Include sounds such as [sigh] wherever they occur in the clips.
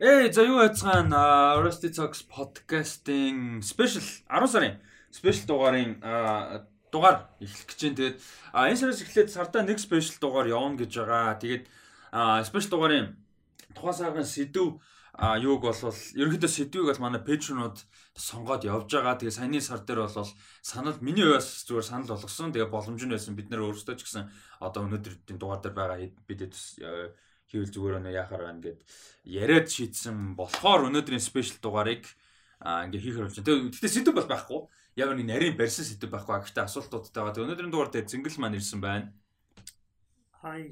Эй, за юу яцгаан Rusty Talks podcast-ийн special 10 сарын special дугаарын дугаар эхлэх гэж байна. Тэгээд энэ сараас эхлээд сартаа нэг special дугаар явна гэж байгаа. Тэгээд special дугаарын тухайн сарын сэдв юуг болвол ерөнхийдөө сэдвийг бол манай пэйжрунууд сонгоод явж байгаа. Тэгээ саяны сар дээр бол санал миний хувьас зүгээр санал болгосон. Тэгээ боломж нь байсан. Бид нэр өөрсдөө ч гэсэн одоо өнөөдрийн дугаар дээр байгаа бидэд хийвэл зүгээр өнөө яхаар байна гэд яриад шийдсэн болохоор өнөөдрийн спешиал дугаарыг ингээ хийх хэрэгч. Тэгтээ сэдв бол байхгүй. Яг нэг нарийн барьсан сэдв байхгүй. Гэхдээ асуултуудтай байгаа. Өнөөдрийн дугаар дээр зингэл маань ирсэн байна. Хай.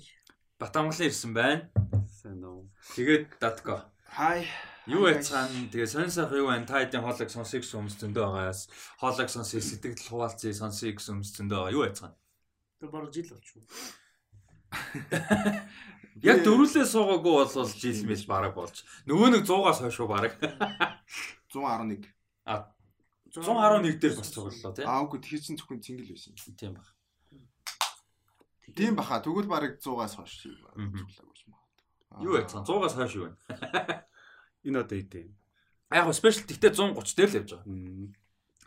Батамглан ирсэн байна. Сайн уу. Тэгээд датко. Хай. Юу яцгаан тэгээ сонь сайх юу байна? Та хэдийн хоолойг сонсох гэсэн хүмүүс зөндөө байгаас хоолойг сонсох сэтгэл хуваалцъя сонсох гэсэн хүмүүс зөндөө байгаа. Юу яцгаан? Тэг бараг жил болчихсон. [laughs] Яг дөрүлээ суугаагүй бол жил мэл бараг болж. Нөгөө нэг 100-аас хойш бараг. [laughs] 111. А 111 дээр бас цуглалаа тий. Аа үгүй тэр чинь зөвхөн цэнгэл байсан. Тийм баг. Тийм баха. Тэгвэл бараг 100-аас хойш цуглаагүй юм байна. Юу яцсан 100-аас хойш юу вэ? Энэ одоо идэв. Яг спешиал тэгтээ 130 дээр л явж байгаа.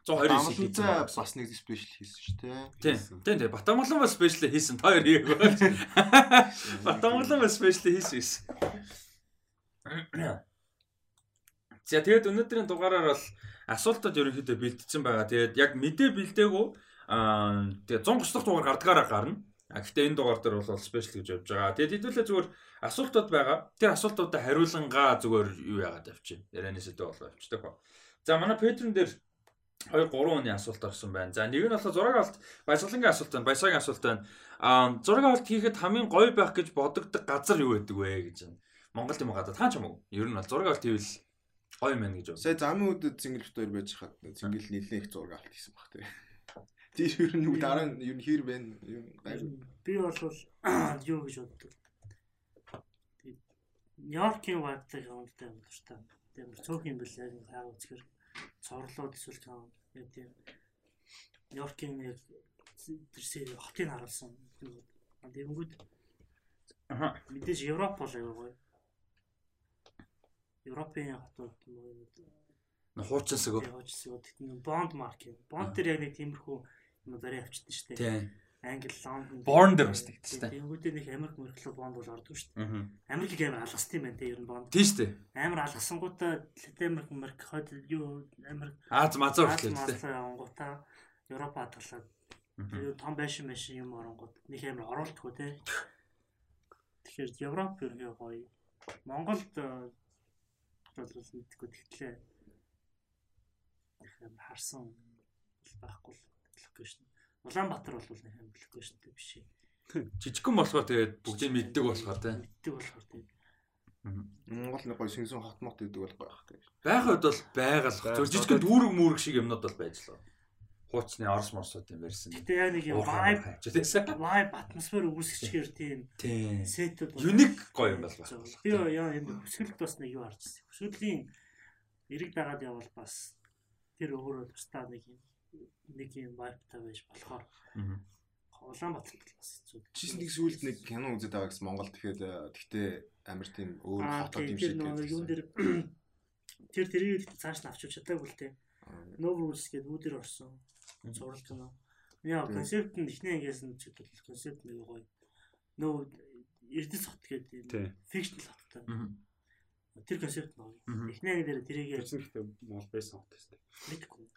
129 Амланцаа бас нэг спешиал хийсэн шүү дээ. Тийм. Тийм тийм. Батамглан бас спешиал хийсэн. Та хоёр хийгээгүй. [laughs] Батамглан бас спешиал хийсэн. [coughs] За тэгээд өнөөдрийн дугаараар бол асуултууд ерөнхийдөө бэлдсэн байгаа. Тэгээд яг мэдээ бэлдээгүү аа тэгээд 130 дахь дугаар гардгаараа гарна. А гэхдээ энэ дугаар дээр бол спешиал гэж явж байгаа. Тэгээд хэдүүлээ зүгээр асуултууд байгаа. Тэр асуултуудад хариулангаа зүгээр юу яагаад авчих. Ярианы сэдв болоо авчдаг ба. За манай Петрэн дээр 2 3 оны асуулт орсон байна. За нэг нь болохоор зураг авалт баясгалангийн асуулт байна. Баясагийн асуулт байна. Аа зураг авалт хийхэд хамгийн гоё байх гэж бодогддог газар юу байдаг вэ гэж байна. Монгол юм гадаа таа ч юм уу? Ер нь бол зураг авалт хийвэл гоё мэн гэж байна. Сая замын үдэд зингэл хоёр байж хаад зингэл нэлээд их зураг авалт хийсэн баг тий. Тэр ер нь юу дараа нь ер нь хэр байна? Юм гайгүй. Би бол юу гэж боддог. Нью-Йоркийн вайбтай хамттай юм л та. Тэгээд цөөх юм бэл яг хаа үзэхэр цорлоод эсвэл яг тийм Нью-Йоркийн яг тэрсээ хотыг харуулсан. Тэгэнгүүт Аха. мэдээж Европ бол аягүй гоё. Европын хотууд Нэ хуучсаг. Хуучсаг. Тэгтээ бонд марк. Бонд дээр яг нэг тиймэрхүү юм барай авчихдээ шүү дээ. Тийм. Англи, Лондон. Борн дээр бас тэгдэж тийм. Тэнгүүдээ нэг Америк мөрөглөө бонд бол ордог шүү дээ. Америкийг амар алгасдаг юм байна те ер нь бонд. Тийм шүү дээ. Амар алгасангуудаа Латин Америк, Америк хойд юу Америк Аз мазар Аз хэлээ дээ. мазар явангуудаа Европ хадгалаад том байшин машин юм оронгууд нэг амар оруултгүй те. Тэгэхээр Европ ерөнхий гоё. Монголд э, бол мэдгүй тэгтлээ. Тэгэхээр харсан бол байхгүй л локейшн. Улаанбаатар бол нэг амар локейшнтэй биш ээ. Жижигхэн болохоор тэгээд бүгдийг мэддэг болохоор тийм. Мэддэг болохоор тийм. Монгол нэг гоё сэнсэн хот мот гэдэг бол гоё бах тий. Байх үед бол байгаль. Зөв жижигхэн дүүрэг mūрэг шиг юмнууд бол байж л. Хуучны орос морсууд юм ярьсан. Гэтэ яа нэг юм vibe vibe атмосфер үүсгэчихээр тийм Тийм. сетүүд Юник гоё юм байх. Би яа юм хөсгөлд бас нэг юу харж байна. Хөсгөлийн эрэг дагаад явбал бас тэр өөрөө тусдаа нэг юм нэг юм vibe-тай байж болохоор Улаанбаатар бас хэцүү. Чис нэг сүлд нэг кино үзээд байгаа гэсэн Монгол тэгэхээр тэгтээ амар тийм өөр хотод юм тэр шиг нэг юун дээр [coughs] тэр тэрийг цааш нь авч чадаагүй л те. No rules гэдэг үүдэр орсон. Зураг кино. Яа концепт нь ихнээ ингээс нь ч гэдэг концепт нэг гоё. Нөө Эрдэс хот гэдэг юм. Фикшнл хоттой. Тэр концепт нь гоё. Ихнээ дээр тэрийг чинь ихтэй мол байсан хот тест. мэдгүй.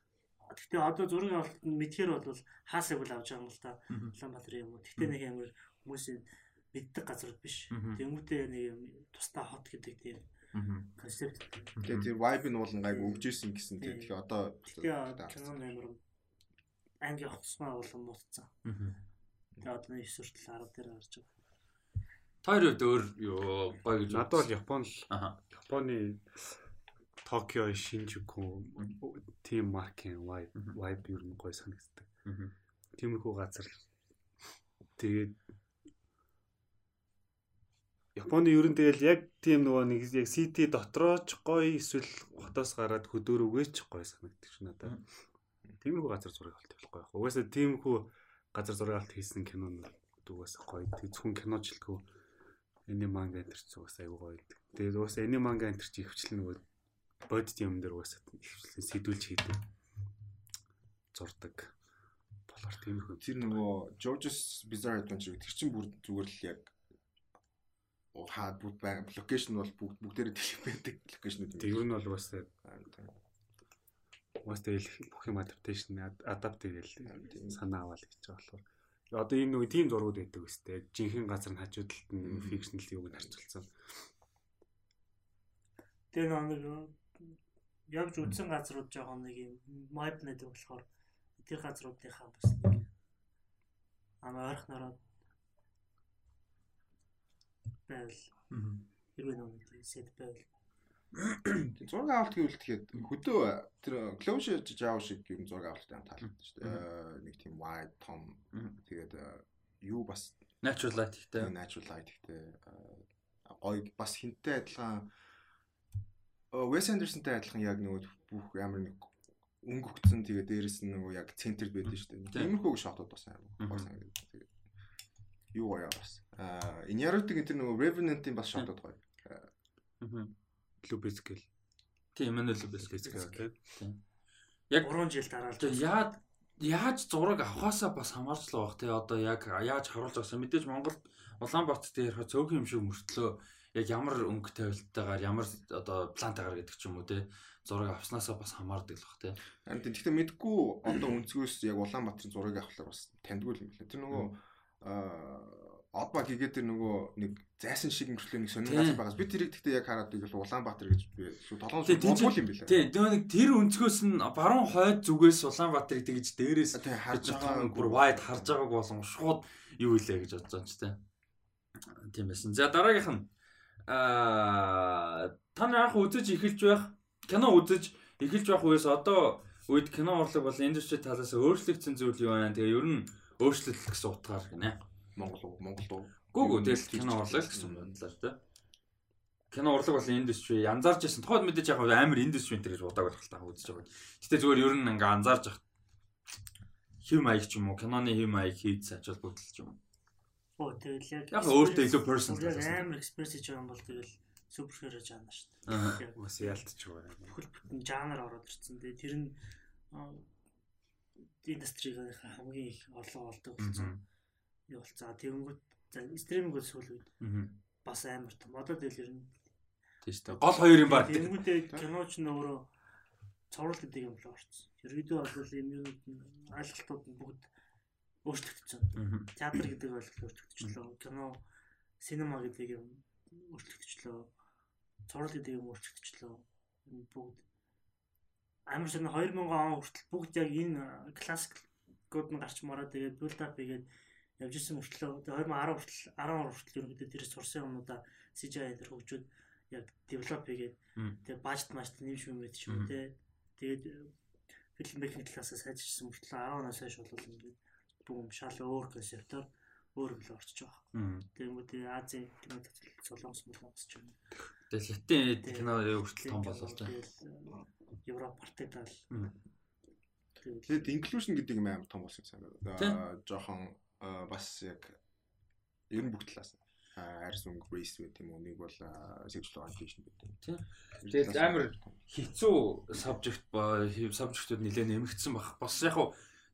Гэхдээ одоо зургийн авалт нь мэдхээр бол хаасаг бол авч байгаа юм л та. Улаанбаатар юм уу. Гэхдээ нэг амар хүмүүсийн мэддэг газар биш. Тэнгүүтээ нэг юм тусдаа хот гэдэг тийм концепт. Тэгээ тэр vibe нь бол гайг өгжсэн гэсэн тийм. Тэгэхээр одоо кинон амар анги авахсмаа болон муутцсан. Тэгээ одоо нэг сүртэл 10 дээр гарч байгаа. Тэр үед өөр юу гоё гэж Надад бол Япон л. Японы Токио, Шинжуку тим маркийн vibe vibe ер нь гоё санагддаг. Тиймэрхүү газар. Тэгээд Японы ер нь тэгэл яг тийм нөгөө нэг яг сити дотроо ч гоё эсвэл хотоос гараад хөдөөрөөгөө ч гоё санагддаг ш надад. Тиймэрхүү газар зураг авалт байхгүй яг. Угаасаа тиймэрхүү газар зураг авалт хийсэн кино нь угаасаа гоё. Тэг зөвхөн киночлгүй энэ манга энэ ч угаасаа айгүй гоё. Тэгээд уус эни манга энэ чи хөвчлэн нөгөө бодит юм дээр уус хөвчлэн сэдүүлж хийдэг. Зурдаг. Болохоор тиймэрхүү. Тэр нөгөө George's Bizarre Adventure тэр чинь бүр зүгээр л яг хаад бүгд байгаа локейшн бол бүгд бүгдээрээ дэлгэх байдаг локейшнүүд юм. Тэг ер нь бол уус уус тэгэл бүх юм адапташн адапт хийгээл санаа аваад гэж байгаа болохоор одоо ийм нөгөө тийм зургууд байдаг үстэй. Жинхэнэ газар нь хажуудалд нь фикшнл юуг нь харьцуулсан. Тэгээ нэг явж үдсэн газрууд жоохон нэг юм майп нэдэг болохоор тэр газруудынхаа бас нэг ама ойрох нараад байвал хэрвээ нэг сет байвал. Зураг авалт гэвэл тэгэхэд хөдөө тэр closure жаав шиг юм зураг авалттай таалагддаг шүү дээ. Нэг тийм wide том тэгээд юу бас natural light ихтэй. Natural light ихтэй гоё бас хинтээ адилхан Wes Anderson-тай адилхан яг нөгөө бүх ямар нэг өнгөгцөн тэгээд дээрэс нь нөгөө яг центрд байдаг шүү дээ. Тиймэрхүү шотууд бас амар санагдав. Тэгээд юу гоё бас. Аа Inyaruti гэдэг нөгөө Revenant-ийн бас шотууд гоё. Аа Лүбэскэл. Тийм Эммануэл Лүбэскэл тийм. Яг 3 жил дараалж яаж яаж зураг авахаасаа бас хамаарч л байх тий одоо яг яаж харуулж байгаас мэдээж Монголд Улаанбаатар дээр цөөхөн юм шиг мөртлөө яг ямар өнгө тавилттайгаар ямар одоо плантайгаар гэдэг ч юм уу тий зураг авснаасаа бас хамаардаг л бах тий. Харин тэгэхдээ мэдгүй одоо өнцгөөс яг Улаанбаатарын зургийг авахлаар бас тандгүй юм лээ. Тэр нөгөө аа Одба хийгээд тэр нөгөө нэг зайсан шиг мөрчлөө нэг сонин газар байгаас би тэрийг гэхдээ яг хараад ивэл Улаанбаатар гэж би шүү толгоон суулгуул юм билээ. Тийм нэг тэр өнцгөөс нь баруун хойд зүгээс Улаанбаатарыг тэгж дээрээс харж байгаа бүр wide харж байгааг болон шууд юу илээ гэж бодож байгаа ч тийм. Тийм байсан. За дараагийнх нь аа та нар яг үзэж эхэлж байх кино үзэж эхэлж байх үеэс одоо үед кино урлаг бол индастри талаас өөрчлөгдсөн зүйл юу вэ? Тэгээ ер нь өөрчлөлт гэсэн утгаар гинэ. Монгол уу Монгол уу Гүү гүү тэгэл кино урлаг гэсэн бодлоо тэ. Кино урлаг бол индастри анзаарч байсан. Тухайд мэдээж яг амар индастри энэ гэж удааг болох таа үзэж байгаа. Гэтэ зүгээр ер нь ингээ анзаарч хэв маяг ч юм уу киноны хэв маяг хийц ачаал бүтэл ч юм. Оо тэгэл яг өөртөө илүү person амар экспресс хийж байгаа юм бол тэгэл супер хиро жаана шүү дээ. Бас ялтч байгаа. Бүхэл бүтэн жанр ороод ирсэн. Тэгээ тэр нь индастрийн хамгийн их орлого олдог болсон юу болцоо. Тэгэнгүүт стриминг бол сүүл үед бас амар том. Одоо тэгэл ер нь тийм шүү дээ. Гол хоёр юм баг. Тэгэнгүүтээ киноч нь өөрөө цоврал гэдэг юм л орцсон. Ерөөдөө бол юм юу ойлголтууд нь бүгд өөрчлөгдсөн. Театр гэдэг ойлголт өөрчлөгдчихлөө. Кино, синема гэдэг юм өөрчлөгдчихлөө. Цоврал гэдэг юм өөрчлөгдчихлөө. Бүгд амар шинэ 2000 он хүртэл бүгд яг энэ классикууд нь гарч мараад тэгээд build up хийгээд явж исэн мөртлөө 2010 хүртэл 12 хүртэл ерөнхийдөө тэр сурсан юмудаа CGI дээр хөгжөөд яг develop хийгээд тэгээ budget match нэмж юмэд ч юм те тэгээд фильм механик талаас сайжирсан мөртлөө 10 оноос хойш бол ингээд бүгд шал өөр концептоор өөр юм л орчиж байгаа. Тэгмүүд Азийн кино төсөл солонгос молонгос ч юм. Тэгээ латин кино хүртэл том болол та. Европ партидал. Тэгээд inclusion гэдэг юм амар том болсон юм санагдаа. Жохон бас яг ер нь бүх талаас арьс өнгө race гэдэг юм уу нэг бол sexual orientation гэдэг. Тийм. Тэгээд амар хэцүү subject ба subject-ууд нэлээд нэмэгдсэн баг. Бас яг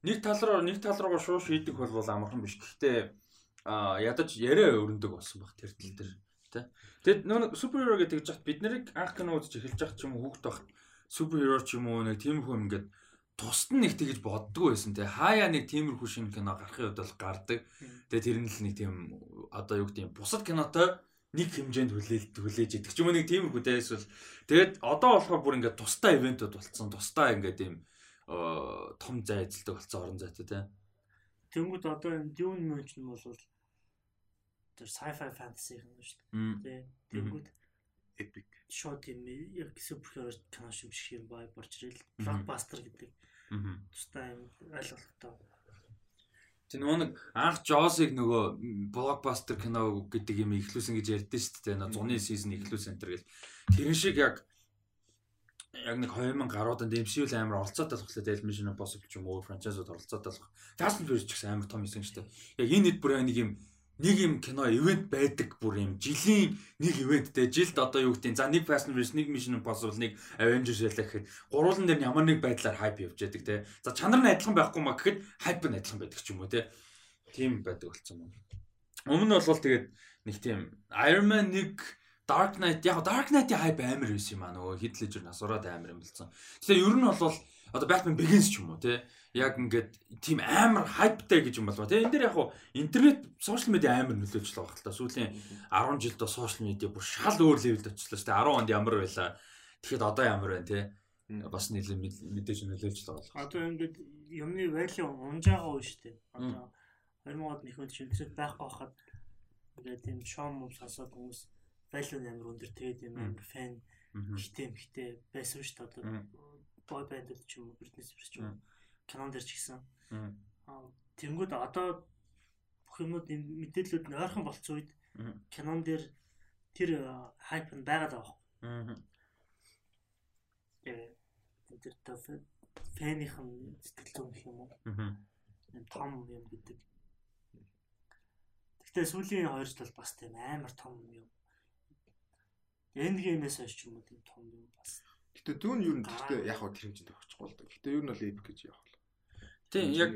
нэг тал руу нэг тал руугаа шууш хийдэг бол амархан биш. Гэхдээ а ядаж яриа өрнөдөг болсон баг тэр тал дээр. Тэ. Тэгэд нөө суперхеро гэдэг жахт бид нарыг анх кино үзэж эхэлж байгаа ч юм уу хүүхд багт суперхеро ч юм уу нэг тийм хүн ингээд тусад нь нэг тэгж боддгоо байсан те хаяа нэг тиймэрхүү шинэ кино гарахын үед бол гардаг. Тэгээ тэр нь л нэг тийм одоо юу гэдэг юм бусад кинотой нэг хэмжээнд хүлээлт хүлээж идэх ч юм уу нэг тиймэрхүү те эсвэл тэгээд одоо болохоор бүр ингээд тусдаа ивэнтүүд болцсон тусдаа ингээд ийм том зай эзэлдэг болцсон орон зайтай те. Тэнгүүд одоо энэ Dune ч нь бол тэр sci-fi fantasy юм шүү дээ. Тэнгүүд epic шууд юм яг суперхеро кино шиг шиг юм бай борч ирэл блокбастер гэдэг Тустай юм ойлголттой. Тэг нөгөө нэг анх Жосыг нөгөө блокбастер кино гэдэг юм ихлүүлсэн гэж ярьдэн шүү дээ. Зуны сизон ихлүүлсэн энэ гэл. Тэрэн шиг яг яг нэг 2000 гарууданд MCU-л амар оролцоотой болох лээ Mission Impossible ч юм уу франчайзууд оролцоотой болох. Fast and Furious ч гэсэн амар том хэсэг шүү дээ. Яг энэ хэд бүр нэг юм нэг юм кино ивент байдаг бүр юм жилийн нэг ивент те жилд одоо юу гэдэг за нэг Fast and Furious нэг Mission Impossible нэг Avengers ялах гэхэд гурван дээр нь ямар нэг байдлаар хайп явж яадаг те за чанар нь адилхан байхгүй маа гэхэд хайп нь адилхан байдаг ч юм уу те тийм байдаг болсон юм. Өмнө нь бол тэгээд нэг тийм Iron Man 1 Dark Knight яг Dark Knight-ийн хайп амар байсан юм аа нөгөө Heath Ledger насураад амар юм болсон. Тэгэхээр ер нь бол одоо Batman Begins ч юм уу те яг ингээд тийм амар хайптай гэж юм болов те энэ дээр яг хуу интернет сошиал медиа амар нөлөөлж байгаа хэл та. Сүүлийн 10 жилд сошиал медиа бүр шал өөр левелд очлоо те 10 онд ямар байла? Тэгэхэд одоо ямар байна те бас нэлээд мэдээж нөлөөлж байгаа. Одоо ингээд юмны value унж байгаа үе шүү дээ. Одоо 2000-ад нэхэнд шинжлэх байхгүй хахад ингээд тийм шоу мов сонсоод хүмүүс value амар өндөр тэгээд юм амар фэн хитэм хитэ байсан шүү дээ. Одоо бой банд ч юм уу Spears ч юм кинон дэр ч гэсэн. Тэнгууд одоо бүх юмуд энэ мэдээллүүд нь ойрхон болцсон үед кинон дэр тэр хайп нь байгаад байгаа. Аа. Э тэр тэр фэнихэн сэтгэл зүйн юм уу? Аа. Энэ том юм гэдэг. Гэхдээ сүүлийн 2 жил бас тийм амар том юм. Энд геймээс хойш ч юм уу тийм том юм бас. Гэтэ дүүн юу нэгтэй яг хөө тэр хэмжээнд авчихгүй л да. Гэтэ юу нь бол epic гэж явах. Тийм яг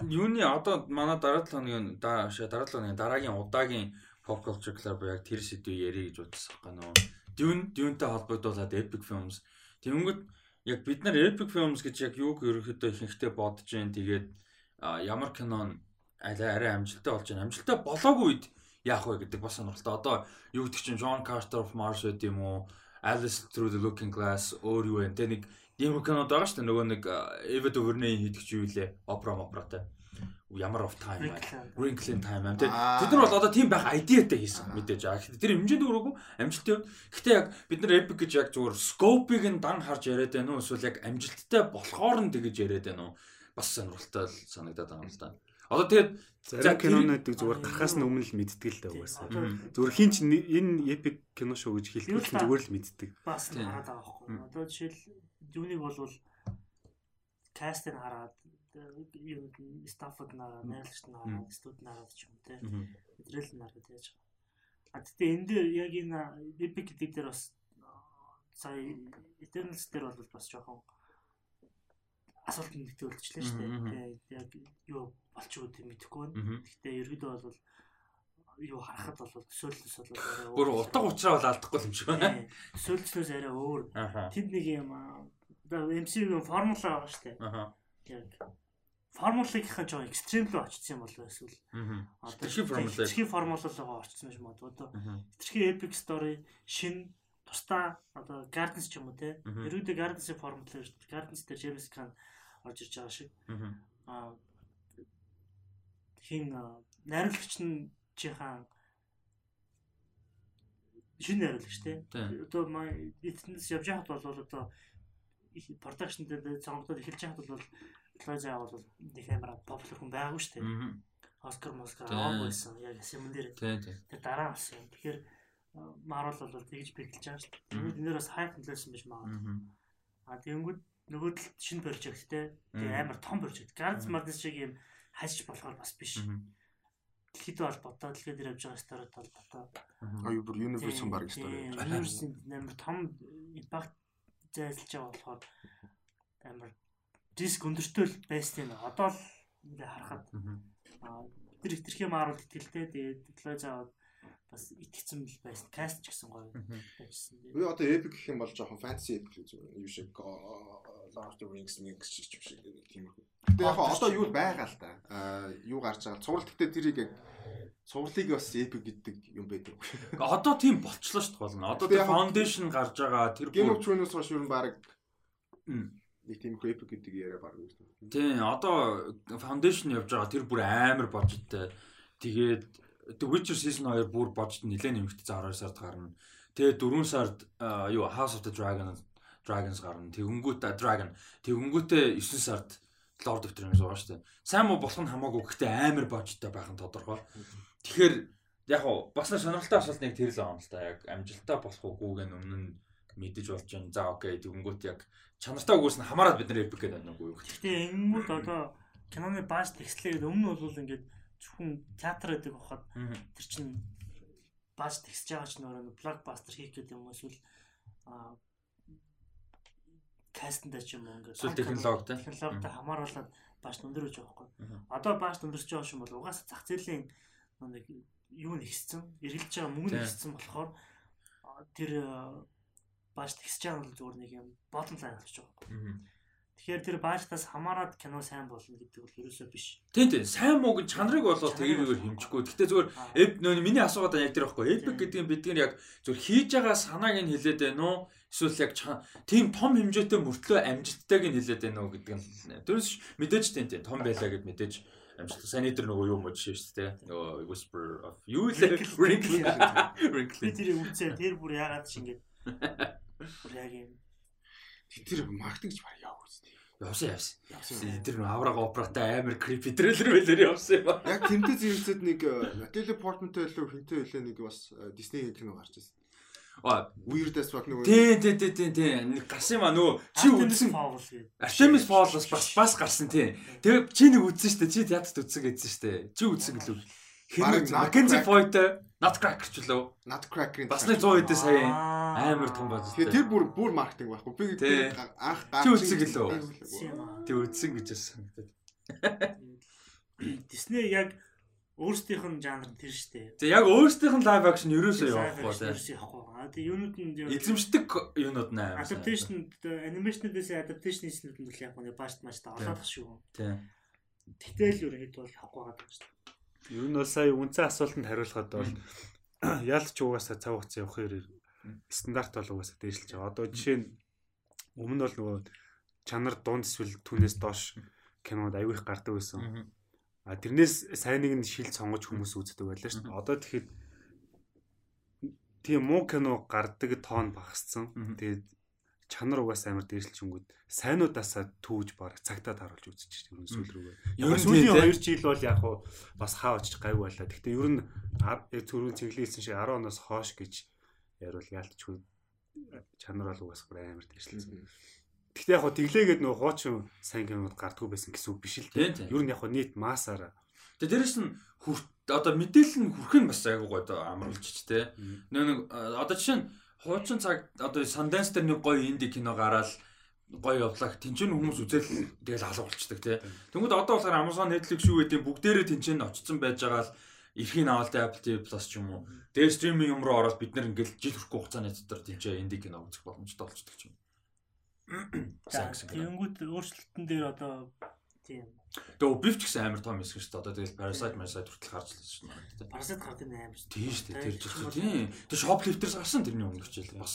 юуны одоо манай дараа 7 хоногийн дараа 7 хоногийн дараагийн удаагийн pop culture club яг тэр сэдвийг ярих гэж бодсон байхгүй нөө. Dune Dune-тай холбогдуулаад Epic Films. Тэнгүүд яг бид нар Epic Films гэж яг юуг ерөөхдөө ихэнхдээ бодож जैन. Тэгээд ямар кинон арай амжилттай болж байна. Амжилттай болоогүй үед яах вэ гэдэг бас сонирхолтой. Одоо юу гэдэг чинь John Carter of Mars гэдэг юм уу? Alice Through the Looking Glass өөр юу вэ? Тэ нэг ийм кинод байгаа шүү дээ. Нөгөө нэг Eva DuVernay хийдэг чи юу лээ? Opera operaтай. Ямар of time байна. Wrinkle in time байна. Тэд нар бол одоо тийм байх идеатай хийсэн мэдээж. Аа тэр хэмжээнд өрөөгүй амжилттай юм. Гэхдээ яг бид нар epic гэж яг зүгээр scope-ыг нь дан харж яриад байна уу? Эсвэл яг амжилттай болохоор нь тэгэж яриад байна уу? Бас сонирхолтой санагдаад байгаа юм л да. Одоо тэгээд зарим кинонуудыг зүгээр гарахаас нь өмнө л мэддэг л дээ угаасаа. Зүгээр хин ч энэ epic кино шүү гэж хэлдэг зүгээр л мэддэг. Бас хараад байгаа байхгүй. Одоо жишээл юуныг бол кастыг хараад юу стаффд нараа, найрлагчд нараа, студ нараа ч юм те. Мэдрэл нараа яаж байгаа. А тэгтээ энэ дээр яг энэ epic гэдэг дээр бас сая Eternals дээр бол бас жоохон асуулт нэгтэй үлдчихлээ шүү дээ. Яг юу болчих үү мэдэхгүй байна. Гэхдээ ерөөдөө бол юу харахад бол төсөөллөс бол арай өөр. Гүр утга учраа бол алдахгүй юм шиг байна. Төсөөлснөөс арай өөр. Тэнд нэг юм MCU-гийн формула байгаа шүү дээ. Яг формулагийнхан жоо экстрим рүү очсон юм бол эсвэл одоо хитрхи формула. формулагаа орчсон юм шиг одоо хитрхи epic story шин тусдаа одоо Gardens ч юм уу те. Ерөөдөө Gardens-ийн формула шүү дээ Gardens дээр James Caan орж ирж байгаа шиг. Аа хин найруулагч нь чихаан шинэ найруулагч те одоо маа эцнээс явж байхад бол одоо продакшн дээр цогцолтод эхэлж байхад бол Лаза бол нэг амар популяр хүн байгаагүй шүү дээ. Оскар Москар аваагүй байсан. Яг юм дээр. Тэр дараа болсон юм. Тэгэхээр Марвел бол тэгж бэглэж байгаа шүү дээ. Тэгээд энэ дээр бас хайп нөлөөсөн биш магадгүй. А тэгэнгүүт нөгөө тал шинэ прожект те. Тэгээ амар том прожект. Guardians Madness шиг юм хажиж болохоор бас биш. Дэлхийд бол бодоо дэлхийд дээр явж байгаа сторид бол бодоо. А юу бүр universe баг стори. Universe амар том импакт зайлж байгаа болохоор амар риск өндөртэй л байсан юм. Одоо л ингээ харахад аа бид нар хитрхи маарал итгэлтэй тэгээд диплой заавал бас итгэцэн л байсан. Каст ч гэсэн гоё байсан. Би одоо epic гэх юм бол жоохон fantasy epic л зүгээр юу шиг Lord of the Rings нэг шиг юм шиг тиймэрхүү. Гэтэ яг одоо юу байгаа л да. Аа юу гарч байгаа. Цуврал гэтээ тэрийг яг цувралыг бас epic гэдэг юм байдаг. Одоо тийм болчлоо шүү дээ болно. Одоо тэр foundation гарч байгаа тэр Game of Thrones-оос хойш юу баг нэг тийм epic гэдэг яриа баг юм шүү. Тийм одоо foundation явж байгаа тэр бүр амар божтой. Тэгээд The Witcher season 2 бүр божд нэлээд нэмэгдсэн 12 сард гарна. Тэгээд 4 сард юу House of the Dragon Dragons гарна. Тэгэнгүүтээ Dragon. Тэгэнгүүтээ 9 сард Lord of the Rings байгаа шүү дээ. Сайн муу болох нь хамаагүй гэхдээ амар божтой байх нь тодорхой. Тэгэхээр яг уу бас нэг сонирхолтой асуулт нэг тэр л юм л та. Яг амжилттай болох уугүйг нь өмнө нь мэдэж болж байна. За окей тэгэнгүүт яг чанартай үгүйс нь хамаарад бид нар epic гэдэг байна уу юу. Гэхдээ ингэнгүүт одоо киноны бааш текслээд өмнө бол ингээд зөвхөн театр гэдэг бахад тэр чинь бааж тэгсэж байгаа ч нөрөө блокбастер хийх гэдэг юм эсвэл кастнда ч юм уу ингээд Эсвэл технологитой. технологитой хамааруулаад бааш өндөр үж байгаа байхгүй. Одоо бааш өндөрч байгаа юм бол угаасаа зах зээлийн нэг юу нэгссэн, эргэлж байгаа мөнгө Тийм. нэгссэн болохоор тэр а, бааш тэгсэж байгаа нь зүгээр нэг юм bottom line болчих жоох байхгүй. Тэгэхээр тэр бааштай хамаарад кино сайн болно гэдэг бол ерөөсөө биш. Тийм тийм сайн муу гэж чанарыг болоо тэрийгээр хэмжихгүй. Гэхдээ зүгээр эб нөө миний асуугаад яг тэр байхгүй. Эб гэдэг нь бидний яг зүгээр хийж байгаа санааг нь хэлээд байна уу? Эсвэл яг тийм том хэмжээтэй мөртлөө амжилттайг нь хэлээд байна уу гэдэг нь. Тэрс мэдээж тийм тийм том байлаа гэд мэдээж амжилттай. Сайн дээр нөгөө юу мод шүү дээ. Нөгөө whisper of you [laughs] Wrinkle. wrinkle тэрийг үзээ тэр бүр яагаад ч ингэж [laughs] бүр яг юм Тэр маркетинг ч баг яав үстэй. Явсан явсан. Явсан. Тэр нөгөө авраг оператай амар creepy трейлер байлэр явсан юм. Яг тэмдэг зэрэгцэд нэг Natalie Portman-тэй илүү хинтэй байлаа нэг бас Disney кино гарч ирсэн. Аа Weird as fuck нөгөө тий тий тий тий тий нэг гарсан юм а нөгөө чи үзсэн. Artemis Fowl-ос бас бас гарсан тий. Тэгээ чи нэг үзсэн шүү дээ. Чи театрт үзсэн гэсэн шүү дээ. Чи үзсэн гэлүү. Mackenzie. Foy-тэй Nutcracker ч лөө. Nutcracker-ийн Бас нэг 100 хэдэн сая амар том бод. Тэгээ тэр бүр бүр маркетинг байхгүй. Би анх Чи үзсэн гэлөө? Тэг үзсэн гэж санагдаад. [coughs] Disney яг өөрсдийнх нь жанр тэр штэ. Тэг яг өөрсдийнх нь live action ерөөсөө явахгүй тий. Ерөөсөө явахгүй. А тэгээ юунууд нь Эзэмшдэг юунууд наа. adaptation animation-дэс adaptation хийснүүд нь яг нэг баашд маш та олоод шүү. Тий. Тэгтэл ерөөд бол авахгүй байгаа шүү. Ер нь бол сая үнцэн асуултанд хариулахад бол ялч угаасаа цав хугацаа явах хэрэг стандарт бол угаасаа дээшлж байгаа. Одоо жишээ нь өмнө бол нөгөө чанар дунд эсвэл түүнээс доош кинод аягүй их гардаг байсан. А тэрнээс сайныг нь шил сонгож хүмүүс үздэг байлаа шүү дээ. Одоо тэгэхээр тийм муу кино гардаг тоон багассан. Тэгээд чанар угаасаа амар дээшлж өнгөд сайнуудаасаа түүж баг цагтаа тааруулж үзчих юм сүүл рүүгээ. Ер нь сүүлийн тий, 2 жил бол яг хуу бас хаа очиж гайв байлаа. Гэхдээ ер нь түрүүн цэглэлсэн шиг 10 оноос хоош гэж яривал яалтчгүй чанар бол угаас амар дээшлсэн. Гэхдээ яг хуу тэглээгээд нөгөө хуучин сайн кинод гардггүй байсан гэсэн үг биш л дээ. Ер нь яг хуу нийт маасаараа Тэг дээрэс нь хүр одоо мэдээлэл нь хүрх нь бас айгуу гоо амруулж ч. Нөө нэг э, одоо жишээ нь хуучин цаг одоо Sundance дээр нэг гоё инди кино гараад гоё явлаа. Тинчэн хүмүүс үзэл тэгэл алга болчдөг тий. Тэнгүүд одоо болохоор Amazon Netflix шүү гэдэг бүгдээрээ тинчэн очсон байж байгаа л эрхийн авалт Apple TV Plus ч юм уу. Тэр стриминг юм руу ороод бид нар ингээл жил хүрхгүй хугацааны дотор тинчээ инди кино үзэх боломжтой болчдөг ч юм. Тэгэнгүүт өөрчлөлтөн дээр одоо тийм Тэгээ бифч гэсэн амар том хэсэг шүү дээ. Одоо тэгэл Parasite Parasite хүртэл харж лээ шүү дээ. парасит гардаг юм аим шүү. Тийм шүү дээ. Тэр жил тийм. Тэр shoplifters гарсан тэрний өмнөх жил бас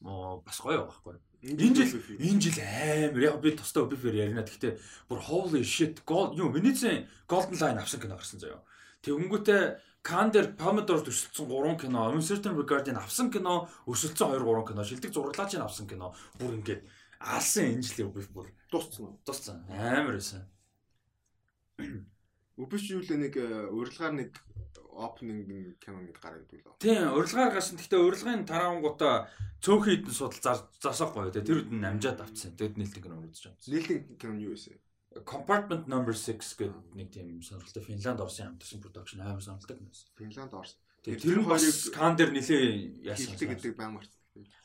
бас гоё байхгүй. Энэ жил энэ жил амар яг би тустай бифер ярина. Гэхдээ бүр holy shit gold юу Венецийн Golden Line авсан кино гарсан заяа. Тэгэнгүүтээ Кан дээр Pomodoro төсөлсөн 3 кино, Uncertain Regard-ийн авсан кино, өсөлтсөн 2 3 кино, шилдэг зураглаачийн авсан кино бүр ингээд алсан энэ жилийн биф бүр дууссан уу? туссан. Амар байсан. [clears throat] Өбөш юу л нэг э, урилгаар нэг opening кино нэг гараад үлээ. Тийм, урилгаар гарсан. Гэхдээ урилгын тараангуудаа цөөхөн хідэн судал зар- зарсахгүй. Тэгээ тэр үед нь амжаад авцсан. Тэгэд нээлтэн кино үзэж байгаа. Нийлэн кино юу вэ? Compartment number 6 гэдэг нэг тийм сонирхолтой Финланд Оросын хамтсан production амар сонирхолтой кино. Финланд. Тэгээ Тэр нь бас Кан дээр нэлээ яасан. Хилдэг гэдэг байн марц.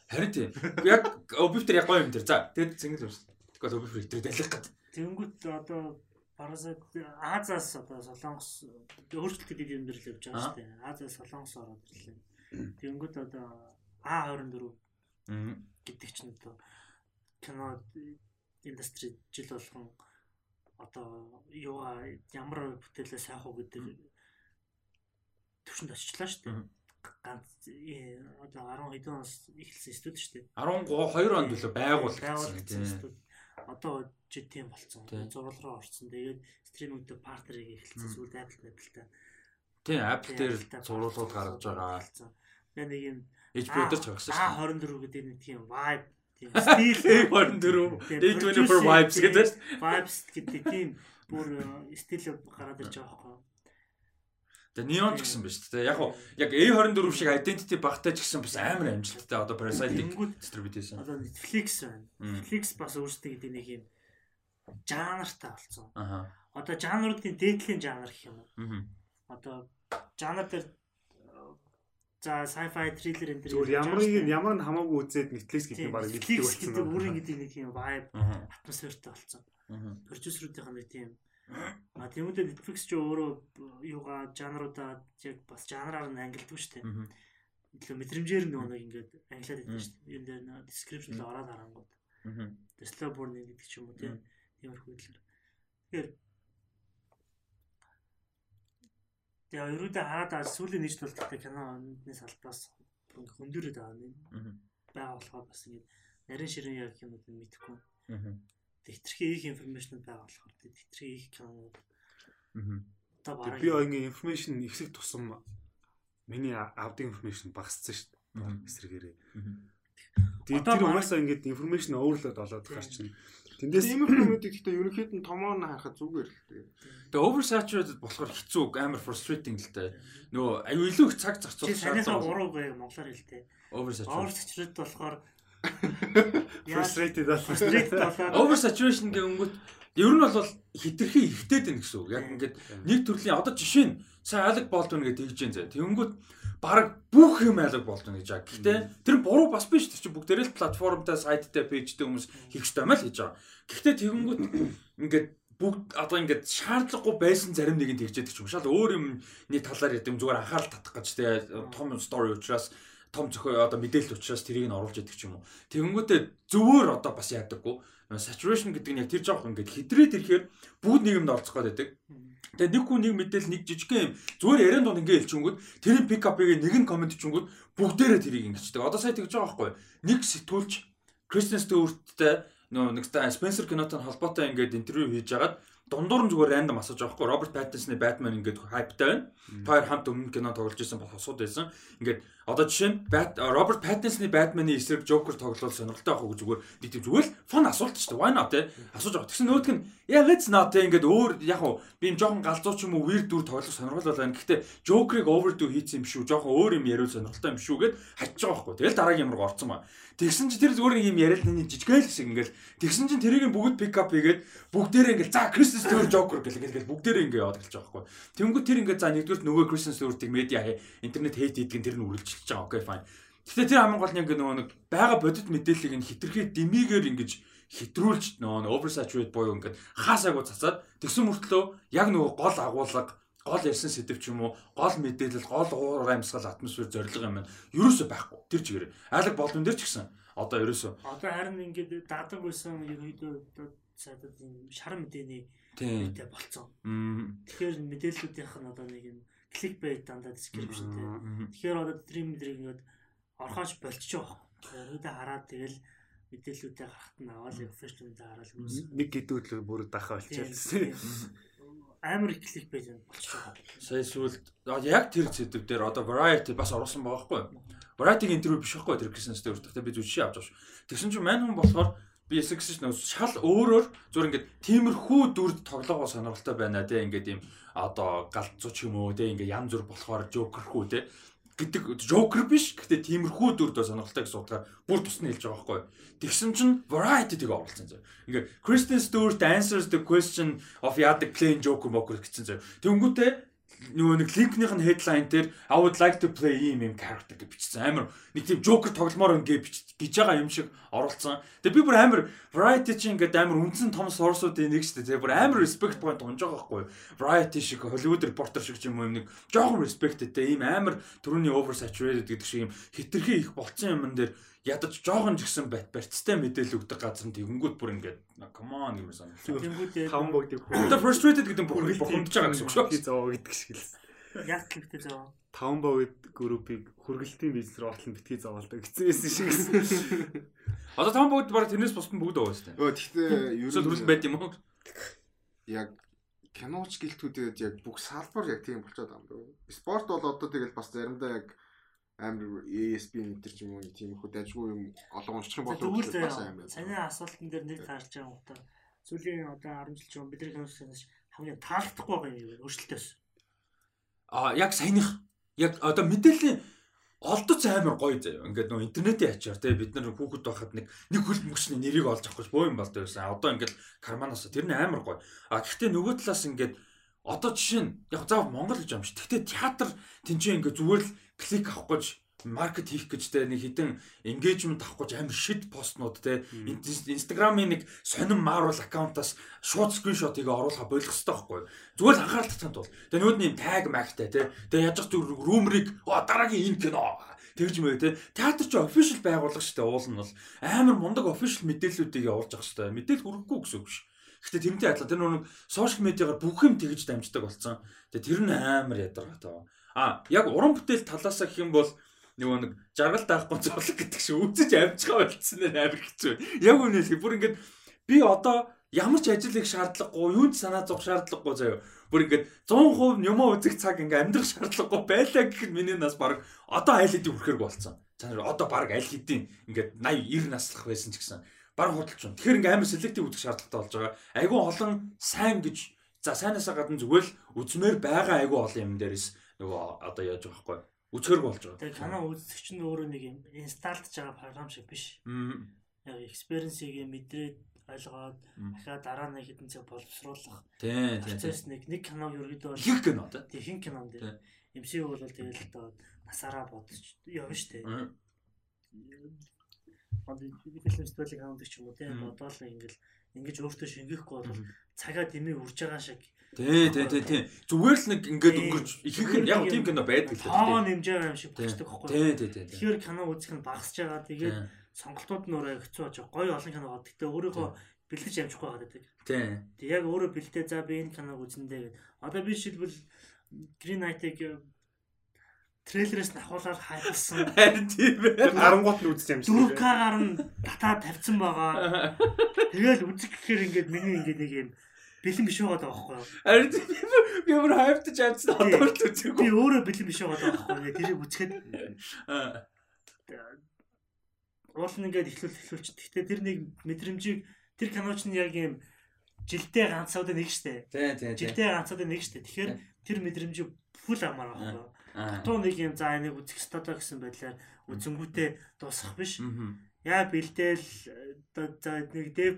Харин тийм. Яг Obifter яг гоё юм тэр. За, тэгэд зингэл үрс. Тэгвэл Obifter тэр далих гад. Тэгэнгүүт одоо парасит Азаас одоо Солонгос өөрчлөлт гэдэг юм дээр л явж байгаа шүү дээ. Азаас Солонгос ороод ирлээ. Тэгэнгүүт одоо А24 Мм. гэдэг чинь одоо кино индастри жил болгон одоо юугаа ямар бүтээлээ сайх уу гэдэг төвшөнд очилаа шүү дээ. Ганц э, одоо 10 хэдэн оноос эхэлсэн студ шүү дээ. 12 онд үлээ байгуулагдсан. Тийм. Одоо жи тийм болцсон. Зурвал руу орсон. Тэгээд стримингтэй партнерыг эхэлсэн. Мгм. Сүүлд Apple Apple-тай. Тийм, Apple дээр зургуулууд гаргаж байгаа. Тэгээ нэг юм HBO дээр ч багсан шүү. А24 гэдэг нэг тийм vibe тийм [laughs] стил A24 A24 vibes гэдэг. vibes гэдэг тийм бүр э, стил гараад ирж байгаа байхгүй. Тэгээ неон ч гэсэн ба шүү дээ. Яг уу яг A24 шиг identity багтай ч гэсэн бас амар амжилттай одоо Parasite-ийг хийсэн. одоо Netflix байна. Netflix бас өөрсдөө гэдэг нэг юм жанртай болсон. Аха. Одоо жанруудын дээдлийн жанр гэх юм уу? Мгм. одоо жанр дээр за sci-fi thriller энэ Зүгээр ямарыг ямар нь хамаагүй үзээд Netflix гэдэг нь баг Netflix мэддэг болсон. гэдэг бүрийн гэдэг нэг юм vibe атмосфертэй болсон. Аа. Продюсеруудынхаа нэг тийм А тэгмүүдээ Netflix ч өөрөө юугаа жанруудаа яг бас жанраар нь ангилдаг шүү дээ. Илүү мэдрэмжээр нөгөө нэг ингээд англиад байдаг шүү дээ. Юм дээр нэг description л ороод харангууд. Slow burn гэдэг ч юм уу тийм. Тиймэрхүү хэлээр. Тэгэхээр Тэгээ ерөөдөө хараад аа сүүлийн нэгж болтолтой киноны салбаас хөндөрөд байгаа юм. Аа. байгаа болохоор бас ингээд нарийн ширэн яг юмуд нь мэдэхгүй. Аа. Тэгтрхи их информашн байгаа болохоор тэгтрхи их кинонууд Аа. би ингээ информашн ихсэх тусам миний авдаг информашн багассан шүү дээ. Эсрэгээрээ. Тэгээд тэр угаасаа ингээд информашн overload болоод Тийм. гарч байна. Тэндээс Тиймэрхүү юмуудыг гэхдээ ерөнхийд нь томоо нь харахад зүгээр л дээ. Тэгээ oversaturated болохоор хэцүү амар frustrating л дээ. Нөгөө аюу илүү их цаг зарцуулах санийхаа 3 гэх монголоор хэлтэй. oversaturation. Oversaturated болохоор [laughs] frustrated бол frustrated болоод Oversaturation гэнгүүт ер нь бол хитрхи ихтэй дээ гэсэн үг. Яг ингээд нэг төрлийн одоо жишээ нь сайн айлаг болдвол гэдэг тэгж जैन. Тэнгүүт баг бүх юм айлаг болдвол гэж байгаа. Гэхдээ тэр буруу бас биш тэр чинь бүгдээрээ л платформтай, сайттай, пэйжтэй хүмүүс хийх ёстой юм л хийж байгаа. Гэхдээ тэгэнгүүт ингээд бүгд одоо ингээд шаардлагагүй байсан зарим нэг нь тэгжээд ч юм шал өөр юмны талаар яд юм зүгээр анхаарал татах гэж те том story учраас том зөхөө одоо мэдээлэл учраас тэрийг нь оруулж яадаг ч юм уу. Тэгэнгүүтээ зөвөр одоо бас яадаггүй. Saturation гэдэг нь яг тэр жоох ингээд хэдрээд ирэхээр бүгд нийгэмд орцох гэдэг. Тэгээ нэг хүн нэг мэдээлэл нэг жижигхэн юм зүгээр яриан дунд ингээд хэлчихэнгүүт тэрийн пик апыг нэг нь комент хийчихэнгүүт бүгдээрээ тэрийг ингэждэг. Одоо сая тэгж байгаа байхгүй. Нэг сэтгүүлч Кристен Стюарттай нөө нэг Спенсер кинотой холбоотой ингээд интервью хийж агаад дундуур нь зүгээр рандом асууж байгаа хгүй Роберт Паттинсны Batman ингээд хайптай байна. Хоёр хамт өмнө кино тоглож исэн бол асууд байсан. Ингээд одоо жишээ нь Роберт Паттинсны Batman-ы эсрэг Joker тоглол сонирхолтой байх уу зүгээр нэг тийм зүгээр фон асуулт шүү дээ. Why not те? Асууж байгаа. Тэгсэн нөгөөдг нь yeah let's not те ингээд өөр яг уу би юм жоохон галзуу ч юм уу weird дүр тоглох сонирхол байна. Гэхдээ Joker-ыг overdo хийсэн юм шүү. Жоохон өөр юм яриул сонирхолтой юм шүү гэд хачиж байгаа байхгүй. Тэгэл дараагийн юмруу орцсон ба. Тэгсэн чи тэр зүгээр нэг юм яриад нэг жижигэл хэсэг ингээл тэгсэн чин тэрийг бүгд pick up хийгээд бүгдээрээ ингээл за Stewart Joker гэл ингээл бүгдээрээ ингээ яваад гэлж байгаа байхгүй. Тэнгүү тэр ингээ за нэгдүгээр нөгөө Kristen Stewart-ыг медиа интернет хейт хийдэг нь тэр нь үргэлжилж байгаа. Окей fine. Гэтэ тэр хамгийн гол нь ингээ нөгөө нэг байгаа бодит мэдээллийг нь хитрхи дэмигээр ингэж хитрүүлж нөгөө oversaturated буюу ингээд хаасаагүй цацаад тэгсэн мөртлөө яг нөгөө гол агуулга гол ярьсан сэдв ч юм уу гол мэдээлэл гол уур амьсгал атмосфер зориг юм байна. Ерөөсөө байхгүй. Тэр чигээр айлаг болдон дээр ч гэсэн одоо ерөөсөө одоо харин ингээд дадаг байсан ерөөдөө юм шар мэдээний мэдээ болцсон. Тэгэхээр мэдээллүүдийнх нь одоо нэг юм clickbait дандаа descriptionтэй. Тэгэхээр одоо тэр мэдрийг ингээд орхооч болчих жоох. Ерөөдөө хараад тэгэл мэдээллүүдээ гарахт нь аваад профешнлуудаа хараад хүмүүс нэг гэдүүл бүр дахаа болчихсон. Амар их clickbait болчих жоох. Сая сүлд яг тэр сэдв дээр одоо variety бас оруулсан байгаа хгүй. Variety-гийн интервью биш байхгүй тэр Kristen Stewart. Тэгтээ би зүгшээ авч байгаа шүү. Тэгсэн чинь мань хүн болохоор би эсэгсэж нөө шал өөрөөр зүгээр ингээд тиймэрхүү дүрд тоглоогоо сонирхолтой байна те. Ингээд юм одоо галзуу ч юм уу те. Ингээд янз бүр болохоор joker хүү те. Гэдэг joker биш. Гэхдээ тиймэрхүү дүрд сонирхолтой гэсэн утгаар бүр тусна хэлж байгаа байхгүй. Тэгсэн чинь variety тийг оруулсан зөө ингээд Kristen Stewart answers the question of яадаг plain joker mocker гэсэн зөө тэнгүүтээ нөгөө нэг линкнийх нь headline дээр I would like to play ийм юм character гэж бичсэн. Амар нэг тийм Joker тогломоор ингээ бич гэж байгаа юм шиг оруулсан. Тэгээ би бүр амар Variety чинь ингээд амар үндсэн том source-уудын нэг шүү дээ. Тэгээ бүр амар respect point унж байгаа байхгүй юу? Variety шиг Hollywood reporter шиг ч юм уу юм нэг жоохон respectтэй ийм амар төрөний oversaturated гэдэг шиг юм хитрхи их болцсон юм дээр ядаж жоохон ч гэсэн барьцтай мэдээлэл өгдөг газар нь тэгэнгүүт бүр ингээд come on гэмээр санагдсан. Тэнгүүдээ Таван бүгдийг Одоо frustrated гэдэг нь бүр бухимдаж байгаа гэсэн үг шүү. Хий зоо гэдэг шиг л. яг clickbait зав. Таван богд группийг хүргэлтийн бизнес рүү ортол битгий зовоолдог гэсэн шиг. Одоо таван бүгд баг тэрнээс бусд нь бүгд байгаа шүү. Өө тэгтээ ер Эсвэл төрөл байд юм уу? яг киноч гэлтүүдэд яг бүх салбар яг тийм болчиход байгаа юм даа. Спорт бол одоо тэгэл бас заримдаа яг амар ESPN энэ ч юм уу тийм их дажгүй юм олон уншчих юм бол бас заяа. амар. Саний асуултан дээр нэг таарч байгаа юм та. Сүүлийн одоо 10 жил ч юм бидний киноч хамгийн таалагдахгүй байгаа юм юу? Өөрчлөлтөөс. А яг саяных яг одоо мэдээллийн олдоц амар гоё заяа. Ингээд нөө интернетийн ачаар те бид нар хүүхэд байхад нэг нэг хөл мөчний нэрийг олж авах гэж боо юм болдог байсан. Одоо ингээд карманаас тэр нь амар гоё. А гэхдээ нөгөө талаас ингээд одоо жишээ нь яг заав Монгол гэж юм ш. Гэхдээ театр тэнцээ ингээ зүгээр л клик авах гэж маркет хийх гэж те нэг хитэн engagement авах гэж амар шид постнууд те. Инстаграмын нэг сонин марвал аккаунтаас шууд скриншотыг оруулах болох хэрэгтэй байхгүй зүгээр л анхаарал татсан тул тэгээ нүүд нэм таг магтай те. Тэгээ яаж ч румрыг дараагийн энэ кино тэгж мэй те театр чи official байгууллага шүү дээ уул нь бол. Амар мундаг official мэдээллүүдийг явуулж авах шүү дээ мэдээлэл хүргэхгүй гэсэн үг ш Гэхдээ тэрнтэй адилхан тэр нэг сошиал медиагаар бүх юм тэгж дамждаг болсон. Тэгээ тэр нь амар ядаргатай. А яг уран бүтээл талаасаа гэх юм бол нөгөө нэг жаргал даахгүй зурлаг гэдэг шиг үзэж амжихаа болцсон нэр амар хэцүү. Яг үнэ хэлэх. Бүр ингээд би одоо ямар ч ажил их шаардлагагүй, юунд санаа зовх шаардлагагүй заяа. Бүр ингээд 100% юмаа үзэх цаг ингээд амьдрах шаардлагагүй байлаа гэхэд миний нас баг одоо айл хэдийн хүрхэрэг болцсон. Чанар одоо баг айл хэдийн ингээд 80 90 наслах байсан ч гэсэн баг худалч юм. Тэгэхээр ингээд амар селектив үзэх шаардлагатай болж байгаа. Айгүй олон сайн гэж за сайнасаа гадна зүгээр л үзмээр байгаа айгүй олон юм дээрээс нөгөө одоо яаж байгаа байхгүй Үзгэр болж байгаа. Тэгээ канаа үздэг чинь өөрөө нэг юм инсталдж байгаа програм шиг биш. Яг экспириенсийг мэдрээд ойлгоод дахиад дараа нэг хэдэн цаг боловсруулах. Тийм тийм. Процесс нэг нэг киног ерөөдөө их кино тий. Тийм хин кинон дээр. MC бол тэгэл одоо насаараа бодож явна штэ. Одоо film фестивалыг хаамдаг ч юм уу тийм бодоол ингээл ингэж өөртөө шингээхгүй бол цагаа дэмий үрж байгаа шиг Тий, тий, тий, тий. Зүгээр л нэг ингээд өнгөрч ихэнх нь яг тийм кино байдаг л дээ. Тоо нэмжээ юм шиг болчихдог байхгүй юу? Тий, тий, тий. Тэгэхээр кино үзэх нь багасж байгаа. Тэгээд сонголтууд нь өөрөө хэцүү болж. Гоё олон кино гоо. Гэтэ өөрийнхөө бэлдэж амжихгүй байгаа гэдэг. Тий. Тэг яг өөрөө бэлдээ за би энэ киног үзнэдээ гэд. Одоо би жишээлбэл Green Knight-ыг трейлерээс нь ахуулаад хайрлсан. [laughs] Харин тийм ээ. Гарангуут нь үзэж амжсан. 4K-гаар нь татаа тавьсан байгаа. [laughs] Тэгэл үзэх гэхээр ингээд миний ингээд нэг юм бэлэн биш байгаа байхгүй юу? Харин би бүр хайптаж авсан одоо л үзээгүй. Би өөрөө бэлэн биш байгаа байхгүй юу? Тэрийг үзэхэд уул нь ингээд ихлүүл ихлүүлч. Гэхдээ тэр нэг мэдрэмжийг тэр киноч нь яг юм жилдээ ганцаад нэг штэ. Тий, тий. Жилдээ ганцаад нэг штэ. Тэгэхээр тэр мэдрэмжийг фул амар байхгүй юу? Туу нэг юм за энийг үзэх ёстой гэсэн байдлаар үзэнгүүтээ дуусах биш. Яа бэлдээл за нэг дэв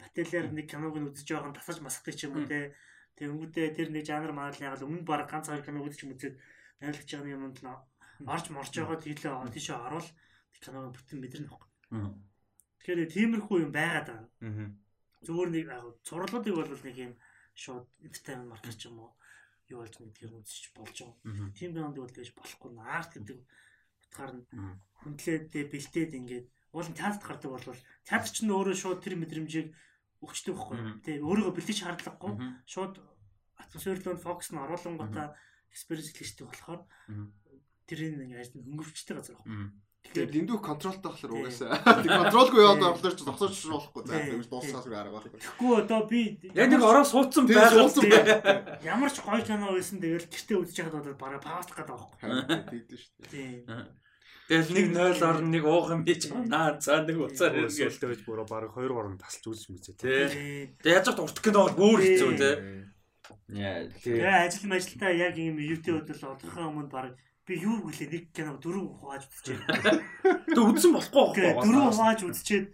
Батэлэр нэг киног нь үзэж байгаа нь тасаж масахдаг ч юм уу те. Тэнгүүдээ тэр нэг жанр маал яг л өмнө баг ганц хоёр кино үзэж мүзээд найрлагч байгаа юмд нь орж морж байгаа тийлээ тийшээ орвол киног бүтэн мэдэрнэ байхгүй. Тэгэхээр тиймэрхүү юм байгаад байгаа. Зүгээр нэг цурлуудыг бол нэг юм шууд entertainment market ч юм уу? Юу болж нэг тэр үзэж болж байгаа. Тим кинонд бол гэж болохгүй наарт гэдэг утгаар нь хүндлээд бэлтээд ингээд уулын театрт гардаг бол театр ч нь өөрөө шууд тэр мэдрэмжийг өгчдөг байхгүй тий өөрийгөө бэлдэж шаардлагагүй шууд атмосферлон фокус нь оруулангуудаа экспириенс хэлждэг болохоор тэрийн нэг ажил хөнгөвчтэй газар байхгүй Тэгэхээр дэндүү контролтой болохоор угаасаа тэг контролгүй яваад болохоор ч зогсооч болохгүй за тэгж дуусахаас арга байхгүй. Тэгэхгүй одоо би яг нэг ороо суудсан байгаа. Ямар ч гоё кино байсан тэгэл гэртээ үзэж байхад бол бараг пауст гэдэг байхгүй. Тэгдэж шүү дээ. Тийм. Тэгэл нэг 0 орн нэг уух юм хийж наа цаа нэг уцаар иргээл байж бүр баг 2 3 тасалж үзэж мүзээ тий. Тэгээ яаж ч урт кино бол бүр хэцүү тий. Яа тэгээ ажил мажилтаа яг юм YouTube бодол одохоо өмнө баг би юу гэлээ нэг кино дөрөв хувааж үзчихээ. Тэг үзсэн болохгүй байхгүй. Дөрөв хувааж үзчихэд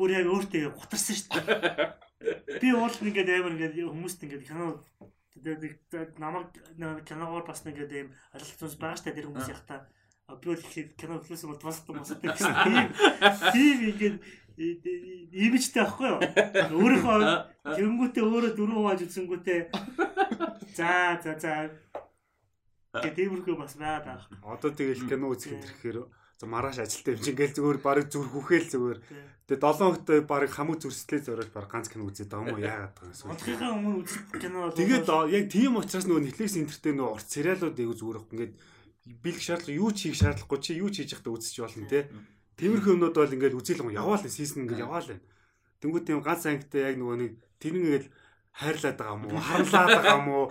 бүр яг өөртөө гутарсан шүү дээ. [laughs] Би уул ингээд амар ингээд хүмүүст ингээд кино тэгээд намайг киногоор бас ингээд юм алхалцсан байгаа шүү дээ тэр хүмүүс яхаа би их кино флэс бол бас томс гэсэн тийм тийм ингээд имижтэй байхгүй юу? Өөрийнхөө тэнгүүтээ өөрөө дөрөв хувааж үзсэнгүүтээ. За за за. Гэтэмэрхүү бас байгаа. Одоо тэгэл кино үзэх гэхээр за маргааш ажилтаа юм чинь ингээл зүгээр барыг зүр хүхээл зүгээр. Тэгээ 7 хоногт барыг хамаг зүрслээ зориулж баг ганц кино үзээд байгаа юм уу? Яагаад байгаа юм. Одхийнхаа өмнө үзэх кино бол Тэгээд яг тийм учраас нөгөө Netflix энтертэй нөгөө урт сериалууд аягүй зүгээр ингээд бэлг шаардлага юу ч хийх шаардлагагүй чи юу ч хийж явахдаа үзэж болно те. Тиймэрхүү юмнууд бол ингээд үзэл яваал сизон ингээд яваал байна. Тэнгүүд тийм ганц ангитай яг нөгөө нэг тэр ингээд хайрлаад байгаа юм уу? Харлаад байгаа юм уу?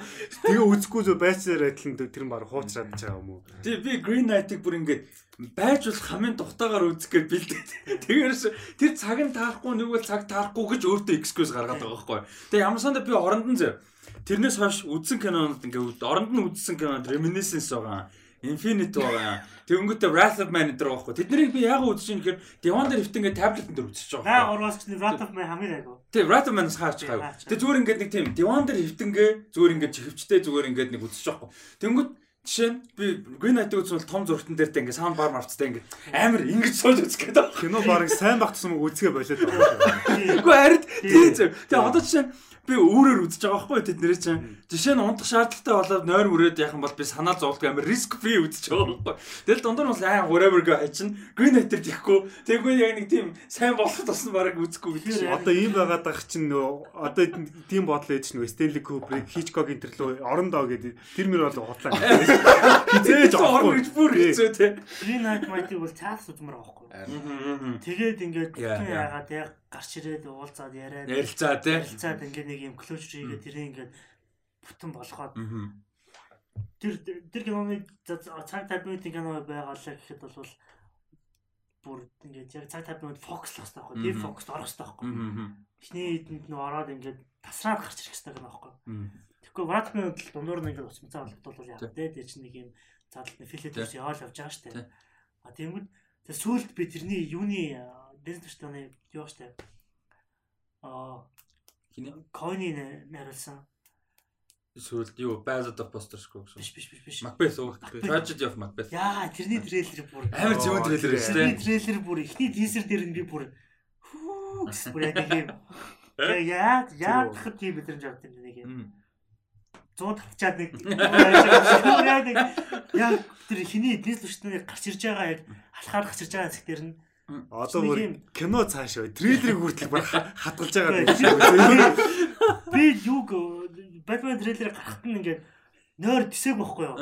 Тэгээ үзэхгүй зөө байцаар адилхан тэр нь баг хуучраад байгаа юм уу? Тий би Green Knight-ыг бүр ингээд байж бол хамын тухтаагаар үзэх гэж бэлдээд. Тэгээрс тэр цаг нь таарахгүй нэг бол цаг таарахгүй гэж өөртөө excuse гаргаад байгаа байхгүй. Тэгээ ямар сандаа би оронд нь зөө. Тэрнээс хойш үзсэн кинонууд ингээд оронд нь үзсэн кинонд reminiscence байгаа Infinite байгаа. Тэнгүүтээ Wrath of Man дээр байхгүй. Тэднийг би яг үзэж юм гэхээр Devon дээр хөвтөнгөө таблетэн дээр үзэж Наа байгаа. ургаас чинь Wrath of Man хамгийн айгу. Тэг Wrath of Man хаач гайв. Тэг зүгээр ингээд нэг тийм Devon дээр хөвтөнгөө зүгээр ингээд хөвчтэй зүгээр ингээд нэг үзэж байгаа. Тэнгүүт жишээ нь би Green Knight үзвэл том зургатан дээр тэ ингээд саунд бар марцтай ингээд амар ингэж сууж үзэх гээд байгаа. Кино бараг сайн багтсан мөг үзгээ болоод байгаа. Үгүй харин тийм зөв. Тэг одоо жишээ нь би өөрөөр үзэж байгаа байхгүй тэд нэрээ чинь жишээ нь унтах шаардлагатай болоод нойр мөрөөд яхан бол би санаа зовлох амар риск фри үзэж байгаа байхгүй. Тэгэл дундуур нь аа whatever гэ хайчин green hitter тэхгүй. Тэггүй яг нэг тийм сайн болох тусна бараг үзэхгүй гэж. Одоо ийм байгаад байгаа чинь нөө одоо тийм бодол ээж нөө Stanley Kubrick, Hitchcock интерлөө орондоо гэдэг тэр мөр бол хутлаа. Хизээж орно гэж бүр хэцүү те. Green Knight Mighty бол цаас үзмэр байгаа байхгүй. Тэгээд ингээд яагаад яг гарч ирээд уулзаад яриад Ярилцаа те. ярилцаад ингээд нэг юм closure хийгээд тэрийг ингээд бүтэн болгоод тэр тэр киноны цаг 50 минутын кино байгаалаа гэхэд бол бүр ингээд яг цаг 50 минут фокуслах хэрэгтэй байхгүй. Тэр фокуст орох хэрэгтэй байхгүй. Эхний хэдэнд нөө ороод ингээд тасраад гарч ирэх хэрэгтэй байхгүй. Тэгэхгүй Вратмын бол дундуур нь ингээд уцмцаа болгодвол яг Тий. тэ тэр чинь нэг юм филетс Тий. яваал явж байгаа штэ. Тий. А тэгмэд тэр сүүлд би тэрний юуны бизнес төштөний юу штэ. А Хиний койны нариулсан. сүүлд юу Ballad of Buster Scruggs. Биш биш биш биш. Macbeth уу? Tragedy of Macbeth. Яа, тэрний трейлер бүр Амар зөвөн трейлер шүү тэрний дээ. трейлер бүр ихний тизер дээр нь би бүр хүү гэсэн бүр яг юм. Яа, яа тахад тийм мэдрэмж авдаг нэг юм. Мм. 100 тавчаад нэг яг тэр хиний бизнес төштөний гарч ирж байгаа яг алхаар гарч ирж байгаа хэсгээр нь Одоо бүр кино цаашаа трейлерыг хүртэл баг хадгалж байгаа Би- юм. би юг Batman трейлер гарахт нь ингээд нойр тисэг байхгүй юу?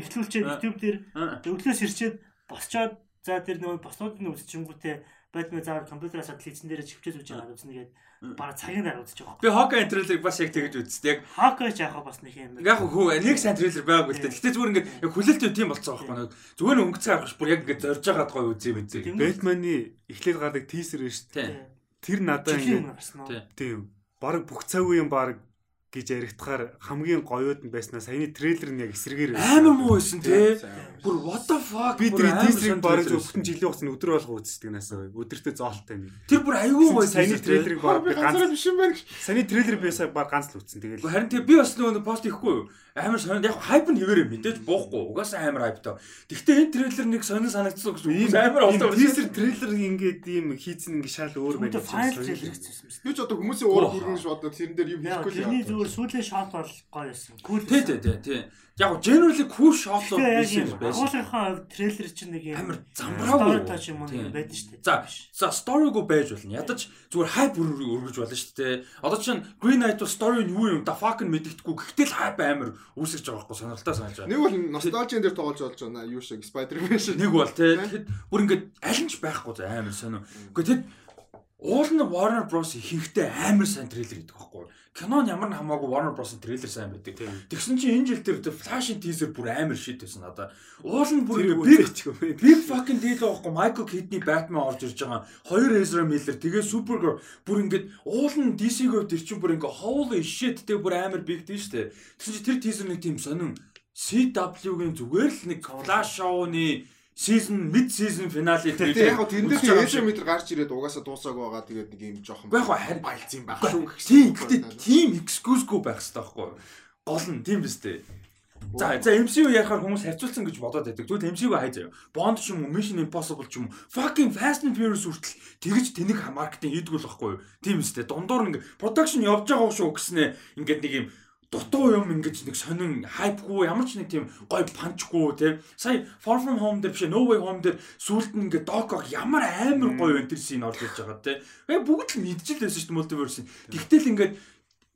Ихлүүлчихэд А. YouTube дээр өглөөс ирчээд босчоод за тэр нөгөө боснуудын үзчихэнгүүтээ Batman заавал компьютераас хийсэн дээрээ чивчээд үзэж байгаа үзснэ гээд бараг цагийн дараа үзэж байгаа. Би Hawkeye трейлерыг бас яг тэгэж үзтээ. Яг Hawkeye ч яхаа бас нэг юм. яг хөө нэг сайн трейлер байгаагүй л дээ. Гэтэ зүгээр ингээд яг хүлээлттэй тийм болцсон байхгүй нэг. Зүгээр нь өнгөцөө харах бүр яг ингээд зорж байгаад гоё үзье мэдээ. Бэтмений эхлээд гардаг тийсер шүү дээ. Тэр надад ингээд тийм баг бүх цаг үеийн баг гэж яригдахаар хамгийн гоёуд нь байснаа саяны трейлер нь яг эсрэгээр байсан. Амар муу байсан тий. Бүр what the fuck. би бүр тэр тийсрийг бараг зөвхөн жилийн хугацаанд өдөр болго үздэг насаа өдөртөө зоолтой нэг. Тэр бүр аюу гоё Саяны трейлерыг бараг би ганц биш юм байна гэж. саяны трейлер би сая баг ганц л үзсэн. Тэгэл Харин тэг би бас нөгөө пост хийхгүй юу? Амар сонир яг хайп нь хэвээрээ мэдээж буухгүй. Угаасаа амар хайптай. Гэхдээ энэ трейлер нэг сонир санагдсан үг. Амар ийм олдоо. тийсер трейлер ингээд ийм хийцэн ингээ шал өөр юм. Би ч одоо хүмүүсийн уур хүргэн ш одоо тэрэн дээр юм хийхгүй л яа. Зүгээр сүүлийн шот бол гоё байсан. Cool. Тий, тий, тий, тий. Яг generally cool Тэгээ яг биш юм байсан. агуулгынхаа трейлер чинь нэг юм Амар замбраагүй. Story touch юм уу байдаг шүү дээ. За, за story-г байж болно. Ядаж зүгээр хайп өргөж болно шүү дээ. Одоо чинь Green Knight story нь юу юм да fucking мэддэхгүй. Гэхдээ л хайп амар үүсгэж байгаа байхгүй сонирхолтой санаж байгаа. Нэг бол носталжийн дээр тоглож болж байна. Юу шиг Spider-Man шиг. Нэг бол тий. Тэгэхэд бүр ингээд аль нь ч байхгүй за амар сонио. Гэхдээ тэгэд уул нь Warner Bros хийхдээ амар сайн трейлер гэдэг байхгүй. Кинон ямар нь хамаагүй Warner Bros трейлер сайн байдаг. Тэгсэн чинь энэ жил тэр Flash-ийн teaser бүр амар shit байсан надаа. Уул нь бүр big. Big fucking deal байхгүй Michael Keaton-ий Batman орж ирж байгаа. Хоёр Ezra Miller тэгээ Supergirl бүр ингээд уул нь DC-г тэр чинь бүр ингээд holy shit тэг бүр амар big deal штэ. Тэгсэн чинь тэр teaser нэг тийм сонин CW-гийн зүгээр л нэг Flash show-ны season mid season finale Тэр яг тэндээ тийм эжэ метр гарч ирээд угаасаа дуусааг байгаа. Тэгээд нэг юм жоохон Яг хөө харин байлц юм байх шүү. Тийм гэхдээ team excuse-гүй байх хэрэгтэй байхгүй? Гол нь тийм биз дээ. За за MCU ярихаар хүмүүс харьцуулсан гэж бодоод байдаг. Тэгвэл MCU хай заяа. Bond ч юм уу, Mission Impossible ч юм уу, fucking Fast and Furious хүртэл тэгж тэнэг маркетинг хийдгүү л байхгүй юу? Тийм дээ. Дундуур ингээ production явж байгаа шүү гэснээ ингээд нэг юм дутуу юм ингэж нэг сонин хайпгүй ямар ч нэг тийм гой панчгүй те сая Far From Home дээр биш No Way Home дээр сүулт нь ингээ Ock ямар амар гоё энэ тэр син орж ирж байгаа те яг бүгд л мэдчихэл байсан шүү дээ multiverse тэгтэл ингээд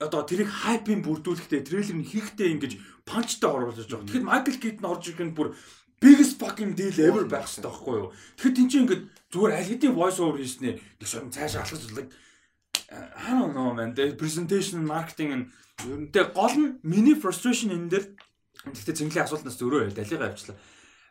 одоо тэрийг хайпын бүрдүүлэхдээ трейлер нь хийхдээ ингэж панчтай оруулж байгаа. Тэгэхэд Michael Keaton орж ирэх нь бүр biggest fucking deal ever байх хэрэгтэй байхгүй юу? Тэгэхэд энэ чинь ингээд зүгээр аль хэдийн voice over хийснээр нэг сонь цаашаа алхаж улаг I don't know man. The presentation marketing and Ер нь Тэгээ гол нь миний frustration энэ дээр гэхдээ цэнгэлийн асуултнаас зөрөө байл далигаа авчлаа.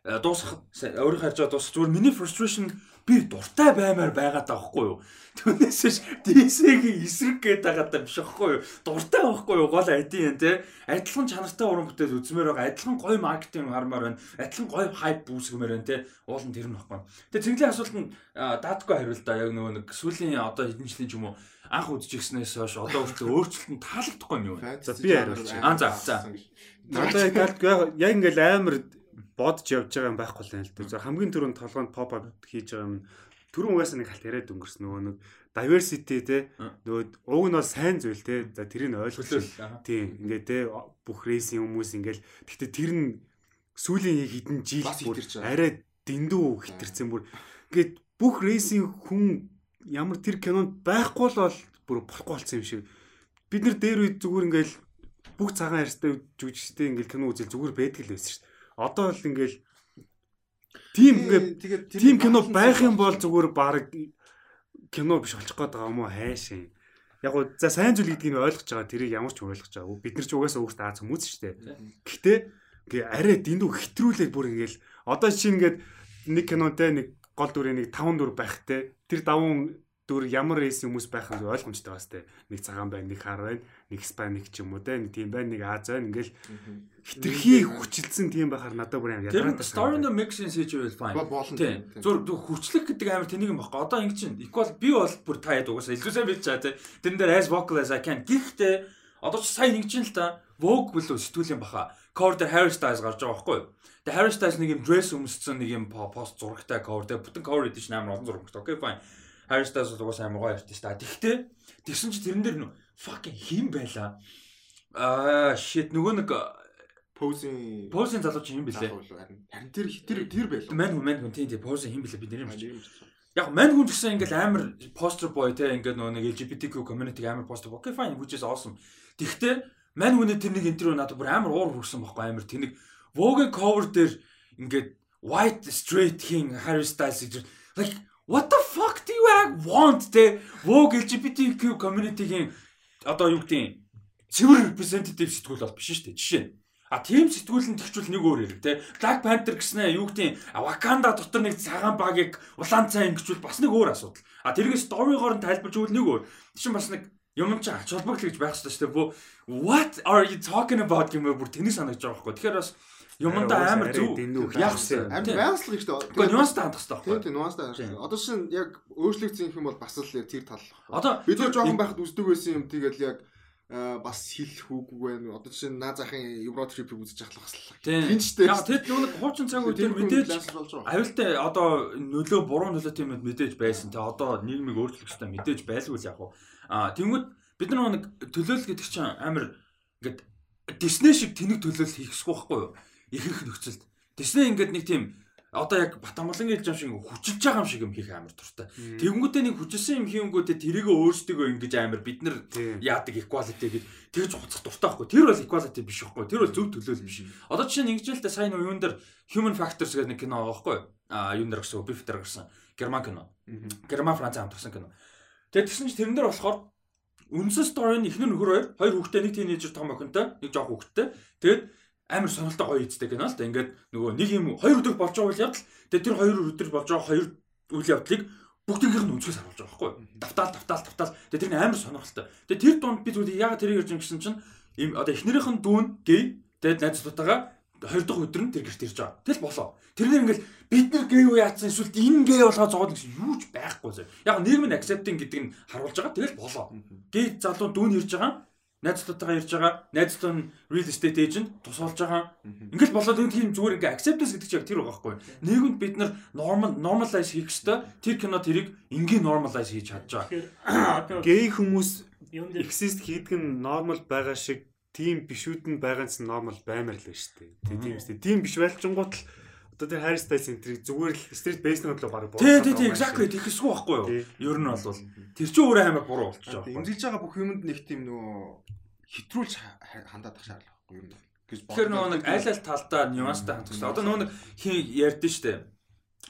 Э, Дуусах өөрийнхөө харж байгаа дуусах зүгээр миний frustration би дуртай баймаар байгаад байгаа хгүй юу. Түүнээс ш DC-гийн эсрэг гээд байгаа даа биш ахгүй юу. Дуртай байхгүй юу гол адийн те. Адилхан чанартай уран бүтээл үзмээр байгаа. Адилхан гоё маркетинг хармаар байна. Адилхан гоё хайп бүүсгэмээр байна те. Уул нь тэр нь баггүй. Тэгээ цэнгэлийн асуулт нь даатгүй хариул да яг нөгөө нэг сүүлийн одоо хэдэн жилийн ч юм уу анх үдчихснээс хойш одоо хүртэл өөрчлөлт нь таалагдахгүй юм юу? За би хариулж. Аа за за. Надад яг яг ингээл амар бодож явж байгаа юм байхгүй л юм л дээ. Хамгийн түрүүнд толгойд pop up хийж байгаа юм түрүүн угаасаа нэг халт яриад өнгөрсөн нөгөө нэг diversity те. Нөгөө уг нь бол сайн зүйл те. За тэрийг ойлгох тийм. Ингээд те бүх рейсийн хүмүүс ингээд гэхдээ тэр нь сүүлийн хэдэн жил бүр арай дэндүү хитэрсэн бүр. Ингээд бүх рейсийн хүн ямар тэр кинонд байхгүй л бол бүр болохгүй болсон юм шиг бид нар дээр үед зүгээр ингээд бүх цагаан арьстай жүжигчтэй ингээд кино үзэл зүгээр байдаг л байсан шүү дээ одоо л ингээл тийм ингээд тийм кино байх юм бол зүгээр баг кино биш болчих гээд байгаа юм уу хайшин. Яг гоо за сайн зүйл гэдгийг ойлгож байгаа тэрийг ямар ч ойлгож байгаа. Бид нар ч угаасаа өөртөө аз хүмүүс шүү дээ. Гэхдээ ингээ арай дэндүү хэтрүүлээд бүр ингээл одоо чинь ингээд нэг кинотой нэг гол дүрийн нэг 5 дүр байх те тэр даван дүр ямар рейс хүмүүс байх нь ойлгомжтой бас те нэг цагаан байна нэг хар байна нэг спаник ч юм уу те нэг тийм байна нэг аз байна ингээл хитрхи хүчилсэн тийм байхаар надад бүр амар ядраад байна. Story the mixing will fine. Тийм. Зүр хүчлэх гэдэг амар тэнийг юм баггүй. Одоо ингэ чинь equal би бол бүр та яд угаасаа илүү сайн бич чаа те. Тэрэн дээр as vocal as I can. Гэхдээ одоо ч сайн ингэ чинь л та Vogue билүү сэтгүүлийн баха. Cover дээр Harry Styles гарч байгаа байхгүй юу? Тэгээ Harry Styles нэг юм dress өмссөн нэг юм пост зурагтай cover дээр бүтэн cover edition амар олон зурагтай. Окей fine. Harry Styles бол угаасаа амар гоё артист та. Тэгтээ тэгсэн чи тэрэн дээр нөө fucking хим байла. Аа shit нөгөө нэг Позин Позин залуу чи юм бэлээ. Харин тэр тэр тэр байлаа. Мань хүн мань хүн тийм тийм Позин хим бэлээ бид нэр юм. Яг мань хүн гэсэн ингээл амар постер boy те ингээд нөгөө нэг LGBTQ community амар постер boy. Okay fine which is awesome. Тэгтээ мань хүний тэр нэг интервью надад бүр амар уур хүрсэн байхгүй амар тэнийг Vogue cover дээр ингээд white straight king Harry Styles гэж like what the fuck do you want те Vogue LGBTQ community-гийн одоо юу гэдэг цэвэр representative сэтгүүл бол биш шүү дээ. Жишээ нь А тийм сэтгүүлэн тэгчүүл нэг өөр хэрэг те. Black Panther гэснээр юу гэдэг Wakanda дотор нэг цагаан багийг улаан цай ингэчүүл бас нэг өөр асуудал. А тэргээ сторигоор нь тайлбарж өгвөл нэг өөр. Тийш бас нэг юм чи ач холбогдол гэж байх хэрэгтэй шүү дээ. What are you talking about гэмээр бүр тэнийг санагдаж байгаа байхгүй. Тэгэхээр бас юмдаа амар зүг яах вэ? Амар байгаслах шүү дээ. Гэхдээ нюанстай хандах хэрэгтэй байхгүй. Тийм нюанстай хандах. Одоо шин яг өөрчлөгдсөн юм бол бас л тэр тал. Одоо бид нар жоохон байхад үздэг байсан юм тэгэл яг бас хэлэх үгүй байна. Одоо жишээ нь наа захын Евро трипийг үзэж ахлах бас. Тинчтэй. Яг тэд нэг хуучин цаг үед мэдээж аюултай одоо нөлөө буруу нөлөө тийм мэдээж байсан. Тэ одоо нийгмийг өөрчлөх хэрэгтэй мэдээж байлгүй л яг уу. А тэнгууд бид нар нэг төлөөлөл гэдэг чинь амар ингээд Disney шиг тэнэг төлөөлөл хийхсгүй байхгүй юу? ихэнх нөхцөлд. Тэснэ ингээд нэг тийм одоо яг Батамгалан хэлж юм шиг хүчилж байгаа юм шиг юм хийх амар дуртай. Тэгэнгүүтээ нэг хүчилсэн юм хийнгүүтээ тэрийг өөрсдөө ингэж амар бид нар яадаг equality гэж тэгж хуцах дуртай байхгүй. Тэр бол equality биш байхгүй. Тэр бол зөв төлөөлөл биш. Одоо жишээ нь ингэж л та сайн юун дээр Human Factors гэдэг нэг кино байгаа байхгүй. А юун дээр гэсэн дээр гарсан. Герман кино. Герман Франц хамтарсан кино. Тэгээд тэгсэн чинь тэрэн дээр болохоор үндсэн story нь ихнэр нөхөр хоёр хоёр хүүхдээ нэг тийнейжер том охинтой нэг жоох хүүхдтэй. Тэгээд амар сонирхолтой гоё ийдтэй кино л да. Ингээд нөгөө нэг юм хоёр өдөр болж байгаа үйл явдал. Тэгээ тэр хоёр өдөр болж байгаа хоёр үйл явдлыг бүгдийнх нь өнцгөөс харуулж байгаа байхгүй. Давтаал давтаал давтаал. Тэгээ тэр нь амар сонирхолтой. Тэгээ тэр дунд би зүгээр ягаад тэрийг ярьж гэсэн чинь им одоо эхнэрийнх нь дүүн гей. Тэгээд найзлуудаагаа хоёр дахь өдөр нь тэр гэрт ирж байгаа. Тэгэл болоо. Тэрнэр ингээл бид нар гей уу яатсан эсвэл энэ гей болгоо зовоод гэсэн юу ч байхгүй зэ. Яг нийгмийн accepting гэдэг нь харуулж байгаа. Тэгэл болоо. Гей залуу дүүн ирж байгаа найзлуудтайгаа ирж байгаа. Найзлууд нь real estate agent тусалж байгаа. Ингээл болоод энэ тийм зүгээр ингээ acceptance гэдэг чинь тэр байгаа байхгүй. Нийгэмд бид нар normal normalize хийх ёстой. Тэр кино тэрийг ингийн normalize хийж чадж байгаа. [coughs] Гей хүмүүс exist хийдэг нь normal байгаа шиг тийм бишүүд нь байгаа нь normal баймар л байна шүү дээ. Тийм үстэй. Тийм биш байлчингууд л Одоо тэр Harry Styles энтрийг зүгээр л street basement руу бараг боо. Тий, тий, тий, exactly тэгэхгүй байхгүй юу? Ер нь бол тэр чинь өөрөө амар буруу болчихж байгаа. Эмзэлж байгаа бүх юмд нэг тийм нөгөө хитрүүлж хандаад ах шаардлага байхгүй юу? Тэгэхээр нөгөө нэг аль аль талдаа нюанстай хэрэгтэй. Одоо нөгөө нэг хин ярьдэн штэ.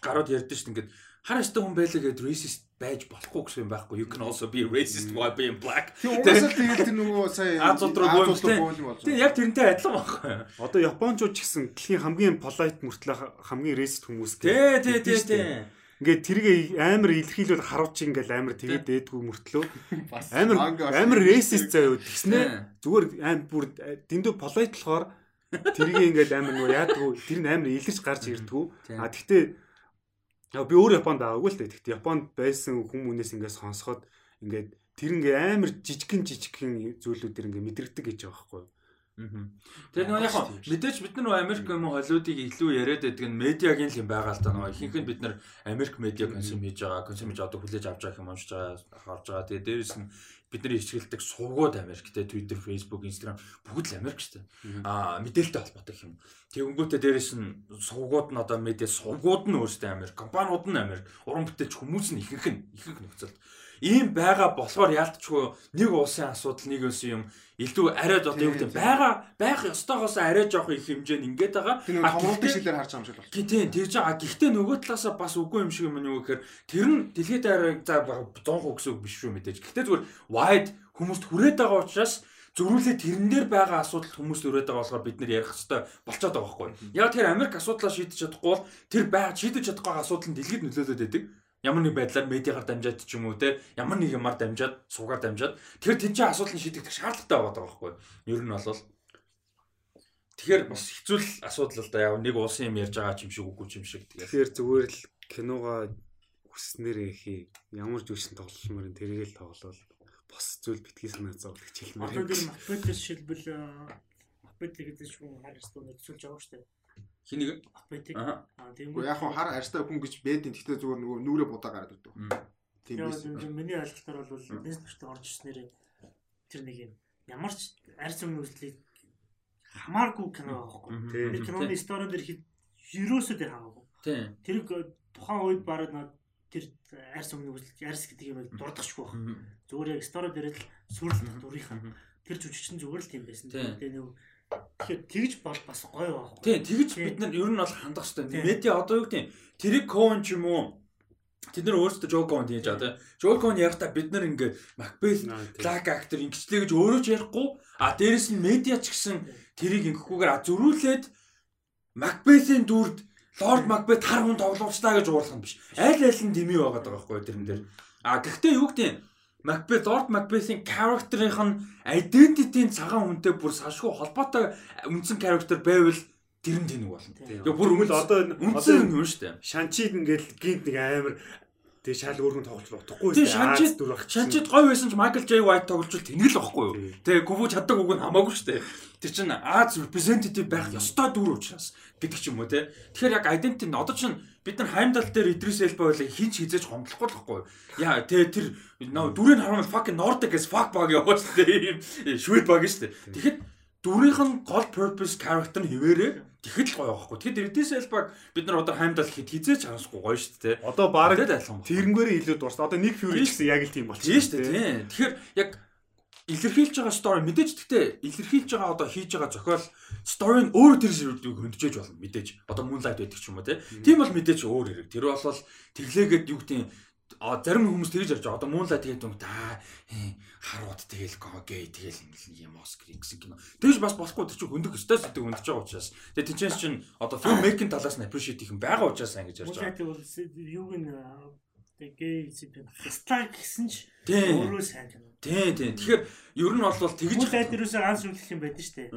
Гарууд ярьдэн штэ ингээд харастай хүн байлаа гэдэг racist байж болохгүй гэсэн юм байхгүй. You can also be racist while being black. Тийм угаасаа тэгээд тэр нөгөө сая Азууд руу бөөлмөлтэй. Тийм яг тэрнтэй адилхан байхгүй. Одоо Япончууд ч гэсэн дэлхийн хамгийн polite мөртлөө хамгийн racist хүмүүс Тий, тий, тий, тий. ингээд тэргээ амар илэрхийлүүл харуулж ингээл амар тэгээд дээдгүй мөртлөө [laughs] Бас амар амар racist заяа тэгснэ зүгээр амар бүр дэндүү polite болохоор [laughs] тэргээ ингээл амар нөгөө яадгүй тэр нь амар илэрч гарч ирдгүү а тэгтээ би өөр Японд байгаагүй л дээ тэгтээ Японд байсан хүмүүнээс ингээд сонсоход ингээд тэр ингээ амар жижигхэн жижигхэн зүйлүүдэр ингээ мэдрэгдэг гэж байгаа байхгүй юу? Тэгээ нөгөө яг мэдээж бид нар Америк юм уу Холливуудыг илүү яриад байдаг нь медиагийн л юм байгаа л да нөгөө. Ихэнх нь бид нар Америк медиа консюм хийж байгаа, консюм хийж одоо хүлээж авч байгаа юм уншиж байгаа, харж байгаа. Тэгээ дээрэс нь бидний хичгэлдэг сувгууд Америктэй Twitter, Facebook, Instagram бүгд л Америк шүү дээ. Аа мэдээлэлтэй холбоотой юм. Тэгэнгүүтээ дээрэс нь сувгууд нь одоо медиа сувгууд нь өөрсдөө Америк, компаниуд нь Америк, уран бүтээлч хүмүүс нь ихэнх нь ихэнх нөхцөлд ийм байгаа болохоор яалтчгүй нэг улсын асуудал нэг улсын юм илүү арайд одоо юу гэдэг байгаа байх ёстойгоос арай жоох их хэмжээнд ингээд байгаа. А, томруулдаг шилээр харж байгаа юм шиг байна. Тийм тэгж байгаа. Гэхдээ нөгөө талаасаа бас үгүй юм шиг юм юу гэхээр тэр нь дэлхийд арай за 100% гэсэн үг биш шүү мэдээж. Гэхдээ зүгээр wide хүмүүст хүрээд байгаа учраас зөрүүлээ тэрэн дээр байгаа асуудал хүмүүст өрөөд байгаа болохоор бид нэр ярих хэрэгтэй болчиход байгаа байхгүй. Яг тэр Америк асуудлаа шийдэж чадахгүй бол тэр байгаа шийдэж чадахгүй асуудал нь дэлхийд нөлөөлөд байдаг. Ямар нэг байдлаар медиагаар дамжаад ч юм уу те ямар нэг юмар дамжаад суугаар дамжаад тэр тэнцээ асуудлыг шийдэх шаардлагатай байгаа байхгүй. Ер нь бол Тэгэхээр бас хэцүү л асуудал л да яг нэг улсын юм ярьж байгаа ч юм шиг үгүй ч юм шиг тэгээд Тэгэхээр зүгээр л киногоо хүснээр хий ямар ч үсэн тоглолмоор нь тэргээл тоглол бос зүйл битгий санаа зовлох Одоо хэлмээр. тэр Матбетээс шилбэл Матбетийг эзэж хүн харьс дуу нөхцөлж байгаа шүү дээ. Хинийг Матбетийг аа тийм. яг хаа хар арьстай хүн гэж бэдэн тэгтээ зүгээр нөгөө нүрэ будаа гараад өгдөг. Тийм Яг энэ миний ойлголтоор бол бизнес төртөг орж ирснээр тэр нэг юм ямар ч арьс өмнө үзлийг хамааргүй кино байхгүй. Тийм. Тэр киноны стори дээр ерөөсөө тэр хамаагүй. тийм Тэрийг тухайн үед бараг над тэр арьс өмнө үзлийг арьс гэдэг юм дурдахчгүй байна. Зүгээр яг стори дээр л сүрлэх дурынхаа тэр жүжигчин зүгээр л тийм байсан. Тийм. Тэгээ нэг тэгэхээр тэгж бол бас гоё байхгүй. тийм тэгж бид нар ер нь бол хандах хэрэгтэй. Медиа одоо юу гэдэг тэрийг коун ч юм уу? Тэд нар өөрсдөө жоо коун хийж байгаа тийм. Жоо коун ярихтаа бид нар ингээ Macbeth Black actor ингэчлээ гэж өөрөө ч ярихгүй. А дээрэс нь медиа ч гэсэн тэрийг ингэхгүйгээр а зөрүүлээд Macbeth-ийн дүрд Lord Macbeth хар хүн тоглоомжтаа гэж уурлах нь биш. Аль аль нь дэмий байгаа даа байхгүй тэрэн дээр. А гэхдээ юу гэдэг Macbeth Lord Macbeth-ийн character-ийнх нь identity-ийн цагаан хүнтэй бүр салшгүй холбоотой үндсэн character байвал тэр нь тэнэг болно. Яг бүр Тэгвэл одоо үндсэн юм шүү дээ. шанчид ингээл гинт нэг амар тэгээ шал өөргөн тоглож утгагүй Тэгээ шанчид шанчид гой байсан ч Michael J White тоглож бол тэнэг л байхгүй юу? Тэгээ гүвүү чаддаг үг нь хамаагүй шүү дээ. Тэр чинь Аз representative байх ёстой дүр учраас гэдэг ч юм уу те. Тэгэхээр яг identity нь одоо чинь бид нар хаймдал дээр Idris Elba байлаа хин ч хизээж гомдлохгүй л юу? Яа тэгээ тэр дүрийг харуул fucking Nordic as fuck баг яваа шүү дээ. Ийм швед баг шүү дээ. Тэгэхэд дүрийнх нь гол purpose character нь хിവэрээ тэгэхэд л гоё байхгүй. Тэгэхээр Idris Elba бид нар одоо хаймдал хэд хизээж харахгүй гоё шүү дээ. Одоо баг тэрнгээрээ илүү дурсан. Одоо нэг фьюри гэсэн яг л тийм болчих. Тийм шүү дээ. Тийм. Тэгэхээр яг илэрхийлж байгаа story мэдээж гэхдээ илэрхийлж байгаа одоо хийж байгаа зохиол story нь өөр тэр зүйлийг хөндөж болно мэдээж. Одоо Moonlight байдаг ч юм уу тийм бол мэдээж өөр хэрэг. Тэр бол тэглээгээд юу гэдэг а зарим хүмүүс тэгж ярьж байгаа. Одоо Moonlight тэгээд юм та харууд тэгэл гей тэгэл юм Оскар гэсэн кино. Тэгж бас болохгүй тэр чинь хөндөх өстой сэдв хөндөж байгаа учраас. Тэгээд тэнцэнс чинь одоо film making талаас нь appreciate их юм байгаа учраас ангиж ярьж байгаа. Юуг нь тэг гей зэпэн хастаа гэсэн ч өөрөө сайн кино. Тийм тийм. Тэгэхээр ер нь бол тэгж Муулайт ерөөсөө ганц үлдэх юм байдаг штэ.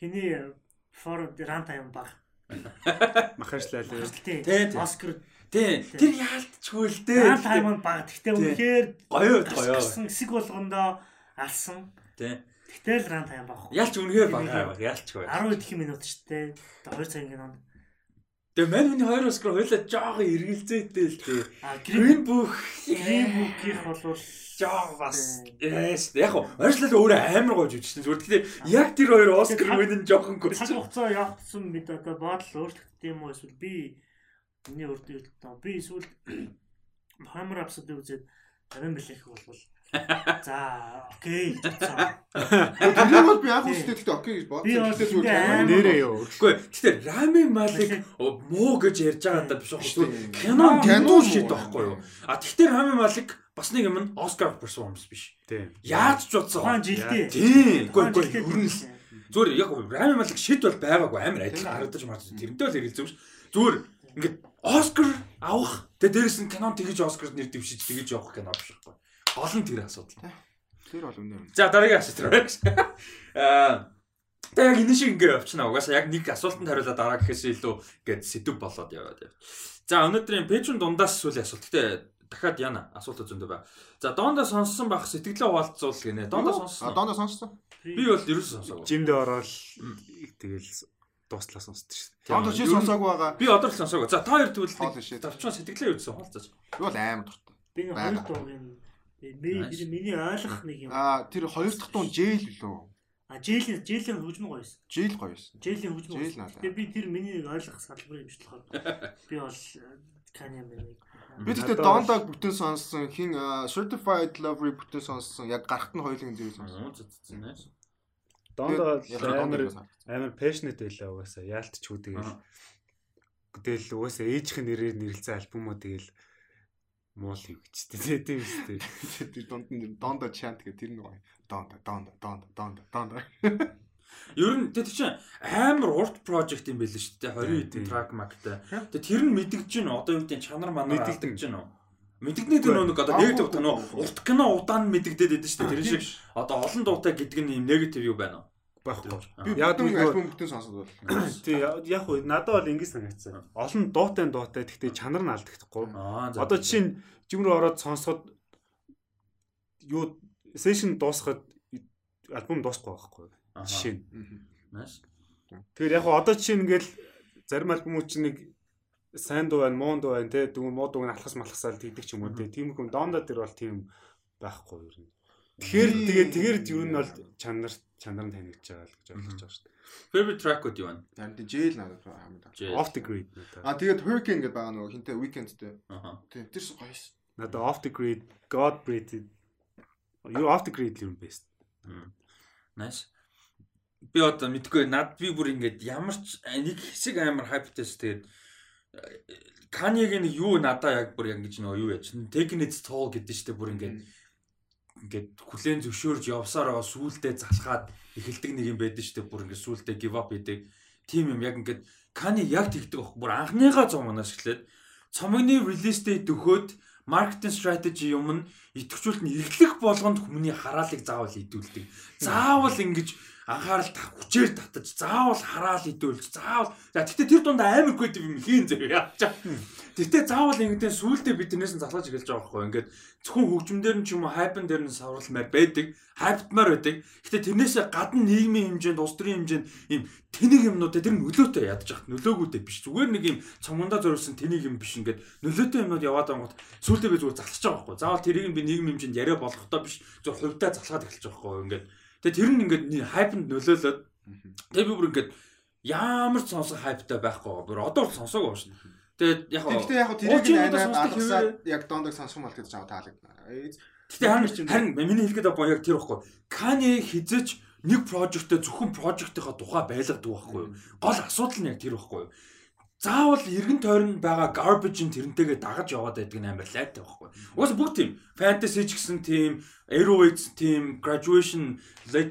Хиний форум ранта юм баг. [laughs] Махашлаа л. Тийм. Оскар Тийм. Тэр яалтчгүй л дээ. ранта юм баг. Тийм. үнэхээр Гоё гоё. гарсан хэсэг болгондоо алсан. Тийм. Тэгтэл ранта юм баг. Ялч үнэхээр бага ялчгүй. 10 дэх минут штэ. 2 цагийн кинонд. Тэгээ мань хүний хоёр Оскар хоёлаа жоохон эргэлзээтэй л. А Green Green Book Green Book-ийнх бол жоо бас яаш яг хоо ойрслол өөрөө амар гоё жүжигчсэн зүгээр гэхдээ яг тэр хоёр Оскар win нь жоохон цаг гүрч. хугацаа явагдсан мэд одоо бодол өөрчлөгдсөн юм уу эсвэл би миний урд хэлтээ би эсвэл Rhapsody үзээд Равин Блэк болвол за окей. Тэр бол би яг үстэй гэхдээ окей гэж Би бодсон. үндэ амар- Нэрээ юу. Үгүй гэхдээ Рами Малик муу гэж ярьж байгаа даа биш үү? дээ. Кино шийд байхгүй юу? А тэгтээ Рами Малик бас нэг юм Оскар performance биш. Тийм. Яаж ч бодсон. Тухайн жилдээ. Тийм. Үгүй үгүй ер нь Зүгээр яг Рами Малик шид бол байгаагүй амар адил харагдаж мартаж тэрнтэй л хэрэгэлсэн юм ш. Зүгээр ингээд Оскар авах Тэгээ дээрэс нь кинон тэгэж Оскарт нэр дэвшиж тэгэж явах кино биш байхгүй. Гол нь тэр асуудал. Тэр бол үнэ. За дараагийн асуулт руу. Аа Тэгээ яг энэ шиг ингээ явчихна. Угаасаа яг нэг асуултанд хариулаад дараа гэхээс илүү ингээд сэдв болоод яваад. За өнөөдрийн пэйжн дундаас сүүлийн асуулт. Гэтэ дахиад яана асуулт зөндөө байна. За доонда сонссон бах сэтгэлээ хуваалцуул гинэ. Доонда сонссон. А доонда сонссон. Би бол ерөөсөө сонсоогүй. Жимдээ ороод тэгэл дууслаа сонсдог шүү дээ. Доонда чи сонсоогүй байгаа. Би одоо л сонсоогүй. За та хоёр тэгвэл шээ. тавчмаа сэтгэлээ юусэн хаалцаач. Би бол амар дуртай. Би хоёр дуугийн миний миний ойлгох нэг юм. А тэр хоёр дахь дуун Jail лөө. А жээлийн жээлийн хөгжмөн гоё байсан. Jail гоё байсан. Жээлийн надаа. Тэгээ би тэр миний ойлгох салбар юм шиг болохоор [laughs] би бол Kanye мэн. Би тэгтээ Дондаг бүтэн сонссон, хин а, Certified Lover бүтэн сонссон. Яг гарахт нь хоёулын зэрэг сонссон. Зүтцсэн. Дондоо Яг амар амар passionate байлаа угаасаа яалтчгүй тэгэл тэгэл угаасаа ээжийн нэрээр нэрлэлсэн альбомоо тэгэл муул юу гэж тээ тийм үстэй. Тэр донд нь Донда чант гэх тэр нэг гоё. Донда, Донда, Донда, Донда, Донда. Ер нь тэр чинь амар урт project юм байл шүү дээ. 20 Тийм. хэдэн track magтай. Тэгээ тэр нь мэдгэж гин одоо юу гэдэг чанар манаар алдаж гин үү? Мэдэгдний тэр нэг одоо негатив утга нөө урт кино удаан мэдэгдээд байдаг шүү дээ. Тэр шиг одоо олон дуутай гэдэг нь юм негатив юу байна уу? Байхгүй. Яг нөгөө- альбом бүтэн сонсоод бол. [coughs] Тий яг хөө надад бол ингэ санагдсан. Олон дуутай дуутай гэхдээ чанар нь алдагдахгүй. Одоо жишээ нь жим рүү ороод сонсоход юу сешн дуусахад альбом дуусахгүй байхгүй. Жишээ нь. Маш. Тэгэхээр яг одоо жишээ нь ингээл зарим альбомууд чинь нэг сайн дуу байна, муу дуу байна те дүү муу дууг нь алхас малхасаал тэгдэг ч юм уу те. Тийм хүн дондоо тэр бол тийм байхгүй юу юм. Тэгэхээр тэгээ тэгэр юу нь бол чанар чанар нь танигдж байгаа л гэж ойлгож байгаа шүү дээ. Favorite track-ууд юу? Харин тийм Jail надад хамгийн. Jail. Off the grid. А тэгээд Hurricane гэдэг байгаа нөгөө хинтээ Weekend-тэй. Тийм тэр гоё шээ. Надад off the grid, God breathed. Юу off the grid л юм best. Nice. Би одоо мэдгүй над би бүр ингээд ямар ч нэг хэсэг амар хайптайс тэгээд нэг юу надаа яг бүр ингэж нөгөө юу яж Technics Toll гэдэг чинь бүр ингээд ингээд хүлэн зөвшөөрж явсаар байгаа сүултээ залхаад эхэлдэг нэг юм байдаг шүү дээ. Бүр ингээд сүултээ give up хийдэг. Тийм юм яг ингээд Кани яг тэгдэг баг бүр анхныхаа цомоноос эхлээд цомогны release date өгөөд маркетинг strategy юм нь идэвхжүүлэлт нь эглэх болгонд хүмүүний хараалыг заавал идүүлдэг. Заавал ингэж анхаарал хүчээр татаж заавал хараал идүүлж заавал за тэгтээ тэр дунд амар creative юм хийн зэрэг яачаа. Тэгтээ заавал ингэдэн сүултээ бид тэрнээс нь залгаж эхэлж байгаа байхгүй ингээд зөвхөн хөгжмөндөр нь ч юм уу хайпн дээр нь савралмаар байдаг, хайптмаар байдаг. Гэтэ тэрнээсээ гадна нийгмийн хэмжээнд, улс төрийн хэмжээнд ийм тэнэг юмнууд тэр нөлөөтэй ядаж хат нөлөөгүйтэй биш. Зүгээр нэг ийм цомгондоо зориулсан тэнэг юм биш ингээд нөлөөтэй юмнууд яваад байгаа гот сүултээ би зүгээр залхаж байгаа байхгүй. Заавал тэрийг нь би нийгмийн хэмжээнд яриа болгохдоо биш зөв хувьдаа залхаад эхэлж байгаа байхгүй ингээд. Тэгээ тэр нь ингээд хайпнд нөлөөлөд тэгээ би бүр ингээд ямар ч сонсох хайптай байхгүй байгаа. Бүр одоо л сонсоогүй байна шүү. Тэгээд яг яг тэрийг нь удаа анаад сонсдог алгасаад хэвээр. яг Дондаг сонсох мал гэж жаа таалагдана. Гэтэ харин харин миний хэлгээд байгаа яг тэр байхгүй. Кани хизэж нэг прожекттэй зөвхөн прожектынхаа тухай байлгадаг байхгүй юу? Гол асуудал нь яг тэр байхгүй юу? Заавал эргэн тойронд байгаа garbage-ын тэрнтэйгээ дагаж яваад байдаг нь амар лайтай байхгүй? Угаасаа бүгд тийм. Fantasy ч гэсэн тийм, Aeroids тийм, Graduation, Late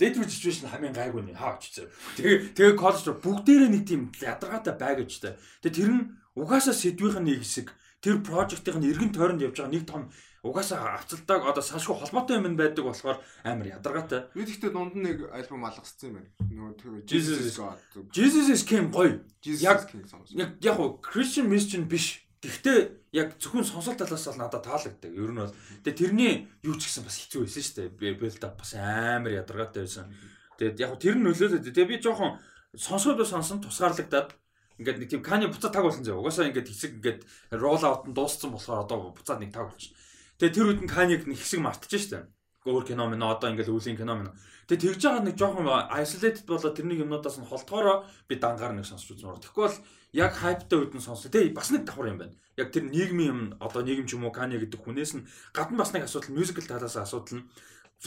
Late Registration хамгийн гайгүй нэ хаа зэ. Тэгээ тэгээ college бүгдээрээ нэг тийм ядаргаатай байгажтай. Тэгээ тэр нь угаасаа сэдвийнх нь нэг хэсэг тэр project-ийн эргэн тойронд явж байгаа нэг том угаасаа авцалдаг одоо салшгүй холбоотой юм байдаг болохоор амар ядаргаатай. би тэгтээ дунд нь нэг альбом алгасцсан юм байна. Нөгөө Jesus is- God. Jesus is King гоё. Яг-. Яг яг Christian mission биш. Гэхдээ яг зөвхөн сонсол талаас бол надад таалагддаг. Ер нь бол тэгээ тэрний юу ч гэсэн бас хэцүү байсан шүү дээ. Build up бас амар ядаргаатай байсан. Тэгээд яг тэр нь нөлөөлөд. Тэгээ би жоохон сонсоод сонсон тусгаарлагдаад ингээд нэг тийм кани буцаа таг болсон зав. Угаасаа ингээд хэсэг ингээд roll out нь дууссан болохоор одоо буцаад нэг таг болчих. Тэгээ тэр үед нь каниг нэг хэсэг мартчих шүү дээ. Өөр кино мэн одоо ингээд үлийн кино мэн. Тэгээ тэгж байгаа нэг жоохон isolated болоод тэрний юмнуудаас нь холтоороо би дангаар нэг сонсч үзмээр. Тэгэхгүй бол яг хайптай үед нь сонсоо. Тэгээ бас нэг давхар юм байна. Яг тэр нийгмийн юм одоо нийгэм ч юм уу Кани гэдэг хүнээс нь гадна бас нэг асуудал мюзикл талаас асуудал нь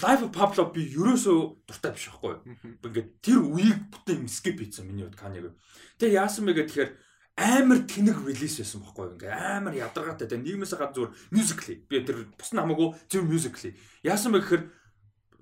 Live Pablo би ерөөсөө дуртай биш байхгүй? Ингээд тэр үеийг бүтэн skip хийсэн миний хувьд Каниг. Тэгээ яасан бэ гэхээр амар тэнэг релиз байсан байхгүй? Ингээ амар ядаргаатай. Тэгээ нийгмээс гадна зүгээр musically би тэр бус нь хамаагүй зөв musically. Яасан бэ гэхээр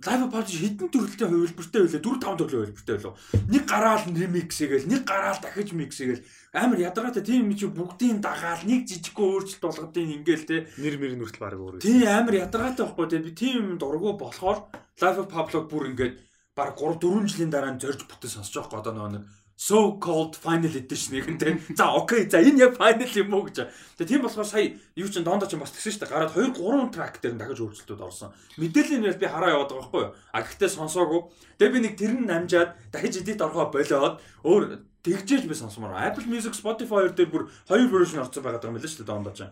Live Publish хэдэн төрөлтэй хувилбартай байлаа 4 5 төрлийн хувилбартай байлаа. Нэг гараал remix хийгээл, нэг гараал дахиж mix хийгээл амар ядаргаатай тийм юм чи бүгдийн дагаал нэг жижигхэн өөрчлөлт болгодیں۔ ингээл те. Нэр мэр нүртэл баг өөр. Тийм амар ядаргаатай байхгүй те. Би тийм дургу болохоор Live Public бүр ингээд баг 3 4 жилийн дараа зорж бүтэн сонсож байгаа одоо нөгөө нэг so called final edition-ыг нь тийм. За окей. За энэ яг final юм уу гэж. Тэгээ тийм болохоор сая юу ч дондоо ч бас тэгсэн шүү дээ. Гараад 2 3 track дээр нь дахиж өөрчлөлтүүд орсон. Мэдээллийн нь би хараа яваад байгаа байхгүй юу? А гэхдээ сонсоогүй. Тэгээ би нэг тэр нь намжаад дахиж edit оргоо болоод өөр тэгжээж би сонсомоор. Apple Music, Spotify дээр бүр хоёр version орсон байгаа юм байна шүү дээ дондоо ч.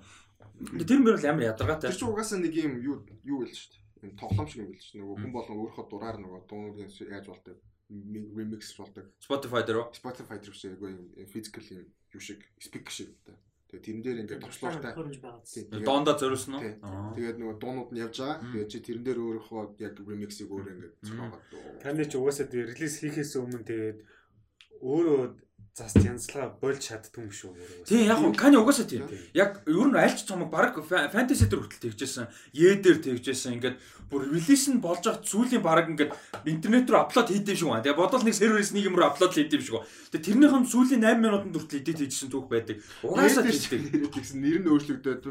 Тэр мөр л амар ядаргаатай. Тэр чинь угаасаа нэг юм юу юу байл шүү дээ. Тоглоом шиг юм байл шүү. Нөгөө хүн болгон өөрийнхөө дураар нөгөө дуунуудын яаж болдог remix болдог. Spotify дээр үү? Spotify дээр биш айгүй юм physical юм юу шиг speaker шиг та. Тэгээ тэрэн дээр ингээд товчлууртай. Доондоо зориулсан уу? Тэгээд нөгөө дуунууд нь явж байгаа. Тэгээд чи тэрэн дээр өөрийнхөө яг remix-ийг өөр ингээд зохиогоод. Таны ч угаасаа релиз хийхээс өмнө тэгээд өөрөө зас янзлага болж чаддгүй юм шүү. Тийм яг нь Кани угаасаа тийм. Яг ер нь аль ч цомог баг фэнтези дээр хүртэл тэгжсэн. Е дээр тэгжсэн. Ингээд бүр релиз нь болж байгаа зүйлийн баг ингээд интернет рүү аплод хийдэм шиг байна. Тэгээ бодвол нэг серверээс нэг юм руу аплод хийдэм шиг. Тэгээ тэрнийхэн сүүлийн 8 минутанд хүртэл эдит хийжсэн түүх байдаг. Угаасаа тийм. [laughs] Тэгсэн нэр нь өөрчлөгдөөд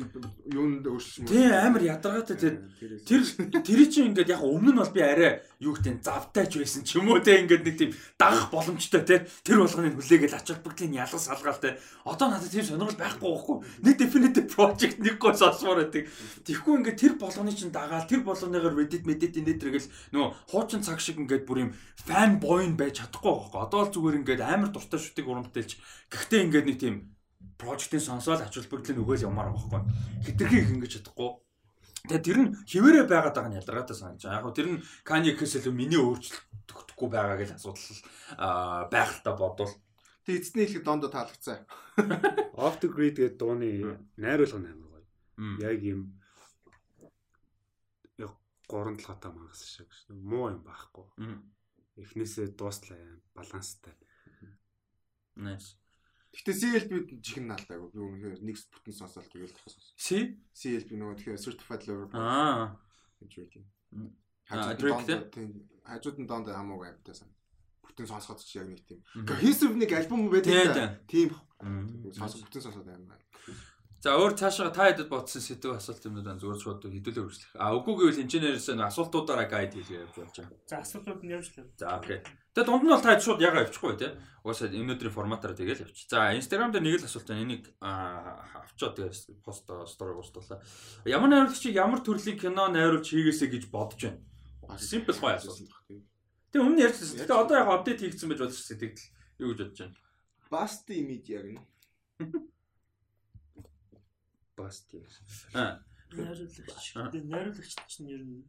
юунд өөрчлөсөн. Тийм амар ядаргаатай тийм. Тэр тэр чинь ингээд яг өмнө нь бол би арай юу гэдэг завтайч байсан ч юм уу те ингээд нэг тийм дагах боломжтой те. Тэр болгоныг хүлээгээл ач холбогдлын ялгас салгаалтай одоо надад тийм сонирхол байхгүй байхгүй. Нэг definitive project нэг гоо сонсомоор байдаг. Тэгэхгүй ингээд тэр болгоны чинь дагаал тэр болгоныгоор Reddit Reddit нэтэргэл нөгөө хуучин цаг шиг ингээд бүр юм fan boy байж чадахгүй байхгүй одоо л зүгээр ингээд амар дуртай шүтгийг урамтэлж гэхдээ ингээд нэг тийм project-ийн сонсоод ач холбогдлын өгөөл юмар байхгүй хитрхи их ингэж чадахгүй Тэгээ тэр нь хിവэрэ байгаад байгаа нь ялгаатай санаж байгаа. Яг нь тэр нь Kanye илүү миний өөрчлөлтөхгүй байгаа гэж асуудал та бодвол. Тэгээ эцний хэлэхэд дондоо таалагдсан. [laughs] Off the grid гэдэг дууны найруулга нь амар гоё. Яг юм яг гурван талаатай мангас шиг муу юм байхгүй. Эхнээсээ дуустлаа баланстай. Nice. Гэтэ CLB чихэн наалтаагүй. Би үнэхээр нэг бүтэн сонсоод тэгэл тахсан. C CLB нөгөө тэгэхээр certified lover. Аа. гэж үг юм. Хажууд нь доонд хамаагүй амтай сан. Бүтэн сонсоход ч яг нэг тийм. Cohesive нэг альбом байдаг. Тийм. Сонсох бүтэн сонсоод аймаа. За өөр цаашаа та хэдэд бодсон сэдв асуулт юмнууд байна зүгээр шууд хэдүүлээ үргэлжлэх. А үгүй гэвэл инженерээс нь асуултуудаараа гайд хийлгээ явж болж байгаа. За асуултууд нь явж лээ. За окей. Тэгээ дунд нь бол та шууд ягаа явчихгүй тий. Угаасаа өнөөдрийн форматаараа тэгэл явчих. За Instagram дээр нэг л асуулт байна. Энийг авчоо тэгээ пост стори уучлаа. Ямар найруулагчийг ямар төрлийн кино найруулж хийгээсэ гэж бодож байна. Simple гоё асуулт. Тэгээ өмнө ярьсан. Тэгээ одоо яг апдейт хийгдсэн байж болж сэтгэл юу гэж бодож байна. Bust image яг нь [laughs] бас тийм. Аа. Найруулагч. Тэгээ найруулагч чинь ер нь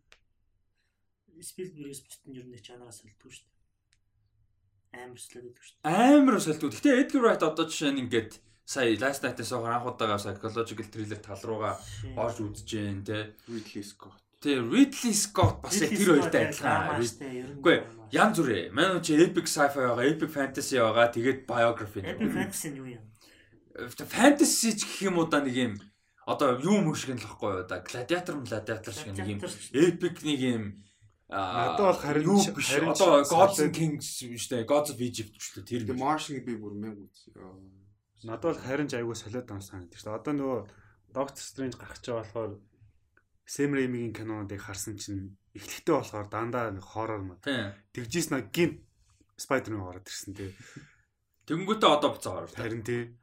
Спилбергээс бусд нь ер нь чанараа солидгүй шүү дээ. Амар солидгүй шүү дээ. Амар солидгүй. Гэтэ Edgar Wright одоо жишээ нь ингээд сая Last Night-аас анх удаага psychological thriller тал руугаа орж үзэж जैन те. Ridley Scott. Тэ Ridley Scott бас яг тэр хоёртой адилхан. Үгүй янз бүрээ. Манай чи epic sci-fi байгаа, epic fantasy байгаа, тэгээд biography. Epic fantasy нь юу юм? Fantasy ч гэх юм уу да нэг юм одоо юу юм шиг нь л баггүй юу да? Гладиатор гладиатор шиг нэг юм. Эпик нэг юм надад бол харин юу биш. одоо Gods and Kings биш үү Gods of Egypt ч л тэр Martian би бүр мянга үзсэн надад бол харин ч айгүй солиод ам санагдаж шүү дээ. Одоо нөгөө Doctor Strange гарах чаа болохоор Sam Raimi-гийн кинонуудыг харсан чинь эхлэхдээ болохоор дандаа нэг хоррор маа тэгжээс нэг гинт Spider-Man ороод ирсэн тий. Тэнгүүтээ одоо буцаагаар харин тий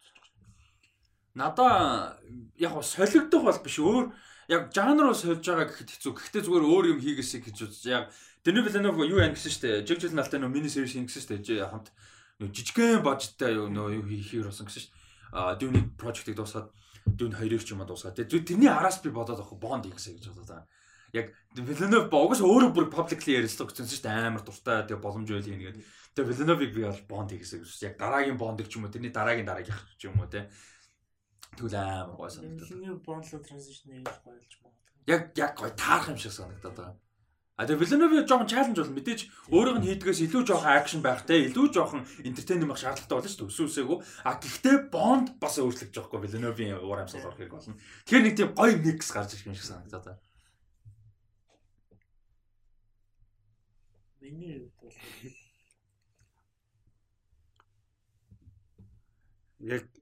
надаа яг солигдох бол биш өөр яг жанроо сольж байгаа гэхэд хэцүү. Гэхдээ зүгээр өөр юм хийгээсэй гэж үз. Яг Дэни Villeneuve юу яа гэсэн штэ. Жиг жил налтай нөө мини сервис гэсэн штэ. Хамт нөө жижигхэн бажтай юу нөө юу хийхээр болсон гэсэн штэ. А Dune project-ыг дуусгаад Dune 2-ыг ч юм уу дуусгаад. Тэгээ тэрний араас би бодоод авах Bond хийгээсэй гэж бодлоо. Яг Villeneuve богоос өөрөө бүр publicly ярилцлага гэсэн штэ амар дуртай тэгээ боломж байл юм гээд. Тэгээ Villeneuve-ыг би бол Bond хийгээсэй гэж. Яг дараагийн Bond-ыг ч юм уу тэрний дараагийн дараагийн ч юм уу те Тэгвэл амар гой санагдав. Фильмийн бондло транзишн хийж гойлж магадгүй. Яг яг гой таарах юм шиг санагдаад байгаа. А тэгээ Villeneuve жоохон чаленж бол мэдээж өөрөөх нь хийдгээс илүү жоохон акшн байхтай, илүү жоохон энтертейн байх шаардлагатай болно шүү дээ. Өсөөсөөгөө. А гэхдээ Bond бас өөрчлөгдөж байгаа хгүй Villeneuve-ийн уур амьсгал орохыг болно. Тэгэхээр нэг тийм гоё микс гарч ирэх юм шиг санагдаад байна. Миний хувьд бол яг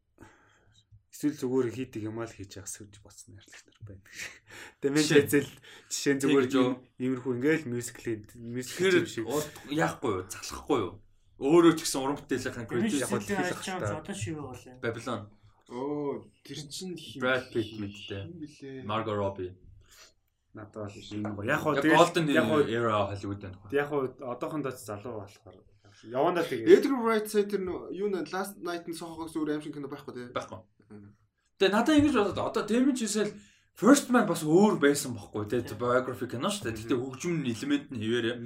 эсвэл зүгээр хийдэг юм аа л хийж явах гэж бодсон ярьлагч нар байна. Тэгээ мен хэзэл жишээ нь зүгээр иймэрхүү ингээл мюзикл мюзикл шиг яахгүй юу? Залхахгүй юу? Өөрөө ч гэсэн уран бол сэтгэлийн хэлэх ачаан хэрэгтэй. одоо шиг бол юм. Babylon, Оо тэр чинь Brad Pitt билээ. Margot Robbie. надад бол юм гоо. Яг хоо Golden яг хоо era Hollywood байна. яг хоо одоохондоо ч залуу болохоор явандаа тэгээ Edgar Wright сая тэр юу нэ Last Night-ын сохогоос өөр аим шиг кино байхгүй тий. Байхгүй. Тэгээ надад ингэж бодоод одоо Damien Chazelle First Man бас өөр байсан бохгүй тий biography кино шүү дээ. Тэгтээ хөгжим элемент нь хэвээрээ.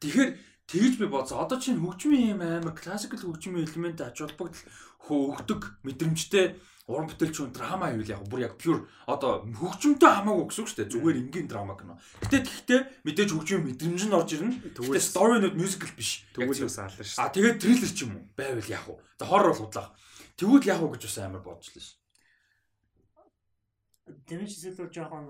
Тэгэхээр тэгж би бодсон. Одоо чинь хөгжмийн юм амар классикл хөгжмийн элемент ач холбогдол хөөгдөг мэдрэмжтэй уран бүтээлч хүн драма хийвэл яг бүр яг pure одоо хөгжмөнтэй хамаагүй гэсэн үг шүү дээ. Зүгээр энгийн драма кино. Гэтэ тэгтээ мэдээж хөгжмийн мэдрэмж нь орж ирнэ. Тэгтээ Тэгвэл- story-нууд musical биш. Тэгвэл бас ална шүү. А тэгээд триллер ч юм уу байвал яг уу. За хоррор бол худлаа. Тэгвэл яг уу гэж бас амар бодчихлоо ш. Дэмэж зүйл бол жоохон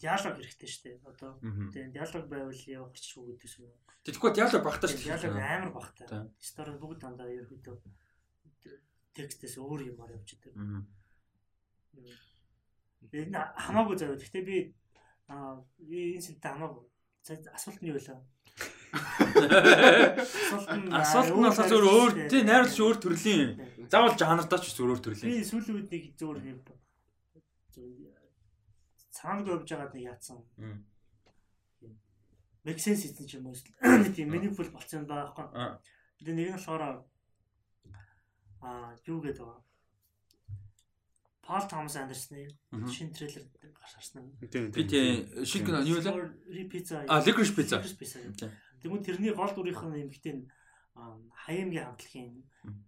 диалог хэрэгтэй шүү дээ. Одоо тийм диалог байвал явахчихгүй гэдэг юм. Тэгэхгүй диалог багтаа ш. Диалог амар багтай. Тийм. Стори бүгд дандаа ерөөдөө текстээс өөр юмар явж. Аа. Энэ хамаагүй заяа. Гэхдээ би энэ сэнтэй хамаагүй. Асуулт нь юу вэ? Асуулт нь Асуулт нь болохоор зөвөр өөр тий найруулагч өөр төрлийн заавал жанрдаа ч зөвөр өөр төрлийн. Би сүүлийн үед нэг зөвөр юм. Цаанд говж байгаад нэг яатсан. Sense хийсэн ч юм уу. Нэг [coughs] тийм meaningful болцсон байгаа байхгүй. Тэгээ нэг нь болохоор аа юу гэдэг вэ? Томас Андерсны Мгм. шинэ трейлер гарч харсан. Тийм Би тий шиг кино юу вэ? Рипица. А, Licorice Pizza. Тэгмээ тэрний гол дүрийнх нь эмгтэн хаймгийн хамтлагийн Мм.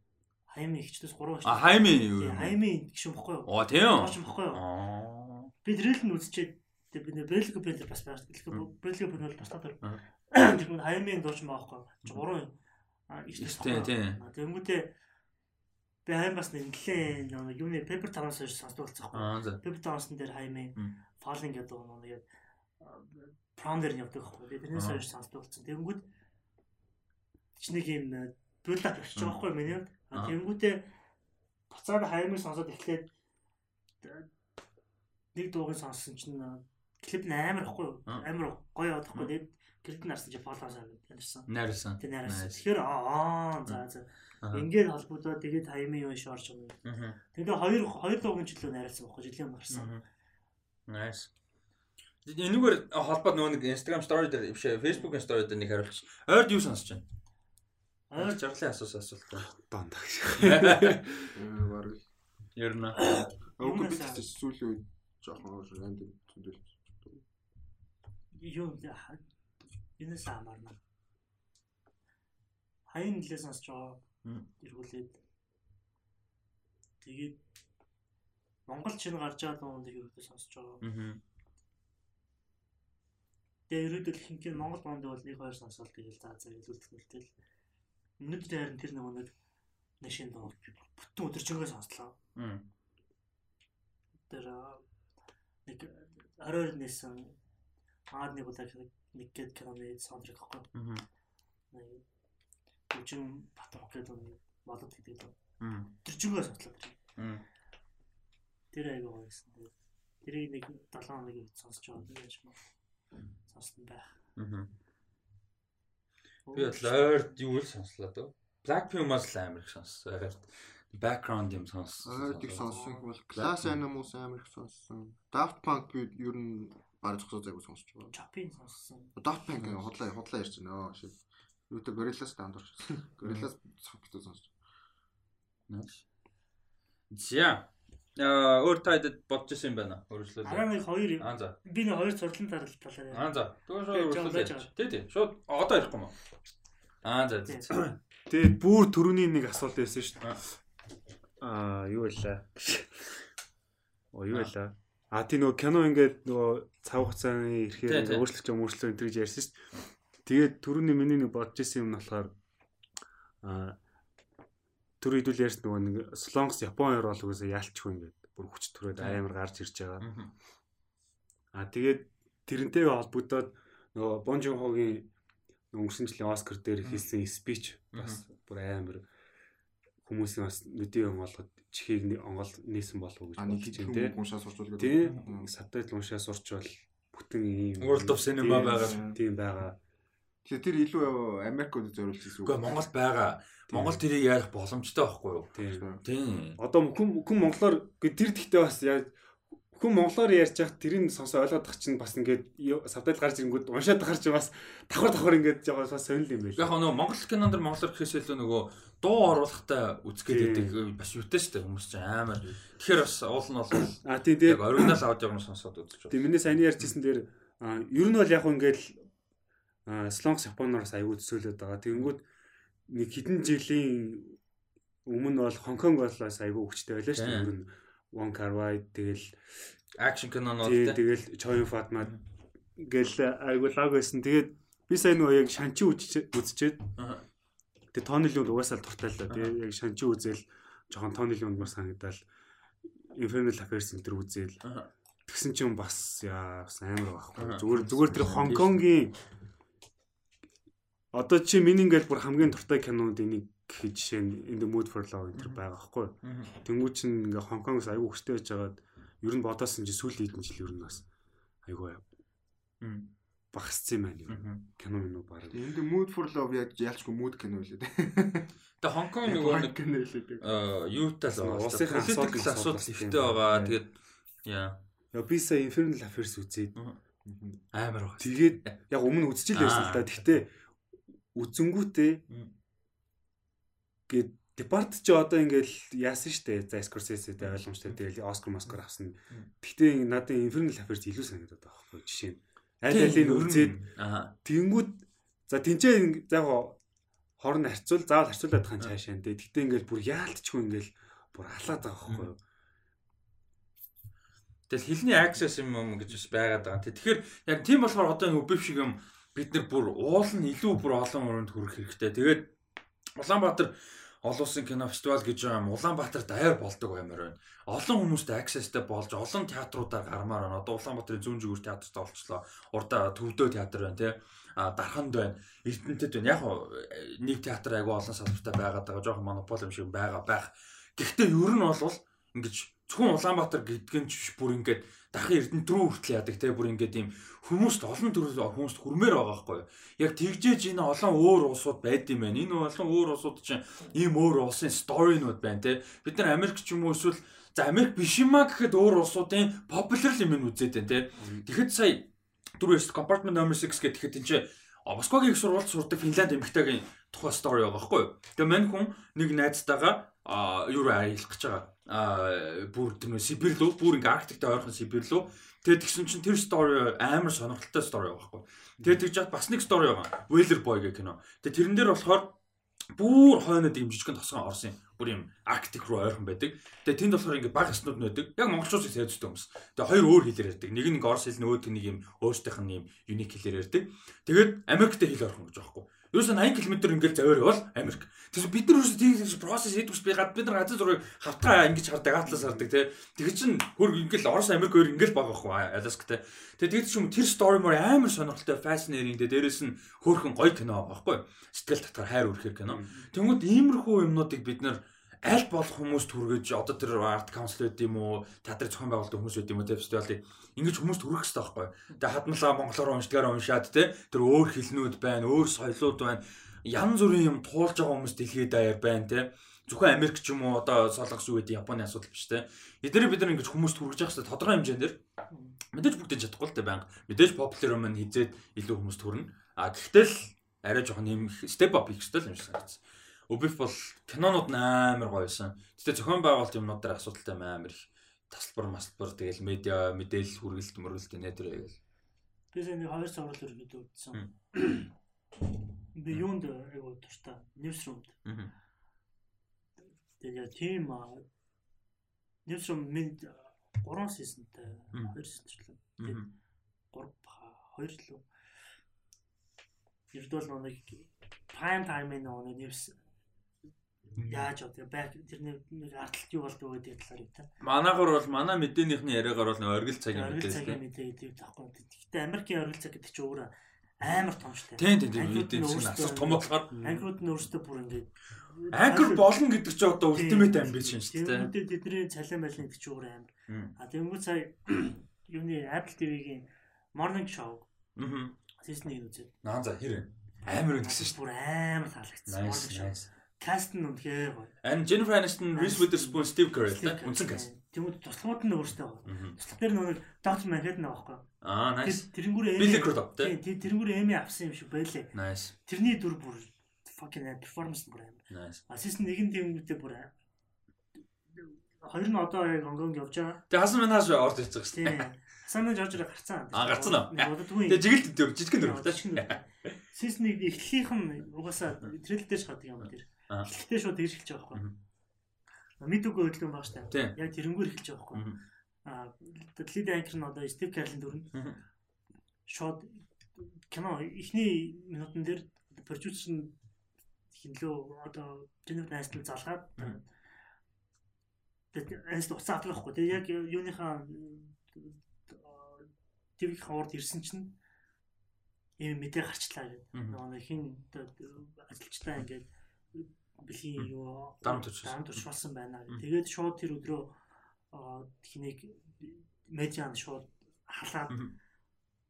хаймын ихчдээс 3 А хаймын юу Тийм, юм? хаймын гişүн бохгүй юу? Оо тийм? Тооч бохгүй юу? Аа. Би трейлер нь үзчихээд би Брэдлик Брэндер бас байгаа. Брэдлик Брэндер бас татар. Аа. Тэгмээ хаймын дууч байгаа байхгүй юу? Чи 3 а ихчдээс Тийм, тийм. Тэнгүүтээ би хайм бас нэлээ нэг юуны Paper Towns гэж сонсдог за. Paper Towns-ын дээр хаймын. Falling гэдэг нэг яг дээр нь явдаг байхгүй юу? Тэрнээс хойш сонсдог болсон. Тэнгүүд чи нэг юм build up болчих жоохоо юм миний тэнгүүтээ буцаад хаймыг сонсоод эхлээд нэг дуугийн сонссон чинь э, клип нь амар ихгүй. Амар гоё явахгүй. Тэгээд нь нарсан чи Towns амьдсан. Найрсан. Тэ найрсан. Тэгэхээр аа за за. Ингээд холбогдоод тэгээд хаймын юу шорч юм. Тэгээд хоёр хоёр дуугийн жилөө найрсан байхгүй жилийн. Мгм. Nice. Энэгээр холбоод нөгөө нэг Instagram story дээр биш ээ Facebook story дээр нэг хариулчих. Ойрд юу сонсож байна? Ойр Ойрд жаргалын асуусан асуулт байна. Донд гэж. Аа баг. Ер нь. Өөг би Юмнасаа. ч сүүлийн үед жоохон рандом төндөл. юу юунаас хамаарна. Хаян нэлээ сонсож байгаа. Эргүүлээд тэгээд Монгол чинь гарч байгаа дунд ерөөдөө сонсож байгаа. Аа. Тэгээ ерөөдөө хинкээ Монгол дунд бол нэг хоёр сонсоод тэгэл за за илүүлдэг нэлтэл. Өнөөдөр харин тэр нэг нэшин дунд бүтэн өдөржингөө сонслоо. Тэр нэг оройр нээсэн аад нэг удаа нэг гээд киноны саундтрек. Аа. Нэг үжим батмах гэдэг нэг болоод гэдэг. Мм. Өдөржингөө сонслоо тэр. Тэр аяга гоё гэсэн. Тэгээд тэрийг нэг 7 хоногийн үед сонсож байгаа юм яаж маа. Сонссон байх. Аа. Би бол ойрд юу л сонслоо дөө. Blackpink-аас л амар их сонссон. Ойрд background юм сонссон. Ойрдыг сонссон бол Class Animals амар их сонссон. Daft Punk би ер нь баг зогсоо зайг сонсож байгаа. Chopin сонссон. Daft Punk худлаа худлаа ярьж байна. Shit. Юутай Gorillaz таамд орч. [laughs] Gorillaz сонсож. Nice. За. Аа өөр тайд бодож исэн юм байна. Өргөжлөлөө. нэг хоёр юм. Аа за. Би нэг хоёр сурлан даралт талаар яриа. Аа за. Тэгвэл шууд жоо. Тий, тий. Шууд одоо ярихгүй маа. Аа за. Тэгээд бүр төрөний нэг асуулт байсан шүү Аа. дээ. Аа юу байлаа? Оо юу Аа. байлаа? А тий нөгөө кино ингээд нөгөө цав хугацааны ингээд өөрчлөлт юм өөрчлөлт энэ гэж ярьсан шүү дээ. Тэгээд төрөний миний нэг бодож исэн юм нь болохоор аа түр хэдүүл ярьсан нөгөө нэг Солонгос Япон хоёр бол үгүйсээ яалчгүй ингээд бүр хүч төрөөд амар гарч ирж байгаа. Мгм. А тэгээд тэрнтэйгээ холбогдоод нөгөө Бон Жун Хогийн өнгөрсөн жилийн Оскар дээр хийсэн спич бас бүр амар хүмүүсийн бас нүдийн онгоолгод чихийг нэг онгол нээсэн болов уу гэж бодож байна хүн уншаа сурчвал гэдэг. Тийм сабтайтл уншаа сурчвал бүтэн ийм World of Cinema тийм, байгаа. Тийм байгаа. Тэгэхээр тэр илүү Америкод зориулж ирсэн Үгүй Монгол байгаа. Монгол тэрийг ярих боломжтой байхгүй юу? Тийм. Тийм. Одоо хүн хүн монголоор тэр тэгтээ бас яа хүн монголоор ярьж явах тэрийг сонсоо ойлгоод тах чинь бас ингээд сабтайтл гарч ирэнгүүт уншаад чинь бас давхар давхар ингээд жоо бас сонирхол юм байл. Яг нөгөө Монгол кинонд монголоор гэхээс илүү нөгөө дуу оруулахтай үзгээд Тийм. байдаг бас юутай шүү дээ хүмүүс чинь амар. Тэгэхээр бас уул нь бол А тийм яг тэгээд оригинал аудиог нь сонсоод үзэж байна. тийм миний сайн ярьжсэн дээр ер нь бол яг ингээд слонг японоор бас аягүй төсөөлөд байгаа. Тэгэнгүүт нэг хэдэн жилийн өмнө бол Хонконг бол бас аягүй хүчтэй байлаа шүү дээ. Нь Wong Kar Wai тэгэл Акшн кинонууд тэгэл Choi Fatma гэл аягүй лаг байсан. Тэгээд би сайн нөгөө яг шанчи үзчихэд. Тэгээ тооны лүнд угаасаа л дуртай л да. Тэгээ яг шанчи үзэл жоохон тооны лүнд мас санагдал Infernal Affairs энэ төр үзэл тэгсэн чинь бас яа бас амар байхгүй. Зүгээр зүгээр тэр Хонконгийн одоо чи миний ингээл бүр хамгийн дуртай кинонд энийг гэхэд жишээ нь In the Mood for Love энэ байгаа байхгүй. Тэнгүү чин ингээ Хонконгоос аягүй хөштэй байж байгаад ер нь бодоосон чи сүүлийн хэдэн жил ер нь бас аягүй багассан юм байна. Мгм. Кино минь баг. Энд mood for love яаж ялчгүй mood кино үлээ. Тэгээ Хонконг нөгөө нэг кино үлээ. юутай л байгаа. Улсынхаа Политикл асуудал асуудал ихтэй байгаа. Тэгээд яа Яа би сая Infernal Affairs үзээд амар байгаа. тэгээд яг өмнө үзчихэл байсан л да. Аа. Үзэнгүүтээ гээд Департ ч одоо ингээл яасан штэ. За Scorsese-тэй ойлгомжтой тэгэл Оскар Москар авсан. Гэхдээ надад Infernal Affairs илүү санагдаад байгаа байхгүй жишээ нь. Аль алийг үзээд тэгэнгүүт за тэнцээ за яг хорн харьцуул заавал харьцуулаад хаан цаашаа энэ. Гэхдээ ингээл бүр яалтчгүй ингээл бүр алаад байгаа байхгүй юу. Тэгэл хилний access юм юм гэж бас байгаад байгаа. Тэгэхээр яг тийм болохоор одоо энэ үбив шиг юм бид нар бүр уул нь илүү бүр олон өрөөнд хүрэх хэрэгтэй. Тэгээд Улаанбаатар олон улсын кино фестивал гэж байгаа юм. Улаанбаатар даяар болдог баймаар байна. Олон хүмүүст accessтэй болж олон театруудаар гармаар байна. Одоо Улаанбаатарын зүүн зүгүүр театрт олчлоо. Урдаа Төвдөө театр байна тий. А Дарханд байна. Эрдэнэтэд байна. Яг нэг театр айгүй олон салбартай байгаад байгаа. Жохон монопол юм шиг байгаа байх. Гэхдээ ер нь бол ингэж зөвхөн Улаанбаатар гэдгэн ч бүр ингээд дахин Эрдэнэт рүү хүртэл яадаг те бүр ингээд ийм хүмүүст олон төрөл хүмүүст хүрмээр байгаа байхгүй юу. Яг тэгжээж энэ олон өөр улсууд байд юм байна. Энэ олон өөр улсууд чинь ийм өөр улсын сторинууд байна те. Бид нар Америк ч юм уу эсвэл за Америк биш юм а гэхэд өөр улсуудын popular юм үзээд байна те. Тэгэхэд сая түрүүс compartment number 6 гэхэд энэ чинь Москвагийн их сургуульд сурдаг Финланд эмэгтэйгийн тухай стори байгаа байхгүй юу. Тэгээ мань хүн нэг найзтайгаа а юу аялах гэж байгаа. А бүр тэр нөө Сибирь лөө бүр ингээ Арктиктэй ойрхон Сибирь лөө. Тэгээд тэгсэн чинь тэр стори амар сонирхолтой стори байхгүй. Тэгээд тэгж чад бас нэг стори байгаа. Whaler Boy гэх кино. Тэгээд тэрэн дээр болохоор бүр хойнод юм жижигхэн тосгон орсон юм. Бүр юм Арктик руу ойрхон байдаг. Тэгээд тэнд болохоор ингээ баг яснууд нөдөг. Яг монголчууд их сайжтай хүмүүс. Тэгээд хоёр өөр хэлээр ярьдаг. Нэг нь орс хэл нөгөөд нэг юм өөрсдийнх нь юм юник хэлээр ярьдаг. Тэгээд Америктэй хэл орхон гэж байхгүй. Ерөөсөө 80 км ингээл заваар явал Америк. Тэгээс бид нар ерөөсөө тийм процесс хийдэгс би гад бид нар газар зургийг хавтгаа ингэж хардаг атлас хардаг те. Тэгэж чин хөр ингээл Орос Америк хоёр ингээл байгаа байхгүй Аляскатай. Тэгээ тэгж чим тэр story мөр амар сонирхолтой fascinating те дээрэс нь хөөхөн гоё кино байгаа байхгүй. Сэтгэл татвар хайр үрхээр кино. Тэнгүүд иймэрхүү юмнуудыг бид нар аль болох хүмүүст хүргэж одоо тэр арт каунсл гэдэг юм уу театрын зохион байгуулалт хүмүүс гэдэг юм уу те фестивалыг ингэж хүмүүст хүргэх хэрэгтэй байхгүй. Тэгээ хадмалаа монголоор уншдгаар уншаад те тэр өөр хэлнүүд байна, өөр соёлууд байна. Ян зүрийн юм туулж байгаа хүмүүс дэлхийд даяар байна те. Зөвхөн Америк ч юм уу одоо солонгос юу гэдэг Японы асуудал биш те. Эдгээр бид нар ингэж хүмүүст хүргэж явах хэрэгтэй тодорхой хэмжээгээр мэдээж бүгдээ чадахгүй л те байнга. Мэдээж популяр юм хизээд илүү хүмүүст хүрнэ. А гэхдээ л арай жоохон юм степ ап хийх хэрэгтэй юм шиг санагдсан. Өбиф бол кинонууд амар гоё байсан. Гэтэ зохион байгуулалт юмнууд дээр асуудалтай амар их тасалбар масалбар тэгэл медиа мэдээлэл хүргэлт мөргөлт нэ тэр яг Би сайн нэг хоёр цаврал өргөд үзсэн. Мм. Би юунд айгуу. Мгм. Тэгээд яа тийм Newsroom минь 3 си즌тэй Мм. 2 си즌члээ. Мгм. 3 2 л. Ердөө л нэг prime time-ын нэг news яаж одоо back тэр нэг арталт юу болдог гэдэг талаар юм та. Манайхаар бол манай мэдээнийхний яриагаар бол оргил цагийн Оргил цагийн мэдээ гэдэг таахгүй. Гэхдээ Америкийн оргил цаг гэдэг чинь өөрөө амар томчтой. Тийм тийм тийм Ангиуд нь эдийн засгийн өөрсдөө- асар том болохоор Ангиуд нь өөрсдөө бүр ингээд анкер болно гэдэг чинь одоо ультимейт амбишн шүү дээ. Тэнгүүдээ тэдний цалин байлын гэдэг чинь өөр амар. А тэнгүүд сая [clears throat] юуны Apple TV-гийн Morning Show season 1 үзээд Наан за хэрэг амар үндсэн шүү бүр амар таалагдсан. дээ. Morning Show. Cast нь үнэхээр гоё. And Jennifer Aniston, Reese Witherspoon, Steve Carell тэ үндсэн каст. Тэнгүүд туслахууд нь өөртөө гоё. Туслах дээр нөгөө Dr. Manhattan байхгүй. Аа nice. Тэр тэрэнгүүрээ Billy Crudup тэ. Тийм, тэрэнгүүрээ Эми авсан юм шиг байлээ. Nice. Тэрний дүр бүр fucking performance бүр амар. Nice. А season 1-ийн тэнгүүдээ бүр амар. Хоёр нь одоо яг онгонг явж байгаа. Тэгээ хасан манаас орж ирж байгаа шүү дээ. Хасана Жорж гарцсан. Аа, гарцсан уу? Боддгүй. Тэгээ жигэлт дөр жижигэн дөр. [laughs] Season 1 эхлэлийнх нь угаасаа трейлер дээр шахаад юм тэр. Аа. Эхлэлтэй шууд тэгж эхэлж байгаа байхгүй. Мэдүүгөө хөдөлгөөн байгаа шүү дээ. Яг тэрнгүүр эхэлж байгаа байхгүй. Аа, лид анкер нь одоо Стив Карлин. Мгм. Шууд кино эхний минутан дээр продюсер нь хинлөө одоо Jennifer Aniston залгаад тэгээд Aniston уцаа авдаг байхгүй. Тэгээд яг юуныхаа TV-ийн хавард ирсэн чинь ийм мэдээ гарчлаа гэдэг. Нөгөө хин ажилчтай ингээд бэлгийн юу дарамт учруулсан байна. Тэгээд шууд тэр өдрөө аа, хэнийг медиан шууд халаад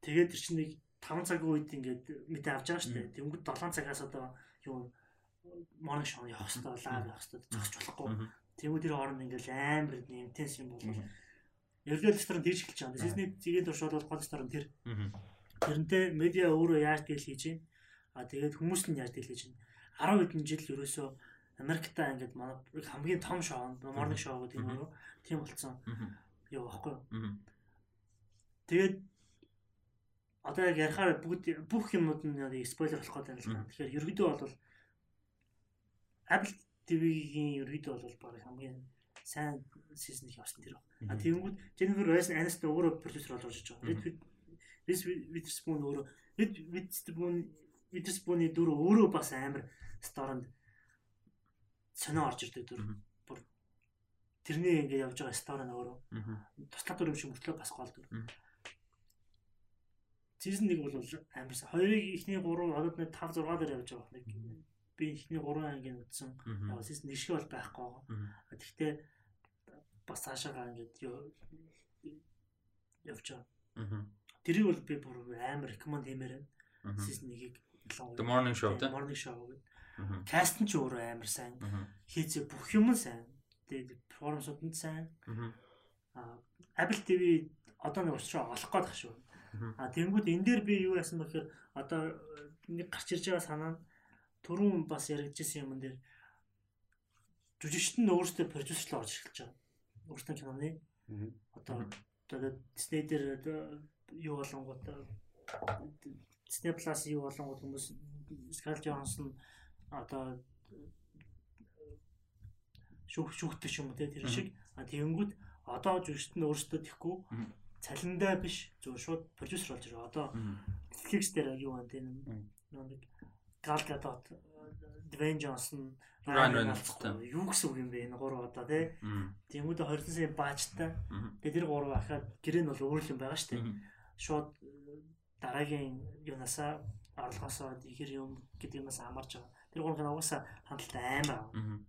тэгээд тэр чинь нэг 5 цагийн үед ингээд мэдээ авч байгаа шүү дээ. Тэнгүүд 7 цагаас одоо юу morning show явах хэрэгтэй лав явах хэрэгтэй зогсож болохгүй. Тэнгүүд тэр хооронд ингээд амар интенс юм бол Мгм. Эрлэл ресторан тийж эхэлж байгаа. Сизний зэгийн турш бол гол ресторан тэр. Тэрнтэй медиа өөрөө яаж дийл хийж байна. А тэгээд хүмүүс нь яаж дийл хийж байна. 10 хэдэн жил ерөөсөө Америктаа ингээд манай хамгийн том шоу morning show гэдэг юм уу тийм болцсон Мгм. юу баггүй. Тэгээд одоо яг ярихаар бүгд бүх юмуд нь спойлер болох гэдэг юм л да. Тэгэхээр ерөөдөө бол Apple TV-ийн ерөөдөө бол баг хамгийн сайн сизон их явсан тэр. А тэгэнгүүт Jennifer Aniston өөрөө продюсер болж орж байгаа. Reed Reese Witherspoon өөрөө Reed Witherspoon Witherspoon-ы дүр өөрөө бас амар сторонд сонио орж ирдэг дүр. Бүр тэрний ингээд явж байгаа стори нь өөрөө туслах дүр юм шиг мөртлөө бас гол дүр. Season 1 бол амарсан. Хоёрыг ихний 3 одоо нэг 5 6 дээр явж байгаа нэг би ихний 3 ангийн. Аа season 1 шиг бол байхгүй. Гэхдээ бас цаашаагаа ингээд явж байгаа. Тэрийг бол би бүр амар рекоманд хиймээр байна. Season 1-ийг The Morning Show тэ. Morning Show гэдэг. Каст нь ч өөрөө амар сайн. Хийцээ бүх юм сайн. Тэгээд перформансууд нь сайн. Аа Apple TV одоо нэг уучраа олох гээд шүү. Мгм. А тэгэнгүүт энэ дээр би юу яасан бэхээр одоо нэг гарч ирж байгаа санаа нь түрүүн бас яригдчихсэн юм дээр жүжигчт нь өөрсдөө продюсерлоо орж эхэлж байгаа. Киноны Мгм. одоо одоо Disney дээр юу болонгууд Disney Plus юу болонгууд хүмүүс Scarlett Johansson одоо шүүх шүүхтэй ч юм те тэр шиг а тэгэнгүүт одоо жүжигчт нь өөрсдөө тэхгүй цалиндаа биш зөв шууд продюсер болж байгаа. Одоо. Netflix дээр юу байна те нэг Gal Gadot, Dwayne Johnson, Ryan Ryan Reynolds Reynolds юу гэсэн үг юм бэ энэ гурав одоо те. Мгм. Тэнгүүдээ 20 сая баажтай. Тэгээд тэр гурав ахаад гэрээ нь бол өөр юм байгаа шүү дээ. Шууд дараагийн юунасаа орлогоосоо ихэр юм гэдэг юмас хамаарч байгаа. Тэр гурав нь угаасаа хандлтаа амар. аа.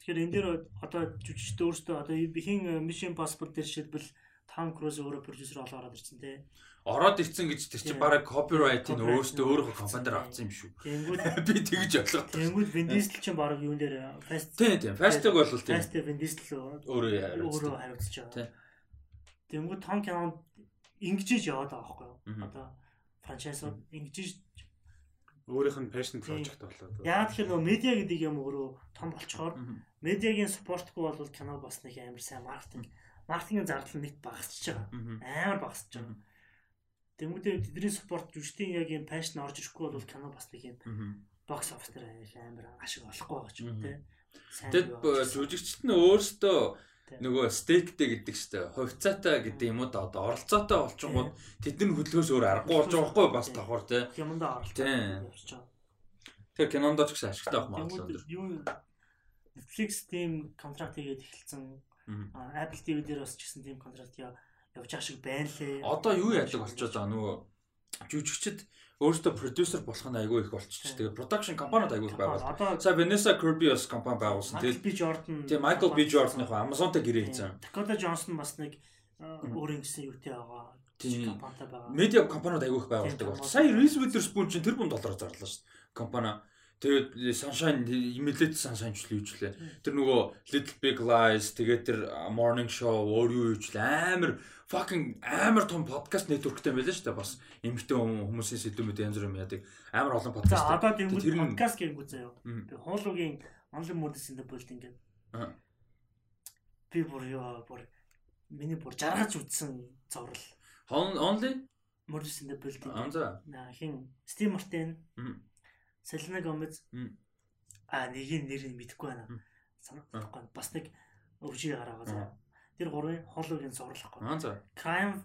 Тэгэхээр энэ дээр одоо жүжигчд өөрсдөө одоо хин Mission Impossible дээр жишээлбэл Tom Cruise өөрөө продюсер болоо ороод ирсэн те. Ороод ирсэн гэж тэр чинь Copyright өөрөөсөө нь өөрөө тийм. авсан юм шүү. Тэнгүүд [laughs] Би тэгж ойлгоод. тэнгүүд Diesel чинь баг юун дээр Fast Тийм тийм. Fast-ыг бол тийм. Fast Vin Diesel Өөрөө өөрөө хариуцж байгаа. Тэнгүүд Tom Cruise ингэж яваад байгаа байхгүй юу? Одоо франчайзууд ингэж Өөрийнх нь passion project болоод. яагаад тэгэхээр нөгөө медиа гэдэг юм өөрөө том болчоор медиагийн спортгүй бол кино бас нэг амар сайн маркетинг маркетингийн зардал нэг багасч байгаа. Амар багасч байгаа. Тэнгүүдээ тэдний спорт жүжигчдийн яг юм пашн орж ирэхгүй бол кино бас нэг юм бокс офис дээр амар ашиг олохгүй байгаа ч юм те. Тэгэд жүжигчт нь Тийм. Нөгөө стейктэй гэдэг штэ хувьцаатай гэдэг юм уу да одоо оролцоотой болчихгоо тэд нар хөдөлгөөс өөр аргагүй болж байгаа байхгүй бас Тийм. давхар тий. юмдаа оролцоо Тийм. Тэгэхээр кинонд ч гэсэн ашигтай байх магадлал өндөр. Юу Netflix team контракт хийгээд эхэлсэн Apple TV дээр бас ч гэсэн team контракт явж байгаа шиг байна лээ. Одоо юу яадаг болчиход байгаа нөгөө жүжигчд өөрөөсөө продюсер болох нь айгүй их болчихчих. Тэгээ production компаниуд айгүй их байгуулсан. За Vanessa Kirby бас компани байгуулсан. Michael Тэгэл B Jordan тэгээ Michael B Jordan-ыг Amazon-тай гэрээ хийсэн. Dakota Johnson бас нэг өөрийн гэсэн юутэй байгаа. Тийм. Медиа компаниуд айгүй их байгуулдаг Тийм, бол. Сая Reese Witherspoon чинь тэр бүн доллараар зарлаа шүү дээ. Компани. Тэгээд Sunshine Emulate Sunshine ч л юучлээ. Тэр нөгөө Little Big Lies тэгээд тэр Morning Show өөр юу юучлээ амар fucking амар том подкаст networkтэй байлаа шүү дээ. Бас эмгтэн хүмүүсийн сэдвүүд янз бүр юм яадаг. Амар олон За подкаст. одоо тийм нь- подкаст гэнгүү заяа. Би хуулуугийн онлайн модус энэ болд ингээд. Би бүр ёо бүр миний бүр жаргаж зурвал Hon- Only модус энэ болд аа ингээд. за. На хин Стив Мартин, Мм. Селена Гомез. А нэгийн нэрийг мэдэхгүй байна. Мм. Санахгүй байна. Бас нэг өвжий гараагаа Аа. заяа. Тэр гурвын хуулуугийн зурлахгүй. Аа за. Crime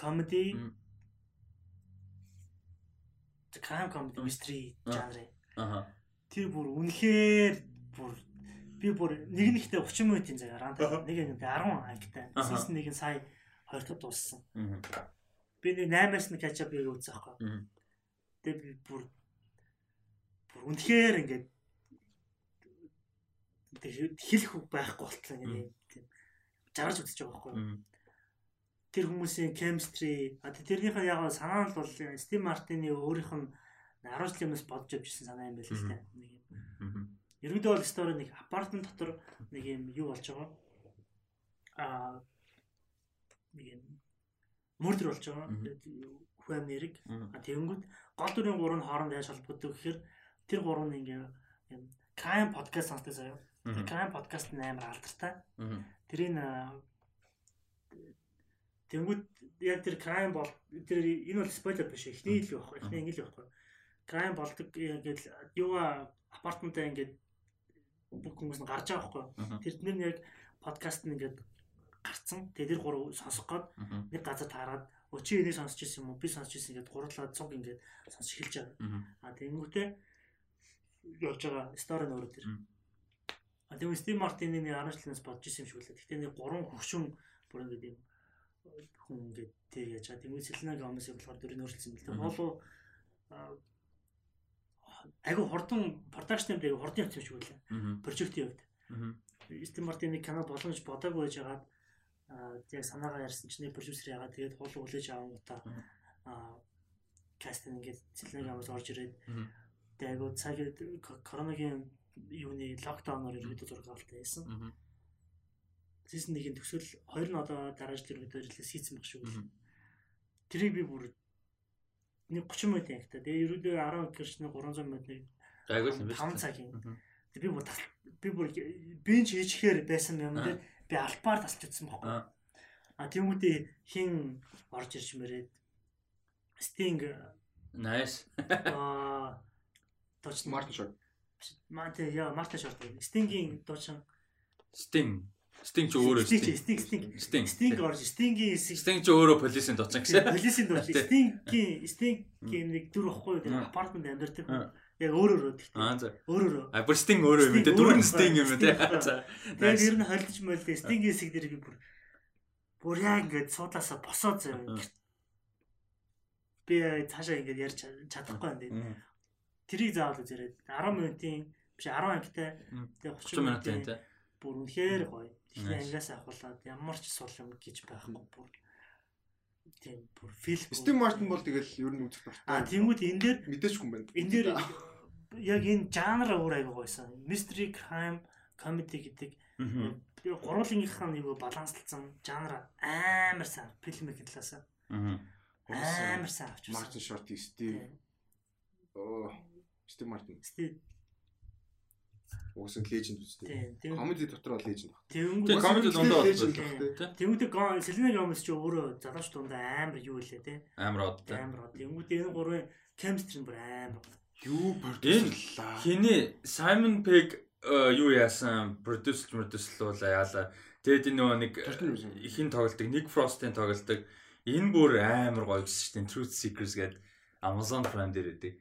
comedy crime comedy mystery Аа. жанрын Аха. тэр бүр үнэхээр бүр би бүр нэг нэгтээ 30 минутын рант Аха. нэг нэг 10 ангитай Аха. си즌 нэг нь сая хоёр дахь дууссан Мгм. би нэг 8-аас нь catch up хийгээ үзэх байхгүй Мгм. тэгээ би бүр бүр үнэхээр ингээд тэг хэлэх үг байхгүй болтлоо ингээд жаргаж үзэж байгаа байхгүй Мгм. тэр хүмүүсийн chemistry а тэ- тэрнийхээ яг санаа нь бол Стив Мартины өөрийнх нь 10 жилээс бодож явж ирсэн санаа юм байл л та. Нэг юм. Ерөнхийдөө бол стори нэг апартмент дотор нэг юм юу болж байгаа. Аа нэг юм мөрдөр болж байгаа. Хүн нэрэг. А тэгэнгүүт гол дүрийн гурав нь хооронд яаж холбогддог гэхээр тэр гурав нь ингээ юм crime podcast сонсдог заяа. Crime podcast нь амар алдартай. Мгм. Тэрийг Тэнгүүд яг тэр crime бол тэр энэ бол спойлер биш эхний л байхгүй эхний англи байхгүй. Crime болдог ингээд юугаа апартментаа ингээд бүх хүмүүс нь гарч байгаа байхгүй. Мгм. Тэр нь яг подкаст нь ингээд гарцсан. Тэгээ тэр гурав сонсох гээд нэг газар таарад өчиг энийг сонсч ирсэн юм уу? Би сонсч ирсэн ингээд гурлаа цуг ингээд сонсч эхэлж байгаа. А тэнгүүтээ явж байгаа стори өөрөө тэр. Тэгвэл Стив Мартины нэг 10 жилээс бодож исэн юм шиг үлээ. Гэхдээ нэг гурван хөвшин бүр ингээд юм хүн ингээд тэр яаж байгаа. Тэгвэл Селена Гомесийг болохоор дөрөв бэл. Мгм. Хоолоо айгу хурдан продакшн дээр хурдан явсан юм шиг үлээ. Мгм. Прожектын хувьд. Стив Мартины кино боломж бодоогүй байж хагаад аа яг санаагаа ярьсан чинь продюсер ягаад тэгээд хоолоо хүлээж авангуудаа кастинг ингээд Селена Гомес орж ирээд тэгээд айгу цаг коронавигийн юуны локдаунаар ерөөдөө зураг авалт байсан. Сизон 1-ийн төсөл 2 нь одоо дараа жил ерөөдөө релиз хийсэн баг шүү. Тэрийг би бүр нэг 30 минут ягта. Тэгээ ерөөдөө 10 гэрч нэг 300 минут нэг Айгуул юм биш. 5 цагийн. Би бүр би бүр бенч хийчихээр байсан юм дээр би альпаар тасч утсан байхгүй. А тиймүүдээ хин орж ирж мэрээд Sting Nice. аа точ Мартин Маа тий яа марта шаарддаг. Sting-ийн дуучин Sting Sting ч өөрөө Sting Sting Sting Sting орж Sting-ийн Sting ч өөрөө полисийн дуучин гэсэн. Полисийн дуучин Sting-ийн Sting-ийн нэг дүр واخгүй апартмент амьдардаг. Яг өөр өөр гэдэг. Аа за. Өөр өөр. А бүр Sting өөрөө юм дээ. Дүр нь Sting юм тий. [laughs] За. Тэгээд ер нь холдож мөлд Sting-ийн сэг дэрэг бүр бүр яг ингээд суудлаасаа босоо зав. Би цаашаа ингээд ярьж чадахгүй юм дээ. Тэрийг заавал үзээрэй. 10 минутын биш 10 ангитай. Мм. Тэгээд 30 минут юм те. Бүр үнэхээр гоё. Nice. ангиас авахлаад ямар ч сул юм гэж байхгүй бүр. Тийм бүр фил. Стив Мартин бол тэгэл ер нь үзэх дуртай. А тиймүүд энэ дээр мэдээж хүн байна. энэ дээр яг энэ жанр өөр айгуу гойсон. Mystery crime comedy гэдэг тэгээ гурвуулынхаа нэг баланслсан жанр амар сайн фильмийн талаас Мгм. амар сайн авч Мартин Шорт, Стив. Оо, Стив Мартин. Стив Угсаа леженд үстэй. Комеди дотор бол леженд баг. тэнгүүд comedy дундаа леженд болдог. баг. те. тэнгүүд Селена Гомес ч өөрөө залууч дундаа амар юу илээ те Амар одтой. амар тэнгүүд энэ гурвын chemistry бүр амар Юу Энэ продюсерлаа. хиний Simon Pegg э, юу яасан продюсер бол яалаа. Тэгэд энэ нөгөө нэг юусэн? ихэн тоглолдог, Nick Frost-ын тоглолдог. Энэ бүр амар гоё гэсэн шүү дээ. Truth Seekers гэдэг Amazon Prime дээр үүдэг.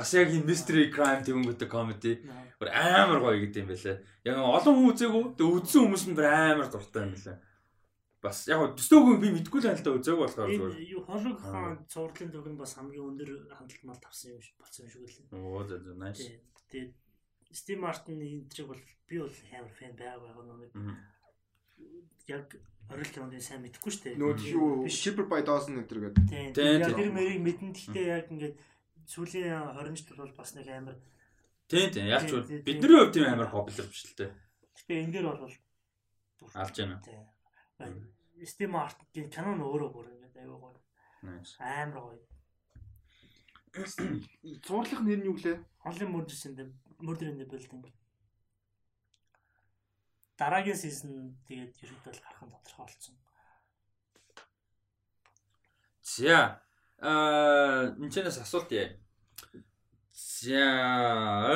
Бас яг энэ mystery crime тэнгүүтэй comedy бүр амар гоё гэдэг юм байлаа. Яг олон хүн үзээгүй. Тэгээ үзсэн хүмүүс нь бүр амар дуртай юм байлаа. бас яг төстөөгүй би мэдгүй л хальтаа үзээгүй болохоор зүгээр. Энэ юу холог хаан цувралын төгөн бас хамгийн өндөр хандлт мал тавсан юм шиг болсон юм шиг үлээ. Оо за за nice. Тэгээд Steve Martin энэ трийг бол би бол амар фэн байга байгаа нэг яг орил тооны сайн мэдэхгүй шүү дээ. Нөгөө юу. Shipper by Dozen өдр гэдэг. Тийм. Тийм, Яг тийм. тэр мэрийг мэдэн гэхдээ яг ингээд сүүлийн 20 жил бол бас нэг амар. Тийм тийм яг ч Тийм, тийм, бидний хувьд тийм амар популяр биш л дээ. Гэхдээ энэ дээр бол Алж байна. Тийм. Steve Martin-ийн канон өөрөө бүр ингээд аюу гоё. Амар гоё. [clears throat] Зурлах нэр нь юу лээ? In the Murder in the Building. Дараагийн сизон тэгээд ерөөдөө л гарах нь тодорхой болсон. За аа энэчнээс асуулт яа. За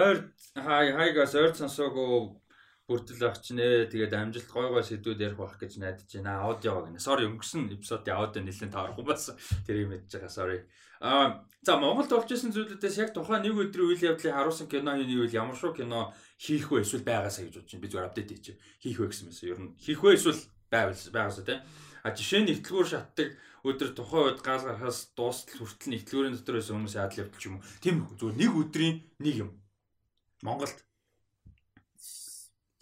ойр хай хайгаас ойр сонсоогүй бүрдэл авч нэ тэгээд амжилт гой гой сэдвүүд ярих байх гэж найдаж байна. Аудио гэнэ. Sorry өнгөрсөн эпизодын аудио нэлээд таарахгүй байсан. Тэрийг мэдж байгаа sorry. Аа за Монголд болж исэн зүйлүүдээс яг тухайн нэг өдрийн үйл явдлыг харуулсан кино хийний үйл ямар шүү кино хийх вэ эсвэл байгаасаа гэж бодож байна. Би зүгээр апдейт хийчих. Хийх вэ гэсэн юмсан. Ер нь хийх вэ эсвэл байвал байгаасаа тийм. А жишээ нь ихтлгүүр шатдаг өдөр тухайн үед гал гарахаас дуустал хүртэл нь ихтлгүүрийн дотор байсан хүмүүс яад л явдал ч юм уу. Тийм үү. Зүгээр нэг өдрийн нэг юм. Монголд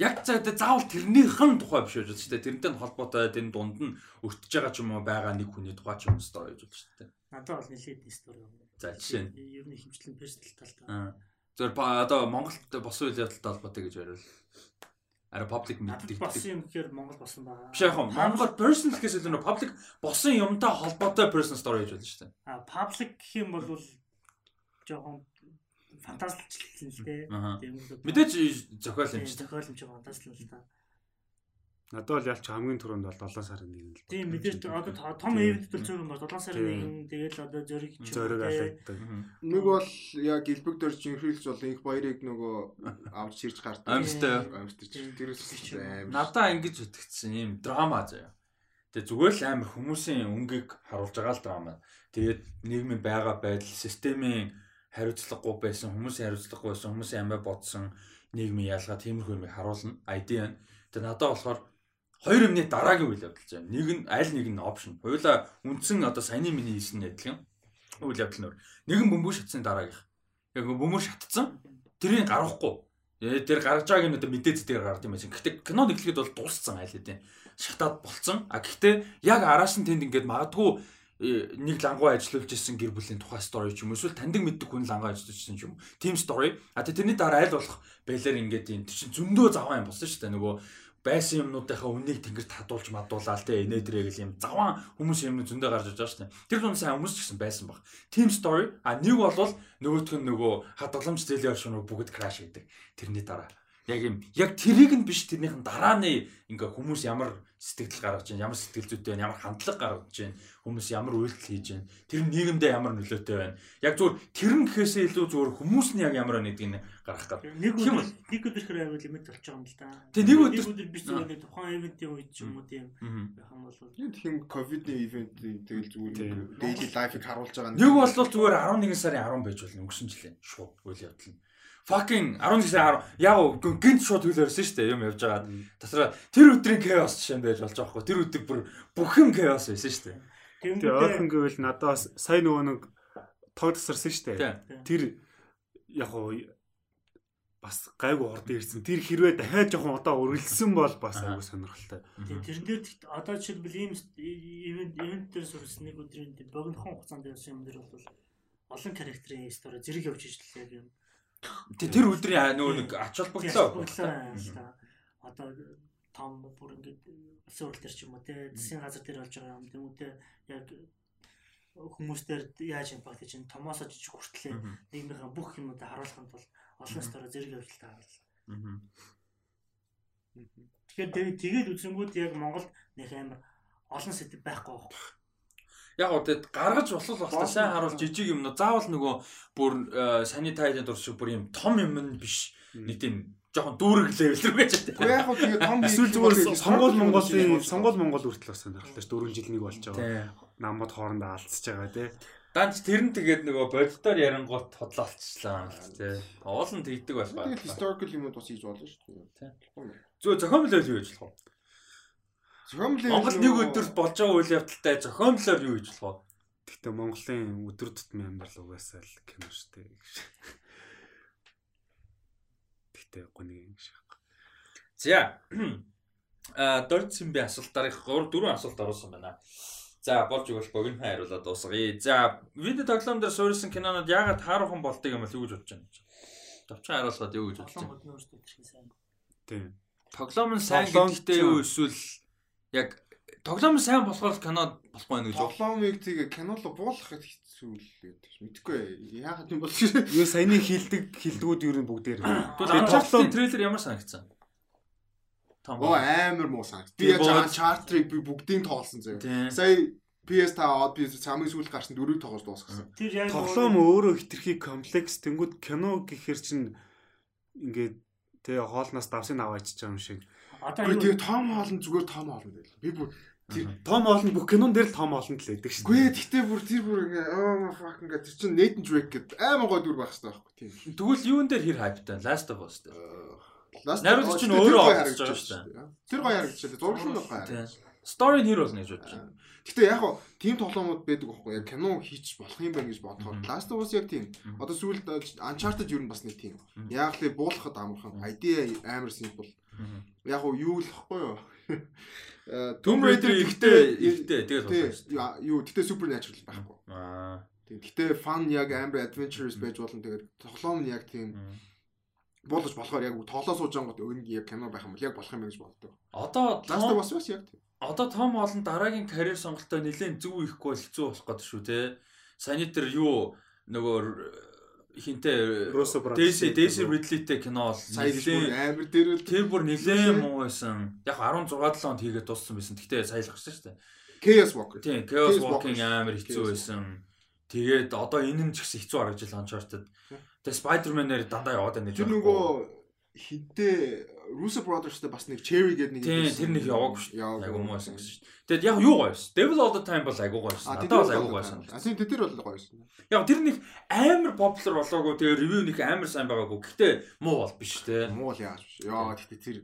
яг за заавал тэрнийхэн тухай биш гэж байна. Тэрнтэй нь холбоотой тэр дунд нь өртөж байгаа ч юм уу байгаа нэг хүний тухай ч юм уу стори байна шүү дээ. Надад бол нэлээд стори юм. За жишээ нь Ер нь хэмжлэн персонал талтай. зөв одоо Монголд босон үйл явдалтай холбоотой гэж барил. Араа public мэддэг. болсон юм гэхээр Монгол болсон байгаа. Биш яг хөө Монгол personal гэхээс илүү public босон юмтай холбоотой personal story гэж байна шүү дээ. А паблик гэх юм бол жоохон фантастчлалсан л дээ. Тийм үү. Мэдээж зохиол юм шүү дээ. зохиолч фантастлал л та. Надад бол ялч хамгийн түрүүнд бол 7 сарын 1 л. Тийм мэдээж одоо то- том ивент төлцөөр юм бол 7 сарын Тийм. 1 тэгэл одоо зөриг ч юм уу Зориг те. алаадаг. Нэг бол яг элбэг дөрж инхрийлж бол их баярыг нөгөө авч ширж гардаг. Амьстай. Амьстай. Тэрээс аим. Надаа ингэж итгэцсэн юм драма заяа. Тэгээ зүгээр л амар хүмүүсийн өнгийг харуулж байгаа л драма. Тэгээд нийгмийн байгаа байдал, системийн хариуцлагагүй байсан, хүмүүсийн хариуцлагагүй байсан, хүмүүсийн амиа бодсон нийгмийн ялгаа тиймэрхүү юмыг харуулна. ID нь. Тэгээ надад болохоор хоёр юмны дараагийн үйл явдал заяа. Нэг нь аль нэг нь опшн. Хоёулаа үндсэн одоо саяны миний хийсэн адилхан үйл явдал нөр. Нэг нь бөмбөг шатсан дараагийнх. Яг бөмбөг шатцсан. Тэрийг гаргахгүй. Тэр гаргаж байгааг нь одоо мэдээд дээр гард юм байсан. Гэхдээ кино нэглэхэд бол дууссан айл хэдийн шатаад болцсон. А гэхдээ яг араас нь тэнд ингээд магадгүй э, нэг лангуу ажиллуулж исэн гэр бүлийн тухай стори ч юм уу эсвэл таньдаг мэддэг хүн лангуу ажиллаж исэн ч юм уу. Тим стори. А тэ тэрний дараа аль болох байлаар ингээд юм чинь зөндөө заваа юм болсон шүү дээ. Нөгөө байсан юмнуудынхаа үннийг тэнгэрт хадуулж мадуулаад те инээ дэрэг л юм заван хүмүүс юм зөндөө гарч иж байгаа шүү дээ. Тэр дунд сайн хүмүүс ч гэсэн байсан баг. Team story а нэг болвол нөгөөх нь нөгөө хадгаламж зэлийн оршин бүгд краш хийдэг. Тэрний дараа яг юм яг тэрийг нь биш тэрнийх нь дараа нь ингээ хүмүүс ямар сэтгэл гаргаж байна, ямар сэтгэл зүйтэй байна, ямар хандлага гаргаж байна, хүмүүс ямар үйлдэл хийж байна. Тэр нийгэмдээ ямар нөлөөтэй байна. Яг зүгээр тэр нь гэхээсээ илүү зүгээр хүмүүс нь яг ямар нэгдэг нь гарах гэдэг. Нэг Тийм өдөр нэг өдөр хэрэг лимит болж байгаа юм л да. Тэг, нэг өдөр- биш зүгээр тухайн ивентийн үед ч юм уу тийм байх юм бол Тийм ковидны ивент тэгэл зүгээр daily life-ыг харуулж байгаа. Нэг бол зүгээр 11 сарын 10 байж болно өнгөрсөн жилийн шууд үйл явдал нь. Fucking 11 сарын 10 яг гинт шууд хөлөөрсөн шүү дээ юм явж байгаа. Тасраа тэр өдрийн chaos жишээ байж болж байгаа хгүй. Тэр өдөр бүр бүх юм chaos байсан шүү дээ. Тэнгүүдээ ойрхон гэвэл надаас сая нөгөө нэг тог тасарсан шүү дээ. Тэр яг уу бас гайгүй ордон ирсэн. Тэр хэрвээ дахиад жоохон удаа үргэлжсэн бол бас айгүй сонирхолтой. тийм тэрэн дээр одоо жишээлбэл ийм ивент ивент дээр сурсан нэг өдрийн богинохон хугацаанд явсан юм дээр бол олон характерын стори зэрэг явж ижил яг юм. Тэ- Тэр өдрийн нөгөө нэг ач холбогдлоо. Одоо том бүр ингээд улсын урал дээр ч юм уу те засгийн газар дээр болж байгаа юм тэмүүтэ яг хүмүүс дээр яаж импакт хийж энэ томоосоо жижиг хүртлээ нийгмийн бүх юмудаа харуулахын тулд олон стори зэрэг явж л таарал. Мгм. Тэгэхээр тэгээ- тэгээд үзэнгүүд яг Монголд нэг амар олон сэдв байхгүй байх. Яг гоо тэгэд гаргаж болох баста сайн харуул жижиг юм нөө заавал нөгөө бүр санитайзер дур шиг бүр юм том юм нь биш. Нэг тийм жоохон дүүрэг левел рүү гэж байна. яг хөө тэгээ том Эсвэл зүгээр сонгол Монголын сонгол Монгол хүртэл бас сонирхолтой шүү. 4 жил нэг болж байгаа. Намууд хоорондоо алдсаж байгаа тий. Данч тэр нь тэгээд нөгөө боддоор ярингуут хотлолцлаа тий. Оол нь тэгдэг байх Тэгээд ба. historical юмуд бас хийж болно шүү. Тийм. Зүгээр зохион билээ юу гэж болох вэ? Зохиомлын Монгол нэг өдөрт болж байгаа үйл явдалтай зохиомлоор юу хийж болох вэ? Гэхдээ Монголын өдөр тутмын амьдрал угаасаа л кино штэ гэж. Гэхдээ гоо нэг юм шиг. За. А дөрт симби асуултаарх 3 4 асуулт оруулсан байна. За болж игэл богино хариулаад дуусгая. За видео тоглоом дээр суурилсан кинонууд яагаад тааруухан болдгийг юм бол юу гэж бодож байна? Товчхон хариулахад юу гэж бодож байна? Тийм. Тоглоом нь сайн гэдэгтэй юу эсвэл яг тоглоом сайн болохоор кино болохгүй байх гэж байна. Тоглоомыг тэгээ киноло буулгахад хэцүү л гэдэг чинь мэдгүй яагаад юм бол. Юу саяны хилдэг хилдгүүд ер нь бүгдээр. Тоглоом трейлер ямар санагдсан? Том. Оо амар муу санагд. Би бод- чартрыг би бүгдийг тоглосон заяа. Сая PS5 аваад би хамгийн сүүлд гарсан дөрөв тоглож дуусгасан. Яг тоглоом өөрөө хитрхи комплекс тэнгууд кино гэхэр чинь ингээд тэгээ хоолноос давсыг аваач байгаа юм шиг. Одоо Үгүй юу тэгээ том хоолн зүгээр том хоолн байл. Би бүр тэр Том олон бүх кинон дээр л том олон л байдаг шүү. Гүй тэгтээ бүр тэр бүр ингээ оо fuck ингээ тэр чин Nathan Drake гэдэг амар гой дүр байх хэрэгтэй байхгүй тийм. Тэгвэл юун дээр хэр хайптай? Last of Us дээр. Last Найруулагч oh, нь тэр өөрөө харагдаж байгаа байна. Тэр гоё. Зурглал нь гоё Тийм. харагдаж. Story нь хэр болно гэж бодож байна. Гэтэ яг хоо тийм тоглоомууд байдаг байхгүй яг кино хийч болох юм байна гэж бодохоор. Last of Us яг тийм. Одоо сүүлд э, Uncharted юу нь бас нэг тийм. Яг л буулахад амархан. Idea амар simple. Яг хоо юу л ихгүй юу? [laughs] Э, Tomb Raider ихтэй ихтэй дээ. яа, юу гэтээ supernatural байхгүй. Аа. Гэтээ fun яг амар adventurous байж болно. Тэгээд тоглоом нь яг тийм буулж болохоор яг тоглоо сууж ангууд өнгө яг кино байх юм бол яг болох юм гэж боддог. Одоо Last of Us бас яг тийм. одоо Том Холланд дараагийн карьер сонголтоо нэлээд зөв ихгүй бол хэцүү болох гэдэг шүү те. Саяны тэр юу нөгөө хинтээ. Daisy Daisy Ridley-тэй кино бол Сая амар дэрэл тэр бүр нэлээд муу байсан. Яг 16 7 онд хийгээд дууссан байсан. Тэгтээ саялах шээ. Chaos Walker. Тийм, Chaos Walking амар хэцүү байсан. Тэгээд одоо энэ нь ч гэсэн хэцүү харагдаж байна Uncharted. Тэгээд Spider-Man-ээр дандаа яваад байна гэж. Тэр байхгүй. нөгөө хинтээ Russo Brothers-тэй бас нэг Cherry гэдэг нэг байсан. тэр нэг яваагүй шүү дээ. Яваагүй. Айгу муу байсан гэсэн шүү дээ. Тэгээд яг юу гоё байсан. Devil All the Time бол айгу гоё байсан. Надад тэр бол бол айгу гоё санагдсан. А тийм тэр бол гоё байсан. Яг тэр нэг амар popular болоогүй. Тэгээд review нэг амар сайн байгаагүй. Гэхдээ муу бол биш те. Муу л яаж биш. Яа гэхдээ тэр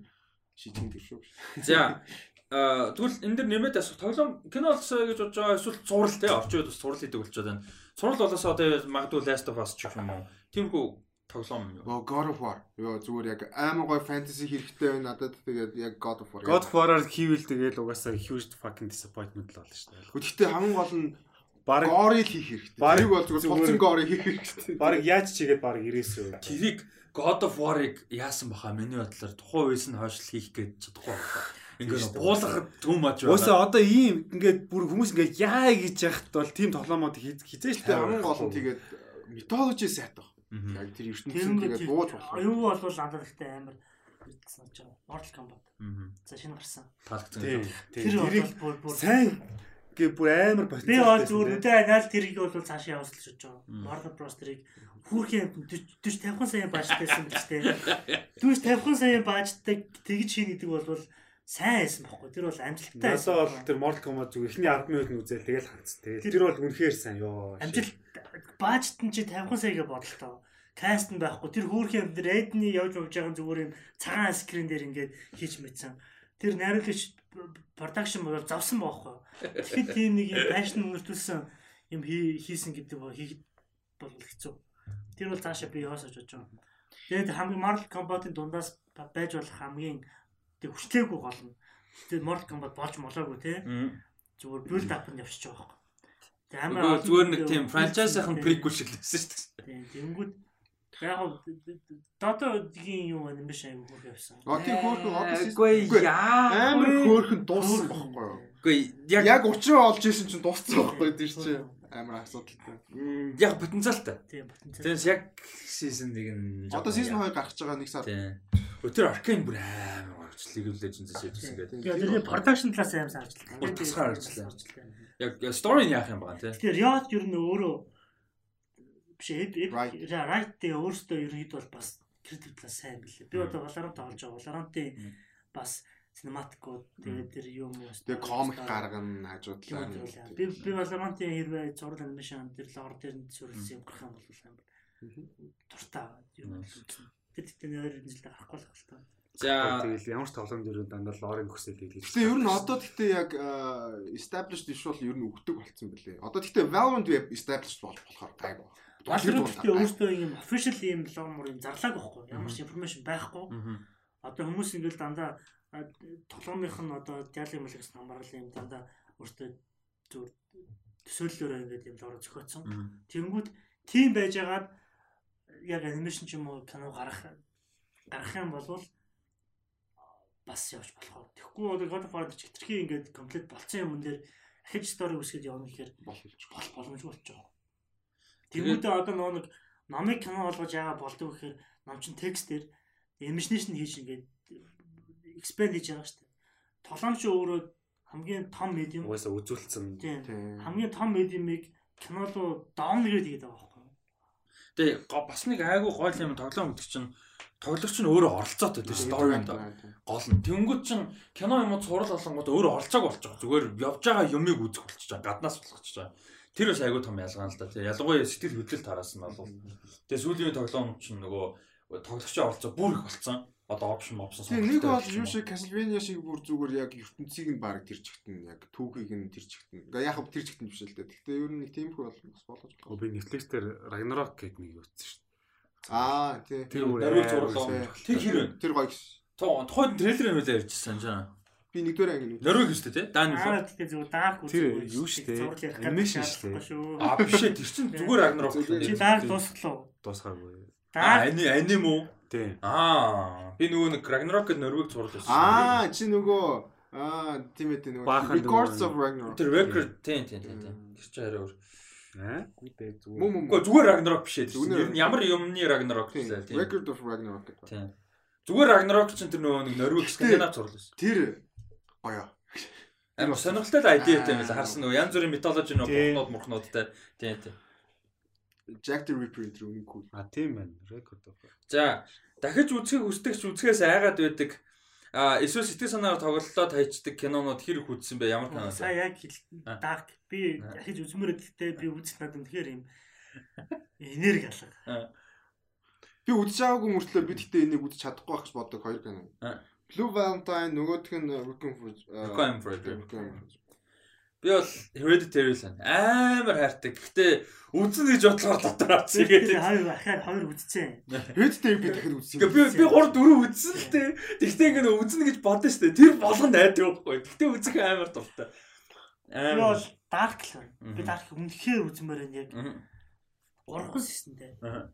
шийдэх гэж шүү. За [laughs] А тэгвэл энэ дэр нэмээд асуух тоглоом кино болсоо гэж бодож байгаа эсвэл зурал те орчин үед бас зурал хийдэг болчиход байна. Зурал болосоо тэгээ магадгүй Last of Us ч юм уу. Тиймэрхүү тоглоом юу? Оо God of War. Йоо зүгээр яг амар гоё fantasy хэрэгтэй байна надад тэгээд яг God of War. God of War-аар хийвэл тэгэл угаасаа huge fucking disappointment л болно шүү дээ. Гэхдээ хамгийн гол нь Бараг горыг хийх хэрэгтэй. Тэрийг бол зүгээр тулцсан горыг хийх хэрэгтэй. бараг яаж чигээд бараг ирээсөө. Тэрийг God of War-ыг яасан баха миний бодлоор тухайн үеэс нь хойшлол хийх гэж чадахгүй байна. Ингээд буулгахад too much Уусаа одоо ийм ингээд бүр хүмүүс ингээд яа гэж яхад бол тийм тоглоомод хизээж Гэхдээ хамгийн гол нь тэгээд методологи сайтай баг. Яг тэр ертөнцийн тэр тэгээд бууж болох. Юу болвол надад ихтэй амар гэсэн ч байгаа. Mortal Kombat. За шинэ гарсан. Таалагдсан гэж. Тэр бол бүр сайн гээ бүр амар Би бол зүгээр үдэ анаал тэрийг бол цаашаа явуулж шиж байгаа. Warner Bros тэрийг хүүрхэн 40 50 сая баажтайсан биз дээ. 40 50 сая баажтай тэгж хийн гэдэг бол сайн байсан байхгүй. Тэр бол амжилттай. Надад бол тэр Mortal Kombat зүгээр эхний 10 минут нь үзэл тэгэл ханц. Тэгэл тэр бол үнэхээр сайн ёо. амжилт баажт нь чи 50 саяга бодолтой. Каст нь байхгүй. Тэр хүүрхэн рейдний явж явж байгаа зүгээр юм цагаан скрин дээр ингээд хийж мэдсэн. Тэр найруулагч продакшн бол завсан байхгүй. Тэгэхэд тийм нэг юм пашн өнөртүүлсэн юм хий- хийсэн гэдэг бол хийхэд бол хэцүү. Тэр бол цаашаа би яваасаж бодож байгаа. Тэгээд хамгийн Mortal Kombat-ын дундаас ба- байж болох хамгийн тэг хүчлээгүй гол нь. Тэгээд Mortal Kombat болж молоогүй те. Зүгээр build up нь явчихж байгаа Тэг Зүгээр нэг тийм franchise-ийн prequel шиг л байсан шүү дээ. Тийм тэнгүүд яг дотоодгийн юм байна биш аяг хөрх явсан. А тийм хөөрхөн одоо Үгүй яа. амар хөөрхөн дууссан байхгүй юу? Үгүй яг Яг учраа олж исэн чинь дууссан байхгүй тийм чи амар асуудалтай. яг потенциалтай. Тийм потенциал. Тэгээс яг season 1 нь Одоо season 2 гарч байгаа нэг сар. Тийм. Өтөр Arcane бүр амар гарч League of Legends шийдсэн гэдэг. Тэгээ тэрний production талаас амар сарчлаа. Бүр тусгаар харагдчихлаа. Яг story нь яах юм байгаа тий. Тэгэхээр Riot ер нь өөрөө биш ээ Right. right тэгээ өөрөөсөө ерөөд бол бас creative талаас сайн билээ. Би одоо Valorant тоглож байгаа. Valorant-ийн бас cinematic-ууд тэгээд тэр юм уу Тэгээ комик гаргана хажуудлаа. Би би Valorant-ийн хэрвээ зураг анимашн тэр лор дээр нь суурилсан юм гарах юм бол амар дуртай юм. Тэр тэгтээ нэр жилдээ гарахгүй л байна. За тэгэл ямар ч тоглоомд ер нь дандаа лорын хүсэл хийлээ. Гэтэ ер нь одоо гэхдээ яг established visual ер нь өгдөг болсон бэлээ. Одоо гэхдээ Valorant web established болж болохоор гайг байна. Valorant гэхдээ өөртөө юм official юм логомор юм зарлааг байхгүй. Ямар ч information байхгүй. Одоо хүмүүс ингээл дандаа тоглоомынх нь одоо диалог мэл гэсэн хамаарал юм дандаа өөртөө зүгээр төсөөллөөр ингээд юм лороо зохиоцсон. Тэнгүүд тийм байжгаад яг анимашн ч юм уу кино гарах гарах юм бол бас явж болох. Тэгэхгүй одоо God of War ч хэтэрхий ингээд комплект болцсон юм дээр ахиж стори үсгээд явна гэхээр болж бол боломжгүй болж байгаа. Тэнгүүдээ одоо нөгөө нэг номыг кино болгож яага болдог гэхээр ном чин текстээр animation хийж ингээд expand хийж байгаа шүү дээ. Толомч өөрөө хамгийн том медиум. Угаасаа үзүүлсэн. Тийм. Хамгийн том медиумыг кино руу даунлгээд хийгээд байгаа байхгүй юу? Тэгээ бас нэг айгүй гол юм тоглоом гэдэг чинь тоглогч нь өөрөө оролцоотой тийм сторинд гол нь. Тэнгүүд чинь кино юм уу сурал болонгууд өөрөө оролцоог болж байгаа. Зүгээр явж байгаа юмыг үзэх болчихж байгаа. Гаднаас болгочихж байгаа. Тэр бас айгүй том ялгаа л да. Тийм ялангуяа сэтгэл хөдлөлт тараас нь бол. Тэгээ сүүлийн тоглоом чинь нөгөө тоглогчийн оролцоо бүр их болцсон. Одоо опшн опшн. Тийм нэг бол юу шиг Castlevania шиг бүр зүгээр яг ертөнцийг нь баг тэр чигтэн яг түүхийг нь тэр чигтэн. Ингээ яг тэр чигтэн биш л дээ. Гэхдээ ер нь нэг тиймэрхүү бол бас болгож Оо би Netflix дээр Ragnarok гэдэг нэг үзсэн шүү дээ. Аа тий. Тэр амар зурлаа. Тэр хэр вэ? Тэр гоё гэсэн. Тухайн трейлер юм байлаа ярьжсэн жаа. Би нэгдүгээр анги нүд. Наруто шүү дээ, Дан Аа үү? тэгэхээр зүгээр dark Тэр юу шүү дээ? Animation шүү дээ. шүү. А биш ээ, тэр чинь зүгээр Ragnarok. Чи dark дуусглаа. Дуусгаагүй. Аа, ани аним уу? Тийм. Аа, би нөгөө нэг Ragnarok нөрвийг зурлаа. Аа чи нөгөө аа тийм ээ тийм нөгөө Records of Ragnarok. Тэр record тийм тийм тийм. Тэр чинь арай өөр. Аа? Үгүй Мөн мөн. Гэхдээ зүгээр Ragnarok биш ээ. Зүгээр. Ер нь ямар юмны Ragnarok тийм. Record of Ragnarok гэдэг. Тийм. Зүгээр Ragnarok чинь тэр нөгөө нэг нөрвийг Скандинав зурлаа. Тэр гоё. Амар сонирхолтой л идеатай юм л харсан нөгөө янз бүрийн митологи нөгөө Тийм. бурхнууд мурхнуудтай. Тийм тийм. Jack the Ripper энэ үнэн cool. А тийм байна. Record of. За дахиж үзхийг хүсдэгч үзэхээс айгаад байдаг. А эсвэл сэтгэл санаагаар тоглолтоо тайчдаг кинонууд хэр их үзсэн бэ? Ямар кино? Сая яг хэлсэн Аа. dark би дахиж үзмээр гэдэгтээ би үзэх надад тэгэхээр юм энерги алга. Би үзэж байгаагүй мөртлөө би тэгтээ энийг үзэж чадахгүй байх гэж боддог хоёр кино. Blue Valentine нөгөөх нь Requiem for Requiem for a Dream. Requiem for a Dream. Би бол Hereditary байна. амар хайртай. Гэхдээ үзэн гэж бодлоор дотор Тэгээд гэдэг. хоёр ахаар хоёр үзсэн. Hereditary би дахиад үзсэн. Гэхдээ би би 3 4 үзсэн л дээ. Тэгтээ ингэ үзнэ гэж бодсон шүү дээ. Тэр болгонд айдаг байхгүй. Тэгтээ үзэх амар дуртай. Би Амар. бол dark л байна. Би dark үнэхээр үзмээр байна яг. 3 сесэнтэй. Аа.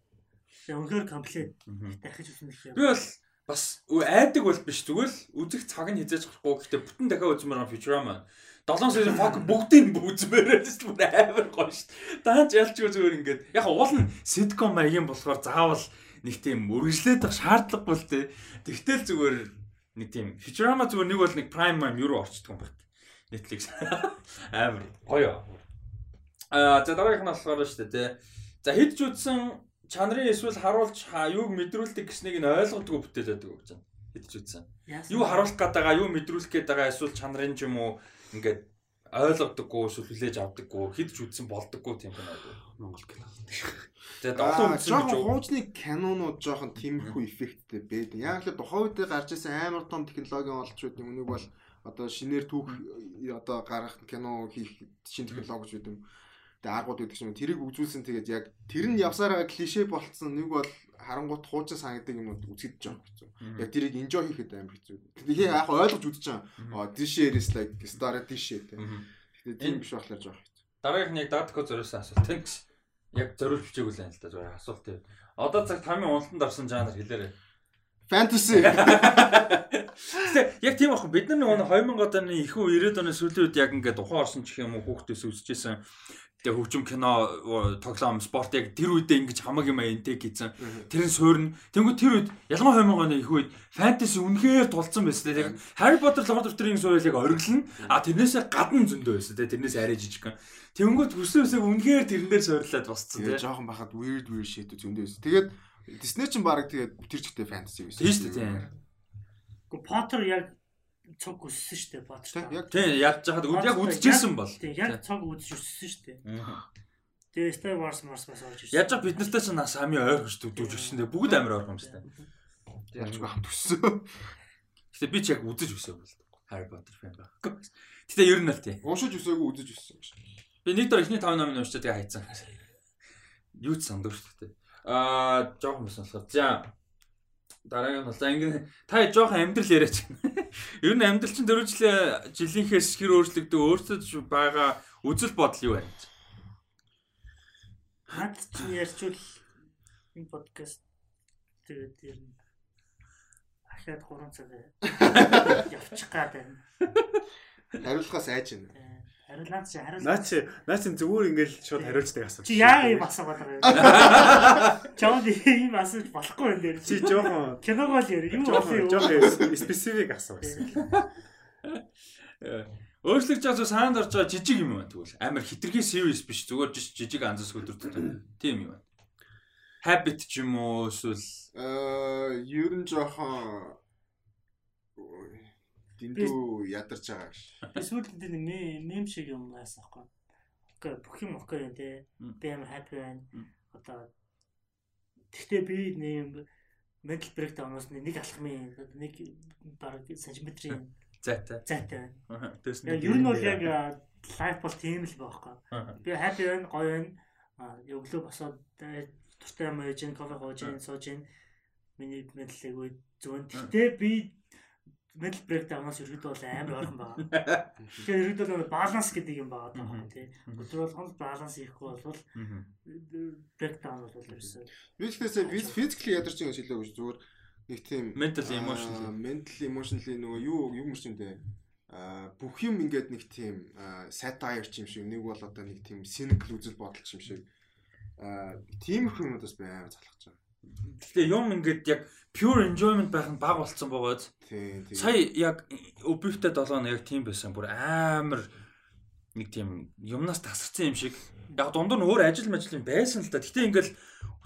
Тэгээ үнэхээр комплект дахиж үзэх юм. Би бол бас айдаг бол биш зүгээр л үзэх цаг нь хизээж гарахгүй. Гэхдээ бүтэн дахиад үзмээр байгаа Futurama. 7 сая fuck бүгдийг үзмээр байж шүү дээ амар гоё шүү. Даанч ялчгүй зүгээр ингээд яг уул нь sitcom маягийн болохоор заавал нэг тийм байх шаардлагагүй л дээ. Тэгтэл зүгээр нэг тийм Futurama зүгээр нэг бол нэг prime time юу орчдөг юм байна. Netflix [laughs] амар гоё. Аа за дараагийнх нь болохоор шүү дээ. За хэд ч үзсэн чанарын эсвэл харуулж ха- юуг мэдрүүлдэг гэснийг нь ойлгодгүй бүтээл байдаг гэж байна. Хэд ч үзсэн. Юу харуулах гээд байгаа, юу мэдрүүлэх гээд байгаа эсвэл чанарын ч юм уу ингээд ойлгодоггүй эсвэл хүлээж авдаггүй хэд ч үзсэн болдоггүй тийм байна. Монгол кино. Тэгээд олон үзсэн гэж хуучны кинонууд жоохон тиймэрхүү эффекттэй байдаг. Яг л тухайн үед гарч ирсэн амар том технологи олж байд юм. Нэг бол одоо шинээр түүх одоо гаргах кино хийх шин технологи байд юм. Тэгээ аргууд гэдэг чинь тэрийг үзүүлсэн тэгээд яг тэр нь явсаар байгаа клишэ болцсон нэг бол харангуут хуучин санагддаг юмнууд үзэхэд жоох хэцүү. Яг тэрийг enjoy хийхэд амар хэцүү. Тэгэхээр яг ойлгож үзэж байгаа. Аа this shit is like star this shit. Мгм. Тэгээ тийм биш болохоор жоох хэцүү. Дараагийнх нь яг Датко зориулсан асуулт тийм гэж. Яг зориулж бичээгүй л юм л да зүгээр асуулт тийм. Одоо цаг тамийн уналтанд орсон жанр хэлээрэй. Fantasy. Яг тийм аах бид нар нэг 2000 оны их үе 90 оны сүүлийн үед яг ингээд ухаан орсон ч гэх юм уу хүүхдээс үзчихсэн. Тэгээ хөгжим кино, оо, тоглоом, спорт яг тэр үедээ ингэж хамаг юм энтэй хийсэн. Тэр нь суурна. Тэнгүү тэр үед ялангуяа 2000 оны их үед фэнтези үнэхээр тулцсан байсан тийм. Яг Harry Potter Lord of the Rings суурь яг ориглон. А тэрнээсээ гадна зөндөө байсан тийм. Тэрнээс арай жижигхэн. Тэнгүүд хүсээ үнэхээр тэрэн дээр суйрлаад босцсон тийм. жоохон бахад weird weird shit зөндөө байсан. Тэгээд Disney ч баг тэгээд тэр чигтээ fantasy байсан. Тийм шүү дээ. Гэхдээ Potter яг цог өссөн шүү дээ. Тийм яг Тийм яаж жахад яг үзчихсэн бол. Тийм яг цог үзэж өссөн шүү дээ. Тэгээ Star Wars Mars бас орж ирсэн. Яаж бид нартай ч нас амын ойр хөш дүүж өгсөн. Тэгээ бүгд амар ойрхон юм шүү дээ. Ялчгүй хамт өссөн. Гэтэ би ч яг үзэж өсөөгүй л дээ. Harry Potter fan байхгүй. Гэтэ ер нь л тий. Уушиж өсөөгүй үзэж өссөн. Би нэг дор ихний 5 номын уншиж тэгээ хайцсан. Юу ч сандуур шүү дээ. Аа, жоохон мөсөн болохоор. За. Дараагийн бол за ингэ та жоохон амьдрал яриач. [laughs] Ер нь амьдрал чинь дөрөв жилийн жилийнхээс хэр өөрчлөгдөв өөртөө байгаа үзэл бодол юу байна? Хаад ч ярьчвал энэ подкаст тэгээд ер нь ахаад 3 цаг явчих гад байна. Хариулахаас айж байна. Э, Хариулаад чи хариулаад. Наа чи наа чи зүгээр ингээл шууд хариулцдаг асууж. Чи яа юм асуугаад байгаа юм. [laughs] Чамд ийм асууж болохгүй юм дээр. Чи жоохон киногоо л яар. Юу юм? жоохон специфик асуу гэсэн. Өөрчлөгдөж байгаа санаанд орж байгаа жижиг юм байна тэгвэл амар хитрхи serious биш зүгээр жиж- жижиг анзас өдөртөд тийм юм байна. Habit ч юм уу эсвэл Аа, ер нь жоохон дэндүү ядарч байгаа гэж. Би сүүлд энэ мем мем шиг юм байсан байхгүй. Окей, бүх юм окей юм. Мм. Би амар happy байна. Одоо Тэгтээ би нэм mental breakdown-оос нэг алхмын нэг баг сантиметрийн зайтай. зайтай Яг ер нь бол яг лайф бол тийм л байхгүй. Би happy байна, гоё байна. Өглөө босоод дуртай юм ээж, кофе гоож, сууж, миний аягүй зөвөн. Тэгтээ би mental breakdown-оос ерөөдөө бол амар ойрхон байгаа. Тэгэхээр ерөөдөө бол баланс гэдэг юм байгаа таа тий. Өдөр болгон баланс хийхгүй бол breakdown бол ерөөсөө Би тэгэхээр би physically ядарч байгаа шилээ гэж зүгээр нэг тийм Mental, emotional. mental emotionally нөгөө юу юм бэ? Аа бүх юм ингээд нэг тийм satire ч юм шиг нэг бол одоо нэг тийм cynical үзэл бодол ч юм шиг аа тиймэрхүү юмудаас би амар залхаж байгаа. Гэхдээ юм ингээд яг pure enjoyment байх нь баг болцсон бөгөөд Тийм тийм. сая яг Ubisoft 7 нь яг тийм байсан бүр амар нэг тийм юмнаас тасарсан юм шиг яг дундуур нь өөр ажил юм байсан л та. Гэтэ ингээл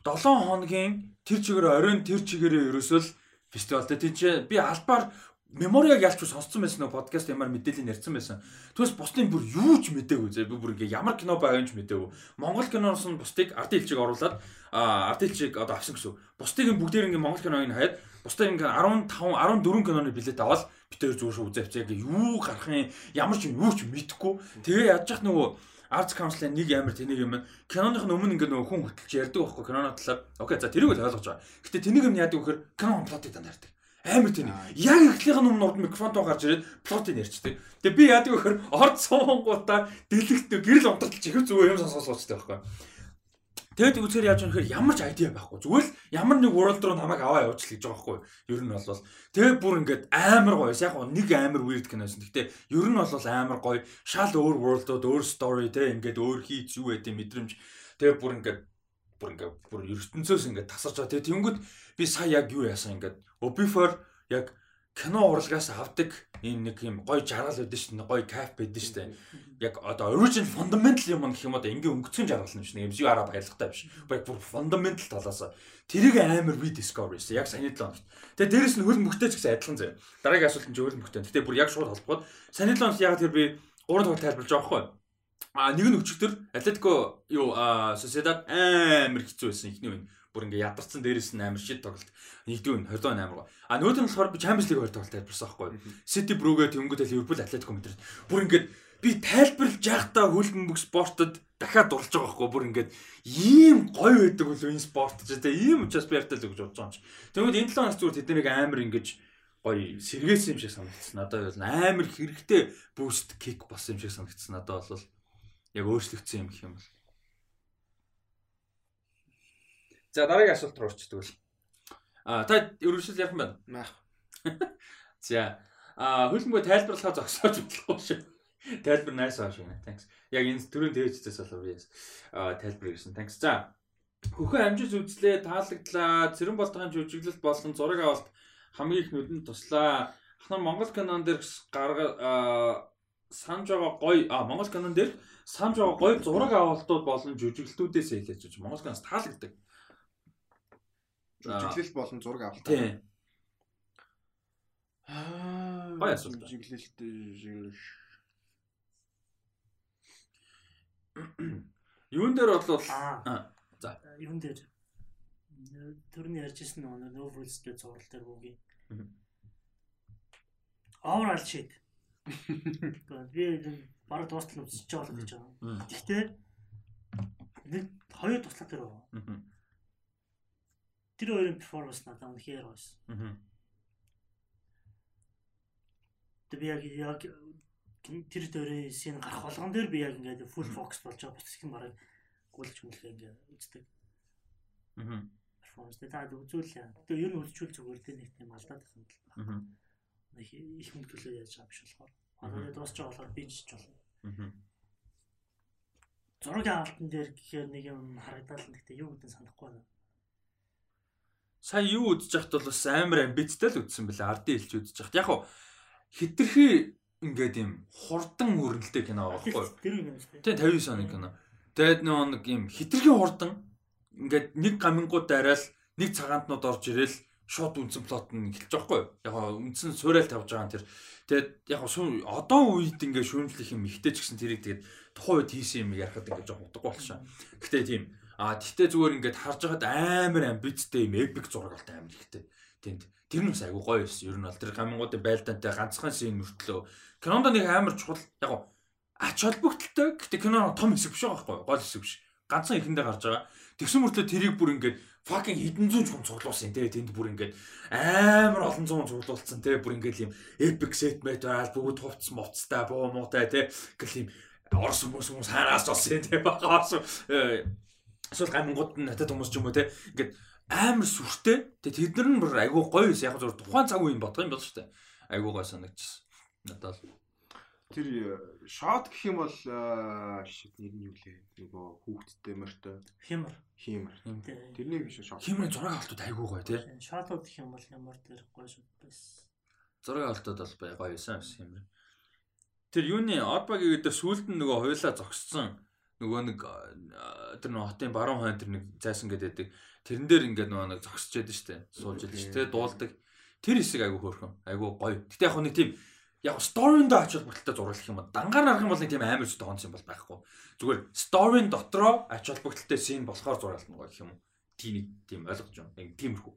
7 хоногийн тэр чигээр оройн тэр чигээрээ ерөөсөө л фестивалтай тийм чи би албаар мемориаг ялч сонсцсон байсан нөө подкаст ямар мэдээлэл ярьсан байсан. Түүнээс бусдын бүр юу ч мэдээгүй зэ би бүр ингээ ямар кино байгаа юм ч мэдээгүй. Монгол киноос нь бусдыг арт хэлчиг оруулаад а арт хэлчиг одоо авсан гэсэн. Бусдыг бүгдээр ингээ монгол киног нь хаяад бусдыг ингээ 15 14 киноны билет аваад битээр зүгээр шүү үзээвч яг юу гарах юм ямар ч юу ч мэдэхгүй. Тэгээ яаж яах нөгөө Arts Council-ийн нэг амар тэнийг юм. Киноных нь өмнө ингээ нөгөө хүн хөтлж ярьдаг байхгүй киноны талаар. Окей за тэрийг л ойлгож байгаа. Гэтэ тэнийг юм яадаг вөхөр кино плотыг дандаа ярьдаг. Амар тэнийг. Яг эхлэхийн өмнө урд микрофонтоо гарч ирээд плотыг ярьчдаг. Тэгээ би яадаг вөхөр орд суунгуудаа дэлгэхтэй гэрэл унталтч ихэ зүгээр юм сонсоол суучдаг байхгүй. Тэгэд үзээр яаж юм хэрэг ямар ч айдиа байхгүй. Зүгээр л ямар нэг world руу намайг аваа явууч л гэж байгаа байхгүй. Ер нь бол тэгээ бүр ингээд амар гоё. Яг нэг амар weird киносэн. Гэтэ ер нь бол амар гоё. Шал өөр world-ууд, өөр story те ингээд өөр хийц юу гэдэг мэдрэмж. Тэгээ бүр ингээд бүр ингээд бүр ертөнцөөс ингээд тасарч байгаа. Тэгээ тэнгүүд би сая яг юу яасан ингээд Obifor яг кино урлагаас авдаг ийм нэг юм гоё жаргал байдаг шүү дээ. Гоё кайф байдаг шүү дээ. Яг одоо original fundamental юм гэх юм одоо ингээ өнгөцгөн жаргал юм шүү дээ. MCU араа баялагтай биш. Яг бүр fundamental талаас тэрийг амар rediscover хийсэн. Яг саяны 7 хоногт. Тэгээ дээрэс нь хөл мөхтэй ч гэсэн адилхан зэ. Дараагийн асуулт нь ч хөл мөхтэй. Гэтэ бүр яг шууд холбоод саяны 7 хоногт яг тэр би 3 дахь тайлбарлаж байгаа байхгүй? А нэг нь өчигдөр Атлетико юу Sociedad амар хэцүү байсан ихний үе. Бүр ингээ ядарсан дээрээс нь амар шид тоглолт. Нэгдүгээр нь 20 амар гоо. А нөгөөд нь болохоор би Champions League хоёр тоглолт тайлбарсан байхгүй? City Brugge тэнгуүтэй Liverpool Атлетико мэдэр. Бүр ингээ би тайлбарлаж яхтаа хөлбөмбөг спортод дахиад дурлж байгаа байхгүй бүр ингээд ийм гоё байдаг болов энэ спорт ч гэдэг ийм учраас би ярьтал гэж бодож байгаа юм чи. Тэгвэл энэ 7 хоног зүгээр тэднийг амар ингэж гоё сэргээсэн юм шиг санагдсан. Надад бол амар хэрэгтэй буст кик болсон юм шиг санагдсан. Надад бол яг өөрчлөгдсөн юм гэх юм бол. За дараагийн асуулт руу орчдөг л. А та ерөнхийдөө ярих юм байна. Мах. [laughs] За а хөлбөмбөг тайлбарлахаа зогсоож болохгүй шүү. [laughs] Тайлбар nice аа шүү. Thanks. Яг энэ төрлийн дээжцээс болов yes. А тайлбар гэсэн. Thanks. За хөхөн амжиж үзлээ, таалагдлаа. Цэрэн болтойн жүжиглэлт болон зураг авалт хамгийн их нүдэнд туслаа. Ахнаар Монгол кинон дээр гарга санаж байгаа гоё а Монгол кинон дээр санаж байгаа гоё зураг авалтууд болон жүжиглэлтүүдээс хэлээч гэж Монгол киноос таалагддаг. Жүжиглэл болон зураг авалт. Аа. Гоё асуулт. Жүжиглэлт Юун дээр бол за. юун дээр төрний ярьжсэн нөгөө No Rules гэж зурал дээр. Мгм. Overall shit. Би бараг дуустал үзэж байгаа л гэж байгаа. Гэхдээ нэг хоёр туслах дээр байгаа. Тэр хоёрын перформанс надад үнэхээр гоёс. Мгм. Тэг би яг яг тэр төрийн син гарах болгон дээр би яг ингээд full focus болж байгаа. Бус их бараг гүйлж мүлхээ ингээд үздэг Мгм. перформанс. Та үзүүлээ. Тэгээ ер нь үзчихвэл зүгээр дээ нэг тийм алдаад их юм л байна. Мгм. Нэг их хөнгөлөө яаж байгаа биш болохоор. Одоо дуусч байгаа болохоор би ч болно. Мгм. Зургийн авалтан дээр гэхээр нэг юм харагдаад л гэхдээ юу гэдэг нь санахгүй байна. Сая юу үзэж яхад бол бас амар амбицтай л үзсэн бэлээ. Ардын илч үзэж яхад. Яг хитрхи ингээд юм хурдан хөрнөлтэй кино байгаа байхгүй юу? Тэ 59 оны кино. Тэгээд нэг юм хитрхи хурдан ингээд нэг гамингууд дараал нэг цагаантнууд орж ирэл шууд үнсэн плот нь эхэлж байгаа байхгүй юу? Яг үндсэн суурал тавьж байгаа нь тэр. Тэгээд яг одоо үед ингээд шүүмжлэх юм ихтэй ч гэсэн тэрийг тэгээд тухайн үед хийсэн юм ярахад ингээд жоох утгагүй болчихоо. Гэтэ тийм а тэгтээ зүгээр ингээд харж байхад амар амбицтай юм эпик зураг алт амар ихтэй. Тэнд тэр нь бас айгу гоё байсан. Ер нь бол тэр гамингуудын байлдаантай ганцхан шин мөртлөө кинонд нэг амар чухал яг ач холбогдолтой. Гэтэ кино том хэсэг биш байгаа байхгүй юу? Гол хэсэг биш. Ганцхан ихэндээ гарч байгаа. Тэгсэн мөртлөө тэрийг бүр ингээд fucking хэдэн зуун хүн цуглуулсан тий тэнд бүр ингээд амар олон зуун цуглуулсан тий бүр ингээд юм epic мэт байл бүгд хувцс мовцтай боо муутай тий гэл юм орос хүмүүс хүмүүс ханаас болсон тий багаас эсвэл гамингууд нь натад хүмүүс ч юм уу тий ингээд амар сүртэй тий тэд нар нь бүр айгүй гоё байсан яг зур тухайн цаг үеийн бодох юм бол шүү дээ айгүй гоё санагдчихсан надад л Тэр шот гэх юм бол шит нэр нь юу лээ? Нөгөө хүүхдтэй морьтой Хямар. хиймэр. Тэ. Тэрний биш шот. химийн зураг авалтууд айгүй гоё тий Шатууд гэх юм бол ямар дээр гоё шүү байсан. зураг авалтууд бол бай гоё байсан химэр тэр юуны Орбагийн гэдэг сүулт нь нөгөө хоёлаа зогссон нөгөө нэг тэр нөгөө хотын баруун хойно тэр нэг зайсан гэдэг тэрэн дээр ингээд нөгөө нэг зогсож яд штэ суулж яд штэ дуулдаг. Тэр хэсэг айгүй хөөрхөн. Айгүй гоё. Гэтээ яг нэг тийм яг сторинд ач холбогдолтой зурлах юм бол дангаар нарах юм бол нэг тийм амар ч тоонц юм бол байхгүй. Зүгээр сторийн дотроо ач холбогдолтой син болохоор зураална гоё гэх юм уу? Тийм тийм ойлгож байна яг тиймэрхүү.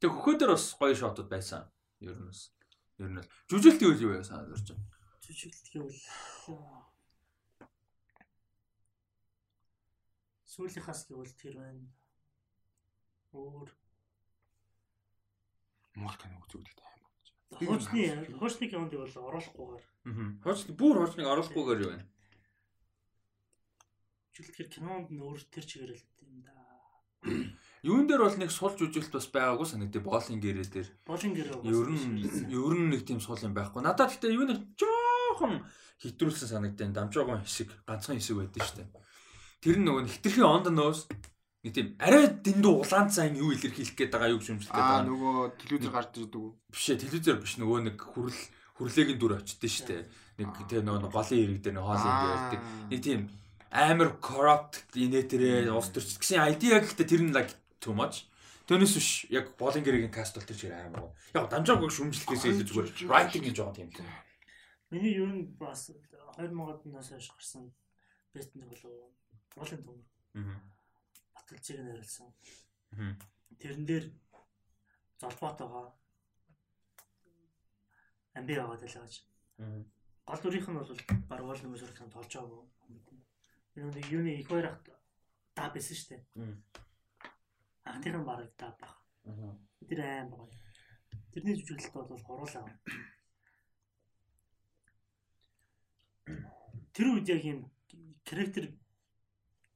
Тэг хөхөө дээр бас гоё шотууд байсан. Ер нь бас. Ер нь бол. Жүжиглэлт юу юу яасан зорж байна? Жүжиглэлт гэвэл сүүлийнхаас гэвэл тэр байна. Өөр Монгол кино үзүүлдэг тайм. хуучны хуучны кинонд бол оруулахгүйгээр Аа. Хооч бүр хоочныг оруулахгүйгээр юу вэ? жүжиглэхээр кинонд нь өөр тэр чигээр л юм да. Юун дээр бол нэг сул жүжиглэлт бас байгаагүй санагдээ боолын гэрээ дээр. Болин гэрээ Ер нь ер нь нэг тийм сул юм байхгүй. Надад гэхдээ юу нэг жоохон хитрүүлсэн санагдیں۔ Дамжаагүй хэсэг, ганцхан хэсэг байдсан шүү дээ. Тэр нь нөгөө хитрхийн онд нөөс нэг тийм арай дэндүү улаан цайн юу илэрхийлэх гээд байгаа юу гэж юмшилдэг Аа байгаа. нөгөө телевизээр гарч ирдэг үү? Биш ээ, телевизээр биш нөгөө нэг хүрл хүрлээгийн дүр очдөө шүү дээ. Нэг тийм нөгөө голын ирэг дээр нэг хоолын дээр ярьдаг. Нэг тийм амар corrupt инээтрээ ус төрч гэсэн idea гэхдээ тэр нь like too much. Төнөөс биш яг болын гэрэгийн каст бол тэр чигээр амар гоо. Яг дамжаагүй шүмжлэхээс илүү зүгээр writing гэж байгаа тийм л. Миний ер нь бас 2000-аас хойш гарсан нэг болов болин төмөр Аа. баталцыг нэрлсэн. Аа. Тэрэн дээр золбот байгаа. Амби байгаа дэлгэж. Гол дүрийнх нь бол баг уул нэмээс өрхөн толж байгаагүй. Энэ нэг юуны их хоёр ахт та байсан шүү дээ. Мм. Ахтын баг та баг. Аа. Тэр аим байгаа. Тэрний жүжиглэлт бол гуруулаа. Тэр үед яг юм характер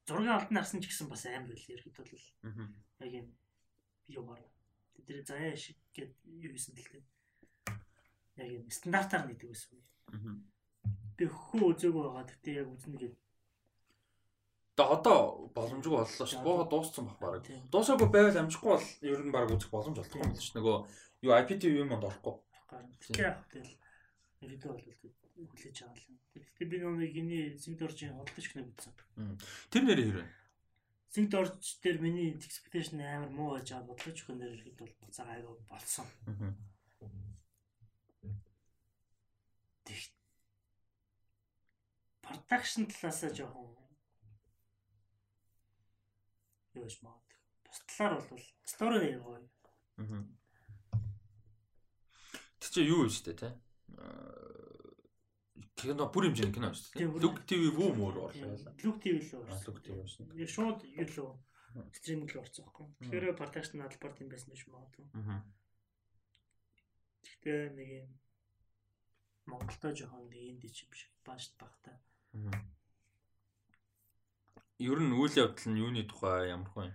зургийн алтан нарсан ч гэсэн бас аим байл ерхэд бол Аа. яг юм юмар. Тэр заяа шиг гээд юу хийсэн гэлтэй. Яг юм стандартаар нэгдэг байсан. Аа. Би хөө үзээгүй байгаа. Гэтэ яг үзнэ гээд Тэгээ одоо боломжгүй боллоо ш. Боо дууссан баг баг. Дуусаагүй байвал амжихгүй бол ер нь баг үзэх боломж олдох юм л ш. Нөгөө юу IPTV юм орохгүй. Тэгэхээр яг тэгэл видео бол хүлээж аваа л юм. Тэгвэл би нэг гиний Синторжийн холдож гэнэ үзсэн. Тэр нэр хэрэг. Синторж дээр миний expectation амар муу байж байгаа бодлож өгөн дээр ихэд бол буцаа аяга болсон. Аа. Тэг. Production талаасаа жоохон юу гэж магад. Бус талаар бол стори нэг гоё. Аа. Тэг чи юу вэ штэ те? Кино бүр хэмжээний кино шүү дээ. Лүк ТV бүү мөр орлоо. Лүк ТV л орсон. Лүк ТV орсон. Яг шууд юу лөө стриминг л орсон байхгүй. Тэгэхээр продакшн албар тийм байсан гэж магадгүй. Аа. Гэхдээ нэг юм Монголдо жоохон нэг энд ч юм шиг баашд багтаа. Аа. Ер нь үйл явдал нь юуны тухай ямар хүн?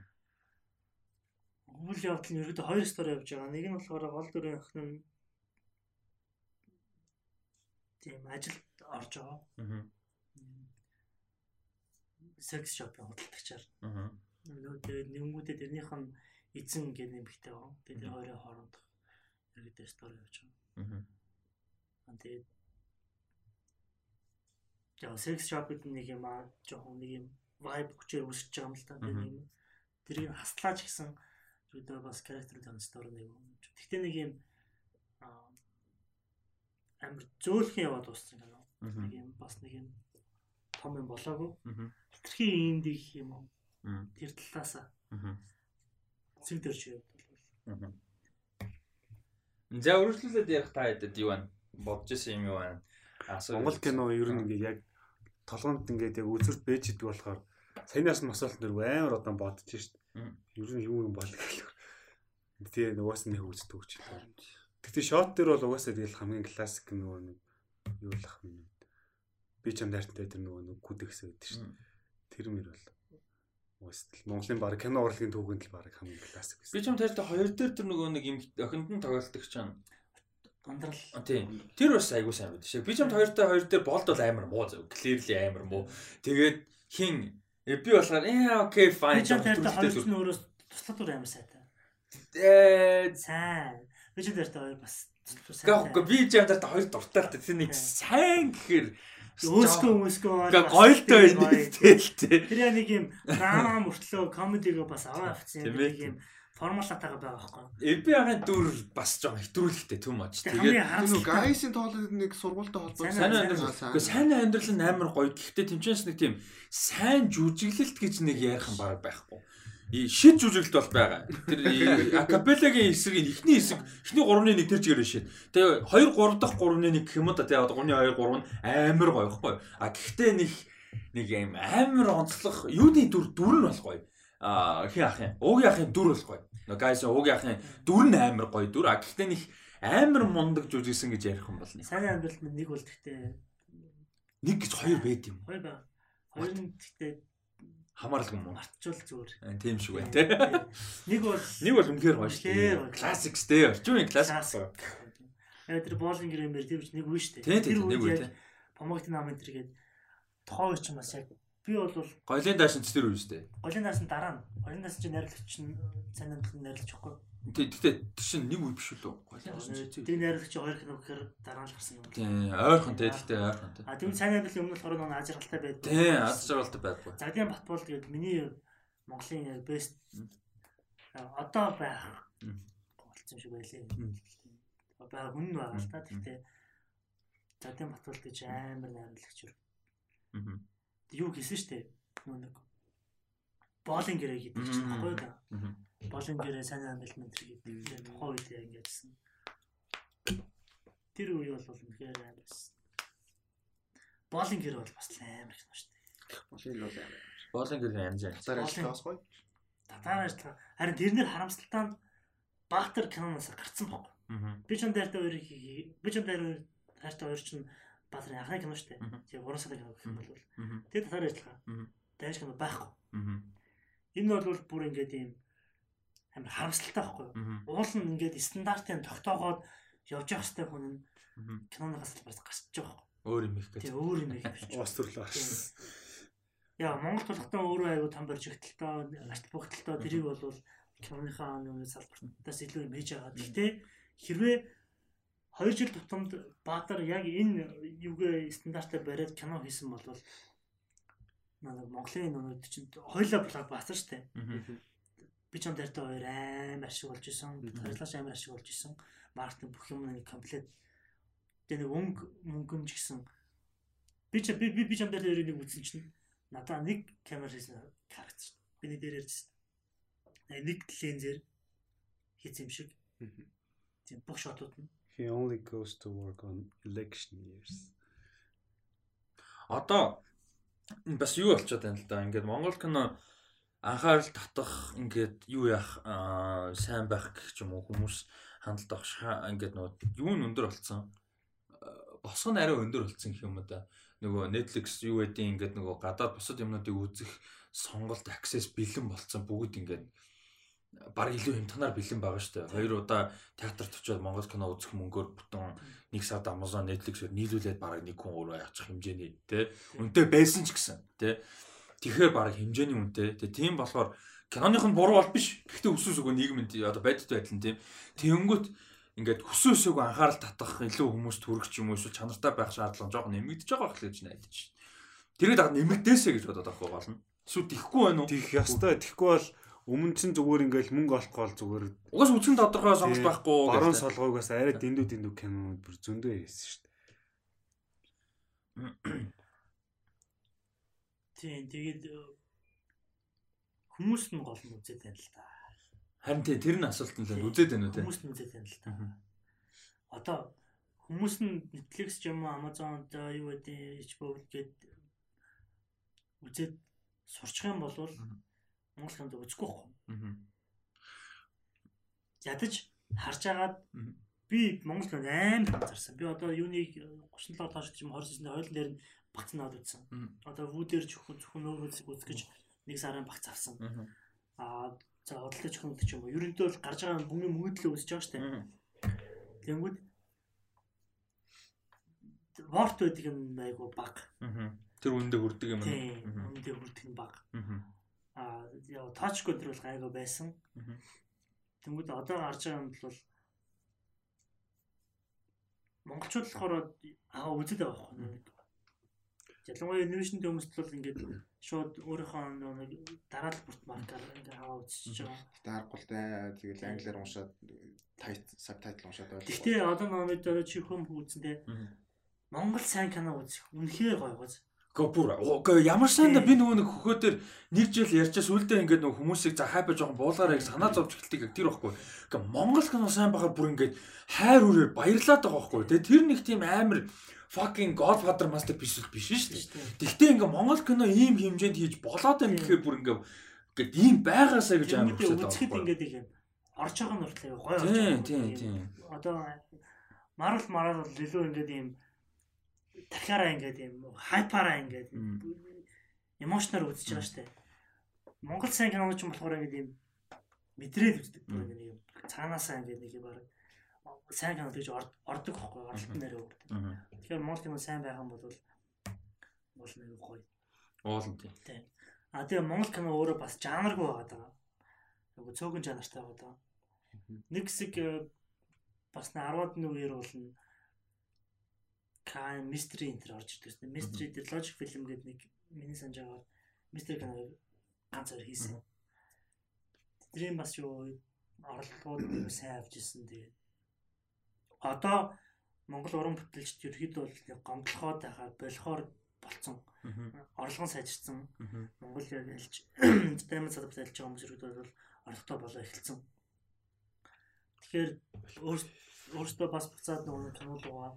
Үйл явдал нь ерөөдөө хоёр стори явж байгаа. Нэг нь болохоор гол дүрийн охин нь тийм ажилд орж байгаа. Аа. Секс шопын худалдагчаар. Аа. Нөө тэгээд нэнгүүтээ тэрнийх нь эзэн гэдэг нэмэгтэй байгаа. Тэгээд хоёрын хооронд ерөөдөө стори явж байгаа. Аа. Тэгээд яа секс шопд нэг юм аа жоохон нэг юм vibe хүчээр үсэж байгаа юм л та. Тэгээд юм тэрийг хаслаач гэсэн ерөөдөө бас character стори нэг юм. Гэхдээ нэг юм аа амар зөөлхөн яваад дууссан кино. Нэг юм бас нэг юм том юм болоогүй. Аа. Хитрхи индих юм уу? Тэр талаасаа Аа. зэг дөрж яваад. За үргэлжлүүлээд ярих та хэдэд юу байна? Бодож исэн юм юу байна? Монгол кино ер нь ингээд яг толгонд ингээд яг үзүрт бэж идэг болохоор саянаас нь масаалт нэр амар удаан бодож шít. Ер нь юу юм бол гэх. Тэгээ угаас нэг үздэг гэж хэлээ. Тэгтээ шот дээр бол угаасаа тэгэл хамгийн классик нөгөө нэг юу л ах юм. Би ч юм дайртай тэр нөгөө нэг кодекс гэдэг шít. Тэр мөр бол угаасаа л Монголын баг кино урлагийн түүхэнд л баг хамгийн классик Би байсан. ч юм таартай хоёр дээр тэр нөгөө нэг юм охинд нь тоглолдог ч юм. Гандрал А, Тийм. Тэр бас айгуу сайн байдаг шээ. Би ч юм хоёртой хоёр дээр болд бол амар муу зөв. Clearly амар муу. Тэгээд хин э, би болохоор ээ окей fine. Би ч жоохон тэртэй хоёр ч нөөрэс туслах дүр амар сайтай. Ээ Сайн. Би ч тэртэй хоёр бас туслах Гэхдээ би ч юм таартай хоёр дуртай л дээ. Тэр нэг сайн гэхэр Өөскөө Гэ гоёлтой байна тэлтэй. Тэр яа нэг юм драма мөртлөө комедиго бас аваа авчихсан юм нэг юм формулатайгаа байгаа байхгүй. Ахын дүр бас жоон хэтрүүлэхтэй түм аж. Тэгээд харамсалтай гайсын тоолоод нэг сургуультай холбоотой. Сайн амьдрал. Гэхдээ сайн амьдрал нь амар гоё. Гэхдээ тэмчээс нэг тийм сайн жүжиглэлт гэж нэг ярих юм баг байхгүй. И шид жүжиглэлт бол байгаа. Тэр акапелагийн эсрэг ихний хэсэг ихний 3-1 тэр чигээр шид. Тэгээ 2 3 дахь 3-1 гэх юм да. Тэгээ 3-ны 2 3 нь амар гоё байхгүй. А гэхдээ нэг нэг юм амар онцлог юуны дүр дүр нь бол гоё. А хин ахын. Уугийн ахын дүр бол гоё. Нөгөө гайс уугийн ахын дүр нь амар гоё дүр. А гэхдээ нэг амар мундаг жүжигсэн гэж ярих юм бол нэг. сайн амьдрал минь нэг бол гэхдээ Нэг гэж хоёр байд юм. хоёр байгаа. Хоёр нь гэхдээ хамаарлаг мөн орчвол зүгээр. Э, тийм шүү байна тий. Нэг бол нэг бол үнэхээр гоё шүү дээ. Классикс дээ. Орчмын классик. Яа тэр боолын гэрэмээр тийм ч нэг үе шүү дээ. Тэр нэг үе тий. Помогт нам энэ тэргээд тохоо ч юм бас яг би бол голын даашинч тэр үе шүү дээ. Голын даашин дараа нь. Голын даашин чинь найруулагч нь сайн амтлан найруулчихгүй. Тэгтээ чинь нэг үе биш үү? Гойлын даашинч. Тэр найрлагч хоёр кино гэхээр дараа нь гарсан юм. Тийм, ойрхон те. Тэгтээ ойрхон те. А тэгвэл сайн амьдрал өмнө болохоор нэг ажиргалтай байдаг. Тийм, аз жаргалтай байхгүй. Загдиан Батбол тэгээд миний Монголын best одоо байх болсон шиг байлээ. Бага хүн нь байгаа л та. Тэгтээ Загдиан Батбол гэж амар найрлагч юу. Аа. Юу хийсэн штэ. Нэг боолын гэрээ гэдэг чинь баггүй да. Аа. Гэрээ сайн амьдрал ментэр гэдэг. Тэгээд тухайн үед яг ингэжсэн. Тэр үе бол үнэхээр амар байсан. Боолын гэрээ бол бас амар кино штэ. Машин л амар. Боолын гэр янз. Татар ажиллаж гоё. Татаар ажиллагаа. Харин тэрнэр харамсалтай нь Баатар киноноос гарцсан баг. Би ч дайртай хоёрыг хий- би ч дайр хайртай хоёр чинь Баатарын анхны кино штэ. Мгм. Тэгээ уран сарын кино гэх юм бол тэр татаар ажиллагаа. Дайш кино байхгүй. Энэ бол бүр ингээд юм амар харамсалтай байхгүй юу? Уул нь ингээд стандартын тогтоогоод явж явах хэвээр хүн нь л бас гарч байгаа байхгүй. Өөр юм их гэж. Тэгээ өөр юм их биш. Ус төрлөө харсан. Яа Монгол тулхтан өөрөө аягүй том барьжигдaltaа, арт бүгдэлтөө тэрийг бол киноныхаа нэг салбартаас илүү юм хийж байгаа. Гэхдээ хэрвээ 2 жил тутамд Баатар яг энэ юугээ стандартаар бариад кино хийсэн бол нэг Монголын нүд чинь хоёлаа блокбастер шүү дээ. Би ч юм дээртэй хоёр амар ашиг болж исэн. Харилцаач амар ашиг болж исэн. Маркетинг бүх юм нэг комплект. Тэгээ нэг өнгө мөнгөм ч гэсэн би ч би би ч юм дээр нэг үзсэн чинь надаа нэг камер хийсэн харагдсан. Миний дээр ярьжсэн. нэг лензээр хийц юм шиг. Тийм бүх шотууд нь. He only goes to work on election years. Одоо бас юу болчиход байна л да. Ингээд Монгол кино анхаарал татах ингээд юу яах сайн байх гэх юм уу хүмүүс хандлт авах ингээд нөгөө юу нь өндөр болцсон. Босго нь арай өндөр болцсон гэх юм да. Нөгөө Netflix юу гэдээ ингээд нөгөө гадаад бусад юмнуудыг үзэх сонголт access бэлэн болцсон бүгд ингээд баг илүү хэмтгнаар бэлэн байгаа шүү дээ. Хоёр удаа театрт очиод Монгол кино үзэх мөнгөөр бүтэн нэг сард Amazon Netflix-ээр нийлүүлээд баг нэг хүн өөрөө яачих хэмжээний тий. Үнэтэй байсан ч гэсэн тий. Тэгэхээр баг хэмжээний үнэтэй. Тэгээ тийм болохоор киноных нь буруу бол биш. Гэхдээ өсөс өгөө нийгэмд одоо байдит байдал нь тийм. Тэнгүүт ингээд хөсөөсөг анхаарал татах илүү хүмүүс төрөгч юм уу эсвэл чанартай байх шаардлага жоохон нэмэгдэж байгаа байх л гэж найдаж байна. Тэрийг даг нэмэгдээсэ гэж бодоод авах болно. Эсвэл тихгүй байна уу? Тих ёстой. Тихгүй бол өмнө чинь зүгээр ингээл мөнгө олохгүй бол зүгээр Угаас үцгэн тодорхой сонголт байхгүй. баруун солгоогоос арай дэндүү дэндүү кинонууд бүр зөндөө хийсэн шүү дээ. [clears throat] Тийм тэгээд хүмүүс нь гол нь үзээд байна л да. Харин тий тэр нь асуулт нь л үзээд байна уу те. Хүмүүс нь үзээд байна л да. Одоо хүмүүс нь Netflix ч юм уу Amazon за юу гэдэг HBO гээд үзээд сурчих юм бол Монгол кинод үзэхгүй байхгүй. Ядаж харж агаад би Монгол кинод амар анзаарсан. Би одоо юуныг 37 тоош ч юм 29-ний хойлон дээр нь багц наад үзсэн. Одоо вүүдэр зөвхөн зөвхөн өөр үзэг үзэх гэж нэг сарын багц авсан. Аа за бодлоо зөвхөн гэдэг ч юм уу. Ерөнхийдөө бол гарч байгаа бүмийн мөнгөдлөө үзэж байгаа дээ. Тэнгүүд ворт байдаг юм айгу баг. Тэр үндэ хүрдэг юм. Мгм. Үндэ хүрдэг нь баг. Аа яа тач контрол гайгүй байсан. Мгм. Тэнгүүд одоо гарч байгаа юм бол монголчууд болохоор аа үзээд байгаа байхгүй. Ялангуяа инновашн хүмүүст бол ингээд шууд өөрийнхөө нэг дараалал бүрт маркаар ингээд аваа үзчихэж байгаа. Гэтэ харахгүй тэгэл англиар уншаад тайт сабтайтл уншаад ойлгоо. Гэхдээ одоо номид одоо чи хүм үзэндээ Мгм. Монгол сайн кино үзэх үнэхээр гоё гоц. Гэхдээ бүр ямар сайн да Тийм. би нөгөө нэг хөхөө дээр нэг жил ярьчаас үлдээ ингээд нөгөө хүмүүсийг за хайпа жоохон буулгаараа гэж санаа зовж эхэлдэг яг тэр байхгүй. Гэхдээ Монгол кино сайн байхаар бүр ингээд хайр үрээр баярлаад байгаа байхгүй. Тэгээ тэр нэг тийм амар fucking Godfather masterpiece биш шүү дээ. Тэгтээ ингээ Монгол кино ийм хэмжээнд хийж болоод байна гэхээр бүр ингээ ингээд ийм байгаасаа гэж амар Ингээд хүсэж үзэхэд байгаа. ингээд их орж байгаа нь уртлаа гоё орж байгаа. тийм Ийм тийм. Одоо Marvel Marvel бол илүү ингээд ийм дахиараа ингээд ийм хайпаараа ингээд Мм. эмошноор үзэж байгаа штэ. Монгол сайн киноч юм болохоор ингээд ийм мэдрээд үздэг. Ингээд ийм цаанаасаа ингээд нэг юм баг сайн кино гэж ор- ордог байхгүй оролтон нэрээ өгдөг. Тэгэхээр Монгол кино сайн байх юм бол бол нэг гоё. Уулын тийм. А тэгээ Монгол кино өөрөө бас жанргүй байгаа даа. Нөгөө цөөхөн жанртай байгаа даа. Нэг хэсэг э, бас 10-аад нэг үеэр бол н crime mystery энэ төр орж. Mystery дээр logic film гэдэг нэг миний санаж байгаа mystery кино ганц хоёр хийсэн. Тэрийн бас юу нэг сайн авч ирсэн тэгээ. Одоо Монгол уран бүтээлчд ерөөхдөө бол нэг гомдлохоод байхаар болохоор болцсон. Мгм. Орлого нь сайжирсан. Монгол яг ялж даймон садап залж байгаа хүмүүс ерөөдөө бол орлоготой болоо эхэлсэн. Тэгэхээр өөрс- өөрсдөө бас буцаад нөгөө кинолуугаа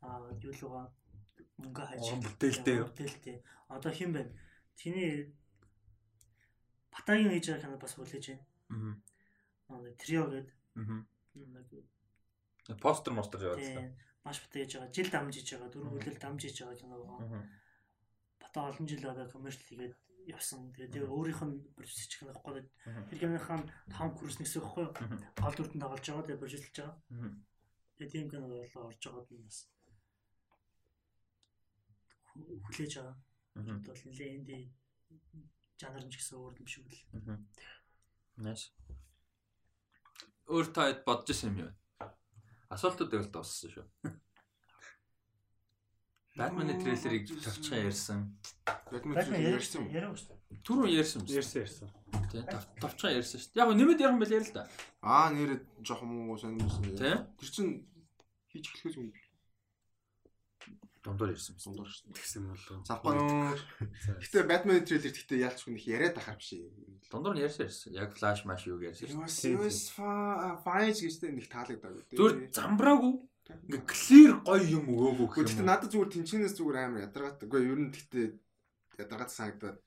аа юу лугаа мөнгө хайж бүтээлтэй бүтээлтэй. Одоо хэн бэ? Тэний Батагийн хийж байгаа кино бас хүлээж байна. Нөгөө трио гэдэг Мгм. Постэр мостер яваад тийм маш бата хийж байгаа. Жил дамж хийж байгаа. Дөрөв Мгм. хүлээл дамж хийж байгаа кино байгаа. Бата олон жил одоо коммерчл хийгээд явсан. Тэгээд өөрийнх нь продюсерч байхгүй. Мгм. Тэр киноныхаа Том Круз нэгсэн байхгүй. Гол дүртэнд тоглож байгаа. Тэгээд продюсерлж байгаа. Тэгээд тийм кино болоо орж байгаад нь бас хүлээж байгаа. Мгм. бол нэлээ энди жанр нь ч гэсэн өөр юм шиг л. Nice. Өөр таад бодож исэн юм юу? Асуултууд байвал дууссан шүү. Batman-ы трейлерыг тавчхан ярьсан. Бадминтон ярьсан юм. Яриа шүү. Түрүү ярьсан юм. Ярьсан ярьсан. Тав- тавчхан ярьсан шүү. Яг нь нэмэд ярих юм байл ярил л да. Аа нэрээ жоох муу сонирсон. Тий? Тэр чин хийж эхлэхээс өмнө Дундуур ирсэн байсан. Сундуур шүү дээ. Тэгсэн болов. Сапан. Гэтэ Batman трейлер гэхдээ яалч хүн их яриад ахаар биш. Дундуур нь ярьсан ярьсан. Яг флаш маш юу ярьсан. Was fine гэжтэй нэг таалагдаагүй. Зүгээр замбраагүй. Ингээ clear гоё юм өгөөгүй уу. надад зүгээр тэнчнээс зүгээр амар ядаргаат. Үгүй ер нь гэхдээ ядаргаат санагдаад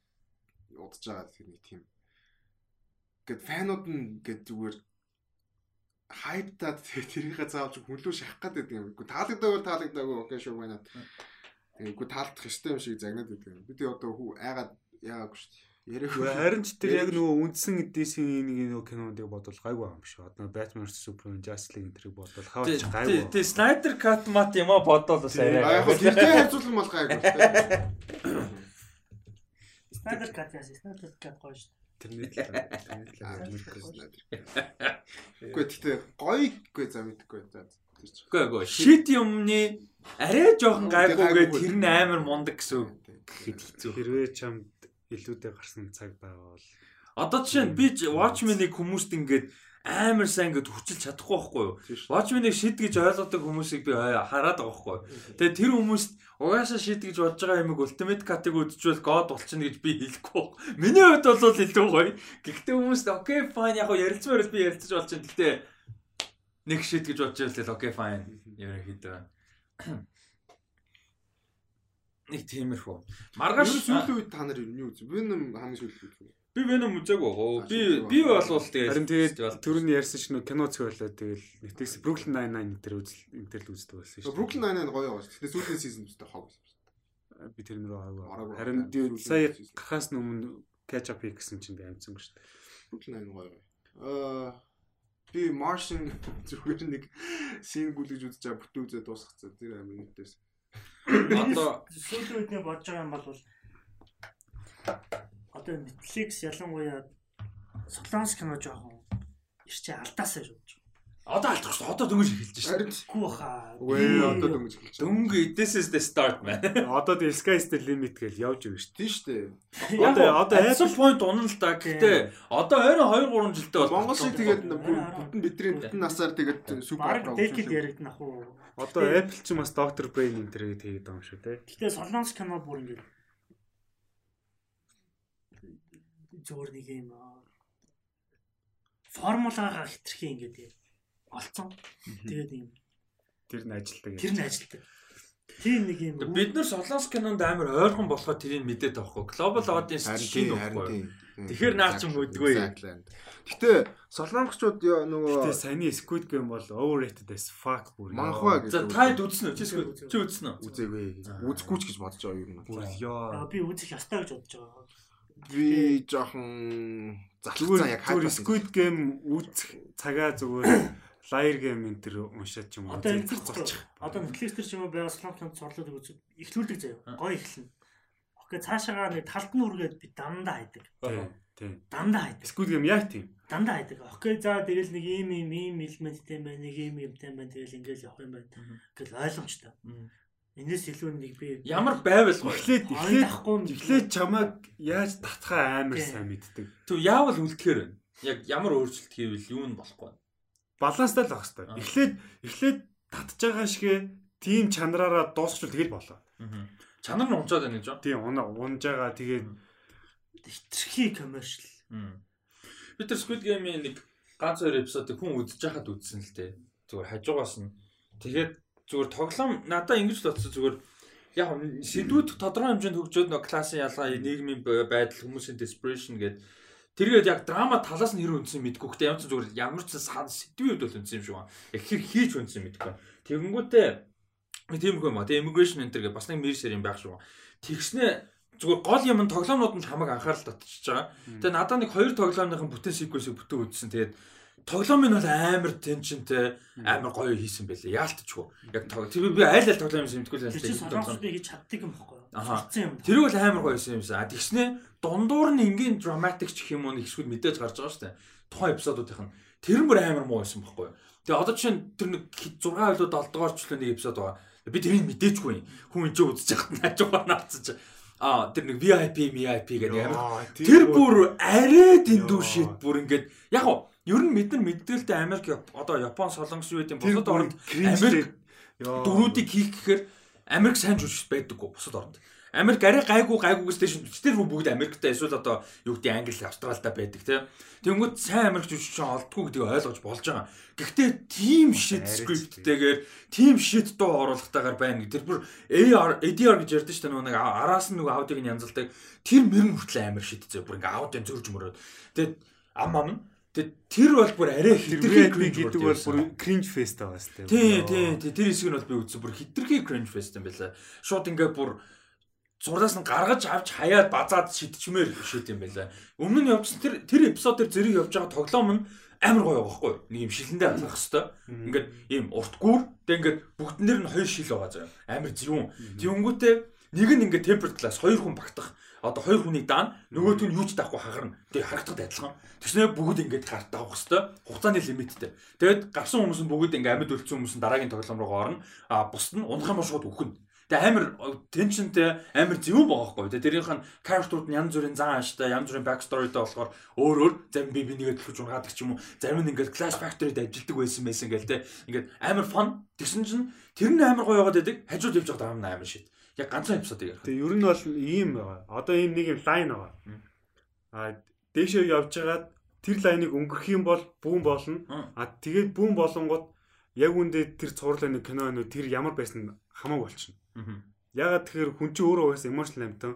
удаж байгаа тэр нэг тийм. Гэт фанууд нь гэт зүгээр хайптаад тэрийнхээ заавал хүнлүү шахах гэдэг юм. Үгүй таалагдаагүй таалагдаагүй окей шүү байна. Тэгэхгүй таалдах ёстой юм шиг загнаад байдаг юм. Би одоо хүү айгаад яагаагүй шүү дээ. Яриах. Харин ч тэр яг нөгөө үндсэн DC-ийн нэг нөгөө кинондыг бодвол гайгүй юм шүү. Одоо Batman vs Superman, Justice League энтрийг бодвол Тий, гайгүй. тий, Snyder Cut мат юм а бодвол бас А яг арай. тэртэй хайцуулсан бол гайгүй. Snyder Cut яасан. Snyder Cut гоё шүү. Тэрний талаар тэрний талаар мэдгүй. Үгүй гэхдээ гоё үгүй за мэдгүй. За. Үгүй эгүй. Shit юмны арай жоохон гайгүйгээ Гайгүй. тэр нь амар мундаг гэсэн үг. Гэхэд хэцүү. Хэрвээ чамд илүүдээ гарсан цаг байвал Одоо жишээ нь би Watchmen-ыг хүмүүст ингээд амар сайн ингээд хүчилж чадахгүй байхгүй юу? Watchmen-ыг шид гэж ойлгодог хүмүүсийг би хараад байгаа байхгүй юу? Тэгээ тэр хүмүүст угаасаа шид гэж бодож байгаа юмыг Ultimate Cut-ыг үдчихвэл God болчихно гэж би хэлэхгүй. байна. Миний хувьд бол илүү гоё. Гэхдээ хүмүүст окей fine яг ярилцмаар би ярилцаж болж байна. Гэхдээ нэг шид гэж бодож байвал л окей fine ерөнхийдөө. Нэг тиймэрхүү. Маргааш сүүлийн үед та нар юу үзв? Venom хамгийн сүүлийн үед. Би Venom үзээгүй Би би болвол тэгээ харин тэгээд түрүүний ярьсан нөгөө кино цэвэрлээ тэгэл Netflix Brooklyn Nine-Nine дээр үзэл энэ дээр л үздэг байсан шүү. Brooklyn Nine-Nine гоё байгаа. Гэтэ сүүлийн season зүтэй хог. би тэр нэрөө аваа. Харин сая гахаас өмнө catch up хийх гэсэн чинь би амцсан шүү. Brooklyn Nine гоё. Аа би Martian [laughs] зүгээр нэг scene гүлгэж үзэж байгаа бүтэн үзээ дуусгацсан. Тэр амар нэгтэйс. одоо Сүүлийн үед нэг бодож байгаа юм бол одоо Netflix ялангуяа Солонгос кино жоохон ирчээ алдаасаа шүү. одоо алдах шүү. Одоо дөнгөж эхэлж шүү. Харин Гүү хаа. үгүй одоо дөнгөж эхэлж. Дөнгө is the start man. [laughs] Одоо тэр Sky's the limit гэж явж байгаа шүү. Тийм шүү дээ. Одоо- одоо Apple point унана л да. Гэхдээ одоо ойрон 2 3 жилдээ бол Монгол шиг тэгээд бүтэн бидний бүтэн насаар тэгээд супер Бараг декид яригднах уу. Одоо Apple ч бас Dr. Brain энэ төрөйг тэгээд байгаа юм шүү те. Гэтэ Солонгос кино бүр ингэ зөөр нэг юм аа, формулагаа хитрхи ингээд олцсон. Тэгээд юм Тэр нь ажилтдаг. тэр нь ажилтдаг. Тийм нэг юм бид нар солонгос кинонд амар ойрхон болохоо тэрийг мэдээд байхгүй. Global audience чинь тийм. Тэгэхээр наа ч юм үдгүй. Гэтэ солонгочууд яа нөгөө Тэгээ саяны Squid Game бол overrated as fuck бүр. манхва За гэж таад үзсэн үү? Чи үзсэн үү? Чи үзсэн үү? үзээгүй. Үзэхгүй ч гэж бодож байгаа юм. бүр ёо. би үзэх ёстой гэж бодож байгаа. Би жоохон Зүгээр яг хайпаас Squid Game үзэх цагаа зүгээр [coughs] Liar Game энэ төр уншаад ч юм уу. Энэ зурчих. Одоо Netflix дээр ч юм уу байгаа кинонд цорлоод үзэх ихлүүлдэг заяа. Гоё ихлэн. Окей цаашаагаа нэг талд нь үргээд би дандаа хайдаг. Тийм. Тийм. Дандаа хайдаг. Squid Game яг тийм. Дандаа хайдаг. Окей за тэгэл нэг ийм ийм ийм элементтэй байна, нэг ийм юмтай байна. Тэгэл ингээл явах юм байна. Гэл ойлгомжтой. Энээс илүү нэг би Ямар байвал гоё. Эхлээд эхлээд эхлээд чамайг яаж татхаа амар сайн мэддэг. Тэг яавал үлдэхээр байна. Яг ямар өөрчлөлт хийвэл юу нь болохгүй. Баланстай л байх хэвээр. Эхлээд эхлээд татж байгаа шигэ тийм чанараараа дуусчихвол тэгэл болоо. Чанар нь унцаад байна гэж байна. Тийм унаа унж байгаа тэгээд хитрхи коммершл. Би тэр Squid Game-ийн нэг ганц хоёр эпизодыг хүн үзэж байхад үзсэн л дээ. Зүгээр хажуугаас нь. Тэгээд зүгээр тоглоом надаа ингэж л утсан зүгээр яг сэдвүүд тодорхой хэмжээнд хөгжөөд нөө классын ялгаа нийгмийн бай- байдал хүмүүсийн desperation гэдэг тэргээд яг драма талаас нь хэрэг үнсэн мэдгүй гэхдээ ямар ч зүгээр ямар ч сан сэдвийн үед бол үнсэн юм шиг байна. Яг хэр хийж үнсэн мэдгүй. Тэгэнгүүтээ тиймэрхүү юм аа. Тэгээ immigration төр гэх бас нэг мэрс юм байх шүү. Тэгснэ зүгээр гол юм нь тоглоомнууд нь хамаг анхаарал татчихж байгаа. Тэгээ надад нэг хоёр тоглоомныхын бүтэн секвенсийг бүтэн үзсэн. Тэгээд тоглоом нь бол амар теншнтэй амар гоё хийсэн байлээ. Яалтчгүй. Яг тог. Тэр би аль аль тоглоом юм мэдгүй л Тэр чинь солонгосдыг хийж чаддаг юм баггүй юу? Аха. Сурцсан юм. Тэр бол амар гоё хийсэн юмсан. А тэгснэ дундуур нь ингийн драматик ч юм уу нэг эсвэл мэдээж гарч байгаа шүү дээ. Тухайн эпизодуудынх нь тэр нь бүр амар муу байсан байхгүй юу? Тэгээ одоо жишээ нь тэр нэг 6 ойлоо 7 дугаар члээ нэг эпизод байгаа. Би тэрийг мэдээчгүй. Хүн энэ үзэж яхад наажуугаар наацсан. Аа тэр нэг VIP VIP гэдэг амар Тэр бүр арай дэндүү шít бүр ингээд яг уу ер нь бид нар мэддэлтэй Америк одоо Япон солонгос юу гэдэг бусад орнд Америк дөрүүдийг хийх гэхээр Америк сайн жүжигч байдаггүй бусад оронд. Америк арай гайгүй гайгүйгээс дэш бичтэр бүгд Америктай эсвэл одоо юу гэдэг Англи, Австралитай байдаг тийм. Тэнгүүд сайн Америк жүжигч олдгүй гэдгийг ойлгож болж байгаа. Гэхдээ team shit script-тэйгээр team shit дуу оруулахтайгаар байна. Тэр бүр AR ADR гэж ярьдэн шүү дээ нэг араас нь нөгөө аудиог нь янзалдаг. Тэр мөрөн хүртэл shit зөө бүр ингээ аудио зөрж мөрөөд. Тэгээд ам ам нь тэр бол бүр арай хитрхи гэдэг бол бүр cringe fest байгаа сте. Тий, тий, тий. Тэр хэсэг нь бол би үзсэн бүр хитрхи cringe fest юм байлаа. Шууд ингээ бүр зурлаас нь гаргаж авч хаяад базаад шидчмээр шийд юм байлаа. Өмнө нь явжсан тэр тэр эпизодээр зэрэг явж байгаа тоглоом нь амар гоё байгаа байхгүй нэг юм шилэндээ хазах хэвээр. Ингээд ийм урт гүр тэг ингээд бүгднэр нь хоёр шил байгаа заяа. Амар зөвүүн тэнгүүтээ нэг нь ингээд tempered glass хоёр хүн багтах одоо хоёр хүнийг даана нөгөөт нь юу ч таахгүй хагарна тэг харагдахад адилхан тэгснээр бүгд ингээд гарт авах хэвээр хугацааны лимиттэй тэгэд гарсан хүмүүс нь бүгд ингээд амьд үлдсэн хүмүүс нь дараагийн тоглоом руу орно а бусд нь унах юм шууд үхнэ Тэгээ амар tensionтэй амар зөв байгаа хгүй. Тэгээ тэрийнх нь character-ууд нь янз бүрийн зан ааштай, янз бүрийн backstory-тэй болохоор өөр өөр зарим би бинийгээ төлөж унгаад ч юм уу. Зарим нь ингээд Clash Factory-д ажилтдаг байсан байсан гэл те. Ингээд амар fun. Тэгсэн чинь тэр нь амар гоё яваад байдаг. Хажууд явж байгаа юм амар шít яг ганцхан эпизод ярих. Тэгээ ер нь бол ийм байгаа. Одоо ийм нэг юм лайн байгаа. Аа дээшээ явжгаад тэр лайныг өнгөрөх юм бол бүүн болно. Аа тэгээд бүүн болонгод яг үндэ тэр цуурлын нэг кино өнөө тэр ямар байсан хамаагүй болчихно. Ягаад тэгэхээр хүн чинь өөрөө угаасаа emotional амтан.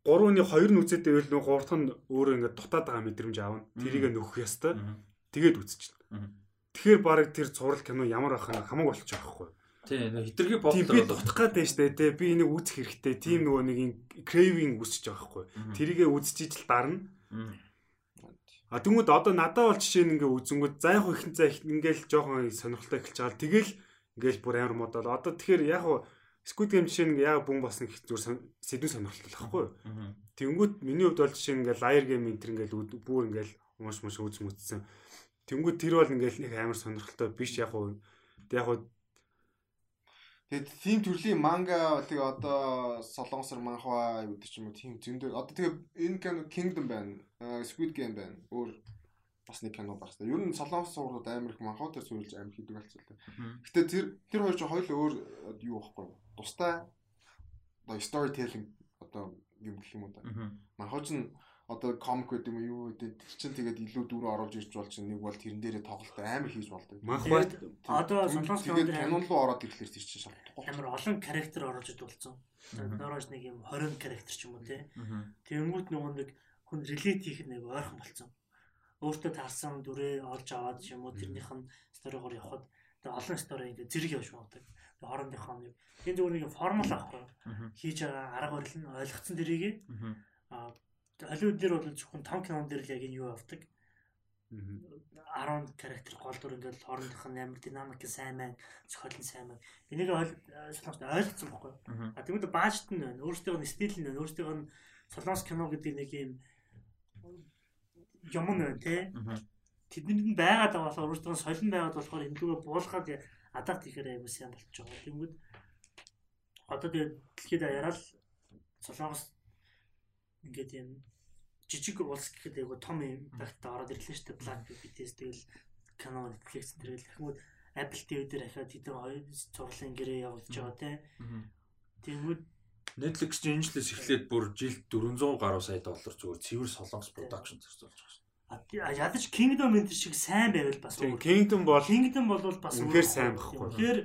3-ны 2 нь үзээд байвал нөгөө 3-т нь өөрөө ингээд дутаад байгаа мэдрэмж аавна. Тэрийг нөхөх ёстой. Тэгээд үзчихнэ. Тэгэхээр баг тэр цуврал кино ямар байх нь хамаагүй болчих واخгүй. Тийм хитрхи бодлоо. Тийм би дутах гээд штэ тий би энийг үзэх хэрэгтэй. Тийм нөгөө нэг craving үсэж байгаа байхгүй. Тэрийгэ үзчихэж л дарна. А тэгмүүд одоо надад бол жишээ нь ингээ үзэнгүүд за яг ихэнх цаа ингээл жоохон сонирхолтой эхэлж байгаа. Тэгэл ингээл бүр амар модал. Одоо тэгэхээр яг Squid Game жишээ нь яг бүн бас нэг зүгээр сэдвэн сонирхолтой байхгүй юу? Тэнгүүт миний хувьд бол жишээ ингээл Liar Game энэ төр ингээл бүр ингээл маш маш үз мүцсэн. Тэнгүүт тэр бол ингээл нэг амар сонирхолтой биш яг уу. Яг уу Тэгээд тийм төрлийн манга тэг одоо солонгосор манхва юу гэдэг ч юм уу тийм зөндөө одоо тэгээ энэ кино Kingdom байна. Squid Game байна. Өөр бас нэг кино багс. Ер нь солонгос суурууд амар их манхуудаар суурилж амар хийдэг болчихлоо. Гэтэ тэр тэр хоёр ч хоёул өөр юу байхгүй. Тустай одоо storytelling одоо юм гэх юм уу да. Манхууч нь одоо комик гэдэг юм юу гэдэг тэр чинь тэгээд илүү дүр оруулж ирж болж нэг бол тэрэн дээрээ тоглолт амар хийж болдог. Манхбат одоо солонгос тэгээд кино руу ороод ирэхлээр тэр чинь шалтгаан. Амар олон характер оруулж идүүлсэн. Доороос нэг юм 20 характер ч юм уу тий. Тэнгүүт нөгөө нэг хүн relate хийх нэг ойрхон болцсон өөртөө таарсан дүрээ олж аваад юм уу тэрнийх нь сторигоор явхад тэгээ олон стори ингээ зэрэг явж. Тэгээ хоорондынхоо нэг энэ зүгээр нэг формул аахгүй. Хийж байгаа арга барил нь ойлгоцсон дэрийг аа Холливуд дээр бол зөвхөн том кинон дээр л яг энэ юу авдаг. 10 характер гол дүр ингээл хоорондох нь амар динамик сайн байна, зохиол нь сайн байна. Энийг солонгост ойлгоцсон байхгүй. А тэгмэд баажт нь байна. Өөрсдөө нь стил нь байна. Өөрсдөө нь солонгос кино гэдэг нэг юм юм нэ тий. Тэднэрд нь байгаад байгаа болохоор өөрсдөө солин байгаад болохоор эндүүгээ буулгаад адагт ихээр аймаг сайн болчихж байгаа. Тэнгүүд одоо тэгээд дэлхийд даяараа л солонгос ингээд юм жижиг улс гэхэд айгу том импакттай ороод ирлээ шүү дээ. Black BTS тэгэл Canon Netflix тэрэл ахмууд Apple TV дээр ахаад хэдэн хоёр зурлын гэрээ явуулж байгаа тий. Тэнгүүд Netflix жинжлээс эхлээд бүр жилд 400 гаруй сая доллар зүгээр цэвэр солонгос production зарцуулж байгаа ядаж Kingdom энэ шиг сайн байвал бас Kingdom бол Kingdom бол бас үнэхээр сайн байхгүй. Тэгэхээр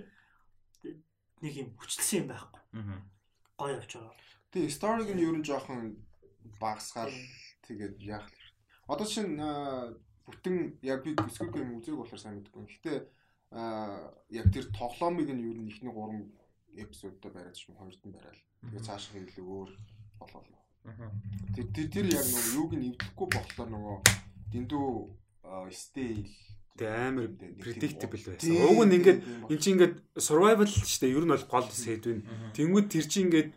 нэг юм хүчлсэн юм байхгүй. Гоё явж байгаа. Тэгээ story-г нь ер нь жоохон багасгаал тэгээд яах вэ? Одоо чинь бүтэн яг би Squid Game үзег болохоор сайн мэдгүй. Гэхдээ яг тэр тоглоомыг нь ер нь ихний 3 эпизодтой бариад ч юм хоёрт нь барайл. Тэгээд цаашаа илүү өөр болоо. Тэр тэр яг нөгөө юуг нь эвдэхгүй болохоор нөгөө дэндүү стейл Тэгээ амар predictable байсан. Уг нь ингээд эн чинь ингээд survival шүү дээ. Ер нь бол гол сэдв нь. Тэнгүүд тэр чинь ингээд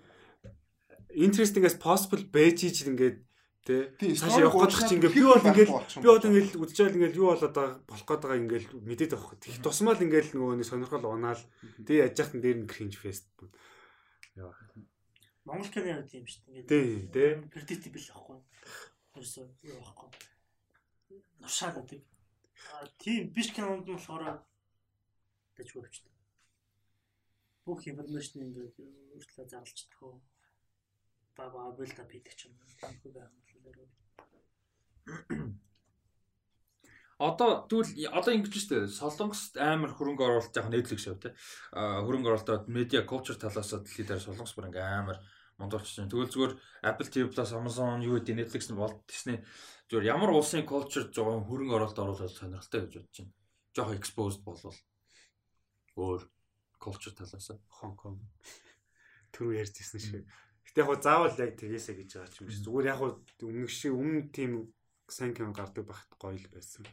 interesting as possible байж ич ингээд тэ цааш явах гэж чинь ингээд би бол ингээд би бол ингээд үдчихэл ингээд юу болоод байгаа болох гээд байгаа ингээд мэдээд авах. Тэг тусмал ингээд нөгөө нэг сонирхол унаал тэг яж хатан дээр нь cringe fest. Яа. Монгол кино тийм шүү дээ. Тий, тий. Predictable байхгүй. Ерөөсөө юу байхгүй нушаад байдаг. Тийм биш кинонд нь болохоор дэж хөвчтэй. бүх информашн ингээд өөртлөө зарлж чадах уу? Ба ба билд ап хийдэг ч юм уу. Тэгэхгүй байх юм [coughs] Одоо тэгвэл одоо ингэж штэ Солонгост амар хөрөнгө оруулалт яг Netflix шоу те. Хөрөнгө оруулалтад медиа culture талаас нь дэлхийд дээр Солонгос бүр ингээм амар мондолч чинь. Тэгвэл зүгээр Apple TV Plus, Amazon юу гэдэг Netflix нь болт Disney зүгээр ямар улсын culture жоохон хөрөнгө оруулалт оруулах сонирхолтой гэж бодож байна. Жоохон exposed болвол өөр culture талаас нь Хонконг түрүү ярьжсэн шиг. Гэтэ яг заавал яг тэгээсэ гэж байгаа ч юм шиг. Зүгээр яг өмнөх шиг өмнө тийм сайн кино гардаг байхад гоё л байсан.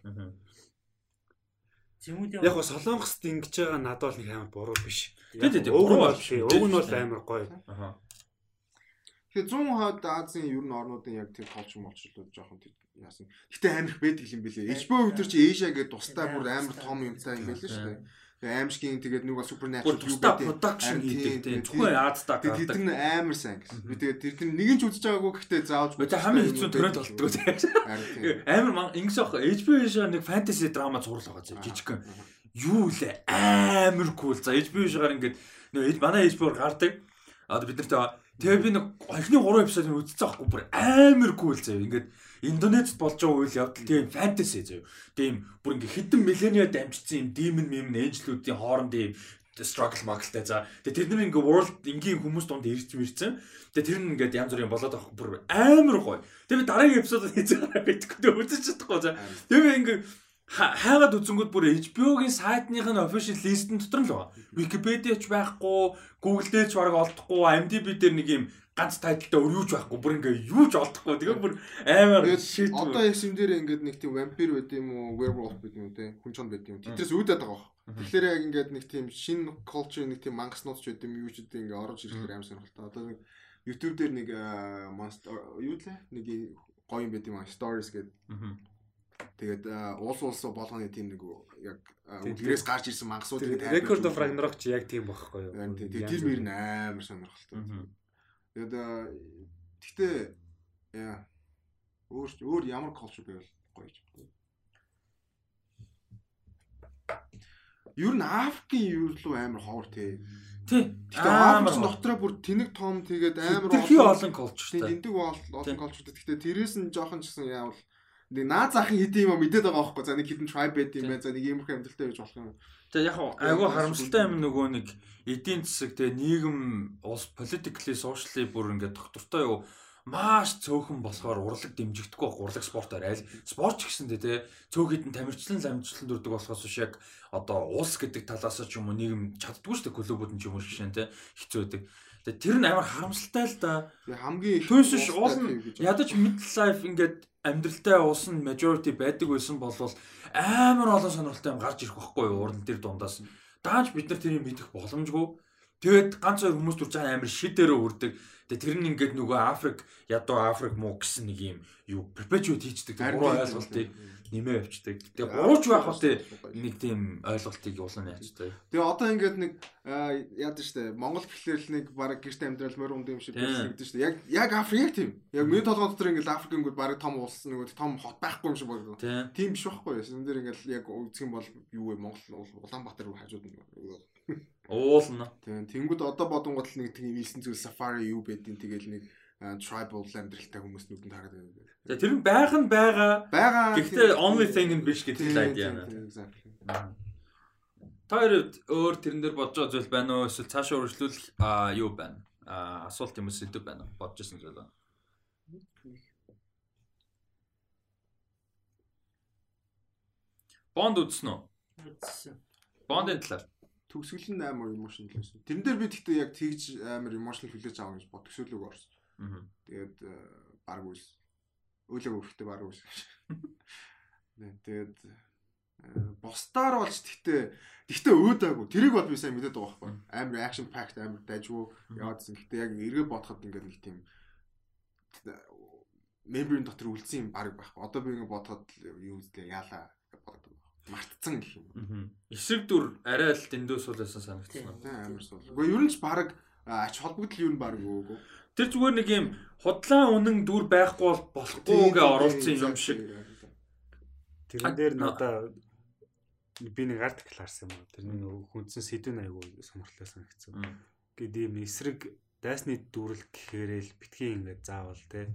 Яг Солонгост ингэж байгаа надад бол нэг амар буруу биш. Тий, Уг нь буруу бол уг нь бол амар гоё. Аха. Тэгэхээр 100 хавьд Азийн ер нь орнуудын яг тэр колч молчлууд жоохон тэр яасан. Гэтэ амар их байдаг юм билээ. HBO өдөр чи Asia гэдэг тустай бүр амар том юмтай юм байлээ шүү дээ. Аимшгийн тэгээд нэг бас supernatural Бүр тусдаа production хийдэг тийм зөвхөн Тэгээд гардаг. тэд нар амар сайн гэсэн. Би тэгээд тэр нэг нь ч үзэж байгаагүй гэхдээ заавч Гэхдээ хамгийн хэцүү төрөнд болтгоо тийм. Амар ман ингэс ах HBO шаа нэг fantasy драма зурлаа байгаа жижигхэн. Юу лээ амар кул. За HBO шагаар ингээд нөө манай HBO-ор гардаг. А бид нартай тэгээ би нэг эхний 3 эпизодыг үзсэн байхгүй бүр амар кул заяа. Ингээд Индонезид болж байгаа үйл явдал тийм fantasy заяа. Тийм бүр ингээд хэдэн миллениа дамжчихсан юм demon meme angel-уудын хоорондын struggle market за тэгээ тэд нар ингээ world энгийн хүмүүс донд ирж мэрсэн. Тэгээ тэр нь ингээд янз бүрийн болоод авах бүр амар гоё. Тэгээ би дараагийн эпизодод хийж байгаа тэгээ үзэж чадахгүй за. Тэгээ ингээ ха- хайгаад үзэнгүүд бүр HBO-гийн сайтных нь official list-н дотор л байгаа. Wikipedia ч байхгүй Google дээр ч бараг олдохгүй IMDb дээр нэг юм ганц тайлтай өөр юуч байхгүй бүр ингээ юу ч олдохгүй тэгээ бүр амар Тэгээд одоо яс юм дээр ингээд нэг тийм вампир байд юм уу, werewolf байд юм те, хүн чон байд юм. Тэдрээс үүдээд байгаа баг. Тэгэхээр яг ингээд нэг тийм шинэ culture нэг тийм мангаснууд ч байд юм юу ч гэдэг ингээд орж ирэхээр амар сонирхолтой. Одоо нэг YouTube дээр нэг monster юу лээ? Нэг гоё юм байд юм аа, stories гэдэг. Тэгээд аа, улс улс болгоны тийм нэг яг үлгэрээс гарч ирсэн мангасуудыг Тэр Record of Ragnarok ч яг тийм байхгүй юу? Тэр мөр нь амар сонирхолтой. Тэгээд гэхдээ яа өөр өөр ямар culture байвал гоё гэж бодсон. Ер нь Африкийн юу руу амар ховор тий. тий амар Африкийн дотроо бүр тэнэг том тэгээд амар олон culture тийм та тэндэг бол Тийм. олон culture. Гэхдээ тэрээс нь жоохон ч гэсэн яавал нэг наад захын хэдийн юм мэдээд байгаа байхгүй. За нэг хідэн tribe байд юм байна. За нэг иймэрхүү амьдралтай байж болох юм. Тэгээ яг айгүй харамсалтай юм нөгөө нэг эдийн засаг тэгээ нийгэм улс politically socially бүр ингээд доктортой юу маш цөөхөн болохоор урлаг дэмжигдэхгүй байх урлаг спортоор аль спорт ч гэсэндээ те цөөх хідэн тамирчлан ламжчлан дурдаг болохоос биш яг одоо улс гэдэг талаас ч юм уу нийгэм чаддгүй шүү дээ клубүүд нь ч юм уу нь те хэцүү байдаг. Тэгээ тэр нь амар харамсалтай л да. Тэгээ хамгийн улстай уул нь ядаж middle life ингээд амьдралтай уусан majority байдаг байсан болвол амар олон сонирхолтой юм гарч ирэх байхгүй юу уран дээр дундаас. Дааж бид нар тэрийг мэдэх боломжгүй. Тэгээд ганц хоёр хүмүүс дүрж байгаа амар шидээрөө үрдэг. Тэгээд тэр нь ингээд нөгөө Африк ядуу Африк муу гэсэн нэг юм юу perpetuate хийчдэг. Буруу ойлголтыг нэмээ авчдаг. Тэгээд бурууч байх үстэй нэг тийм ойлголтыг улаан яачдаг. Тэгээ одоо ингээд нэг яад штэ Монгол гэхлээр л нэг баг гэрте амьдрал морь унд юм шиг гэдэг штэ. Яг яг Африк яг тийм. Яг миний толгой дотор ингээд Африкийн гол баг том улс нэг том хот байхгүй юм шиг байна. Тийм. Биш байхгүй? Энд дээр ингээд яг үзэх юм бол юу вэ Монгол Улаанбаатар руу хажууд нь. Уулна. Тийм. Тэнгүүд одоо бодонгот л нэг тийм ийсэн зүйл сафари юу байдیں۔ Тэгэл нэг tribal амьдралтай хүмүүс нүдэнд хараад байна. За тэр нь байх нь байгаа. Бага. Гэхдээ only thing нь биш гэдэг л. Exactly. Та хоёрод өөр тэрэн дээр бодож байгаа зүйл байна уу? Эсвэл цаашаа үргэлжлүүлэх аа юу байна? Аа асуулт юм уу сэдв байна уу? Бодож ирсэн зүйл байна. Бонд үзсэн үү? Үзсэн. Бондын талаар. Төгсгөл нь амар emotional байсан. Тэрэн дээр би гэхдээ яг тэгж амар emotional хүлээж авах гэж бод төсөөлөг орсон. Аа. Тэгээд э, баг үс. Өөлөг өгөхдөө баг. Нэ, Тэгээд э, босдаар болж тэгтээ тэгтээ өөдөөгүй. Тэрийг бол би сайн мэдээд байгаа байхгүй. Амар action packed амар дайжгүй яваадсэн. Гэхдээ яг эргээ бодоход ингээд нэг тийм мембрийн дотор үлдсэн юм баг байхгүй. Одоо би ингээд бодоход юу үзлээ яалаа гэж боддог. Мартцсан гэх юм. Аа. Эсрэг дүр арай л дэндүү суулсан санагдсан. Тийм амар сул. Гэхдээ ер нь ч баг ач холбогдол юу нь баг өөгүй. Тэр зүгээр нэг юм худлаа үнэн дүр байхгүй бол болохгүй гэ оруулсан юм шиг. Тэрэн дээр надаа би нэг артикл харсан юм. Тэрний нөгөө хүндсэн сэдвэн айгүй сонирхолтой санагдсан. Гэт ийм эсрэг дайсны дүүрэл гэхээрэл битгий ингээд заавал те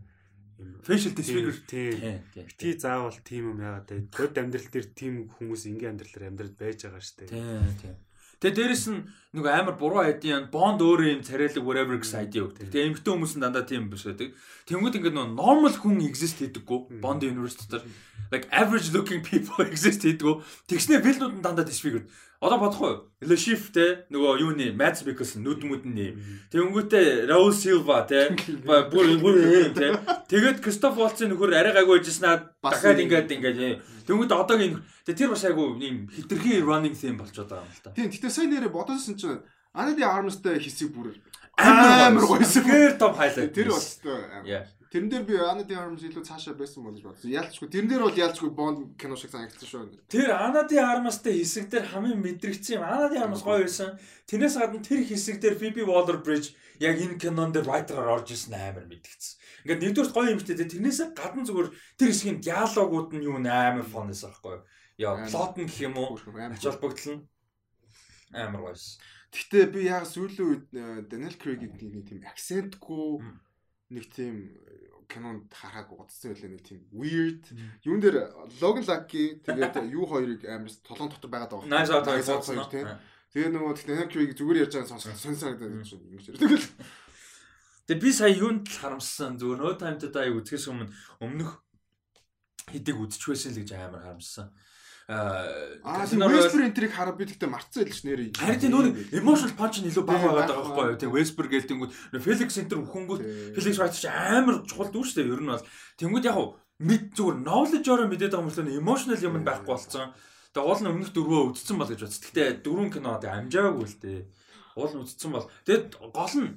Facial disfigure. тийм битгий заавал тийм юм яагаад те бод амьдрал дээр тийм хүмүүс ингийн амьдралаар амьдрал байж байгаа штэ. Тийм тийм. Тэгээ дээрэс нь нэг амар буруу айдын бонд өөрөө юм царайлаг whatever гэсэн айди өгдөг. Тэгээ эмгтэн хүмүүс нь дандаа тийм биш байдаг. Тэнгүүд ингээд нөө normal хүн exist хийдэггүй. Bond University дээр like average looking people [laughs] exist хийдэггүй. Тэгснэ филдүүд нь дандаа disfigured. Одоо бодохгүй? Le Chiffre те нөгөө юуны Mads Mikkelsen нүд мүдэн нэм. Тэнгүүтээ Raul Silva те бүр бүр те. Тэгээд Christoph Waltz нөхөр арай гайгүй байжснаа дахиад ингээд ингээд тэнгүүтээ одоогийн тэр бас айгүй юм хитрхи running theme болчиход байгаа юм л та. Тийм гэтээ сайн нэрээ бодосон чинь Andy Arms-тай хэсэг бүр Амар гойсон. Тэр топ хайлайт. тэр бол өстой. Тэрэн дээр би Andy Arms илүү цаашаа байсан бол гэж бодсон. Яалчгүй тэрэн дээр бол яалчгүй Bond кино шиг санагдсан шүү. Тэр Анады Армастай хэсэг дээр хамгийн мэдрэгдсэн юм. Анады Армас гоё байсан. Тэрнээс гадна тэр хэсэг дээр Phoebe Waller-Bridge яг энэ кинонд дээр writer-аар орж ирсэн амар мэдгдсэн. Ингээд нэгдүгээр гоё юм шттэ. Тэрнээс гадна зүгээр тэр хэсгийн диалогууд нь юу амар фонээс аахгүй юу? Яа, плот нь гэх юм уу? Ач холбогдол нь амар гоёс. Гэхдээ би яг сүүлийн үед э, Daniel Craig-ийн тийм акцентгүй нэг тийм кинонд харахаг удсан байлаа нэг тийм weird юун дээр Logan Lucky тэгээд юу хоёрыг амар толон дотор байгаад байгаа. Out хоёр тийм. Тэгээд нөгөө Daniel Craig зүгээр ярьж байгаа сонсох сонсоод ингэж ярьдаг. Тэгээ би сая юунд л харамссан зүгээр No Time to Die үзэхээс өмнө өмнөх хэдийг үзчихвэсэн л гэж амар харамссан. Аа тийм Whisper энтрийг хараад би тэгтээ марцсан байл ш нэрээ. Харин тийм нөр emotional punch нь илүү бага байгаад байгаа байхгүй юу? Тийм Whisper гэлтэнгүүд Felix Center ухангууд Felix Wright ч амар чухал дүү штэ ер нь бол. Тэнгүүд яг мэд зүгээр knowledge-ороо мэдээд байгаа юм л emotional юм байхгүй болцсон. Тэгээ уул нь өмнөх дөрвөө үзсэн бол гэж бодсон. Гэтэ дөрвөн кино тэгээ амжаагүй л дээ. Уул нь үзсэн бол тэгэд гол нь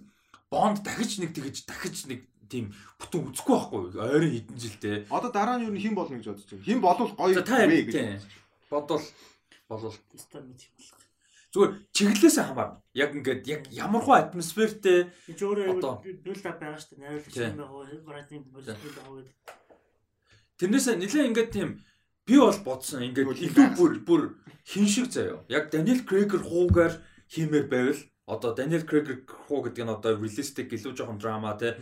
Bond дахиж нэг тэгэж дахиж нэг тийм бүтэн үзэхгүй байхгүй? Ойрын хэдэн жилдээ. Одоо дараа нь юу хэн болно гэж бодож байна. Хэн болвол гоё вэ гэж бодвол болвол Стор мэд юм байна. зүгээр чиглэлээсээ хамаарна. Яг ингээд яг ямархуу атмосфертэй Би ч өөрөө бүлд байгаа шүү дээ. Найруулагч юм байгаа. Братны бүлд байгаа гэдэг. тэрнээсээ нэлээ ингээд тийм би бол бодсон ингээд илүү бүр бүр хин шиг заяа. Яг Daniel Craig-ер хуугаар хиймээр байвал одоо Daniel Craig хуу гэдэг нь одоо realistic илүү жоохон драма те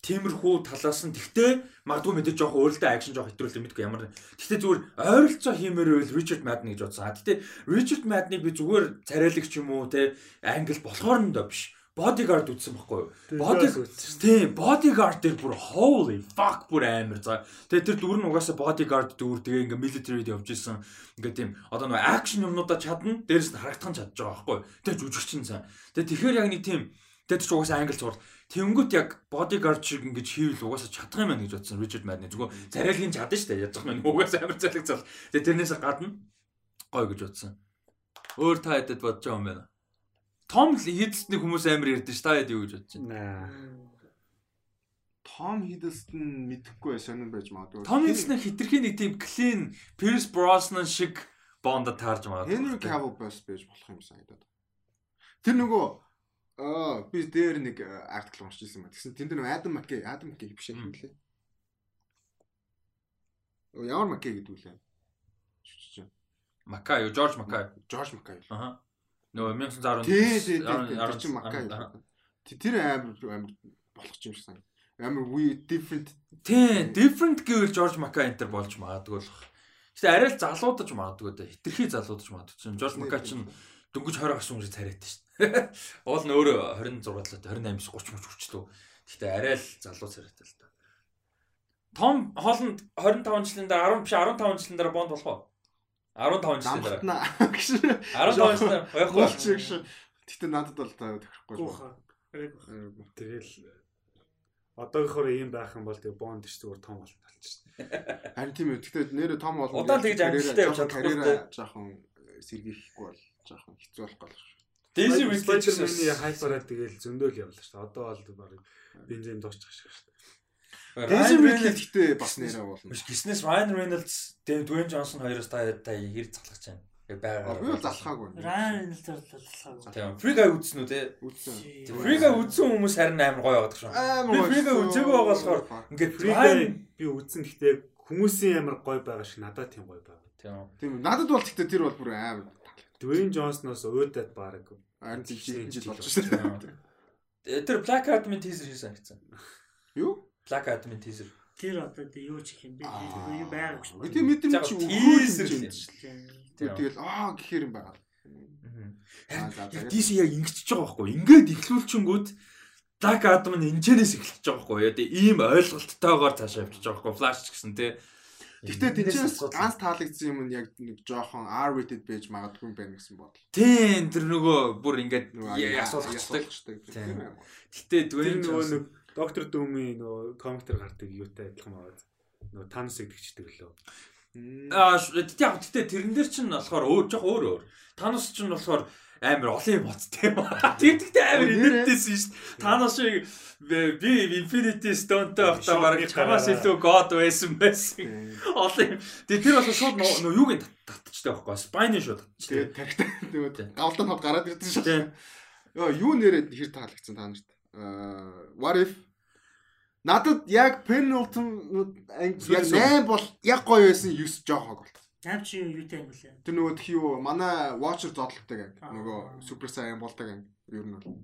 тиймэрхүү талаас нь тэгтээ магадгүй мэдээж жоохон өөрөлтөө акшн жоох хэтрүүлэх мэдгүй ямар тэгтээ зүгээр ойролцоо хиймээр байвал Richard Madden гэж бодсон. Тэгтээ Richard Madden-ыг би зүгээр царайлагч юм уу те англ болохоор нь доо биш. Bodyguard үзсэн байхгүй юу? Bodyguard тийм bodyguard дээр бүр holy fuck бүр амар за. Тэгээ тэр дүр нь угаасаа bodyguard дүр тэгээ ингээ military-д явж исэн. Ингээ тийм одоо нөгөө action юмнуудаа чадна дээрэс нь харагдах нь чадж байгаа байхгүй юу? Тэгээ жүжигчин сан. Тэгээ тэгэхээр яг нэг тийм тэгээ ч угаасаа англи зур. Тэнгүүт яг bodyguard шиг ингэж хийвэл угаасаа чадах юм байна гэж бодсон Richard Madden. Зүгээр царайлгийн чадна шүү дээ. Ядах нь угаасаа амар цалиг зал. Тэгээ тэрнээс гадна гой гэж бодсон. Өөр та хэдэд бодож байгаа юм байна. Том л хийдсний хүмүүс амар ярьдэн ш та хэд юу гэж бодож байна. Том Hiddleston мэдэхгүй сонир байж магадгүй. Том Hiddleston хитрхийн нэг тийм clean Pierce Brosnan шиг бондо таарж Henry магадгүй. Cavill бас байж болох юм санагдаад. Тэр нөгөө аа би дээр нэг артикл уншиж ирсэн ба. Тэгсэн тэнд нөгөө Adam McKay, Adam McKay биш юм лээ. Оо ямар McKay гэдэг үлээ. Шүчж. Макай, Жорж Макай. George McKay. Аха. Нөгөө 1910 Тий, тий, тий. Тэр чинь McKay. Тэ- Тэр амар амар болох юм шиг санагдав. Амар we different Тий, different гэвэл Жорж Макай энтер болж магадгүй болох. Гэтэ арай л залуудаж магадгүй дээ. Хитрхи залуудаж магадгүй. Жорж Макай чинь дөнгөж 20 гарсан хүмүүс царайтай шүү дээ. [laughs] Уул нь өөрөө 26 лээ 28 30 мөч хүрчлөө. Гэтэ арай л залуу царайтай л да. Том Холланд 25 жилийн дараа 10 биш 15 жилийн дараа бонд болох уу? 15 жилийн дараа. намхтна гэж. 15 жилийн дараа байхгүй Болч бол. гэж. Гэтэ надад бол та тохирохгүй. Тэгэл одоогийнхоор ийм байх юм бол тэг бонд ш зүгээр том болно болчих. Харин тийм үү. Гэтэ нэрээ том болно. Удаан тэгж амжилттай явж чадахгүй жоохон сэргийхгүй бол жоохон хэцүү болох гол шүү. Daisy Spider-Man-ийн гэсэн хайпараа тэгэл зөндөөл явлаа шүү. Одоо бол баг бензин дуусчих шиг шүү. Daisy Ridley гэтээ бас нэрээ болно. Биш гиснээс Ryan Reynolds, Dwayne Johnson хоёроос та та хэр залхаж байна. Яг байгаа. Би бол залхаагүй. Рейнольдсаар л залхаагүй. Тийм. Free-га үзсэн үү те? Үзсэн. Free-га үзсэн хүмүүс харин амар гоё яваад шүү. Амар Би Free-га үзээгүй байгаа болохоор ингээд Ryan би үзсэн гэхдээ хүмүүсийн амар гоё байгаа шиг надад тийм гоё байгаа. Тийм. Тийм. Надад бол гэхдээ тэр бол бүр амар. Dwayne Johnson-оос өөдөд баг. Харин Тийм, жил болж. Э, Тэр Black Adam-ын teaser хийсэн гэсэн. Юу? Black Adam-ын teaser. Тэр одоо юу ч юм бэ? Юу байгаагүй шүү. Гэтэ мэдрэмж чи teaser юм. юм. Тэгэл аа гэхээр юм за, Яг. DC яг ингэчихэж байгаа байхгүй. Ингээд ихлүүлчингүүд Black Adam нь энэчнээс эхэлчихэж байгаа байхгүй. Яг ийм ойлголттойгоор цаашаа явчихж байгаа байхгүй. Flash гэсэн тий. Гэхдээ асуудал. ганц таалагдсан юм нь яг нэг жоохон R-rated байж магадгүй юм байна гэсэн бодол. Тийм тэр нөгөө бүр ингээд асуулгачдаг. Гэтэ Тэр нөгөө нэг Доктор Дүүмийн нөгөө комментэр гардаг юутай адилхан байгаа. Нөгөө Танос идэгчдэг лөө. Аа яг гэтээ тэрэн дээр чинь болохоор өөр жоох өөр өөр. Танос чинь болохоор амар олон юм боцтой юм. Тэр [laughs] тэгтээ амар инээдтэйсэн шүү дээ. Танос шиг би Infinity Stone-тэй байхдаа нэг чамаас илүү God байсан байсан. Олон юм. Тэгээ тэр бол шууд нөө нөө юуг нь татчихтай байхгүй. Spine шууд татчихтай. тарихтаа Тийм. тэгээд гавлдан хол гараад ирсэн шүү. Тийм. Йоо юу нэрээд хэр таалагдсан та нарт? Аа what if Надад яг penultimate яг Сүүл- 8 бол яг гоё байсан 9 жоохог бол. Нам чи юу юутай юм бэлээ? Тэр нөгөө тхи юу манай Watcher зодлогтой анги Аа. нөгөө Super Saiyan болдог анги ер нь бол.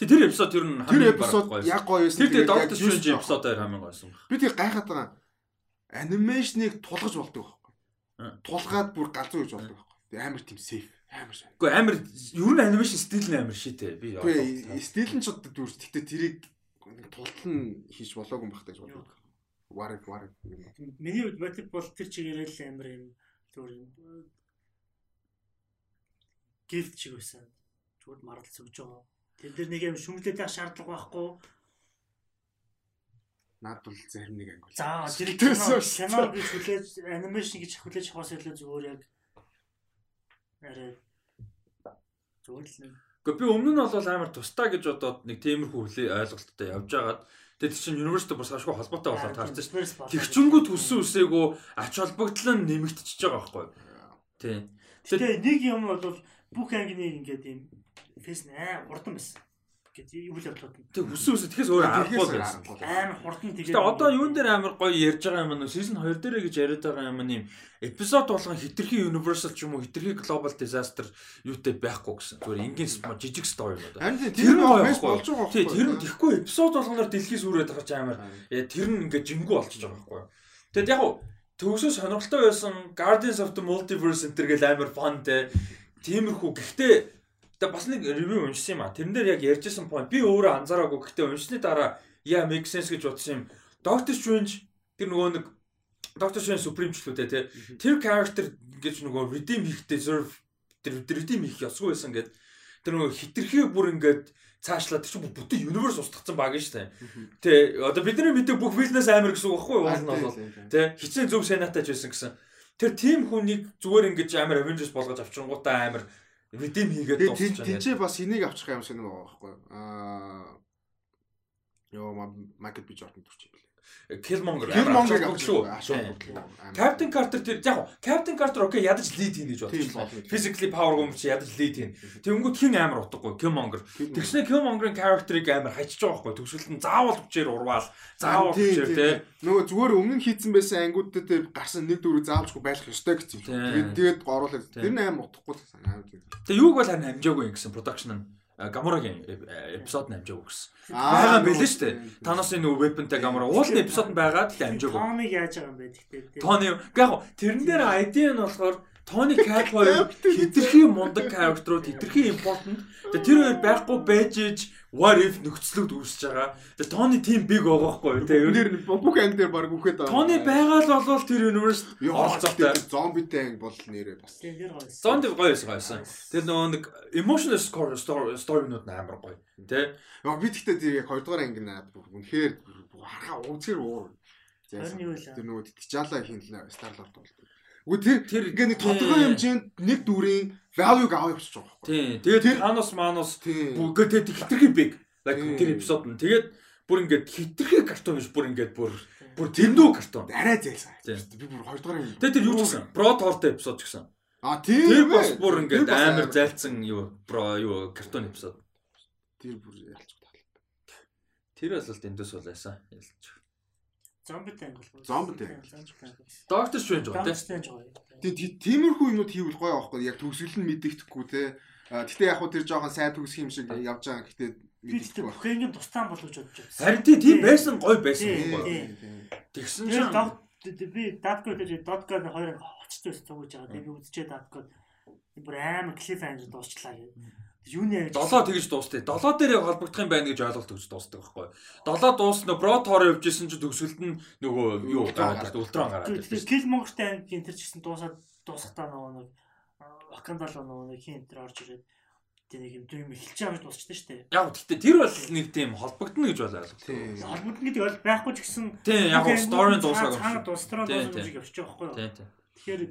Тэг тэр эпизод ер нь Тэр хамгийн эпизод бараг гоё. яг гоё байсан. Тэр яг Doctor 9 Strange жоох. эпизодоор хамгийн гоёсэн. Би тэг гайхаад байгаа. Анимашныг тулгаж болдог байхгүй. Аа. Тулгаад бүр галзуу гэж болдог байхгүй. Тэг амар тийм сейф. Амар сайн. Гэхдээ амар ер нь анимашн стил нь амар шитэй. Би Үгүй стил нь ч одоо дүр. Гэтэ тэрийг нэг тултал нь хийж болоогүй юм. What if what if юм. Миний хувьд батик бол тэр чигээрээ л амар юм зүгээр. Гифт шиг байсан. Зүгээр марал зүгж байгаа. Тэр дээр нэг юм шүмжлээд байх шаардлага байхгүй. Наад бол зарим нэг анги. За [laughs] тэр Тэрсээ кино гэж хүлээж анимашн гэж хүлээж хаваас илүү зүгээр яг арай зүгээр л нэг Гэхдээ би өмнө нь бол амар тустай гэж бодоод нэг тиймэрхүү хүлээ ойлголттой явж байгаад тэгээд чинь университет бас ашгүй холбоотой болоод таарсан шүү. Тэгчэнгүүд хүссэн үсээгөө ач холбогдол нь нэмэгдчихэж байгаа байхгүй? Тийм. Тэгээ нэг юм бол бүх ангины ингээд юм фэс аа хурдан байсан. Гэт үйл явдлууд нь Тэг хүссэн үсэ тэгэхээс өөр аргагүй байсан. амар хурдан тэгээ. Гэтэ одоо юун дээр амар гоё ярьж байгаа юм нь season 2 дээр гэж яриад байгаа юм нь эпизод болгон хитрхи universal ч юм уу хитрхи global disaster юутэй байхгүй гэсэн. Зүгээр энгийн жижиг story юм. Харин Тэр нь гоё болж байгаа Тий, тэр нь тэгэхгүй эпизод болгоноор дэлхийс үрээд байгаа ч амар Яа, тэр нь ингээ жингүү болчихж байгаа байхгүй юу. Тэгэд яг уу төгсөө сонирхолтой байсан Guardians of the Multiverse энэ төр гэл амар fun те. Тиймэрхүү. Гэхдээ тэгээ бас нэг ревю уншсан юм а. Тэрэн дээр яг ярьжсэн point би өөрөө анзаараагүй. Гэхдээ уншсны дараа яа make sense гэж бодсон юм. Doctor Strange тэр нөгөө нэг Doctor Strange Supreme ч лүү те. Тэр character гэж нөгөө redeem хийх deserve тэр redeem хийх ёсгүй байсан гэд тэр нөгөө хитрхээ бүр ингээд цаашлаад тэр чинь бүтэн universe устгацсан баг шүү дээ. Тэ одоо бидний мэдээ бүх бизнес амир гэсэн үг байхгүй юу? Уул нь бол тэ хичнээн зөв сенатаж байсан гэсэн. Тэр тим хүнийг зүгээр ингэж амир Avengers болгож авчингуудаа амир redeem хийгээд дуусчихсан. тэн- тэнцээ бас энийг авчих юм шиг нэг байгаа байхгүй юу? Аа Йоо Майкл Би Жордан төрчих юм. Killmonger Killmonger шүү. Captain Carter тэр яг Captain Carter окей ядаж lead хийн гэж бодчихлоо. Physically power юм чи ядаж lead хийн. Тэнгүүд хин амир утгагүй Killmonger. Тэгснэ Killmonger-ын character-ыг амир хачиж байгаа байхгүй. Төгсөлд нь заавал хүчээр урваал. Заавал хүчээр те. Нөгөө зүгээр өмнө хийцэн байсан ангиудад тэр гарсан нэг дөрөв заавчгүй байх ёстой гэсэн. Тэгээд тэгээд оруулаад Тийм. тэр нь аим утгагүй санаа. Тэгээ юуг бол харин амжаагүй гэсэн production нь Гаморагийн эпизод нь амжаагүй гэсэн. Байгаа юм билээ шүү дээ. Таносын нөгөө weapon-тай Гамора уулын эпизод нь байгаа гэхдээ амжаагүй. Тоныг яаж байгаа юм бэ гэхдээ. Яг яг тэрэн дээр ID нь болохоор Тони Калбой хитрхи мундаг character-ууд хитрхи important. Тэгээ тэр хоёр байхгүй байж иж what if нөхцлөд үүсэж байгаа. Тэгээ Тони team big байгаа байхгүй юу? Тэгээ ер нь Тэр бүх анги дээр баг үхээд байгаа. Тони байгаа л болвол тэр universe оролцоотой. Зомбитэй анги бол нэрээ бас. Тэр гоё. Байсан. Тэр нөгөө нэг emotional score story story-нууд нь амар гоё. Тэ? Яа би тэгтээ тэр яг 2 дугаар анги бүр үнэхээр харахаа үзгэр уур. Тэр нөгөө Тичала хин Старлорд бол. Үгүй тэр Тэр ингээ нэг тодорхой хэмжээнд нэг дүрийн value-г аваа явчих жоох байхгүй. Тийм. Тэгээд Thanos Manos бүгд тэгээд хитрхи big. Like тэр эпизод нь. Тэгээд бүр ингээд хитрхи картон биш бүр ингээд бүр бүр тэндүү картон. Арай. Тийм. Би бүр 2 дугаар. Тэгээд тэр юу ч гэсэн Pro Thor-тэй эпизод ч гэсэн. А тийм. Тэр бас бүр ингээд амар зайлцсан юу Pro юу картон эпизод. Тэр бүр ялч таа. Тэр бас л дэндээс бол байсан. Ялч. Зомби тангл. Зомби тангл. Зомби тангл. Доктор Стрэндж гоо. Доктор гоё. Тийм тиймэрхүү юмуд хийвэл гоё аахгүй яг төгсгөл нь мэддэхгүй те. Гэтэ яг хуу тэр жоохон сайн төгсөх юм шиг явж байгаа. Тэгтээ мэддэхгүй. бүхэнгийн тусtaan болов гэж бодож байсан. Харин тий тийм байсан гоё байсан гоё. тий. Тэгсэн чинь би даткод гэж доткод хоёр хоцтой цугж байгаа. Тэгээ би үзчихээ даткод бүр амар клиф англ дуусчлаа гэдэг. Юуны яг долоо тэгж дуустай. Долоо дээр холбогдох юм байна гэж ойлголт өгч дуустдаг байхгүй. Долоо дуусна бро тоор явжсэн чинь төгсгөлд нь нөгөө юу гараад ультран гараад. Тэгэхээр кил монголтай ангийн тэр чигсэн дуусаад дуусахтаа нөгөө нэг Вакандал нөгөө нэг хин тэр орж ирээд тэр нэг юм дүрм эхэлж байгаа гэж дуусчихдээ шүү дээ. Яг гэхдээ тэр бол нэг тийм холбогдно гэж бол ойлголт. Холбогдно гэдэг бол байхгүй ч гэсэн Тийм яг гоо сторийн дуусаагүй. дуустраа дуусах шиг явчих юу. Тийм тийм. Тэгэхээр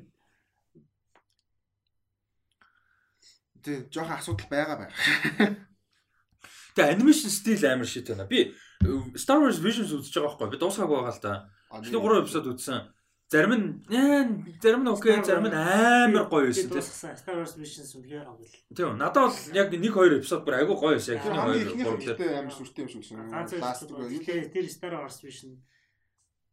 Тийм жоохон асуудал байгаа байх. Тэгээ анимашн стил амар шит байна. Би э, Star Wars Visions үзэж байгаа байхгүй. Би дуусгаагүй байгаа л да. Эхний 3 эпизод үзсэн. Зарим нь ээ, зарим нь окей, зарим нь амар гоё байсан тийм. Star Wars Visions үнэхээр авал. Тийм. Надад бол яг 1 2 эпизод бүр айгүй гоё байсан. Эхний Хамгийн 2 ихнийх 3 нь дээр. гэхдээ амар сүртэй юм шиг байсан. Үгүй юу? тэр Star Wars Vision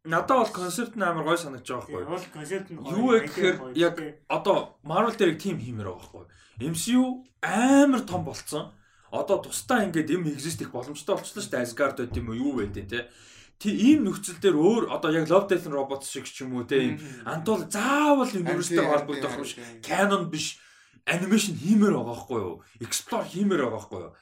Надад бол концепт нь амар гоё санагдаж байгаа тийм байхгүй. бол концепт нь Юу вэ гэхээр яг одоо Marvel дээр тим хиймээр байгаа байхгүй. MCU амар том болцсон. Одоо тусдаа ингээд юм exist их боломжтой болчихлоо шүү дээ. Asgard байт юм уу юу байдیں۔ те. Тий ийм нөхцөл дээр өөр одоо яг Love Death Robots шиг ч юм уу те. ийм Антул заавал universe-тэй холбогдох юм шиг canon биш анимашн хиймээр байгаа байхгүй юу? Explore хиймээр байгаа байхгүй юу?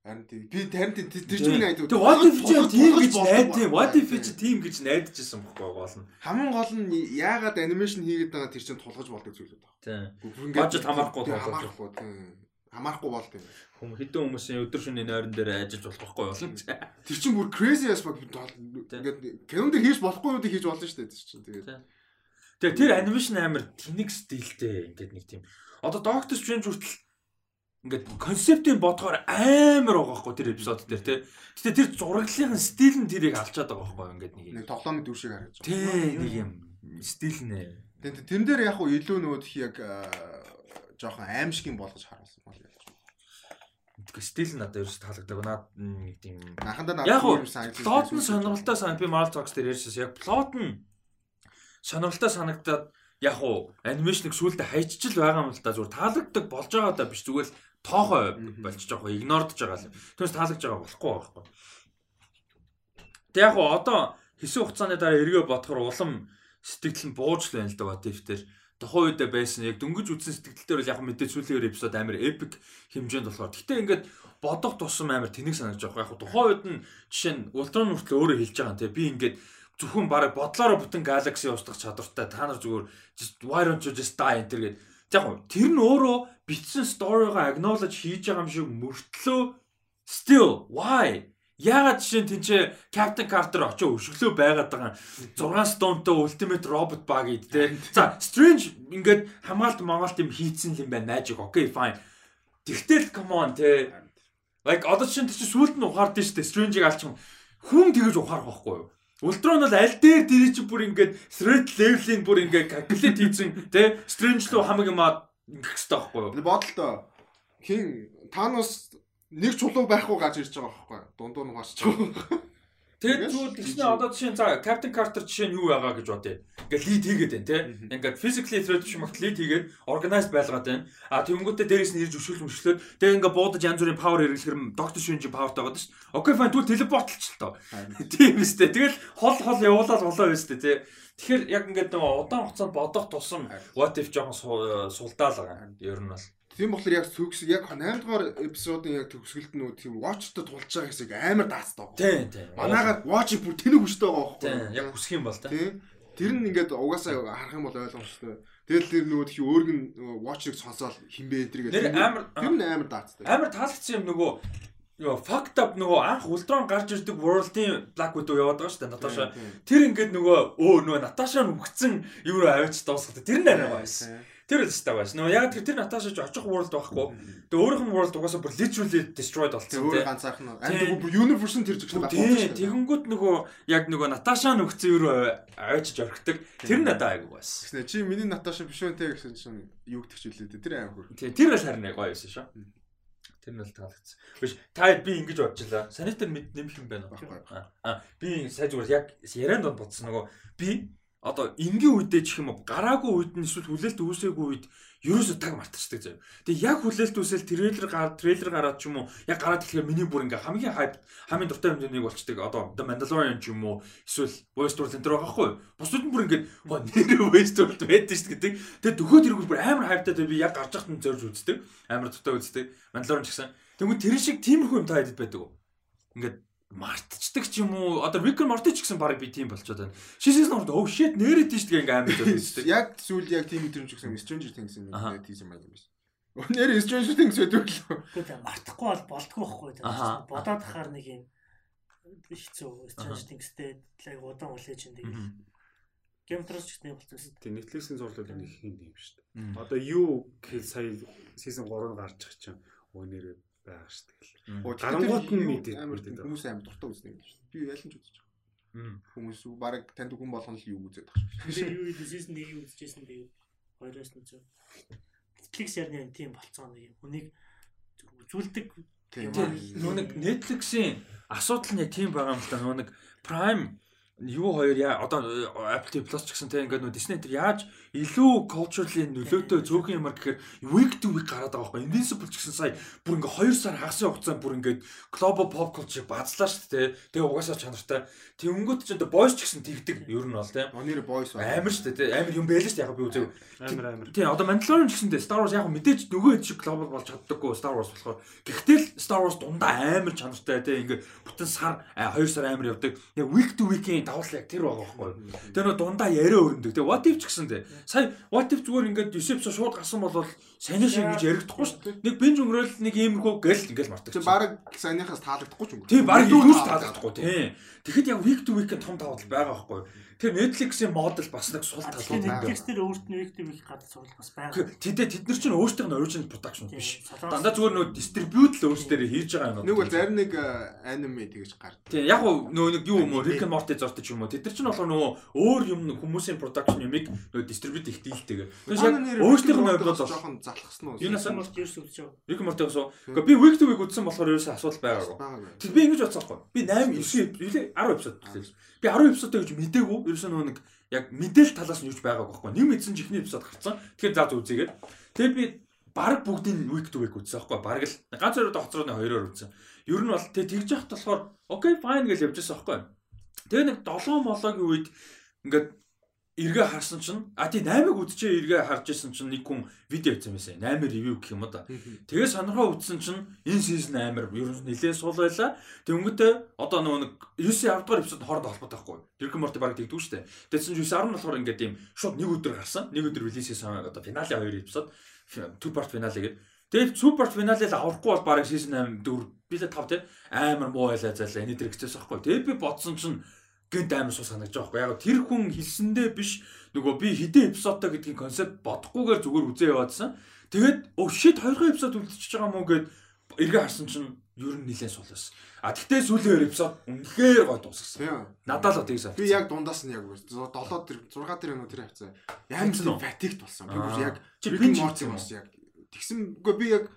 Харин тийм. Би тарин тийм тэр чинь найд. Тэг what if чи тийм гэж найд тийм what if чи тийм гэж найдаж исэн бохгүй гол нь. Хамгийн гол нь яагаад анимашн хийгээд байгаа тэр чинь тулгаж болдог зүйл үү? Тийм. Бажет хамаарахгүй хамаарахгүй тийм. Хамаарахгүй болт юм. Хүм хэдэн хүмүүсийн өдөр шөнийн нойрон дээр ажиллаж болохгүй болно. Тэр чинь бүр crazy as fuck ингээд кинон дээр хийж болохгүй юмыг хийж болно шүү дээ тэр чинь. Тэгээд Тэгээ тэр анимашн амар тэнэг стилтэй ингээд нэг тийм. Одоо Doctor Strange хүртэл ингээд концептийн бодгоор амар байгаа байхгүй тэр эпизод дээр тий. Гэтэ тэр зураглалын стил нь тэрийг алчаад байгаа байхгүй ингээд нэг юм. нэг тоглоомын дүр шиг харагдаж байгаа. Тий нэг юм стил нэ. Тэгээд тэрэн дээр яг хуу илүү нөгөө тх яг жоохон аимшигын болгож харуулсан бол ялч. Тэгээ стил нь надад ерөөс таалагддаг. Наад нэг тийм Анхандаа Яг уу юм санагдсан. плот нь сонирхолтой сан би Marvel Talks дээр ярьсан. Яг плот нь сонирхолтой санагдаад яг уу анимашныг сүултэ хайчиж л байгаа юм л да зүгээр таалагддаг болж байгаа даа биш зүгээр л тоохоо болчих жоох игнордж байгаа л. Түүнээс таалагдж байгаа болохгүй байхгүй. Тэг яг одоо хэсэг хугацааны дараа эргээ бодохоор улам сэтгэл нь бууж л байна л да тэр тухайн үедээ байсан яг дөнгөж үтсэн сэтгэл дээр бол яг мэдээ сүүлийн эпизод амар epic хэмжээнд болохоор. Гэтэ ингээд бодох тусам амар тэнэг санагдаж байгаа. Яг тухайн үед нь жишээ нь Ultron хүртэл өөрөө хэлж байгаа юм те. Би ингээд зөвхөн бараг бодлороо бүтэн galaxy устгах чадвартай та нар зүгээр just why don't you just die энэ гээд яг тэр нь өөрөө бичсэн story-го acknowledge хийж байгаа юм шиг мөртлөө still why Ягаад жишээ нь тэнцээ Captain Carter очоо өшөглөө байгаад байгаа 6 стонтой Ultimate Robot ид те. [laughs] За Strange ингээд хамгаалт Монголд юм хийцэн юм байна magic okay fine. Тэгтэл come on те. Like одоо чинь тэр чинь сүулт нь ухаард нь штэ Strange-ийг алчих. Хүн тэгэж ухаарах байхгүй юу? Ultron бол аль дээр дэрий чи бүр ингээд threat level-ийг бүр ингээд calculate хийсэн те. Strange руу хамаг юм аа ингэх хэрэгтэй байхгүй юу? Бодолтой. Хин Танос нэг чулуу байхгүй гаж ирж байгаа байхгүй. Дундуур нь гарч байгаа. Тэгээд зүгээр тэгснэ одоо жишээ нь за Captain Carter жишээ нь юу байгаа гэж бодъё. Ингээд lead хийгээд байна те. Ингээд physically threat биш магт lead хийгээд organized байлгаад байна. А тэнгүүтээ дээрээс нь ирж өшөөл мөшлөөд тэгээд ингээд буудаж янз бүрийн power хэрэглэхэр Doctor Strange powerтай байгаа шүү. Окей fine тэгвэл телепортлч л тоо. [laughs] Тийм үстэй. Тэгэл хол хол явуулаад болоо үстэй те. Тэгэхээр яг ингээд нөгөө удаан хугацаанд бодох тусам what if жоохон су- сулдаал байгаа. Ер нь бол. Тийм болохоор яг төгс яг 8 дугаар эпизодын яг төгсгөлд нөө тийм watch-д тулж байгаа хэсэг амар даацтай байгаа. Тийм тийм. Манайгаар watch бүр тэнэг хүчтэй байгаа байхгүй. Тийм яг хүсэх юм бол. Тийм. Тэр нь ингээд угаасаа харах юм бол ойлгомжтой. Тэгэл тэр нөгөө тхи өөрг нь watch-ыг сонсоод хинбэ энэ төр Нэр амар Тэр нь амар даацтай. амар таалагдсан юм нөгөө Йоо fucked up нөгөө анх Ultron гарч ирдэг World-ийн Black Widow яваад байгаа шүү дээ Наташа. Тэр ингээд нөгөө өө нөгөө Наташа нь үгцэн юу руу аваач дуусгах. Тэр нь арай байсан. Тэр л өстэй байсан. Нөгөө яг тэр тэр Наташа ч очих World байхгүй. Тэгээ өөрийнх нь World угаасаа бүр literally destroyed болсон өөр тийм. ганцаарх нь. Тийм. Амт бүр universe нь тэр зөксөн Тийм тэгэнгүүт нөгөө яг нөгөө Наташа үгцэн юу аваач орхидог. Тэр надад айгуу байсан. Гэснэ чи миний Наташа биш те гэсэн чинь юу гэдэгч үлээ дээ. Тэр аим хөр. Тийм тэр л харин гоё байсан шүү. Тэр нь бол таалагдсан. Биш та би ингэж бодчихлаа. Санитар мэд нэмэх юм байна уу? Аа би сая зүгээр яг ярианд бодсон нөгөө би одоо энгийн үедээ ч юм уу гараагүй үед нь эсвэл хүлээлт үүсээгүй үед ерөөсө таг мартчихдаг заяа. Тэгээ яг хүлээлт үүсэл трейлер гар трейлер гараад ч юм уу яг гараад тэгэхээр миний бүр ингээ хамгийн хайп хамгийн дуртай хэмжээнийг болчдаг. Одоо The Mandalorian ч юм уу эсвэл Westworld төр байгаа хгүй. Бусдууд нь бүр ингээ оо нэр Westworld байдаг шүү гэдэг. Тэгээ дөхөөд иргүүл бүр амар хайптай би яг гарч захт нь зорж үздэг. Амар дуртай үздэг. Mandalorian ч гэсэн. Тэгвэл тэр шиг тиймэрхүү юм та хэдэд байдаг? Ингээд мартчихдаг ч юм уу одоо Rick and Morty ч гэсэн баг би тийм болчиход байна. Шишээс норд oh shit нээрэд тийш тэгээ ингээм амар зорьсон. [laughs] Яг сүүл яг тийм өдрөмж гэсэн Stranger Things юм нэг тийш юм юм биш. Өнөр Stranger Things байдаг л. Гэхдээ мартахгүй бол болдгоо байхгүй тийм. Бодоод ахаар нэг юм хэцүү Stranger Things-тэй яг удаан улээж чинь тэгээд Game Thrones ч гэсэн болчихсон. Тийм Netflix-ийн зурлал нэг хин юм шүү дээ. Одоо юу гэхэл сая season 3 гарч байгаа чинь өнөрөө байгаа шүү дээ. Гарангуут нь мэдээ. Амар тийм хүмүүс амар дуртай үзнэ юм шүү. Би ялан ч үзэж байгаа. Хүмүүс баг танд хүн болгоно л юу үзээд байгаа шүү. Би юу season 1-ийг үзчихсэн тэгээд хоёроос нь зөв. Netflix ярны тийм болцоо нэг юм. Хүнийг үзүүлдэг Нөө нэг Netflix-ийн асуудал нь тийм байгаа юм л да. Нөө нэг Prime юу хоёр яа одоо Apple TV Plus ч гэсэн те ингээд нөө Disney тэр яаж илүү culturally нөлөөтэй зөөхөн юмар гэхээр week to week гараад байгаа байхгүй. Invincible ч гэсэн сая бүр ингээд 2 сар хагасын хугацаанд бүр ингээд global pop culture бацлаа шүү дээ тэгээ угаасаа чанартай. Тэнгүүд ч энэ boys ч гэсэн тэгдэг. Ер нь бол те. Онэр boys амар шүү дээ те. Амар юм байл шүү дээ. Яг би үзег амар амар. Тий одоо Mandalorian ч гэсэн дээ Star Wars яг мэдээж нөгөө хэд шиг global болж чаддаггүй Star Wars болохоор. Гэхдээ л Star Wars дундаа амар чанартай те. Ингээд бүтэн сар 2 сар амар явдаг. Яг week to week-ийн давал яг тэр байгаа байхгүй. Тэр нөө дундаа яриа өрнөдөг. Тэгээ what if ч гэсэн дээ. Сая what if зүгээр ингээд Юсепс шууд гарсан бол саний шиг ингэж ярихдахгүй шүү дээ. Нэг бенж өнгөрөөл нэг иймэрхүү гэл ингээл мартаг. Тэг баг санийхаас таалагдахгүй ч юм. Тийм баг илүүс таалагдахгүй тийм. Тэгэхэд яг week to week том давал байгаа байхгүй. Тэр Netflix-ийн модел бас нэг сул тал байна. Netflix дээр өөрт нь to week гадаг сурлах бас байгаа. Тэдээ тэд нар чинь өөрсдийнх нь original production биш. Дандаа зүгээр нөө distribute л өөрсдөө хийж байгаа юм. Нэг бол зарим нэг аниме тэгэж гард. Тийм яг нөө нэг юу юм уу Rick and Morty зортой ч юм уу. Тэд нар чинь болохоор нөгөө өөр юм хүмүүсийн production юмыг нөө distribute их дийлтэйгээр. Тэгэхээр өөрсдийнх нь ойлголоо жоохон залхсан уу? Юунаас нь болж ирсэн үзэж байгаа. Rick and Morty гоо. Гэхдээ би week to week үзсэн болохоор ерөөсөө асуудал байгаагүй. Тэг би ингэж бодсон байхгүй. Би 8 9 10 эпизод үзлээ. Би 10 эпизодтой гэж мдээгүй. Ерөөсөө нөгөө нэг яг мэдээл талаас нь юуж байгаагүй байхгүй. Нэг мэдсэн чихний эпизод гарцсан. Тэгэхээр за үзээгээд. Тэгээ би баг бүгдийн week to week үзсэн байхгүй. Бараг л ганц хоёр доцрооны хоёроор үзсэн. Ер нь бол тэг тэгж яхад болохоор окей fine гэж явж байсан байхгүй. Тэгээ нэг 7 молоогийн үед ингээд эргээ харсан чинь а тий 8-ыг үдчээ эргээ харж исэн чинь нэг хүн видео хийсэн байсан. 8 ревю гэх юм да. Тэгээ сонирхоо үзсэн чинь энэ сизон 8 ер нь нэлээд сул байла. Тэнгүүтээ одоо нэг 9 авдгаар эпизод хоорондоо холбоотой байхгүй. Рик Морти баг тэгдүү штэ. Тэгсэн чинь 9 10 болохоор ингээд ийм шууд нэг өдөр гарсан. Нэг өдөр релиз хийсэн одоо финале 2 эпизод two part finale гэдэг. Тэгээд супер финале л авахгүй бол баг season 8 4 билээ 5 тий амар муу байлаа зайлаа. Энэ дэр хэвчээс байхгүй. Тэгээд би бодсон чинь гэнт амар суу санагдаж байгаа байхгүй. Яг тэр хүн хэлсэндээ биш нөгөө би хідэн эпизодтой гэдгийг концепт бодохгүйгээр зүгээр үзээ яваадсан. Тэгээд oh shit 2 эпизод үлдчихэж байгаа мó гэд эргээ харсан чинь ер нь нилээн суулсан. А тэгтээ сүүлийн эпизод үнэхээр гой дууссан. Надад л тэгсэн. Би яг дундаас нь яг 7 тэр 6 тэр юм уу тэр хавцаа. Яг л фатигт болсон. Би бүр яг чи бинж морцсон бас яг тэгсэн үгүй би яг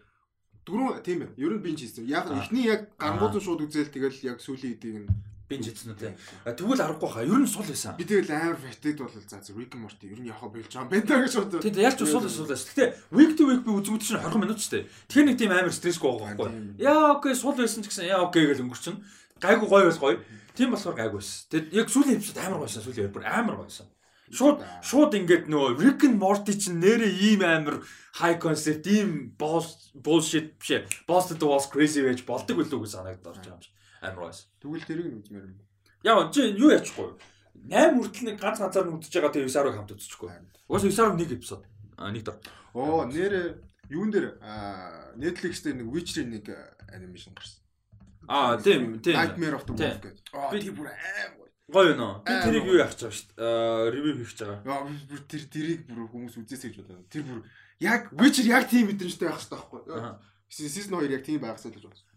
дөрөв тийм ээ. Ер нь бинж хийсэн. Яг эхний яг гаргуудын шууд үзэл тэгэл яг сүүлийн эдийг нь бинж хийсэн үү те. Тэгвэл аргагүй хаа. Ер нь сул байсан. Би тэгэл амар фатигт бол за Rick Morty ер нь яхаа болж байгаа юм байна гэж бодсон. Тийм ялч сул сул байсан. Гэтэ week to week би үзмүүд чинь 20 минут ч те. Тэгэхээр нэг тийм амар стрессгүй байгаа байхгүй. Яа окей сул байсан ч гэсэн яа окей гэж өнгөрчин. Гайгүй гоё байс гоё. Тийм болохоор гайгүй байсан. Тэгэд яг сүүлийн эпизод амар гоё байсан. Сүүлийн бүр амар гоё байсан. Шууд шууд ингээд нөгөө Rick and Morty чинь нэрээ ийм амар high concept ийм boss bullshit биш. Boss the walls crazy байж болдог үлээ гэж санагдаад орж байгаа юм шиг. Амар байсан. Тэгвэл тэрийг нь үзмээр юм. Яа чи юу яачихгүй. 8 хүртэл нэг ганц ганцаар нь үзэж байгаа тэгээ 9 10-ыг хамт үзчихгүй. Угаас 9 10 нэг эпизод. А нэг дор. Оо нэр юун дээр Netflix дээр нэг Witcher-ийн нэг анимашн гарсан. Аа тийм тийм. Nightmare of the Wolf гэдэг. Аа тэр бүр аим гоё нөө. Би тэрийг юу яах гэж байгаа шүү дээ. Ревю хийх гэж байгаа. Яа бүр тэр тэрийг бүр хүмүүс үзээсэй гэж бодоод. Тэр бүр яг Witcher яг тийм мэдрэмжтэй байх хэрэгтэй байхгүй. Season 2 яг тийм байхсаа л гэж бодсон.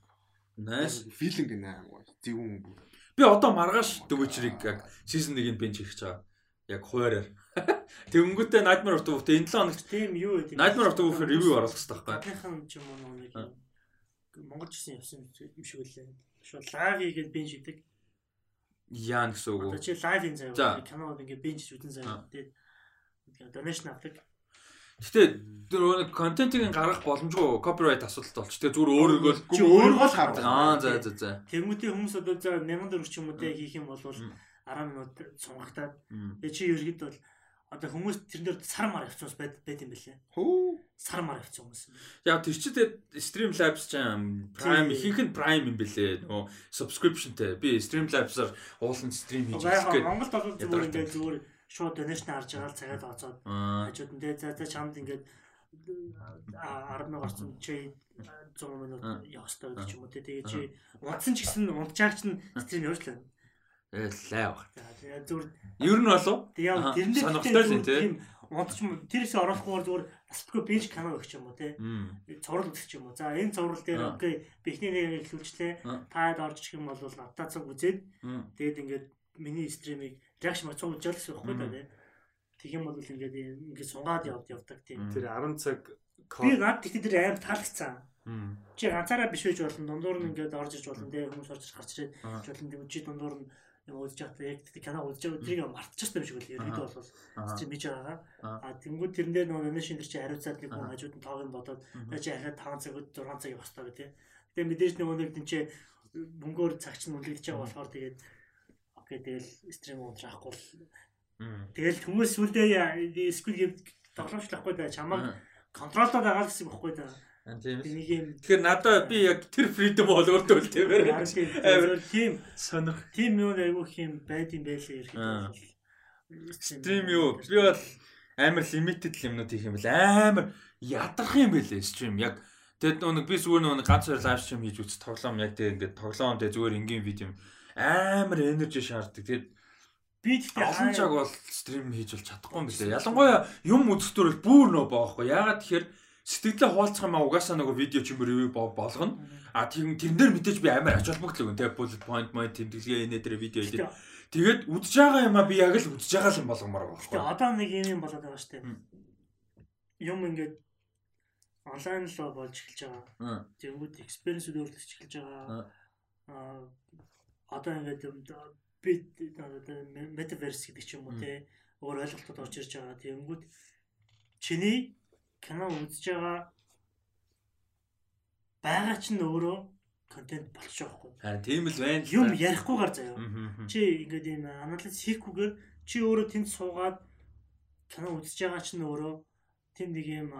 Nice. Feeling гэнэ аа. Зөвүүн бүр. Би одоо маргааш Witcher-ыг яг season 1-ийг бенч хийх гэж байгаа. Яг хуваараар. [laughs] Тэнгүүтээ Nightmare of the Wolf энэ 7 хоногт тийм юу гэдэг. Nightmare of the Wolf-ийн ревю оруулах хэрэгтэй байхгүй. Гадныхан ч юм уу нэг юм. Монгол жисэн явсан юм шиг үлээ. Шууд лайв хийгээд бинж хийдэг. Яа гэсэн үг Одоо үү? чи лайвын За. заяа киног ингээд бинж үтэн заяа. Тэгээд донешн авдаг. Гэтэ тэр нэг контентыг гаргах боломжгүй copyright асуудалтай болч. Тэгээ зүгээр өөрийгөө л Чи өөрөө л гаргах. Аа за за за. Тэнгүүтээ хүмүүс одоо за 1000 төгрөг ч юм уу те хийх юм бол Мм. 10 минут сунгагтаад Мм. тэгээ чи ергээд бол одоо хүмүүс тэрэн дээр сар мар явчихсан байд байд юм бэлээ. Хөө. Сар мар явчихсан хүмүүс. Яг тэр чи тэгээд Streamlabs ч юм Prime ихэнх нь Prime юм бэлээ. Нөгөө subscriptionтэй. Би Streamlabs-аар уулын стрим хийж эхлэх гээд. Монголд бол зүгээр ингээд зүгээр шууд донешн харж байгаа л цагаад оцоод хажууд нь тэгээ за чамд ингээд а 10 мянга орсон чи 100 минут явах хэрэгтэй гэдэг ч юм уу тэгээ чи унтсан ч гэсэн унтчаач нь стрим явуулсан. Э лай баг. Тэгээ зүгээр Ер нь болов? тэгээ Аха, яг тэрнээ сонирхолтой л те? унтч юм тэрээс орохгүй зүгээр асдгүй бенч канал өгч юм уу те цуврал үзэх юм уу. За энэ цуврал дээр окей бихний нэг ихлүүлчлээ. Аа. Таад орж ирэх юм бол надад цаг үзээд тэгээд ингээд миний стримийг реакшн мацуу юм Мм. байна те. Тэг юм бол ингээд ингээд сунгаад явд явдаг тийм. Тэр 10 цаг Би над тэгтээ тэр аим таалагдсан. Мм. Чи ганцаараа биш байж болно. Дундуур нь ингээд орж иж болно те. Хүмүүс орж гарч ирээд болно. Тэгвэл чи дундуур нь юм үзэж байхдаа яг тэг кино үзэж байгаа тэрийг мартчихсан юм шиг үл ерөөдөө бол стрим хийж байгаа. Аа. А тэнгууд тэрэн дээр нөгөө нэнэшин тэр чи хариуцаад нэг хүн хажууд нь тоог нь бодоод чи ахаад 5 цаг 6 цаг явах хэрэгтэй тийм. Тэгээ мэдээж нөгөө нэг чи мөнгөөр цагч нь үлдэж байгаа болохоор тэгээд окей тэгэл стрим унтрахгүй бол Мм. тэгэл хүмүүс сүлдээ сквид гэв тоглоомчлахгүй да чамаг контролдод байгаа л гэсэн бохоггүй да. Аа, Тийм л. Юм Тэгэхээр надад би яг тэр freedom бол өөртөө л тийм ээ. харин тийм Амар. тийм Сонирх. тийм юу айгуух юм байд юм байлээ ерхэд. Стрим юу? Би бол амар limited юмнууд хийх юм бэл амар ядарх юм бэлээ стрим яг тэгэд нэг би зүгээр нэг ганц хоёр лайв стрим хийж үз тоглоом яг тэг ингээд тоглоом тэг зүгээр ингийн видео юм амар энержи шаарддаг. Тэгэд би тэгтээ олон цаг бол стрим хийж бол чадахгүй юм бэлээ ялангуяа юм үзэхтөр бүр нөө боохгүй ягаад тэгэхээр сэтгэлээ хуваалцах юм а угаасаа нөгөө видео ч юм уу ревю болгоно. А тийм тэрэн дээр мэдээж би амар ач холбогдол өгөн тэг bullet point point тэмдэглэгээ энэ дээр видео хийдэг тэгээд үдж байгаа юм а би яг л үдж байгаа юм болгомоор Гэтэ байхгүй. Одоо нэг юм юм болоод байгаа. Мм. Юм ингээд онлайн л болж эхэлж байгаа. Тэнгүүд experience өөрлөж эхэлж байгаа. Аа. Одоо ингээд юм да- би одоо metaverse гэдэг ч юм уу те өөр ойлголтууд орж ирж байгаа. Тэнгүүд чиний кино үзэж байгаа байгаа чинь өөрөө контент болчих жоохгүй. Аа тийм л байна. Юм ярихгүйгээр заяа. Чи ингээд юм анализ хийхгүйгээр чи өөрөө тэнд суугаад кино үзэж байгаа чинь өөрөө тэнд нэг юм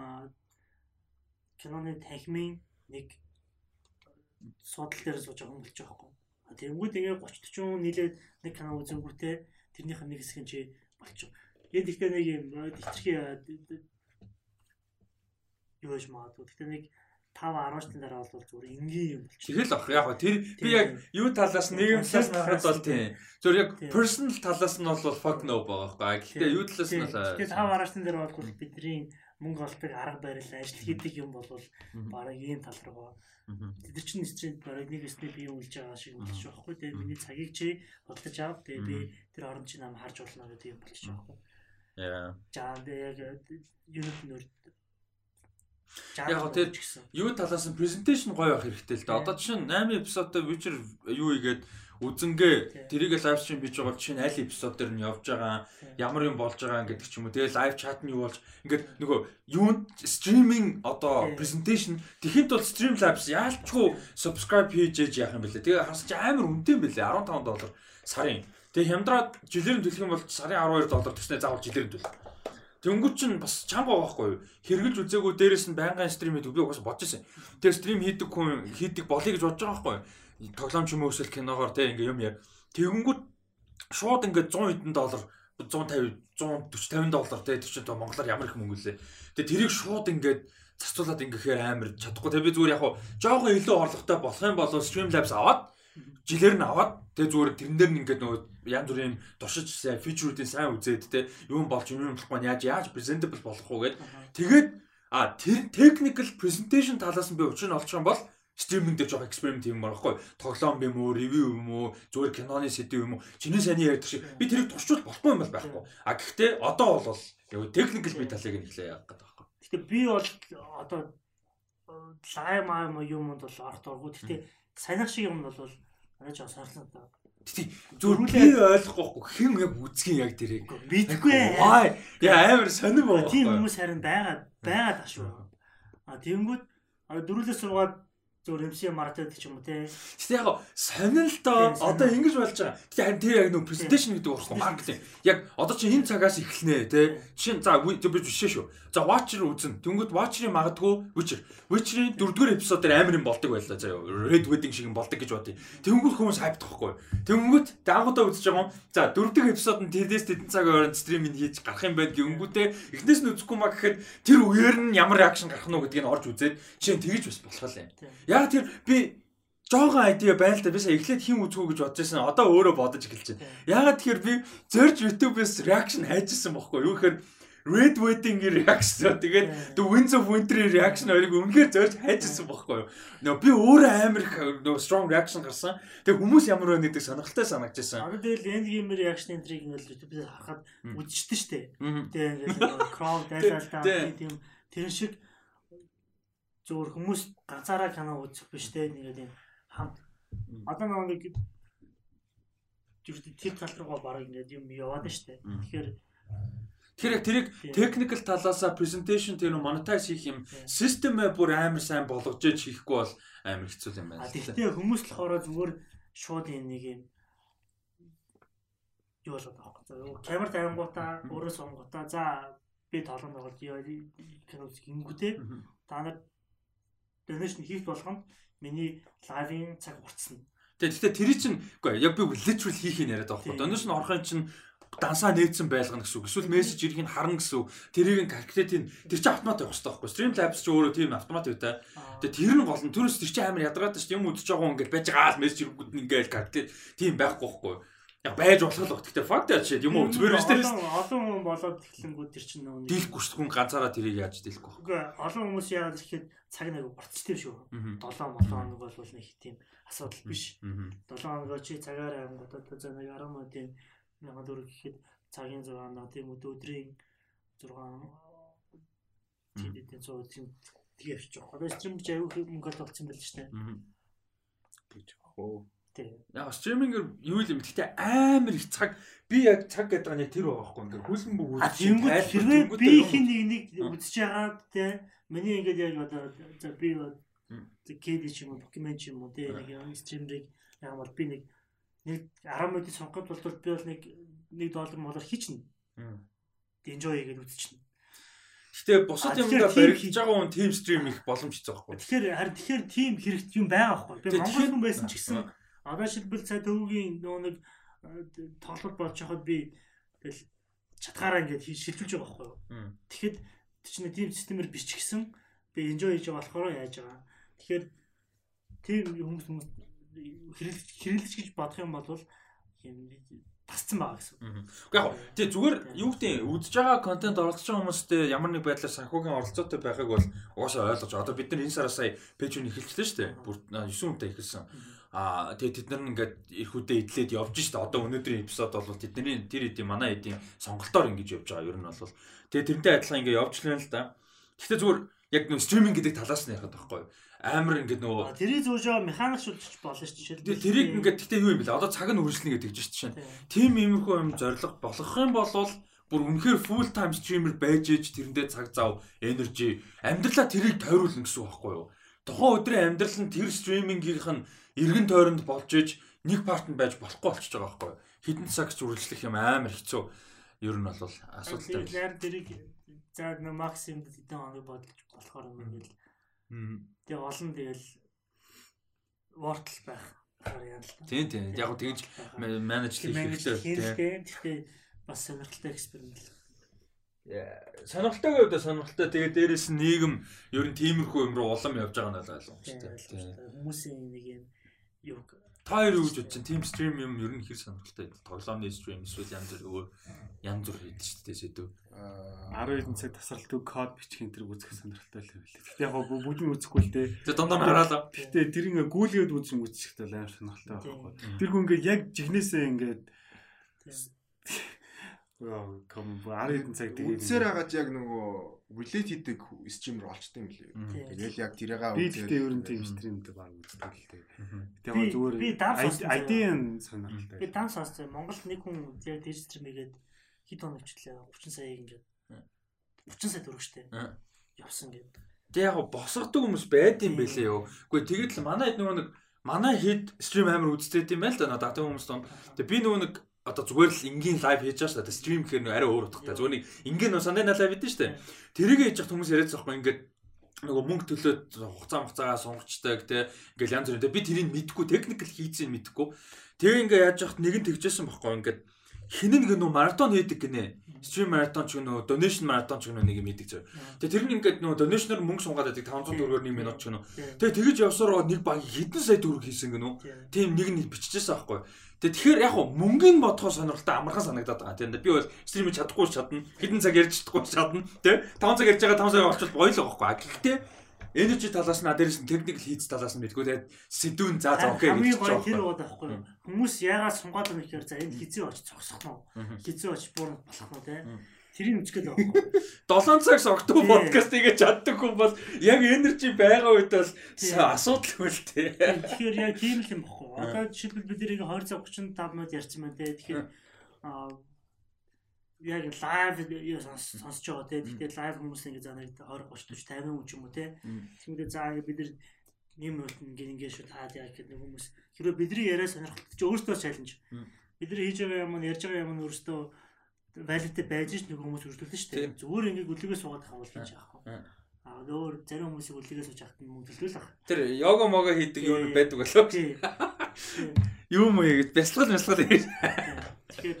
киноны танхимын нэг судал дээр сууж байгаа юм болж байгаа байхгүй. Тэнгүүд ингээд 30 40 хүн нийлээд нэг кино үзэнгүүтээ тэрнийх нь нэг хэсэг нь чи болчих. Энэ ихтэй нэг юм тэтэрхий юу гэж магадгүй. Гэхдээ нэг 5 10 жилийн дараа бол зүгээр энгийн юм болчих. Тэгэл ах яг тэр би яг юу талаас нийгэм талаас нь харахад бол тийм. Зөв яг personal талаас нь бол fuck no байгаа байхгүй. Гэхдээ юу талаас нь бол Тэгээд тав араачны дээр бол бидний мөнгө олдог арга барил ажил хийдэг юм бол бараг ийм тал руу Мгм. тэд чинь стрит бараг нэг өсний бие үлж байгаа шиг болчих жоохгүй тэгээд Мгм. миний цагийг чи бодлож ав тэгээд би тэр оронд чи нам харж болно гэдэг юм болчих жоохгүй Яа. жаа тэгээд яг юунууд нөр Яг тэр- Юу талаас нь presentation гоё байх хэрэгтэй л да. Одоо чинь 8 эпизодтой Witcher юу игээд үзэнгээ тэрийг лайв стрим хийж байгаа бол чинь аль эпизод дээр нь явж байгаа ямар юм болж байгаа гэдэг ч юм уу. Тэгээ лайв чат нь юу болж ингээд нөгөө юу стриминг одоо presentation тэхинд бол Streamlabs яалчгүй subscribe хийж ээж яах юм бэлээ. Тэгээ харсан чи амар үнэтэй юм бэлээ 15 доллар сарын. Тэгээ хямдраад жилээр нь төлөх юм бол сарын 12 доллар төснөө заавал жилээр нь төлөх. Тэнгүүд чинь бас чанга байхгүй юу? Хэрглэж үзээгүй дээрэс нь байнгын стрим хийдэг би угаасаа бодож ирсэн. Тэгээ стрим хийдэг хүн хийдэг болъё гэж бодож байгаа байхгүй юу? Тоглоомч юм эсвэл киногоор те ингээ юм яа. Тэгэнгүүт шууд ингээ 100 хэдэн доллар 150 140 50 доллар те тэр чинь тоо монголоор ямар их мөнгө лээ. Тэгээ тэрийг шууд ингээд зацуулаад ингэхээр амар чадахгүй. Тэгээ би зүгээр яг хуу жоохон илүү орлоготой болох юм бол Streamlabs аваад жилээр нь аваад тэгээ зүгээр тэрэн дээр нь ингээд нөгөө янз бүрийн туршиж сайн фичрүүдийн сайн үзээд те юм болж юм болохгүй яаж яаж presentable болох уу гэд тэгээд а тэр technical presentation талаас нь би учир нь олчих юм бол стриминг дээр жоохон эксперимент хийм байхгүй тоглоом юм уу ревю юм уу зүгээр киноны сэдв юм уу. Чиний сайн ярьдаг шиг би тэрийг туршуул болохгүй юм бол байхгүй. А гэхдээ одоо бол яг technical би талыг нь эхлэе яах гэдэг байхгүй. Гэтэ би бол одоо лай маа юмд бол орох дурггүй. Гэхдээ санах шиг юм бол арай жоо. Тэгтээ зөв би ойлгохгүй хэн яг үзгийн яг тэрийг. Мэдгүй. аа яа амар сонир байгаа. Тийм хүмүүс харин байгаа байгаа таш шүү. А тэгэнгүүт а дөрүлээс сургаад зөв MC маркетинг ч юм уу те. Гэтэ яг сонир л доо одоо ингэж болж байгаа. Гэтэ харин тэр яг нөө презентацийн гэдэг болохгүй маркетинг. Яг одоо чи энэ цагаас эхэлнэ те. Жишээ за би бишээ шүү. За Watcher үзнэ. Тэнгүүд Watcher-ийн магадгүй Witcher. Witcher-ийн дөрөвдүгээр эпизодоор амар юм болдог байлаа заяа. Red Wedding шиг юм болдог гэж бодъё. Тэнгүүд хүмүүс хайптахгүй. Тэнгүүд даагуудаа үзэж байгаа юм. За дөрөвдүгээр эпизод нь тэрдээс тэдэн цаг хооронд стриминг хийж гарах юм байна гэнгүүтээ эхнээс нь үзэхгүй маа гэхэд тэр үеэр нь ямар реакшн гарах нь гэдгийг орж үзээд жишээ нь тэгэж бас болох юм. Яг тэр би жоохон айдиа байна л да би сая эхлээд хин үзгүү гэж бодож байсан. Одоо өөрөө бодож эхэлж байна. Ягаад тэгэхээр би зорж YouTube-ээс реакшн хайжсэн бохоггүй. Юу гэхээр Red Wedding-ийн реакшн тэгээд The Winds of Winter-ийн реакшн хоёрыг үнэхээр зорж хайжсан бохоггүй. Нөө би өөрөө амар нөө strong reaction гарсан. Тэгээд хүмүүс ямар байна гэдэг сонирхолтой санагдчихсан. Одоо тэгэл Endgame реакшн энтриг ингээл YouTube-ээр харахад үзчихсэн шүү дээ. Тэгээд ингээд crowd дайлалтай тийм тэр шиг зөвхөн хүмүүс ганцаараа кино үзэх биш те нэгээд юм хамт. Одоо нэг тэр тал руугаа баг ингээд юм яваад штэ. Тэгэхээр Тэгэхээр яг тэрийг technical талаасаа presentation тэр monetize хийх юм системээ бүр амар сайн болгож иж хийхгүй бол амар хэцүү юм байна. Гэхдээ хүмүүс л хоороо зүгээр шууд юм нэг юм юу болоод байгаа байхгүй. Камер тавингуудаа өөрөө сонготаа за би толгонд тоглож кино үзэх гингүүтэй та нар donation хийх болгонд миний лайвын цаг уртсна. Тэгээ гэхдээ тэр чинь үгүй яг би literal хийх юм яриад байгаа байхгүй. Donation орохын чинь дансаа нээсэн байлгана гэсэн үг. Эсвэл мессеж ирэх нь харна гэсэн үг. Тэрийг нь калькулятийн тэр чинь автомат явах хэрэгтэй байхгүй. Streamlabs ч өөрөө тийм автомат үүтэй. Тэгээ тэр нь гол нь түрээс тэр чинь амар ядаргаатай шүү. Юм үзэж байгаа хүн ингээд байж байгаа л мессеж ирэнгүүт нь ингээд калькулят тийм байхгүй байхгүй. Байж болох л. Гэхдээ факт яа чинь юм уу үзмээр биш тэр. Олон хүн болоод эхлэнгүүд тэр чинь нөө дийлэхгүй шүү. Хүн ганцаараа тэрийг яаж дийлэхгүй. Үгүй олон хүмүүс яагаад ирэхэд цаг нэг борцтой шүү. 7 7 хоног бол нэг тийм асуудал биш. 7 хоногоо чи цагаараа ангуудад за нэг 10 мод тийм мянган төгрөг гэхэд цагийн 6 наа тийм өдрийн 6 тийм тийм цоо тийм тийм явчих. Одоо стрим гэж аюу мөнгө болсон байл ч тийм. гэж хоо. Тийм. Яг стримингээр юу юм гэхдээ амар их цаг би яг цаг гэдэг нь тэр байгаа байхгүй ингээд хөлн бүх үйл хийнгүүт хэрвээ би хин нэг нэг үзэж байгаа тийм миний ингээд яг одоо за би кэди ч юм уу покемон ч юм уу тийм нэг стримрийг яг бол би нэг нэг 10 минут сонгоход бол би бол нэг 1 доллар молоор хийчихнэ. Enjoy хийгээд үзчихнэ. Гэтэ бусад юмдаа баригдаж байгаа хүн team stream их боломжтой байхгүй. Тэгэхээр харин тэгэхээр team хэрэгт юм байгаа байхгүй. Би Монгол хүн байсан ч гэсэн одоо шилбэл цай төвөгийн нөө нэг тоглолт болж байхад би тэгэл чатгаараа ингээд шилжүүлж байгаа байхгүй. Тэгэхэд чинь team системээр гэсэн би enjoy хийж байгаа болохоор яаж байгаа. Тэгэхээр team хүмүүс хүмүүс хэрэглэж хэрэглэж гэж бодох юм бол юм тасцсан байгаа гэсэн. Уу яг тий зүгээр юу гэдэг үдж байгаа контент оролцож байгаа хүмүүстэй ямар нэг байдлаар санхүүгийн оролцоотой байхыг бол угаасаа ойлгож одоо бид нар энэ сараас сая пэйжүүн эхэлчихлээ шүү дээ. Бүр 9 хүнтэй эхэлсэн. Аа тэгээ тэд нар ингээд их үдэ идлээд явж штэ. Одоо өнөөдрийн эпизод бол тэдний тэр эдийн манай эдийн сонголтоор ингэж явж байгаа. Ер нь бол тэгээ тэрнтэй адилхан ингээд явж лээ л да. Гэхдээ зүгээр яг нэг стриминг гэдэг талаас нь яхад байхгүй юу? амар ингээд нөгөө тэрийг зөөж байгаа механикшүүлж болно шүү дээ. Тэрийг ингээд гэхдээ юу юм бэлээ? Одоо цаг нь үргэлжлэнэ гэдэг чинь чинь. Тим иймэрхүү юм зориг болох юм бол бүр үнэхээр full time streamer байж ээж тэрэндээ цаг зав, energy, амьдралаа тэрийг тойруулна гэсэн үг байхгүй юу? Тухайн өдрийн амьдрал нь тэр стримингийнх нь эргэн тойронд болж ээж нэг парт нь байж болохгүй болчихж байгаа байхгүй юу? Хитэн цагч үргэлжлэх юм амар хэцүү. Ер нь бол асуудалтай. Тэгэхээр тэрийг за нэг максимум хэдэн хоног бодлож болохоор ингээл Тэгээ олон тэгэл вортл байх. Тийм тийм. Яг тэгж менеж хийх хэрэгтэй. Гэхдээ бас сонирхолтой эксперимент. Сонирхолтой гэдэг сонирхолтой. Тэгээ дээрэс нь нийгэм ер нь тиймэрхүү юм руу улам явж байгаа нь ойлгомжтой. Хүмүүсийн нэг юм юу Та хоёр юу гэж бодож чинь team stream юм ер нь хэр сонирхолтой. Тоглоомны stream эсвэл янз бүр өөр янз бүр хийдэг шүү дээ сэдв. 12 цаг тасралтгүй код бичих энэ төр үзэх сонирхолтой л байлээ. Гэтэ яг бүгдийг үзэхгүй л дээ. Тэг дундаа хараалаа. Гэтэ тэр ингээ гүйлгээд үзэн үзчихтэй амар сонирхолтой байхгүй. Тэр хүн ингээ яг жигнэсээ ингээд Яа, ком 10 цаг тэгээд Үзсээр хагаад яг нөгөө relate хийдэг стример болчтой юм лээ. Тэгэл яг тэрээгаа би тэгтээ ер нь тийм стримд баг үздэг л дээ. Би- Тэгээ зүгээр би. ID-н сонирхолтой. Би данс сонссон. Монголд нэг хүн яг тэр стрим хийгээд хэд ч лээ 30 сая ингээд 30 сая төгрөг штэ. Аа. Явсан гэдэг. Тэг яг босгодог хүмүүс байд юм бэлээ юу. Гэхдээ тэгэд л манай хэд нөгөө нэг манай хэд стрим амар үздэг юм байл да надад хүмүүс донд. Тэг би нөгөө нэг одоо зүгээр л энгийн лайв хийж байгаа шүү дээ. Стрим гэхээр нөө арай өөр утгатай. Нэг энгийн нөө сандаа лайв хийдэж шүү дээ. Тэрийг хийж явах хүмүүс яриад байгаа ингээд нөгөө мөнгө төлөөд хугацаа хугацаагаа сунгачдаг те ингээл янз бүртэй би тэрийг мэдгүй техникл хийцэн мэдгүй тэгээ ингээ яаж яхад нэг нь тэгжсэн байхгүй ингээд хинэн нөө маратон хийдэг гинэ стрим маратон ч гэнэ донешн маратон ч гэнэ нэг юм хийдэг зөө тэгээ тэр нь ингээд нөө донешноор мөнгө сунгаад байдаг 500 төгрөгөөр 1 минут ч гэнэ тэгээ тэгэж явсараа нэг баг хэдэн сая төгрөг хийсэн гэнэ тийм нэг нь биччихсэн байхгүй Тэгээ тэгэхээр яг хуу мөнгөний бодхоо сонирхолтой амархан санагдаад байгаа. Тийм би бол стрим чадахгүй ч чадна. Хэдэн цаг ярьж чадахгүй ч чадна. Тэ 5 цаг ярьж байгаа 5 цаг болчихвол гоё л байгаа байхгүй. Гэхдээ energy талаас нь дээрээс нь technical хийц талаас нь мэдгүй тэгээд сэдвүүн за за окей гэж байгаа тэр бод байхгүй юу? Хүмүүс яагаад сунгаад байна гэхээр за энэ хизээ очиж зогсох нь уу? Хизээ очиж буурах болох нь те. Тэрийг байхгүй юу? 7 цаг согтуу подкаст хийж чаддаг хүн бол яг energy байгаа үед бол асуудал хөл тээ. Тэгэхээр яг тийм л юм баггүй. Одоо жишээлбэл бид нэрийг 20 цаг 35 минут ярьсан байна те. Тэгэхээр яг лайв юу сонс- сонсож байгаа те. Тэгэхээр лайв хүмүүс ингэ за нэг 20 30 40 50 хүн ч юм уу те. Тэгмээ за ингэ бид нар нэг минут ингэ ингэ шүү таад яа гэхэд нэг хүмүүс хэрвээ бидний яриа сонирхолтой чи өөртөө чаленж. Бид нар хийж байгаа юм нь ярьж байгаа юм нь өөртөө валидтэй байж ш нэг хүмүүс өртөлдөн шүү дээ. Зүгээр ингэ гүлгээ суугаад хавал хийж яахгүй. Аа. Өөр зарим хүмүүсийг гүлгээ сууж хахад нь мөнгө төлөөлөх. Тэр йога мога хийдэг нэг байдаг болоо. Юу муу яг бясалгал бясалгал хийж. Тэгэхээр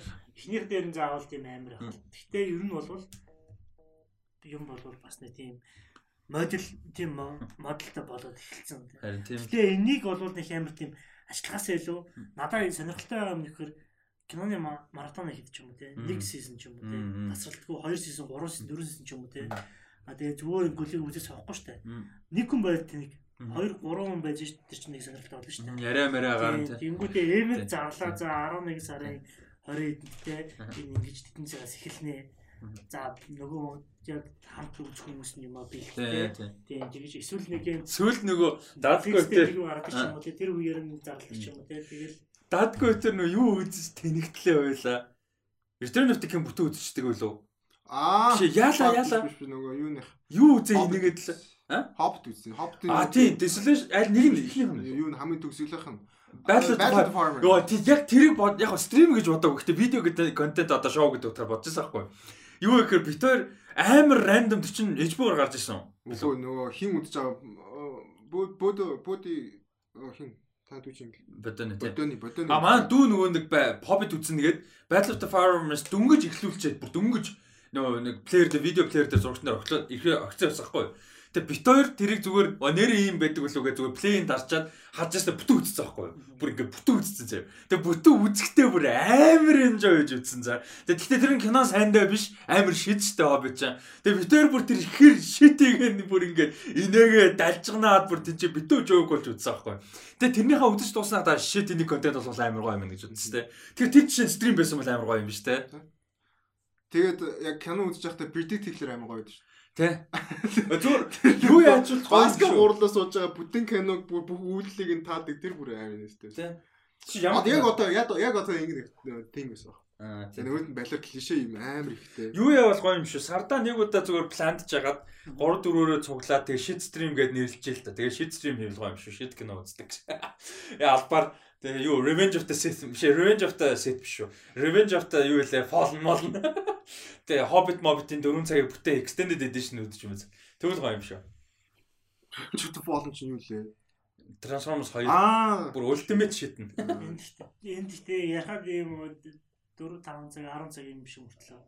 эхнийх дээр нь заавал тийм амар байх. Гэхдээ ер нь бол юм болвол бас нэг тийм модел тийм мо- модельтай болоод эхэлсэн. Харин тийм. Гэхдээ энийг бол нэг амар тийм ашиглагаас илүү надад энэ сонирхолтой юм нөхөр киноны ма- маратон хийдэг ч юм уу те. Нэг сизон ч юм уу те. Тасралтгүй 2 сизон, 3 сизон, 4 сизон ч юм уу те. А тэгээ зүгээр гөлийг үзэж авахгүй штэ. Нэг хүн байд тэнэг. 2 3 хүн байж штэ тэр чинь нэг сонирхолтой болно штэ. Яриа мэрэ гарan тий. Тэнгүүтээ Тий. эмэг зарлаа за 11 сарын 20-нд те Аха. энэ ингэж тэтэн цагаас эхэлнэ. За нөгөө яг хамт үзэх хүмүүс нь юм аа бэлтээ. тий. Тийм тэгэж эсвэл нэг юм Сүүл нөгөө дадгүй фикстэй тэр юу гаргадаг ч юм уу тэр үеэр нь зарлах ч юм уу тэгэл дадгүй тэр нөгөө юу үзэж тэнэгтлээ байлаа. Return of the King бүтэн үзчихдэг байлоо. Аа. Биш, яалаа, яалаа. Биш биш нөгөө юу нэх. Юу үзээ энийгээд л. А? Хоббит үзсэн. Хоббит. А тийм, Desolation аль нэг нь ихнийх нь. Юу н хамгийн төгсгөлийнх нь. Battle of the Farmer. Йоо, тий яг тэрийг яг стрим гэж бодоагүй. Гэтэ видео гэдэг контент одоо шоу гэдэг утгаар бодож байсан байхгүй. Юу гэхээр бид хоёр амар рандом тэр чин HBO-оор гарч ирсэн. Үгүй нөгөө хин үдж байгаа бод бод боди хин таад үгүй юм. Бодоны. Бодоны бодоны. А маань дүү нөгөө нэг бай- Hobbit үзэн нэгээд Battle of the Farmers дөнгөж эхлүүлчихэд бүр дөнгөж нөгөө нэг плеер дээр видео плеер дээр зурагч нар оглоод ихээ огцсон байхгүй. Тэгээ бит хоёр тэрийг зүгээр «Оо, нэрээ ийм байдаг болов гэж зүгээр плейн дарчаад хаж ястаа бүтэн үзсэн байхгүй. Бүр ингээ бүтэн үзсэн заяа. Тэгээ бүтэн үзэхдээ бүр амар энжой гэж үзсэн заа. Тэгээ гэхдээ тэр нь кино сайндаа биш амар шидтэй Hobbit чам. Тэгээ бит хоёр бүр тэр ихэр шитийг нь бүр ингээ инээгээ далжганаад бүр тийч битүү жоок болж үзсэн байхгүй. Тэгээ тэрнийхээ үзэж дууснаа та shit энийг контент бол амар гоё юм гэж үзсэн тэ. Тэгэхээр тэр чинь стрим байсан бол амар гоё юм биш тэ. Тэгээд яг кино үзэж байхдаа predict хийхлээр амар гоё байдаг шүү. Тэ. Зүгээр юу яаж ч шүү. гурлаа сууж байгаа бүтэн киног бүх үйлдэлийг нь таадаг тэр бүр амар нэстэй. Тэ. Чи Яг ямар яг одоо яг одоо ингэ тийм байсан. Аа, Тэгээ тийм. нь балер клишэ юм амар ихтэй. Юу явал гоё юм шүү. Сардаа нэг удаа зүгээр пландж жагаад 3 4-өрөө цуглаа тэгээ shit stream гэд нэрлэжээ л та. Тэгээ shit stream хийвэл гоё юм шүү. Shit кино үздэг. [laughs] Яа албаар тэгээ юу Revenge of the Sith биш ээ, Revenge of the Sith биш шүү. Revenge of the юу вэ? Fallen Moln. [laughs] Тэгээ Hobbit Mobbit-ийн 4 цагийн бүтэн extended edition үзэж юм. Тэгвэл гоё юм шүү. Чүт болон чинь юу лээ? Transformers 2 Аа. бүр ultimate shit нь. энд ихтэй ярахад юм 4 5 цаг 10 цаг юм биш мөртлөө.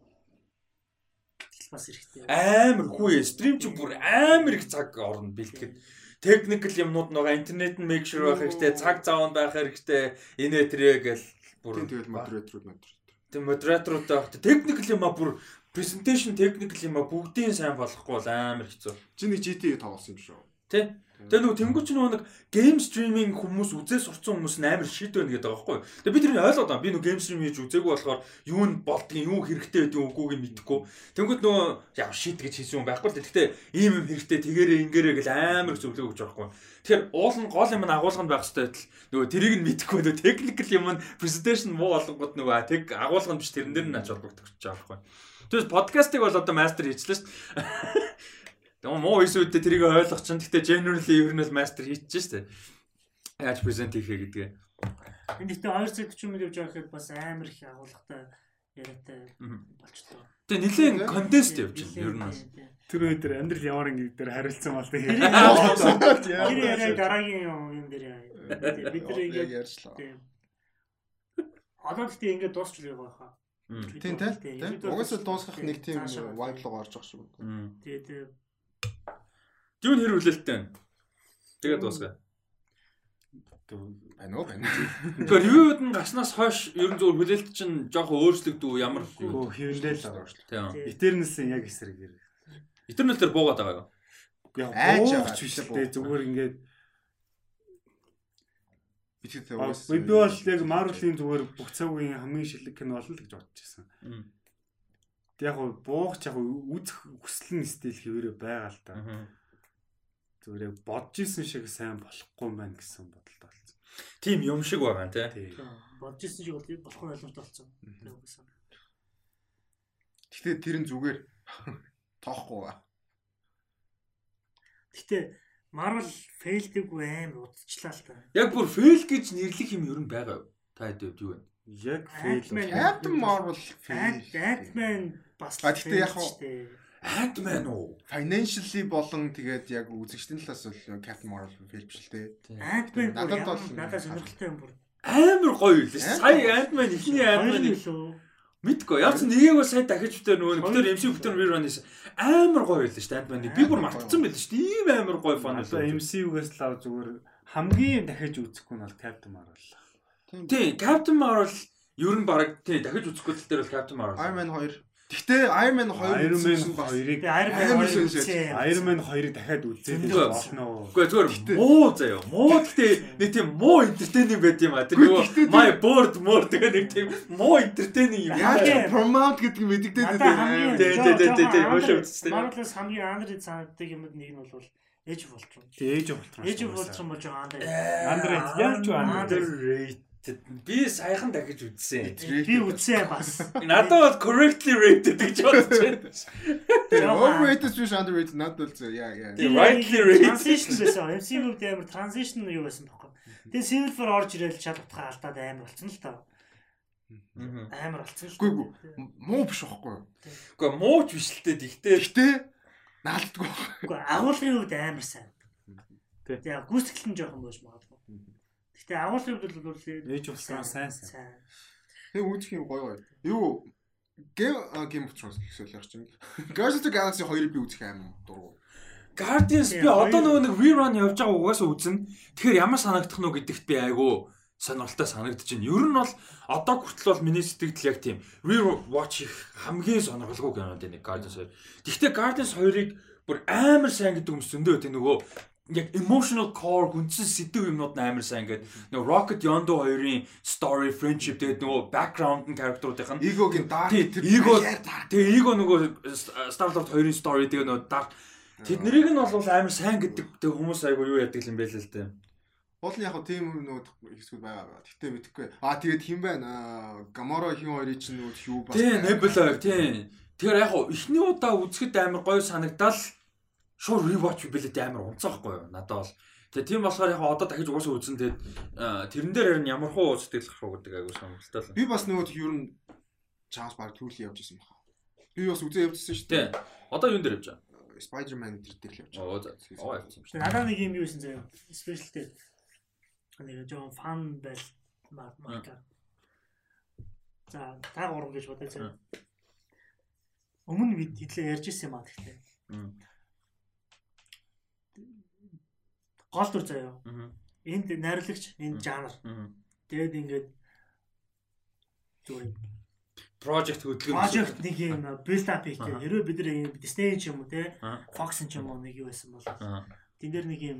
Тэгэл бас эрэхтэй. Амар хүү стрим чи бүр амар их цаг орно бэлтгэд. Technical юмнууд нөгөө интернет нь make sure байх хэрэгтэй, цаг зав нь байх хэрэгтэй. Инээ тэрэ гэл бүр Тийм тэгэл модератор модератор. тийм модераторуудтай байх. Technical юм а бүр presentation technical юм а бүгдийн сайн болохгүй бол амар хэцүү. Чиний GT тоглосон юм шүү. Тэ? Тэгээ нөгөө тэнгуүч нөгөө нэг гейм стриминг хүмүүс үзээ сурцсан хүмүүс амар шийд байна гэдэг байгаа байхгүй. Тэгээ би тэрийг ойлгоод байна. Би нөгөө гейм стрим хийж үзээгүй болохоор юу нь болдгийг юу хэрэгтэй байдгийг үгүйг мэдэхгүй. Тэнгуүт нөгөө яа шийд гэж хэлсэн юм байхгүй л. Гэхдээ ийм юм хэрэгтэй тэгээрээ ингээрээ гэл амар зөвлөгөө өгч байгаа байхгүй. Тэгэхээр уул нь гол юм агуулганд байх хэрэгтэй байтал нөгөө тэрийг нь мэдэхгүй нөгөө техникэл юм нь презентацийн муу болгоод нөгөө тэг агуулганд биш тэрэн дээр нь ач холбогдох гэж байгаа байхгүй. Тэгээс подкастыг бол одоо мастер хийчихлээ шүү дээ. [laughs] Тэгээ муу эсвэл тэрийг ойлгох чинь гэхдээ generally ер нь л мастер хийчихэж штэ. Яаж презент хийхээ гэдгээ. Энд ихтэй 2 цаг 40 минут явж байгаа гэхэд бас амар их агуулгатай яриатай болчлоо. Тэгээ нилийн конденст явж байна ер нь бас. Тэр өдөр амьдрал ямар ингэ дээр хариулсан бол Тэр тэгээ. яриа дараагийн юм дээр бид нар ингээд ярьчлаа. Одоо гэхдээ ингээд дуусчлаа байгаа хаа. Тийм тийм. Угсаа дуусгах нэг тийм vibe руу гарч байгаа шүү. Тэгээ тэгээ Юу нэр хүлээлттэй байна. Тэгээд дуусгая. байна уу байна. Тэгэхээр ревюуд нь гарснаас хойш ер нь зөв хүлээлт чинь жоохон өөрчлөгдөв ямар Гөө хөвлөл аваа. Тийм. Этернэс яг эсрэгээр. Интернет дээр буугаад байгаа юу? Яг Айж ууч биш буу. зүгээр ингээд Би тэр би бол яг Marvel-ийн зүгээр бүх цаг үеийн хамгийн шилэг кино болно л гэж бодож байсан. Тэг яг хуу буугч яг үзэх хүсэл нь стил хэвээрээ байгаа л та. Зүгээр яг бодож исэн шиг сайн болохгүй юм байна гэсэн бодолтой болсон. Тим юм шиг байгаа нэ. Тий. бодож ирсэн шиг бол болох нь ойлгомжтой болсон. Гэтэ тэр нь зүгээр тоохгүй ба. Гэтэ Marvel failдэггүй амар удчихлаа л та. Яг бүр fail гэж нэрлэх юм ер нь байгаа юу? Та хэд юу вэ? Яг фейл. Ant-Man. Captain Marvel Ant- Ant-Man бас А, гэхдээ яг дээ. Ant-Man уу? financially болон тэгээд яг үзэгчдийн талаас бол Captain Marvel фейл биш л дээ. Ant-Man бүр Надад бол- надад сонирхолтой юм бүр. Амар гоё юу лээ. Ant-Man. Сая Ant-Man ихний Хоёр Ant-Man нь лөө. мэдгүй. Яг ч нэгийг бол сая дахиж бүтээр нөгөө бүтээр MC бүтээр rerun хийсэн. Амар гоё байлаа шүү дээ Ant-Man-ыг. Би бүр Амар мартцсан байлаа шүү дээ. Ийм амар гоё фан байлаа. MCU-гээс л ав зүгээр хамгийн дахиж үзэхгүй нь бол Captain Marvel. Тий, Captain Marvel ер нь баг тий дахиж үзэхгүй тал дээр бол Captain Marvel. Iron Man 2. Гэхдээ Iron Man 2 Iron Man үзсэн бас 2-ыг Тэгээ Iron Man Амар хоёр сонирхож. үзсэн. Iron Man 2-ыг дахиад үзээд болно уу? Үгүй зүгээр муу заяа. Муу гэхдээ нэг тийм муу entertaining байт юм а. Тэр нөгөө my board more тэгээ нэг тийм муу entertaining юм. яаж Яа. promote гэдэг мэдэгдээд Надад хамгийн Дээ, дээ, дээ, дээ, дээ, уушаа үзсэн. Marvel-аас хамгийн андерд санагддаг юмд нэг нь бол Age of Ultron. Тэг ээж болтron. Age of Ultron болж байгаа андер. Underrated. Яаж ч underrated. Би саяхан дахиж үзсэн. Би үзсэн бас. Надад бол correctly rated гэж бодож байна. Тэр overrated биш underrated надад бол зөө яа яа. Rightly rated. Transition байсан. MCU-д амар transition юу байсан бохоо. Тэгээ Civil War орж ирэл чад утгаа алдаад амар болцсон л та. Амар болцсон л. Үгүй үгүй. Муу биш байхгүй юу? Гэхдээ мууч биш л дээ. Гэхдээ Гэхдээ наалдгүй. Үгүй агуулгын хувьд амар сайн. Тий. Тэгээ гүйцэтгэл нь жоохон байж магадгүй. Гэтэ агуулгын хувьд бол Age of Ultron сайн сайн. Тэг үзэх юм гоё гоё. Юу Game of Thrones гэсэн л ярьж байна. [laughs] Guardians of the Galaxy 2-ыг би үзэх аим дургу. Guardians би Тийм, одоо нөгөө нэг rerun явж байгаа угаасаа үзнэ. Тэгэхээр ямар санагдах нь гэдэгт би айгүй сонирхолтой санагдаж байна. Ер нь бол одоо хүртэл бол миний сэтгэл яг тийм rewatch их хамгийн сонирхолтой кинод нэг Guardians 2. Гэхдээ Guardians 2-ыг бүр амар сайн гэдэг хүмүүс зөндөө байдаг нөгөө яг emotional core гүнзэн сэдв юмнууд нь амар сайн гэдэг. Нөгөө Rocket Yondo хоёрын story friendship тэгээд нөгөө background нь character-уудын Егогийн dark Тий, Ego тэгээ Ego нөгөө Star Lord 2-ын story тэгээ нөгөө dark тэднийг нь бол амар сайн гэдэг тэг хүмүүс айгу юу яадаг юм бэ л л дээ. Бол нь яг хөө тийм нүүд хэсгүүд байгаа. Гэхдээ мэдэхгүй. Аа тэгээд хин байна? Гамора хин хоёрын чинь нүүд юу бас. Тий, Nebula тий. Тэгэхээр яг хуу эхний удаа үзэхэд амар гоё санагдал шууд rewatch билет амар унцаахгүй юу надад бол. Тэгээ тийм болохоор яг одоо дахиж угаасаа үзэн тэгээд аа, тэрэн дээр харин ямар хуу сэтгэл гарах уу гэдэг айгу сонирхолтой л. Би бас нөгөө ер нь чанс баг түүл явж исэн баха. Би бас үзээ явжсэн шүү дээ. Одоо юун дээр явж байгаа? Spider-Man тэр дээр л явж Оо за. Оо явсан юм шиг. Тэгээ надад нэг юм юу байсан заяа. Special дээр нэг жоон фан байл марка. За та гурав гэж бодож заяа. Өмнө бид хэдлээ ярьж ирсэн юм а гэхдээ. Гол дүр заяа. Энд найрлагч, энд жанр. Тэгээд ингээд зүгээр Project хөдөлгөөн. project нэг юм build up хийх гэх. Хэрвээ бид нэг Disney ч юм уу те. Fox ч юм уу нэг юу байсан бол тэн дээр нэг юм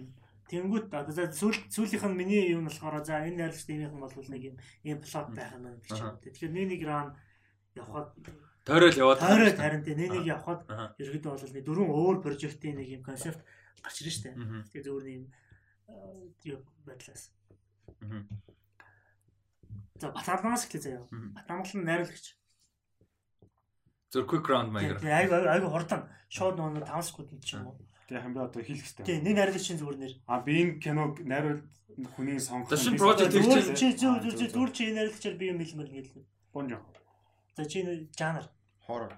Тэнгүүт одоо за сүүл сүүлийнх нь миний юм болохоор за энэ найрлагч нэрийнх нь бол нэг юм ийм плот байх юм Аха. байна. Тэгэхээр нэг нэг ран явхад Тойрол яваад. тойроо тарин тэ нэг нэг явхад ерөөдөө бол нэг дөрвөн өөр прожектын нэг юм концепт гарч ирж штэ. Тэгээ зөвөр юм юу байдлаас. За Баталамаас эхлэе заяа. Мгм. Баталамал нь найрлагч. Зөв quick round маягаар. Тэгээ айгу айгу хурдан шууд нөгөө 5 секунд ч юм уу. Тэгээ хамбаа одоо хийх хэрэгтэй. Тэгээ нэг найрлагчийн зүгээр нэр. А би энэ киног найруул хүний сонгох. Шинэ project чинь- чи зүг зүг зүг чи найрлагчаар би юм хэлмэл гэлээ. Бонжо. За чи жанр Хоррор.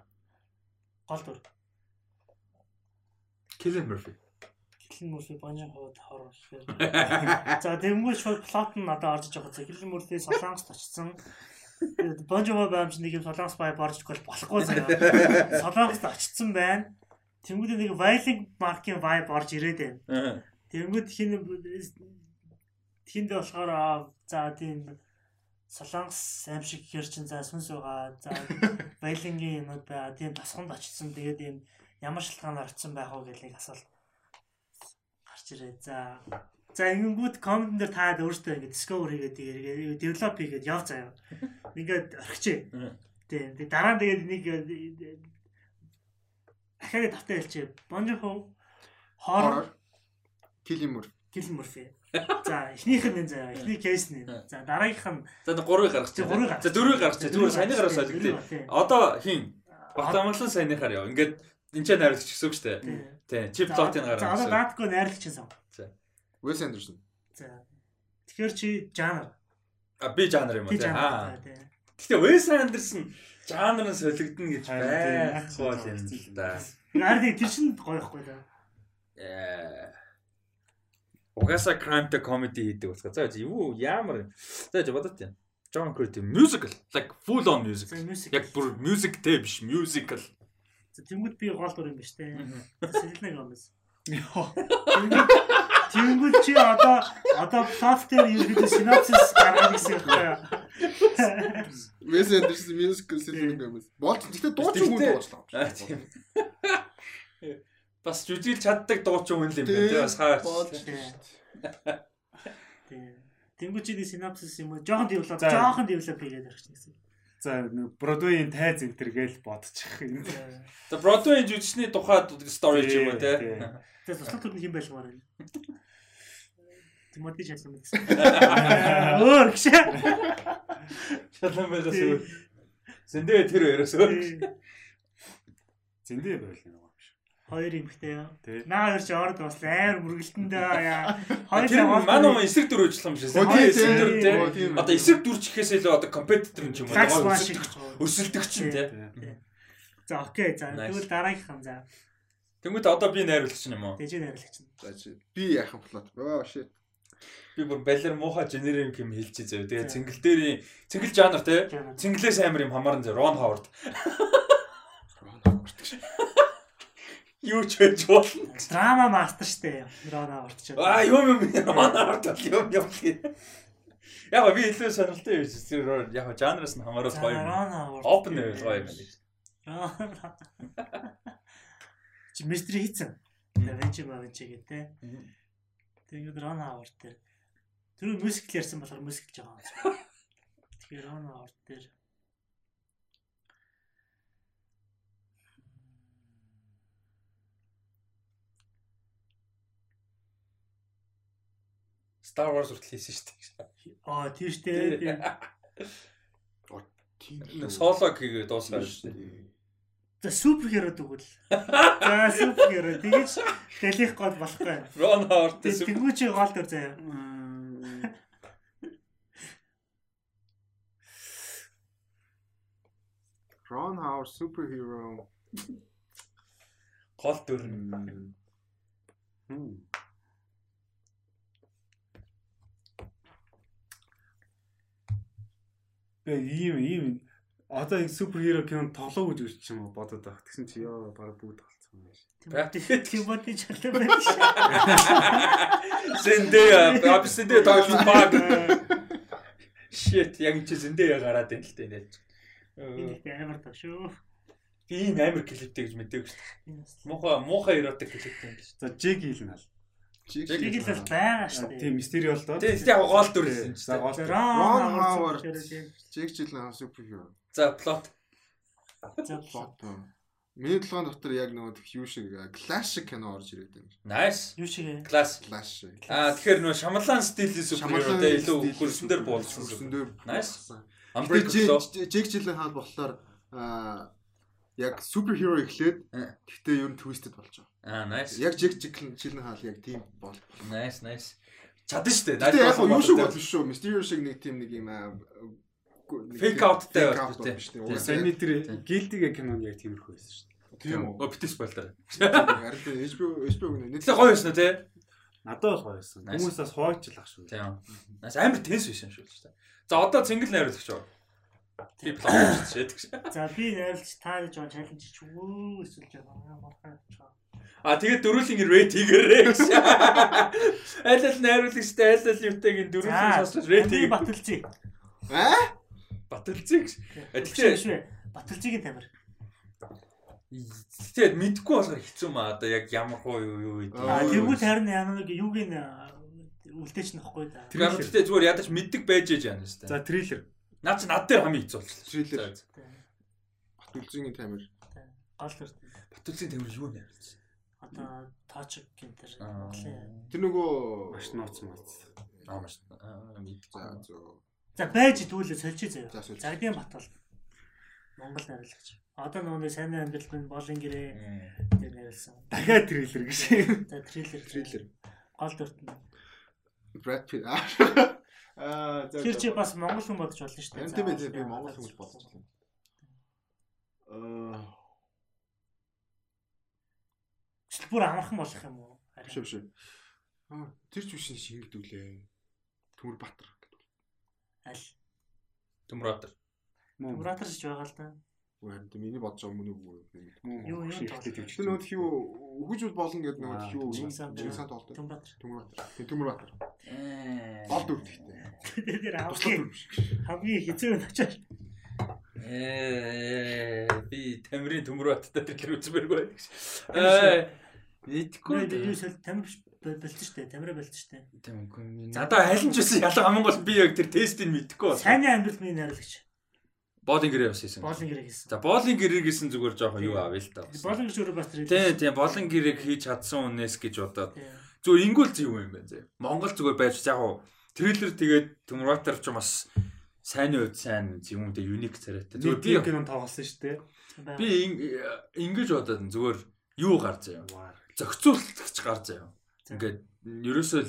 гол дүр. Killian Murphy. Хилэн мөрфи банжин хаваад хорор шихээр. [laughs] За тэгмгүй шууд плот нь надад орж байгаа. За хилэн мөрфи солонгост очсон. Банжин хаваа байм чинь нэг юм солонгос бай борж гол болохгүй заяа. [laughs] Солонгост очсон байна. Тэнгүүд нэг Violent Mark-ийн vibe орж ирээд байна. Тэнгүүд хин хинд болохоор за тийм солонгос аим шиг хэр чин за сүнс байгаа. За [laughs] Violent-ийн юмуд бай. Тийм тасгонд очсон. Тэгээд юм ямар шалтгаанаар очсон байх вэ гэж асуулт ирээ. За За ингэнгүүт коммент дээр таад өөртөө ингэ discover хийгээд тэгээд develop хийгээд яв заяа. Ингээд орхичээ. Тийм. Тэгээд дараа нь тэгээд нэг дахиад тавтаа хэлчихээ. Bonjour horror. Килимүр. Murphy. За, эхнийх нь заяа. Эхний кейс нь. За, дараагийнх нь За гурвыг гаргачих. Гурвыг. За дөрвийг гаргачих. Зүгээр бас Дөрвийг солигдъё. гаргачих. Одоо хин Батамглан саяныхаар яв. Ингээд энэ ч найруулагч гэсэн үг шүү дээ. Тий. Чип плотын За, одоо гаргасан. наадгүй найрлагч сан. Уэс Андерсон. За. Тэгэхээр чи жанр. А би жанр юм уу. Аа. Гэтэ Wes Anderson жанр нь солигдно гэж байхгүй юм л да. Харин тэр чинь гоёхгүй да. Э. Угаасаа crime-тэй comedy хийдэг басга. За юу ямар За бодот юм. John Curtis musical like full on За, music. music. Яг бүр musicтэй биш, musical. За, тэнгууд би гол дүр юм биш те. Мгм. Сэлнэг юмс. Тэнгууд чи одоо одоо дээр ерөөдөө синопсис гаргах гэсэн юм байна. Уэс Андерсон мюзикл сэлэг юмс. Болж гэхдээ дуучин хүн дуучлаа. Аа тийм. Бас жүжиглж чаддаг дуучин хүн л юм байна тий бас хаач. Тийм. Тэнгууд чи синопсис юм уу? Жохон За. жохон develop хийгээд явах чинь гэсэн. За нэг Бродвейн тайз энтер гээл бодчих юм. За Broadway жүжигчний тухайд story ч юм уу тий. За туслах төрний хэм байлмаар байна. Тимоти шалсан мэт. Өөр гэж. Шалан байгаас өөр. Зөндөө тэр өрөөс өөр. Зэндээ байл юм. Хоёр эмхтэй яа. Наа хоёр чи орд бас амар мөргөлтөндөө [laughs] яа. Яваал- манай эсрэг дүр ажиллах юм. Оо, Хоёр эсрэг дүр тийм. Одоо эсрэг дүр ч ихээсээ илүү одоо competitor юм ч юм уу. Өсөлтөг- их. Өсөлтөгч нь тий. Тий. За окей за тэгвэл дараагийнх нь за. Тэнгүүд одоо би найруулагч юм уу? Тэжээ найрлагч нь. За чи би яах юм плот. Оо shit. Би бүр балер муухай generic юм хэлчихэ зөө. Тэгээ цэнгэл дээрийн цэнгэл жанр тий. Жанр. Цэнгэлээс амар юм хамааран зөө. Ron Howard. [laughs] Юу ч байж болно. Драма мастер штэ. Рона ортчод. Аа юм юм Howard бол юм юм. Яг би илүү сонирхолтой шиг. Тэр яг жанраас нь хамаараас гоё юм. Рона Open байл гоё юм байна. Чи мистери хийцэн. Да венчи мавенчи гэдэг. Тэгээд Рона Хавард дээр тэр мюзикл ярьсан болохоор мюзиклж байгаа юм. [laughs] Тэгэхээр Рона Хавард дээр Star Wars хүртэл хийсэн шүү дээ. аа тийштэй Тийм. Солог хийгээ дуусгаад шүү дээ. за супер хиро тэгвэл. За супер хиро тэгэж дэлих гол болохгүй. Ron Howard Тэг- Тэгвэл чи гол дүр заяа. Ron Howard superhero. гол дүр. Мм. Бэ ийм ийм одоо энэ суперхиро кино тоглоо гэж үзчих юм бодоод байх. Тэгсэн чи ёо баг бүгд болцсон юм шиг. Практик. Тимоти чарлаа байх. Зэндээ, абсэндээ тоглох баг. Shit, яг чи зэндээ гараад байна л дээ нэж. Энэ их амар таг шүү. Би ийм амар клиптэй гэж мэдээгүй шүү Муухай муухай эротик клиптэй юм биш. За Джек Гилнал. Жиг л бол байгаа шүү дээ. Тийм мистери бол доо. Тэг яг гол дүр хэлсэн За чинь. гол За, дүр. Ron Ron Howard. Howard. Жиг жилийн суперхиро. За плот. За, Плот. Миний толгойн дотор яг нөгөө юу шиг классик кино орж ирээд байна. Nice. Юу шиг ээ? Класс. Класс. Аа тэгэхээр нөө Шамалан стилийн суперхеротой илүү хөрсөн дээр буулсан. Хөрсөн дээр. Nice. Unbreakable. Unbreakable. Жиг жилийн хаал болохоор аа яг суперхиро эхлээд Э. гэхдээ ер нь твистед болж байгаа. Аа nice. Яг жиг жилийн хаал яг тийм бол. Nice nice. Чадна шүү дээ. Гэтэ яг Nice юу шиг болно шүү. Mysterio шиг нэг тийм нэг юм аа Fake outтай fake байна out тийм. биш Тийм. тийм. Саяны тэр гилдиг кинон яг тиймэрхүү байсан шүү дээ. Тийм үү. Оо битээс болтой. Харин тийм HBO HBO гэнэ. Нийтлээ гоё байсан уу те? Надад бол гоё байсан. Nice. Хүмүүс бас хойчлах шүү. Тийм. Нас амар тенс байсан шүү дээ. За одоо цэнгэл найруулагч юу? Би план хийчихээ тэгш. За би найруулж та гэж чаленж ч өө эсвэл жаа мархаа. А тэгээд дөрүлийн рейт хийгэрээ гэж. [laughs] Аль аль найруулагчтай аль аль юутайг дөрүлийн сонсож рейт би хийгээ. баталцъя. Аа? Баталцыг. Тэгтээ. Баталцгийн тамир. тэгээд мэдгүй болохоор хэцүү маа одоо яг ямар хуу юу юу гэдэг. А тэгвэл харин яна нэг юуг нь үлдээч нөхгүй да. Тэгэхээр тэгтээ зүгээр ядаж мэддэг байж яж яана шүү За дээ. триллер. Наад чи над дээр хамгийн хэцүү болчихлоо. Триллер. За, за. Батүлзгийн тамир. Гол төр. Баталцын тэмэр юу найруулсан? Одоо тоочг гинтер Аа. Монголын. Тэр нөгөө Маш ноц моц. Аа маш. Аа мэдгүй. Зөө. За байж дүүлээ сольж За, заяа. Загдын батал. Монгол найруулагч. Одоо нөгөө сайн амьдрал минь болон гэрээ тэр найруулсан. Дахиад триллер гэж. За триллер. Триллер. Гол нь. Brad Pitt. Аа. Тэр чи бас монгол хүн бодож болно шүү дээ. Тийм ээ тийм би монгол хүмүүс бодож байна. Аа Чи бүр амархан болох юм уу? биш биш. Аа тэр ч биш шингэдүүлээ. Төмөр Батар гэдэг. Аль. Төмротер. Мөн. Температур ч байгаа л да. Харин тийм миний бодож байгаа мөн үгүй. Юу, юу шигтэй тоглож Тэр нөгөө хүү үхэж болно гэдэг нөгөө хүү Жинс Сан- Жинс Сан тоглолт. Температур. Төмөр Батар. Тийм Төмөр Батар. Ээ. Гол дүр гэхдээ. Тэр Туслах хамгийн хамгийн хэцүү нь очиж. Ээ би тамирын төмрөттэй тэр үзмээргүй. Аа мэдгүй юу сэл тамир болчих штэ. Тамираа болчих штэ. Тийм үгүй. Надаа нь ч байсан ялга хамгийн гол би яг тэр тестийг мэдгүй байна. Сайн амьдрал минь найруулагч. Боолын гэрээ бас хийсэн. Боолын гэрээ хийсэн. За боолын гэрээг хийсэн зүгээр жоохон юу авъя л та. гэрээ өөрөө бас тэр. Тийм тийм боолын гэрээг хийж чадсан үнээс гэж бодоод зүгээр ингүүл зөв юм байна зэ. Монгол зүгээр байж яг уу трейлер тэгээд төмротер ч бас сайн үед сайн дэ юник царайтай. Зүгээр Зүгээр би кинон тоглосон шүү дээ. би ин- ингэж бодоод зүгээр юу гарч заяа. Вар. зохицуулалтч гарч заяа. Ингээд ерөөсөө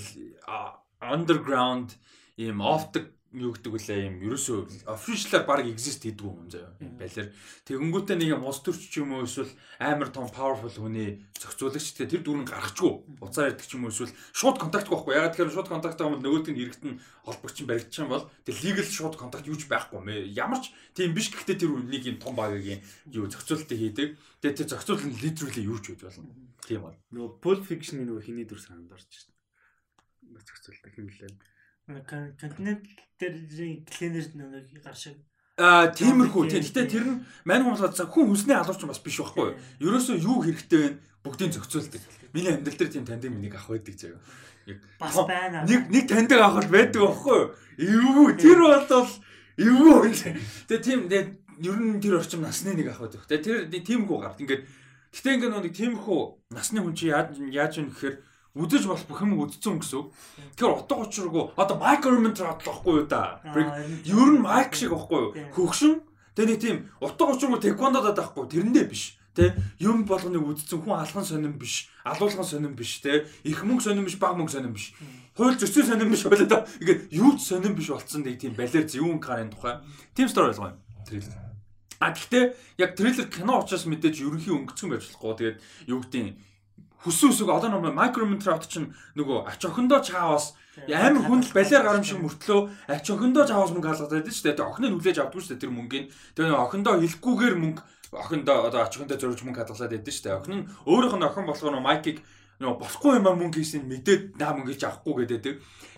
underground ийм off the юу гэдэг үлээ ийм ерөөсөө official-аар баг exist хийдэг юм заяа. Балер. Тэгэнгүүтээ нэг юм ус төрч ч юм уу эсвэл амар том powerful хүний зохицуулагч тэгээ тэр дүрэн гаргачгүй. Уцаар ярьдаг ч юм уу эсвэл шууд контактгүй байхгүй. Ягаад тэгэхээр шууд контакттай юм бол нөгөөд нь хэрэгт нь холбогч нь баригдчих юм бол тэр legal шууд контакт юуж байхгүй мэ. Ямар ч тийм биш гэхдээ тэр нэг юм том багийн юу зохицуулалтыг хийдэг. Тэгээ тэр зохицуулалт нь literally юу ч гэж болно. Тийм бол. Нөгөө Pulp Fiction-ийн нөгөө хиний дүр санаанд орж шээ. Зохицуулдаг юм лээ. Кон- континент дээр клинер нэг гар шиг. Аа тиймэрхүү Тийм. Гэтэ тэр нь мань за хүн хүснээ алуурч бас биш байхгүй юу? Ерөөсөө юу хэрэгтэй вэ? Бүгдийг зохицуулдаг. Миний амьдрал дээр тийм таньдаг минийг авах байдаг заяа. Бас байна. нэг нэг таньдаг авах бол байдаг байхгүй юу? Эвгүй тэр бол эвгүй. Тэгээ тийм ер нь тэр орчим насны нэг авах байдаг. Тэгээ тэр тиймэрхүү гард. Ингээд гэтэ ингээд нэг тиймэрхүү насны хүн чи яаж яаж юм гэхээр үдэж болох бүх юм үдцэн гэсэн үг. Тэгэхээр утга учиргүй одоо micrometer бодлохгүй юу да. Ер нь майк шиг байхгүй юу? Хөгшин тэгээ нэг тийм утга учиргүй тэквондод байхгүй тэрэндээ биш. Тэ юм болгоныг үдцэн хүн алхан сонирн биш, алуулган сонирн биш, тэ их мөнгө сонирн биш, бага мөнгө сонирн биш. Хууль зөрчил сонирн биш болоо да. Ингээд юу ч сонирн биш болцсон нэг тийм балер зөвүүн гарын тухай. Тим стори ойлгоо юм. Трейлер. А гэхдээ яг трейлер кино учраас мэдээж ерөнхий өнгөцгөн байж болохгүй. Тэгээд юу гэдэг хүссэн үсэг одоо нэг micrometer авт чинь нөгөө ач охиндоо чаавас амар хүн л балиар гарам шиг мөртлөө ач охиндоо чаавас мөнгө хаалгадаг шүү дээ. Тэгээ охиныг хүлээж авдаг шүү дээ тэр мөнгөний. Тэгээ нөгөө охиндоо хэлэхгүйгээр мөнгө охиндоо одоо ач охиндоо зориулж мөнгө хадгалаад байдаг шүү дээ. Охин нь өөрийнх нь охин болохоор нөгөө майкийг нөгөө болохгүй юм аа мөнгө хийсэн мэдээд наа мөнгө хийж авахгүй гэдэг.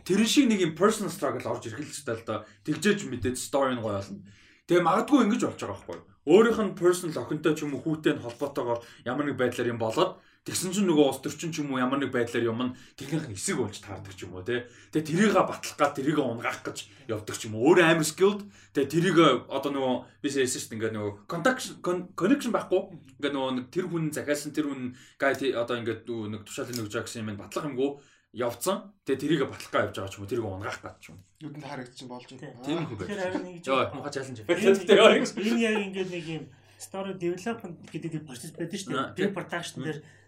Тэрэн шиг нэг юм personal struggle орж ч тал да. Тэгжээж мэдээд story нь гоё болно. Тэгээ магадгүй ингэж болж байгаа байхгүй юу? Өөрийнх нь personal охинтой ч юм уу хүүтэй нь холбоотойгоор ямар нэг байдлаар юм болоод Тэгсэн чинь нөгөө улс төрчин ч юм уу ямар нэг байдлаар юм нь тэрнийх нь эсэг болж таардаг ч юм уу те. Тэгээ тэрийг батлах гад тэрийг унгаах гэж явдаг ч юм уу. Өөр амар skilled. Тэгээ тэрийг одоо нөгөө би хэлсэн шүү дээ ингээд нөгөө connection connection байхгүй. Ингээд нөгөө нэг тэр хүн захиалсан тэр хүн guide одоо ингээд нэг тушаалын өгж байгаа гэсэн юм батлах юмгүй явцсан. Тэгээ тэрийг батлахгаа явж байгаа ч юм уу тэрийг унгаах гад ч юм. Нүдэнд харагдчих болж байна. Тийм их Тэгэхээр харин нэг Йоо муха чаленж. энэ яг ингээд нэг юм story development гэдэг процесс байдаг шүү дээ. Би production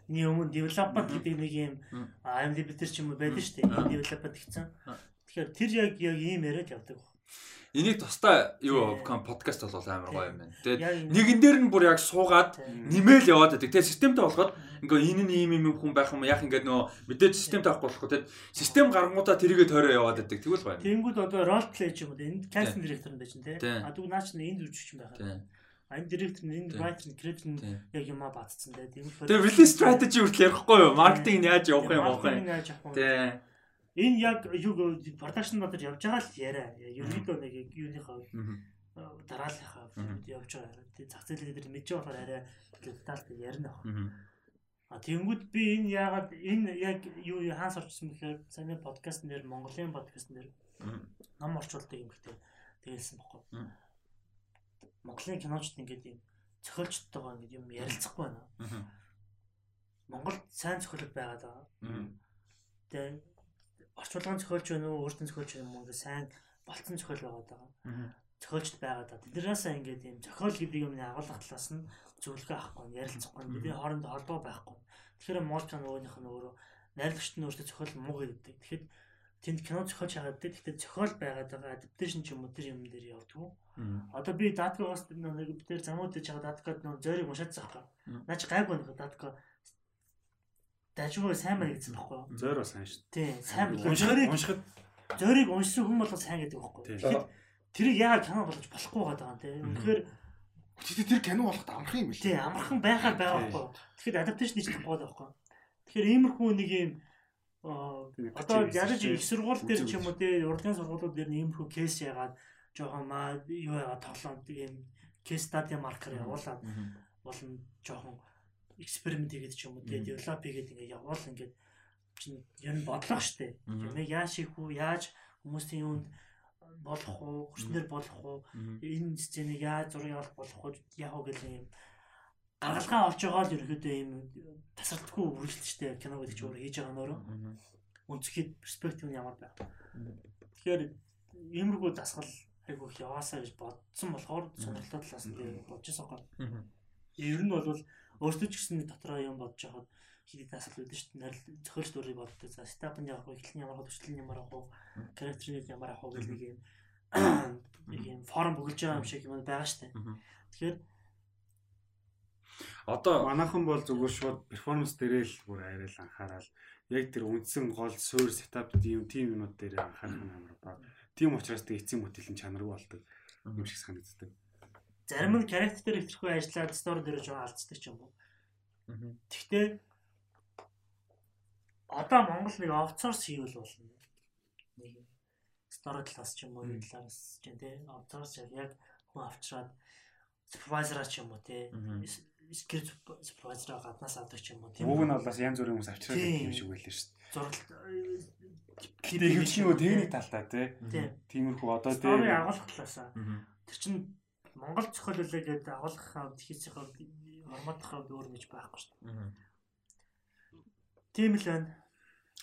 дээрний өмнө development гэдэг нэг юм дээр ч юм уу байдаг шүү дээ. Development гэсэн. Тэгэхээр тэр яг яг ийм яриад явдаг. Энийг тусдаа юу подкаст бол амар гоё юм байна. Тэгээд Яг энэ- нэгэн дээр нь бүр яг суугаад нэмэл яваад байдаг. Тэгээ системтэй болоход ингээ энэ нь ийм ийм хүн байх юм яах ингээд нөө мэдээж системтэй авахгүй болохгүй тэгээд систем гарангуудаа тэрийгэ тойроо яваад байдаг. Тэгвэл гоё. Тэнгүүд одоо role play ч юм уу энд casting director нь байж. Тийм. А дүү наач энд үжигч юм байгаа. Энэ director нь энэ writer нь creator нь яг юма бацсан те. Тэнгүүд Тэгээ release strategy хүртэл ярихгүй юу? Маркетинг нь яаж явах юм юм. Тийм. Энэ яг юу production дотор явж байгаа л яриа. Ерөнхийдөө нэг юуныхаа Мгм. дарааллынхаа Мгм. явж байгаа. Тэгээ зах зээлээ дээр байгаа болохоор арай детальд ярина. Мгм. А тэгэнгүүт би энэ яагаад энэ яг юу хаанс орчихсон бэхээр саяны подкаст нэр Монголын подкаст нэр ном орчуулдаг юм ихтэй тэгэлсэн баггүй. Монголын киночд ингээд юм цохиолчтойгоо ингээд юм ярилцахгүй байна. Монголд сайн цохиолд байгаад байгаа. Тэгээ орчуулгын цохиолч байна уу, өөртөө цохиолч юм уу гэдэг сайн болцсон цохиол байгаад байгаа. Мгм. Цохиолчд байгаад байгаа. Тэднээсээ ингээд юм цохиол гэдэг юмны агуулга талаас нь зөвлөгөө авахгүй, ярилцахгүй, бидний хоорондоо холбоо байхгүй. Тэгэхээр Монголын нөгөөнийх нь өөрөө найрлагчт нь өөртөө цохиол муу гэдэг. Тэгэхэд тэнд кино зохиолч хагаад дээ. Гэхдээ зохиол байгаад байгаа adaptation ч юм уу тэр юм дээр явдггүй. Одоо би даткагаас нэг дээр замууд дэж байгаа даткад нэг зөөрийг уншаад заахгүй. Мм. Наач гайгүй нэг датка дажгүй сайн байна гэсэн байхгүй юу? Зөөр бас сайн шүү. Тийм, сайн байна. Уншихад Зөөрийг уншихад зөөрийг уншсан хүн болго сайн гэдэг байхгүй. Тэгэхэд тэрийг яагаад кино болгож болохгүй байгаа юм те. Үнэхээр Тэгтээ тэр кино болоход амарх юм тийм билээ. амархан байхаар байгаа байхгүй юу? Тэгэхээр adaptation хийж чадахгүй байхгүй юу? Тэгэхээр иймэрхүү нэг юм аа, Тийм, одоо бичиж их сургууль дээр ч юм уу те урлагийн сургуулиуд дээр иймэрхүү кейс яагаад жоохон маа юу яагаад тоглоом тийм кейс стади маркер явуулаад болно жоохон эксперимент хийгээд ч юм уу Мгм. девелоп хийгээд ингээ явуул ингээд чинь ер нь бодлого штэ. Ямиг яаж хийх үү? Яаж хүмүүсийн юунд болох уу? Хүчнэр болох уу? Энэ сценийг яаж зураг авах болох уу? Яг уу гэх юм гаргалгаа олж байгаа л ерөөдөө юм тасардаггүй үргэлж штэ кино гэдэг чинь хийж байгаа нөрөө өнцгий перспектив нь ямар байх. Тэгэхээр иймэрхүү дасгал айгу их яваасаа гэж бодсон болохоор сонирхолтой талаас нь би бодож байгаа. Ер нь бол өөртөө ч гэсэн дотроо юм бодож байхад хийх дасгал үүдэн шүү дээ. Зохиолч дөрвийг боддог. За стап нь явах эхлэл нь ямар хөө, төсөл нь ямар авах уу, характерыг ямар уу гэх нэг юм [clears throat] нэг юм форм бүгэлж байгаа юм шиг юм байгаа шүү дээ. Тэгэхээр Одоо Манайхан бол зүгээр шууд перформанс дээрээ л бүр арай л анхаарал яг тэр үндсэн гол суурь сетап тийм тийм юмнууд дээр анхаарах нь амар баг. Тийм учраас тэг эцсийн бүтээлийн чанаргүй болдог юм шиг санагддаг. зарим нь character ихтерхүй ажиллаад story дээр жоо алдцдаг ч юм уу. Гэхдээ одоо Монгол нэг outsource хийвэл болно. Нэг story талаас ч юм уу, юу талаас ч юм те outsource яг хүн авчраад supervisor ч юм уу те Мгм. script supervisor гаднаас авдаг ч юм уу Уг нь бол бас янз бүрийн хүмүүс авчраад Тийм. юм шиг байлаа шүү зураг Гэтэ ихэвчлэн нөгөө техник талтай тий. тийм Тиймэрхүү одоо story дээр агуулгах талаасаа тэр чинь Монгол зохиол үлээ гэдэг агуулгах хавд хийх хавд форматах хавд өөр гэж байхгүй шүү дээ. Тийм л байна.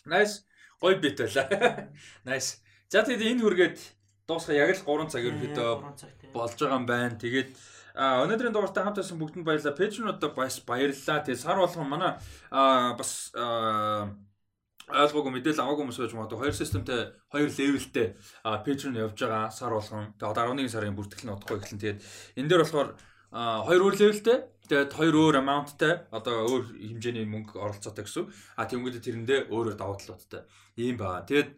Nice. Гоё бит байлаа. [laughs] Nice. За тэгээд энэ хүргээд дуусах яг л 3 цаг ерөөдөө болж байгаа юм байна. Тэгээд а өнөөдрийн дугаартай хамт байсан бүгдэнд баярлалаа. Пэжнуудаа бас баярлалаа. Тэгээд сар болгон манай бас ойлгоогүй мэдээлэл аваагүй хүмүүс байж магадгүй хоёр системтэй хоёр левелтэй а пэжн явж байгаа сар болгон. Тэгээд одоо 11 сарын бүртгэл нь удахгүй эхлэн. Тэгээд энэ дээр болохоор хоёр өөр левелтэй тэгээд хоёр өөр amountтай одоо өөр хэмжээний мөнгө оролцоотой гэсэн. А тэнгууд тэрэндээ өөрөөр давуу талуудтай ийм байгаа. Тэгээд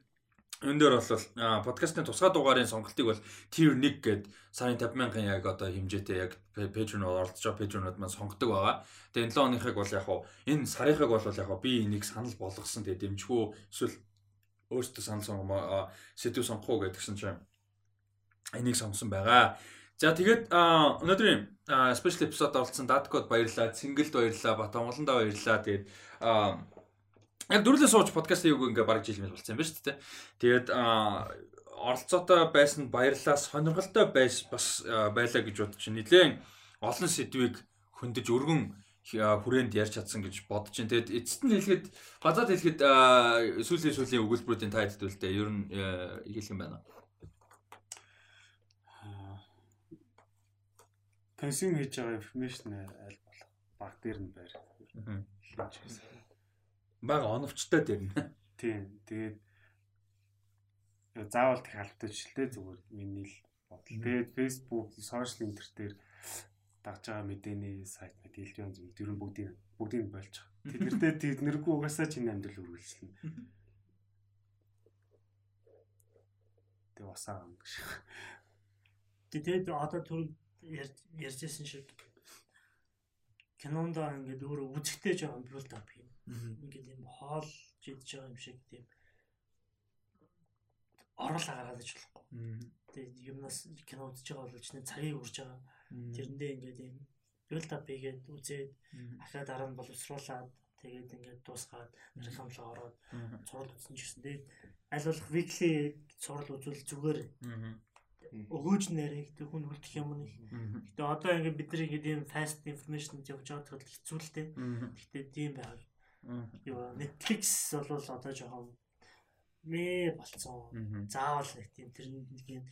энэ дээр бол а, подкастын тусгай дугаарын сонголтыг бол tier 1 гээд сарын 50000 яг одоо хэмжээтэй яг пэжн оролцож байгаа пэжнүүд маань сонгодог байгаа. Тэгээд 7 оныхыг бол яг хуу энэ сарынхыг бол яг хуу би энийг санал болгосон тэгээд дэмжихүү эсвэл өөртөө санал сонгоо сэдв сонгох уу гэдгсэн чинь энийг сонгосон байгаа. За тэгээд өнөөдрийн special episode оролцсон Dadcode баярлалаа, Сингэлд баярлалаа, Батонголондоо баярлалаа. Тэгээд яг дөрүлээ сууж подкаст хийгээг ингээ бараг жил мэл болсон юм байна шүү дээ. Тэгээд оролцоотой байсан баярлалаа, сонирхолтой байс бас байлаа гэж бодож байна. Нилээн олон сэдвийг хөндөж өргөн хүрээнд ярьж чадсан гэж бодож байна. Тэгээд эцэст нь хэлэхэд базаад хэлэхэд сүүлийн сүүлийн өгүүлбэрүүдийн тайлд үлдээ. Ер нь хэлэх юм байна. консюм хийж байгаа информашн аль болох баг дээр нь байр. Лонч хийсэн. Бага оновчтой дээр нь. Тийм. Тэгээд заавал их албатай зүгээр миний л бодол. Тэгээд Facebook, social интер дээр дагж байгаа мэдээний сайт мэд хэлдэг зүйл нь бүгдийг бүгдийг байгаа. Тэднэртэй [laughs] тэднэргүй угаасаа чиний амьдрал үргэлжлэнэ. Тэгээ усаа гам гэж. Тэгээд одоо түр ярьжсэн шиг кинонд ингээд өөрөө үзэхтэй жоохон build up юм. Ингээд юм хоол жидж байгаа юм шиг тийм оруулаа гаргаад иж болохгүй. Тэгээд юмнаас кино үзэж байгаа бол чиний цагийг үрж байгаа. Тэрэндээ ингээд юм build up хийгээд үзээд ахаа дараа нь боловсруулаад тэгээд ингээд дуусгаад рекламлаа ороод цуврал үзсэн ч гэсэн. Тэгээд аль болох weekly цуврал үзвэл зүгээр өгөөж нэрээ гэдэг хүн үлдэх юм нэг. Гэтэ одоо ингээд бид нар ингээд ийм fast information явж байгаа тохиолдол хэцүү л дээ. Гэтэ тийм байгаад юу Netflix бол одоо жоохон мэ болцсон. Заавал нэг тийм тэр нэг юм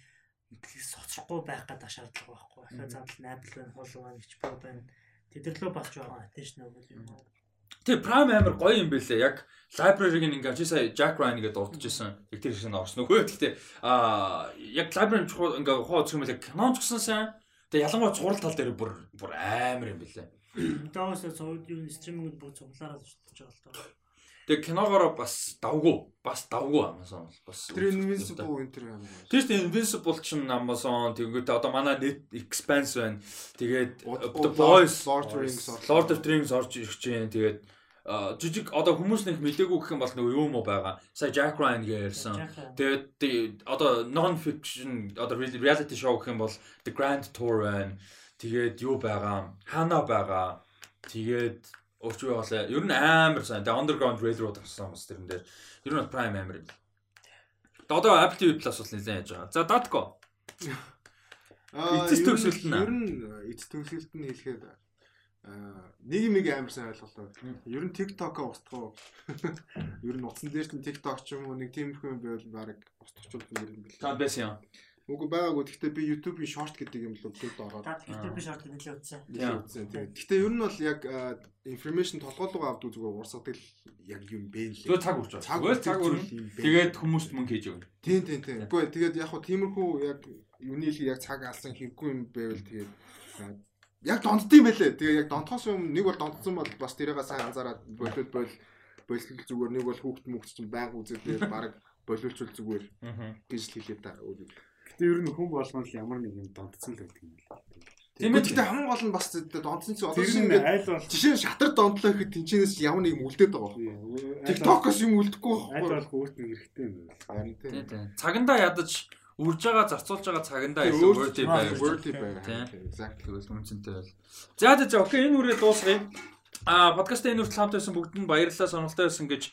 Netflix соцрохгүй байх гэдэг шаардлага байхгүй. Ахаа заавал Apple байна, Hulu байна боо байна. Тэдэрлөө бас жоохон attention өгөх юм байна. Тэг Prime амар гоё юм бэлээ. Яг library-г ингээ чи сая Jack Ryan гэдэг дурдчихсан. Яг тэр шиг орсон үгүй. Гэхдээ аа яг library чухал ингээ ухаа үзэх юм бол кинон ч гэсэн сайн. Тэг ялангуяа цуврал тал дээр бүр бүр амар юм бэлээ. Доос цууд юу стриминг бүх цуглаараа шүтж байгаа л доо. Тэг киногоороо бас давгүй. Бас давгүй Amazon бол бас. Тэр Invincible Winter юм. Тэр чинь Invincible ч Amazon тэгээд одоо манай net expanse байна. Тэгээд The Boys, Lord of the Rings Lord of the Rings орж ирэх чинь тэгээд жижиг одоо хүмүүс нэг мдэггүй гэх юм бол нэг юм уу байгаа. Сая Jack Ryan гэсэн. Тэгээд одоо non fiction одоо re- reality show гэх юм бол The Grand Tour байна. Тэгээд юу байгаа? Hana байгаа. Тэгээд өөрч юу болоо. Ер нь амар сайн. Тэгээд Underground Railroad гарсан хүмүүс тэрэн дээр. Ер нь Prime амар юм. Тэгээд Одоо Apple TV Plus бол нэлээд яаж байгаа. За Datco. Аа, [laughs] Эцэс ер нь- төгсөлт нь. Ер нь эцэс төгсөлт нь хэлэхэд аа нэг юм амар сайн ойлголоо. Ер нь TikTok-а устгах уу? [laughs] Ер нь утсан дээр нь TikTok ч юм уу нэг тийм их юм байвал баг устгахчулт нэр юм бэл. Та байсан юм. Үгүй байгаагүй. Гэхдээ би YouTube-ийн short гэдэг юм л өглөөд ороод Та YouTube шаардлага нэлээд утсан. Тийм. үзсэн. Тэгээд гэхдээ ер нь бол яг аа, information толгойлгоо авдаг зүгээр урсгадаг л яг юм бэ л. Зүгээр цаг. Зүгээр цаг үрж үрнэ. Тэгээд хүмүүст мөнгө хийж өгнө. Тийм тийм тийм. Үгүй тэгээд яг хуу тиймэрхүү яг юуны л яг цаг алсан хэрэггүй юм байвал тэгээд яг донддсон байлээ. Тэгээ яг донтохоос юм нэг бол дондсон бол бас тэрийг сайн анзаараад болоод бол болил зүгээр нэг бол хүүхд мөхч чинь байг тэгээд баг болиулчул зүгээр гэж л хэлээ та. Гэтэ ер нь хүн болгоно л ямар нэг юм донтсон л байдаг юм байна. Тийм ээ. Гэхдээ хамгийн гол нь бас дондсон чинь Тэр шиг аль бол жишээ нь шатар донтлоо гэхэд тэнчэнээс ямар нэг юм үлдээд байгаа байна. TikTok-оос юм үлдэхгүй байхгүй. болох өөрт нь хэрэгтэй юм байна. Харин тийм. Цагандаа ядаж үрж байгаа зарцуулж байгаа цагандаа илүү word байв. Байга. Тийм. Exactly. Тэгвэл үнцэнтэй байл. За за за окей энэ үрээ дуусгая. А подкаст энэ хүртэл хамт байсан бүгдэнд баярлалаа сонирхолтой байсан гэж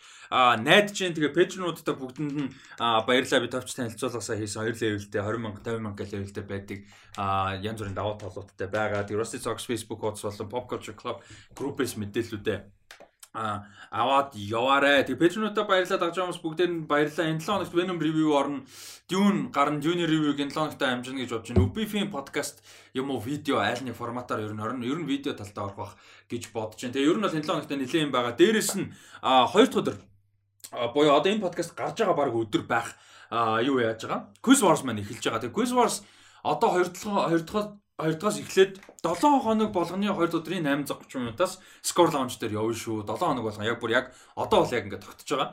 найдаж जैन тэгээ пэйжнуудтай бүгдэнд нь баярлалаа би товч танилцуулгасаа хийсэн 2 левелтэй 20 мянга 50 мянга левелтэй байдаг янз бүрийн даваа талуудтай байгаа. Тэгээ Rusty Socks Facebook хуудас болон Pop Culture Club группээс мэдээллүүдээ аваад яваарэ. Тэгээ пэйжнуудаа баярлалаа дагж байгаа хүмүүс бүгдээр нь баярлалаа. Энэ 7 хоногт Venom review орно. Dune гарна. Dune review энэ 7 хоногт амжина гэж бодож байна. Ubifin podcast юм уу видео аль нэг форматаар ер нь орно. Ер нь видео талтай орох бах гэж бодож байна. Тэгээ ер нь бол энэ 7 хоногт нэлээд юм байгаа. Дээрээс нь а хоёр дахь өдөр буюу одоо энэ подкаст гарч байгаа баг өдөр байх юу яаж байгаа? Quiz Wars маань эхэлж байгаа. Тэгээ Quiz Wars одоо хоёр дахь хоёр дахь хоёр дахьаас эхлээд 7 хоног болгоны 2 өдрийн 830 минутаас score launch дээр явна шүү. 7 хоног болгон яг бүр яг одоо бол яг ингээд тогтож байгаа.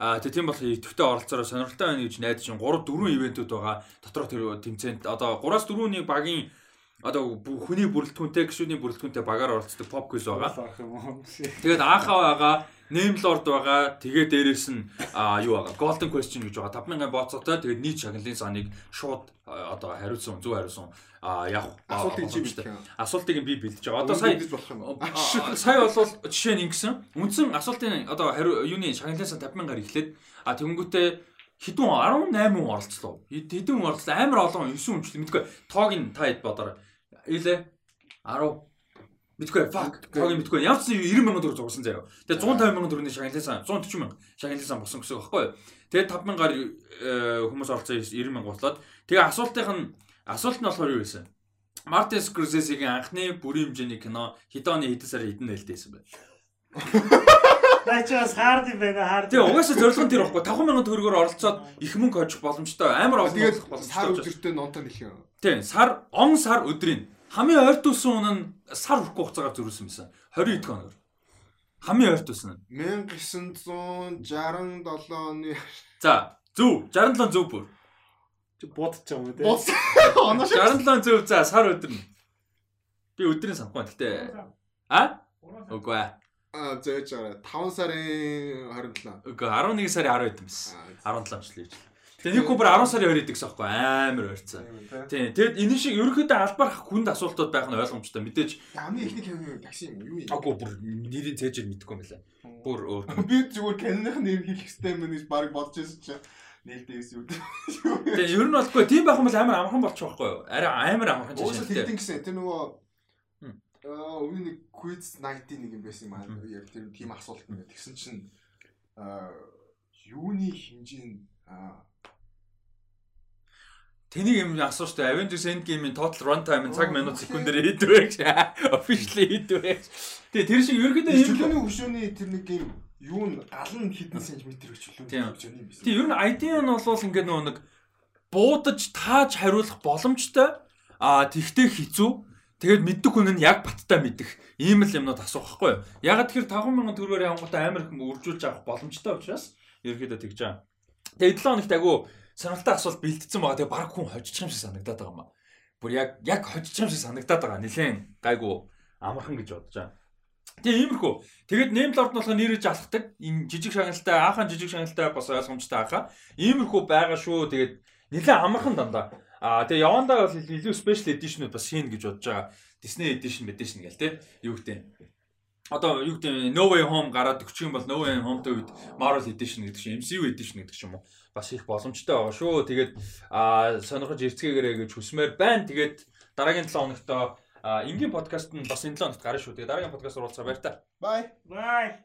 А тэг тийм болох идэвхтэй оролцоороо сонирхолтой байна гэж найдаж чинь 3 4 ивентүүд байгаа. Дотроо тэр тэмцээнд одоо 3-аас 4-ний багийн одоо хүний бүрэлдэхүүнтэй гişүний бүрэлдэхүүнтэй багаар оролцдог pop quiz байгаа. Тэгээд аахаа байгаа Name Lord байгаа. Тэгээ дээрэс нь юу байгаа? Golden Question гэж байгаа. 5000 бооцоотой. Тэгээд нийт шагналын саныг шууд одоо хариулсан, зөв хариулсан. А яг Асуултыг чи бэлдэх. Асуултыг би бэлдэж байгаа. Одоо сая сая бол жишээ нь ингэсэн. Үндсэн асуултын одоо хариу юуны шагналын сан 50 мянгаар эхлээд а тэгэнгүүтээ хэдэн 18 хүн оролцлоо. Хэд- Хэдэн хүн оролцлоо? Амар олон 9 хүн ч мэдгүй. Тоог нь та хэд бодорой. Илээ 10 Мэдгүй fuck тоог мэдгүй. Ямар ч 90 мянган төгрөг зурсан заяа. Тэгээ 150 мянган төгрөгийн шагналын сан 140 мянга шагналын сан болсон гэсэн үг байхгүй юу? Тэгээ 5 мянгаар э, хүмүүс оролцсон 90 мянга болоод тэгээ асуултынх нь асуулт нь болохоор юу байсан? Мартин Скорсезигийн анхны бүрийн хэмжээний кино хэдэн оны хэдэн сарын хэдэн нээлттэйсэн бэ? [laughs] Бас хаард юм байна хаард. Тэгээ угаасаа зорилго нь тэр байхгүй 5000 төгрөгөөр оролцоод их мөнгө хожих боломжтой амар олон Тэгээд олох сар боломжтой. өдөртөө нонтон хэлэх юм. Тийм сар он сар өдрийн хамгийн ойр тусан үн нь сар хүрхгүй хугацаагаар зөрүүлсэн байсан. 20 хоногор. Хамгийн ойр тусан нь. 1967 оны За зөв 67 зөв бүр. Чи байгаа юм те. боц оноо шиг 67 зөв за сар өдөр нь. Би өдрийн санахгүй. Гэтэ а? Үгүй ээ. а зөөж байгаа 5 сарын 27. Үгүй 11 сарын 10 байт юм биш. Аа, 17 ч л ийж. Тэгээ нэг кубер 10 сарын 2 идэг гэсэн байхгүй амар ойрцоо. Тийм. Тэгэд энэ шиг ерөнхийдөө албарх хүнд асуултууд байх нь ойлгомжтой. Мэдээж хамгийн ихний хэвэн такси юм юу юм. Аггүй бүр нэрийн цээжэл мэдэхгүй юм байна. Бүр өөр. Би зүгээр канных нэр хэлэх хэрэгтэй юм гэж баг бодож байсан чинь нээлтээс юу. Тэгээ ер нь болохгүй тийм байх юм бол амар амархан болчих واخгүй юу? Арай амар амархан чинь. Уусаа хэлтэн гэсэн тэр нөгөө аа өмнө нэг quiz night-ийн нэг юм байсан юм аа. Яг тэр тийм асуулт юм. Тэгсэн чинь аа юуны хэмжээнд аа Тэнийг юм асууж та Avengers Endgame-ийн total run time нь цаг минут секундээр хийдвэ гэж. [laughs] Officially хийдвэ. Тэгээ тэр шиг ерөнхийдөө юм л чөлөөний хөшөөний тэр нэг юм юу н гал нь хэдэн сантиметр гэж Тийм. хөшөөний юм байсан. Тийм ер нь ID нь бол ингээд нөгөө нэг буудаж тааж хариулах боломжтой. Аа тэгтээ хэцүү. Тэгээд мэддэг хүн нь яг баттай мэдэх ийм л юмнууд асуух байхгүй юу? Яг тэгэхээр 5000 төгрөгөөр явангуудаа амар их үржүүлж авах боломжтой учраас ерөөдөө тэгж байгаа. Тэгээд 7 хоногт агуу сонирхолтой асуулт бэлдсэн байгаа. Тэгээд баг хүн хожчих юм шиг санагдаад байгаа юм аа. Бүр яг яг хожчих юм шиг санагдаад байгаа. Нилээн гайгүй амархан гэж бодож байгаа. Тэгээ иймэрхүү. Lord нь болохоор нэрэж алхдаг. Энэ жижиг шагналтай, аахан жижиг шагналтай бас ойлгомжтой аахаа. Иймэрхүү байгаа шүү. Тэгээд нэлээд амархан дандаа. Аа тэгээ явандаа бол илүү special edition-ууд бас хийн гэж бодож байгаа. Disney edition edition гэл те. Юу гэдэг. Одоо юу гэдэг No Way Home гараад өгчих юм бол No Way Home-тэй үед Marvel edition гэдэг чинь MCU edition гэдэг ч юм уу. Бас их боломжтой байгаа шүү. Тэгээд аа сонирхож эрцгээгээрэй гэж хүсмээр байна. Тэгээд дараагийн 7 хоногт энгийн подкаст нь бас энэ 7 хоногт гарна шүү. Тэгээ дараагийн подкаст уулзаа баяр та. Bye. Бай.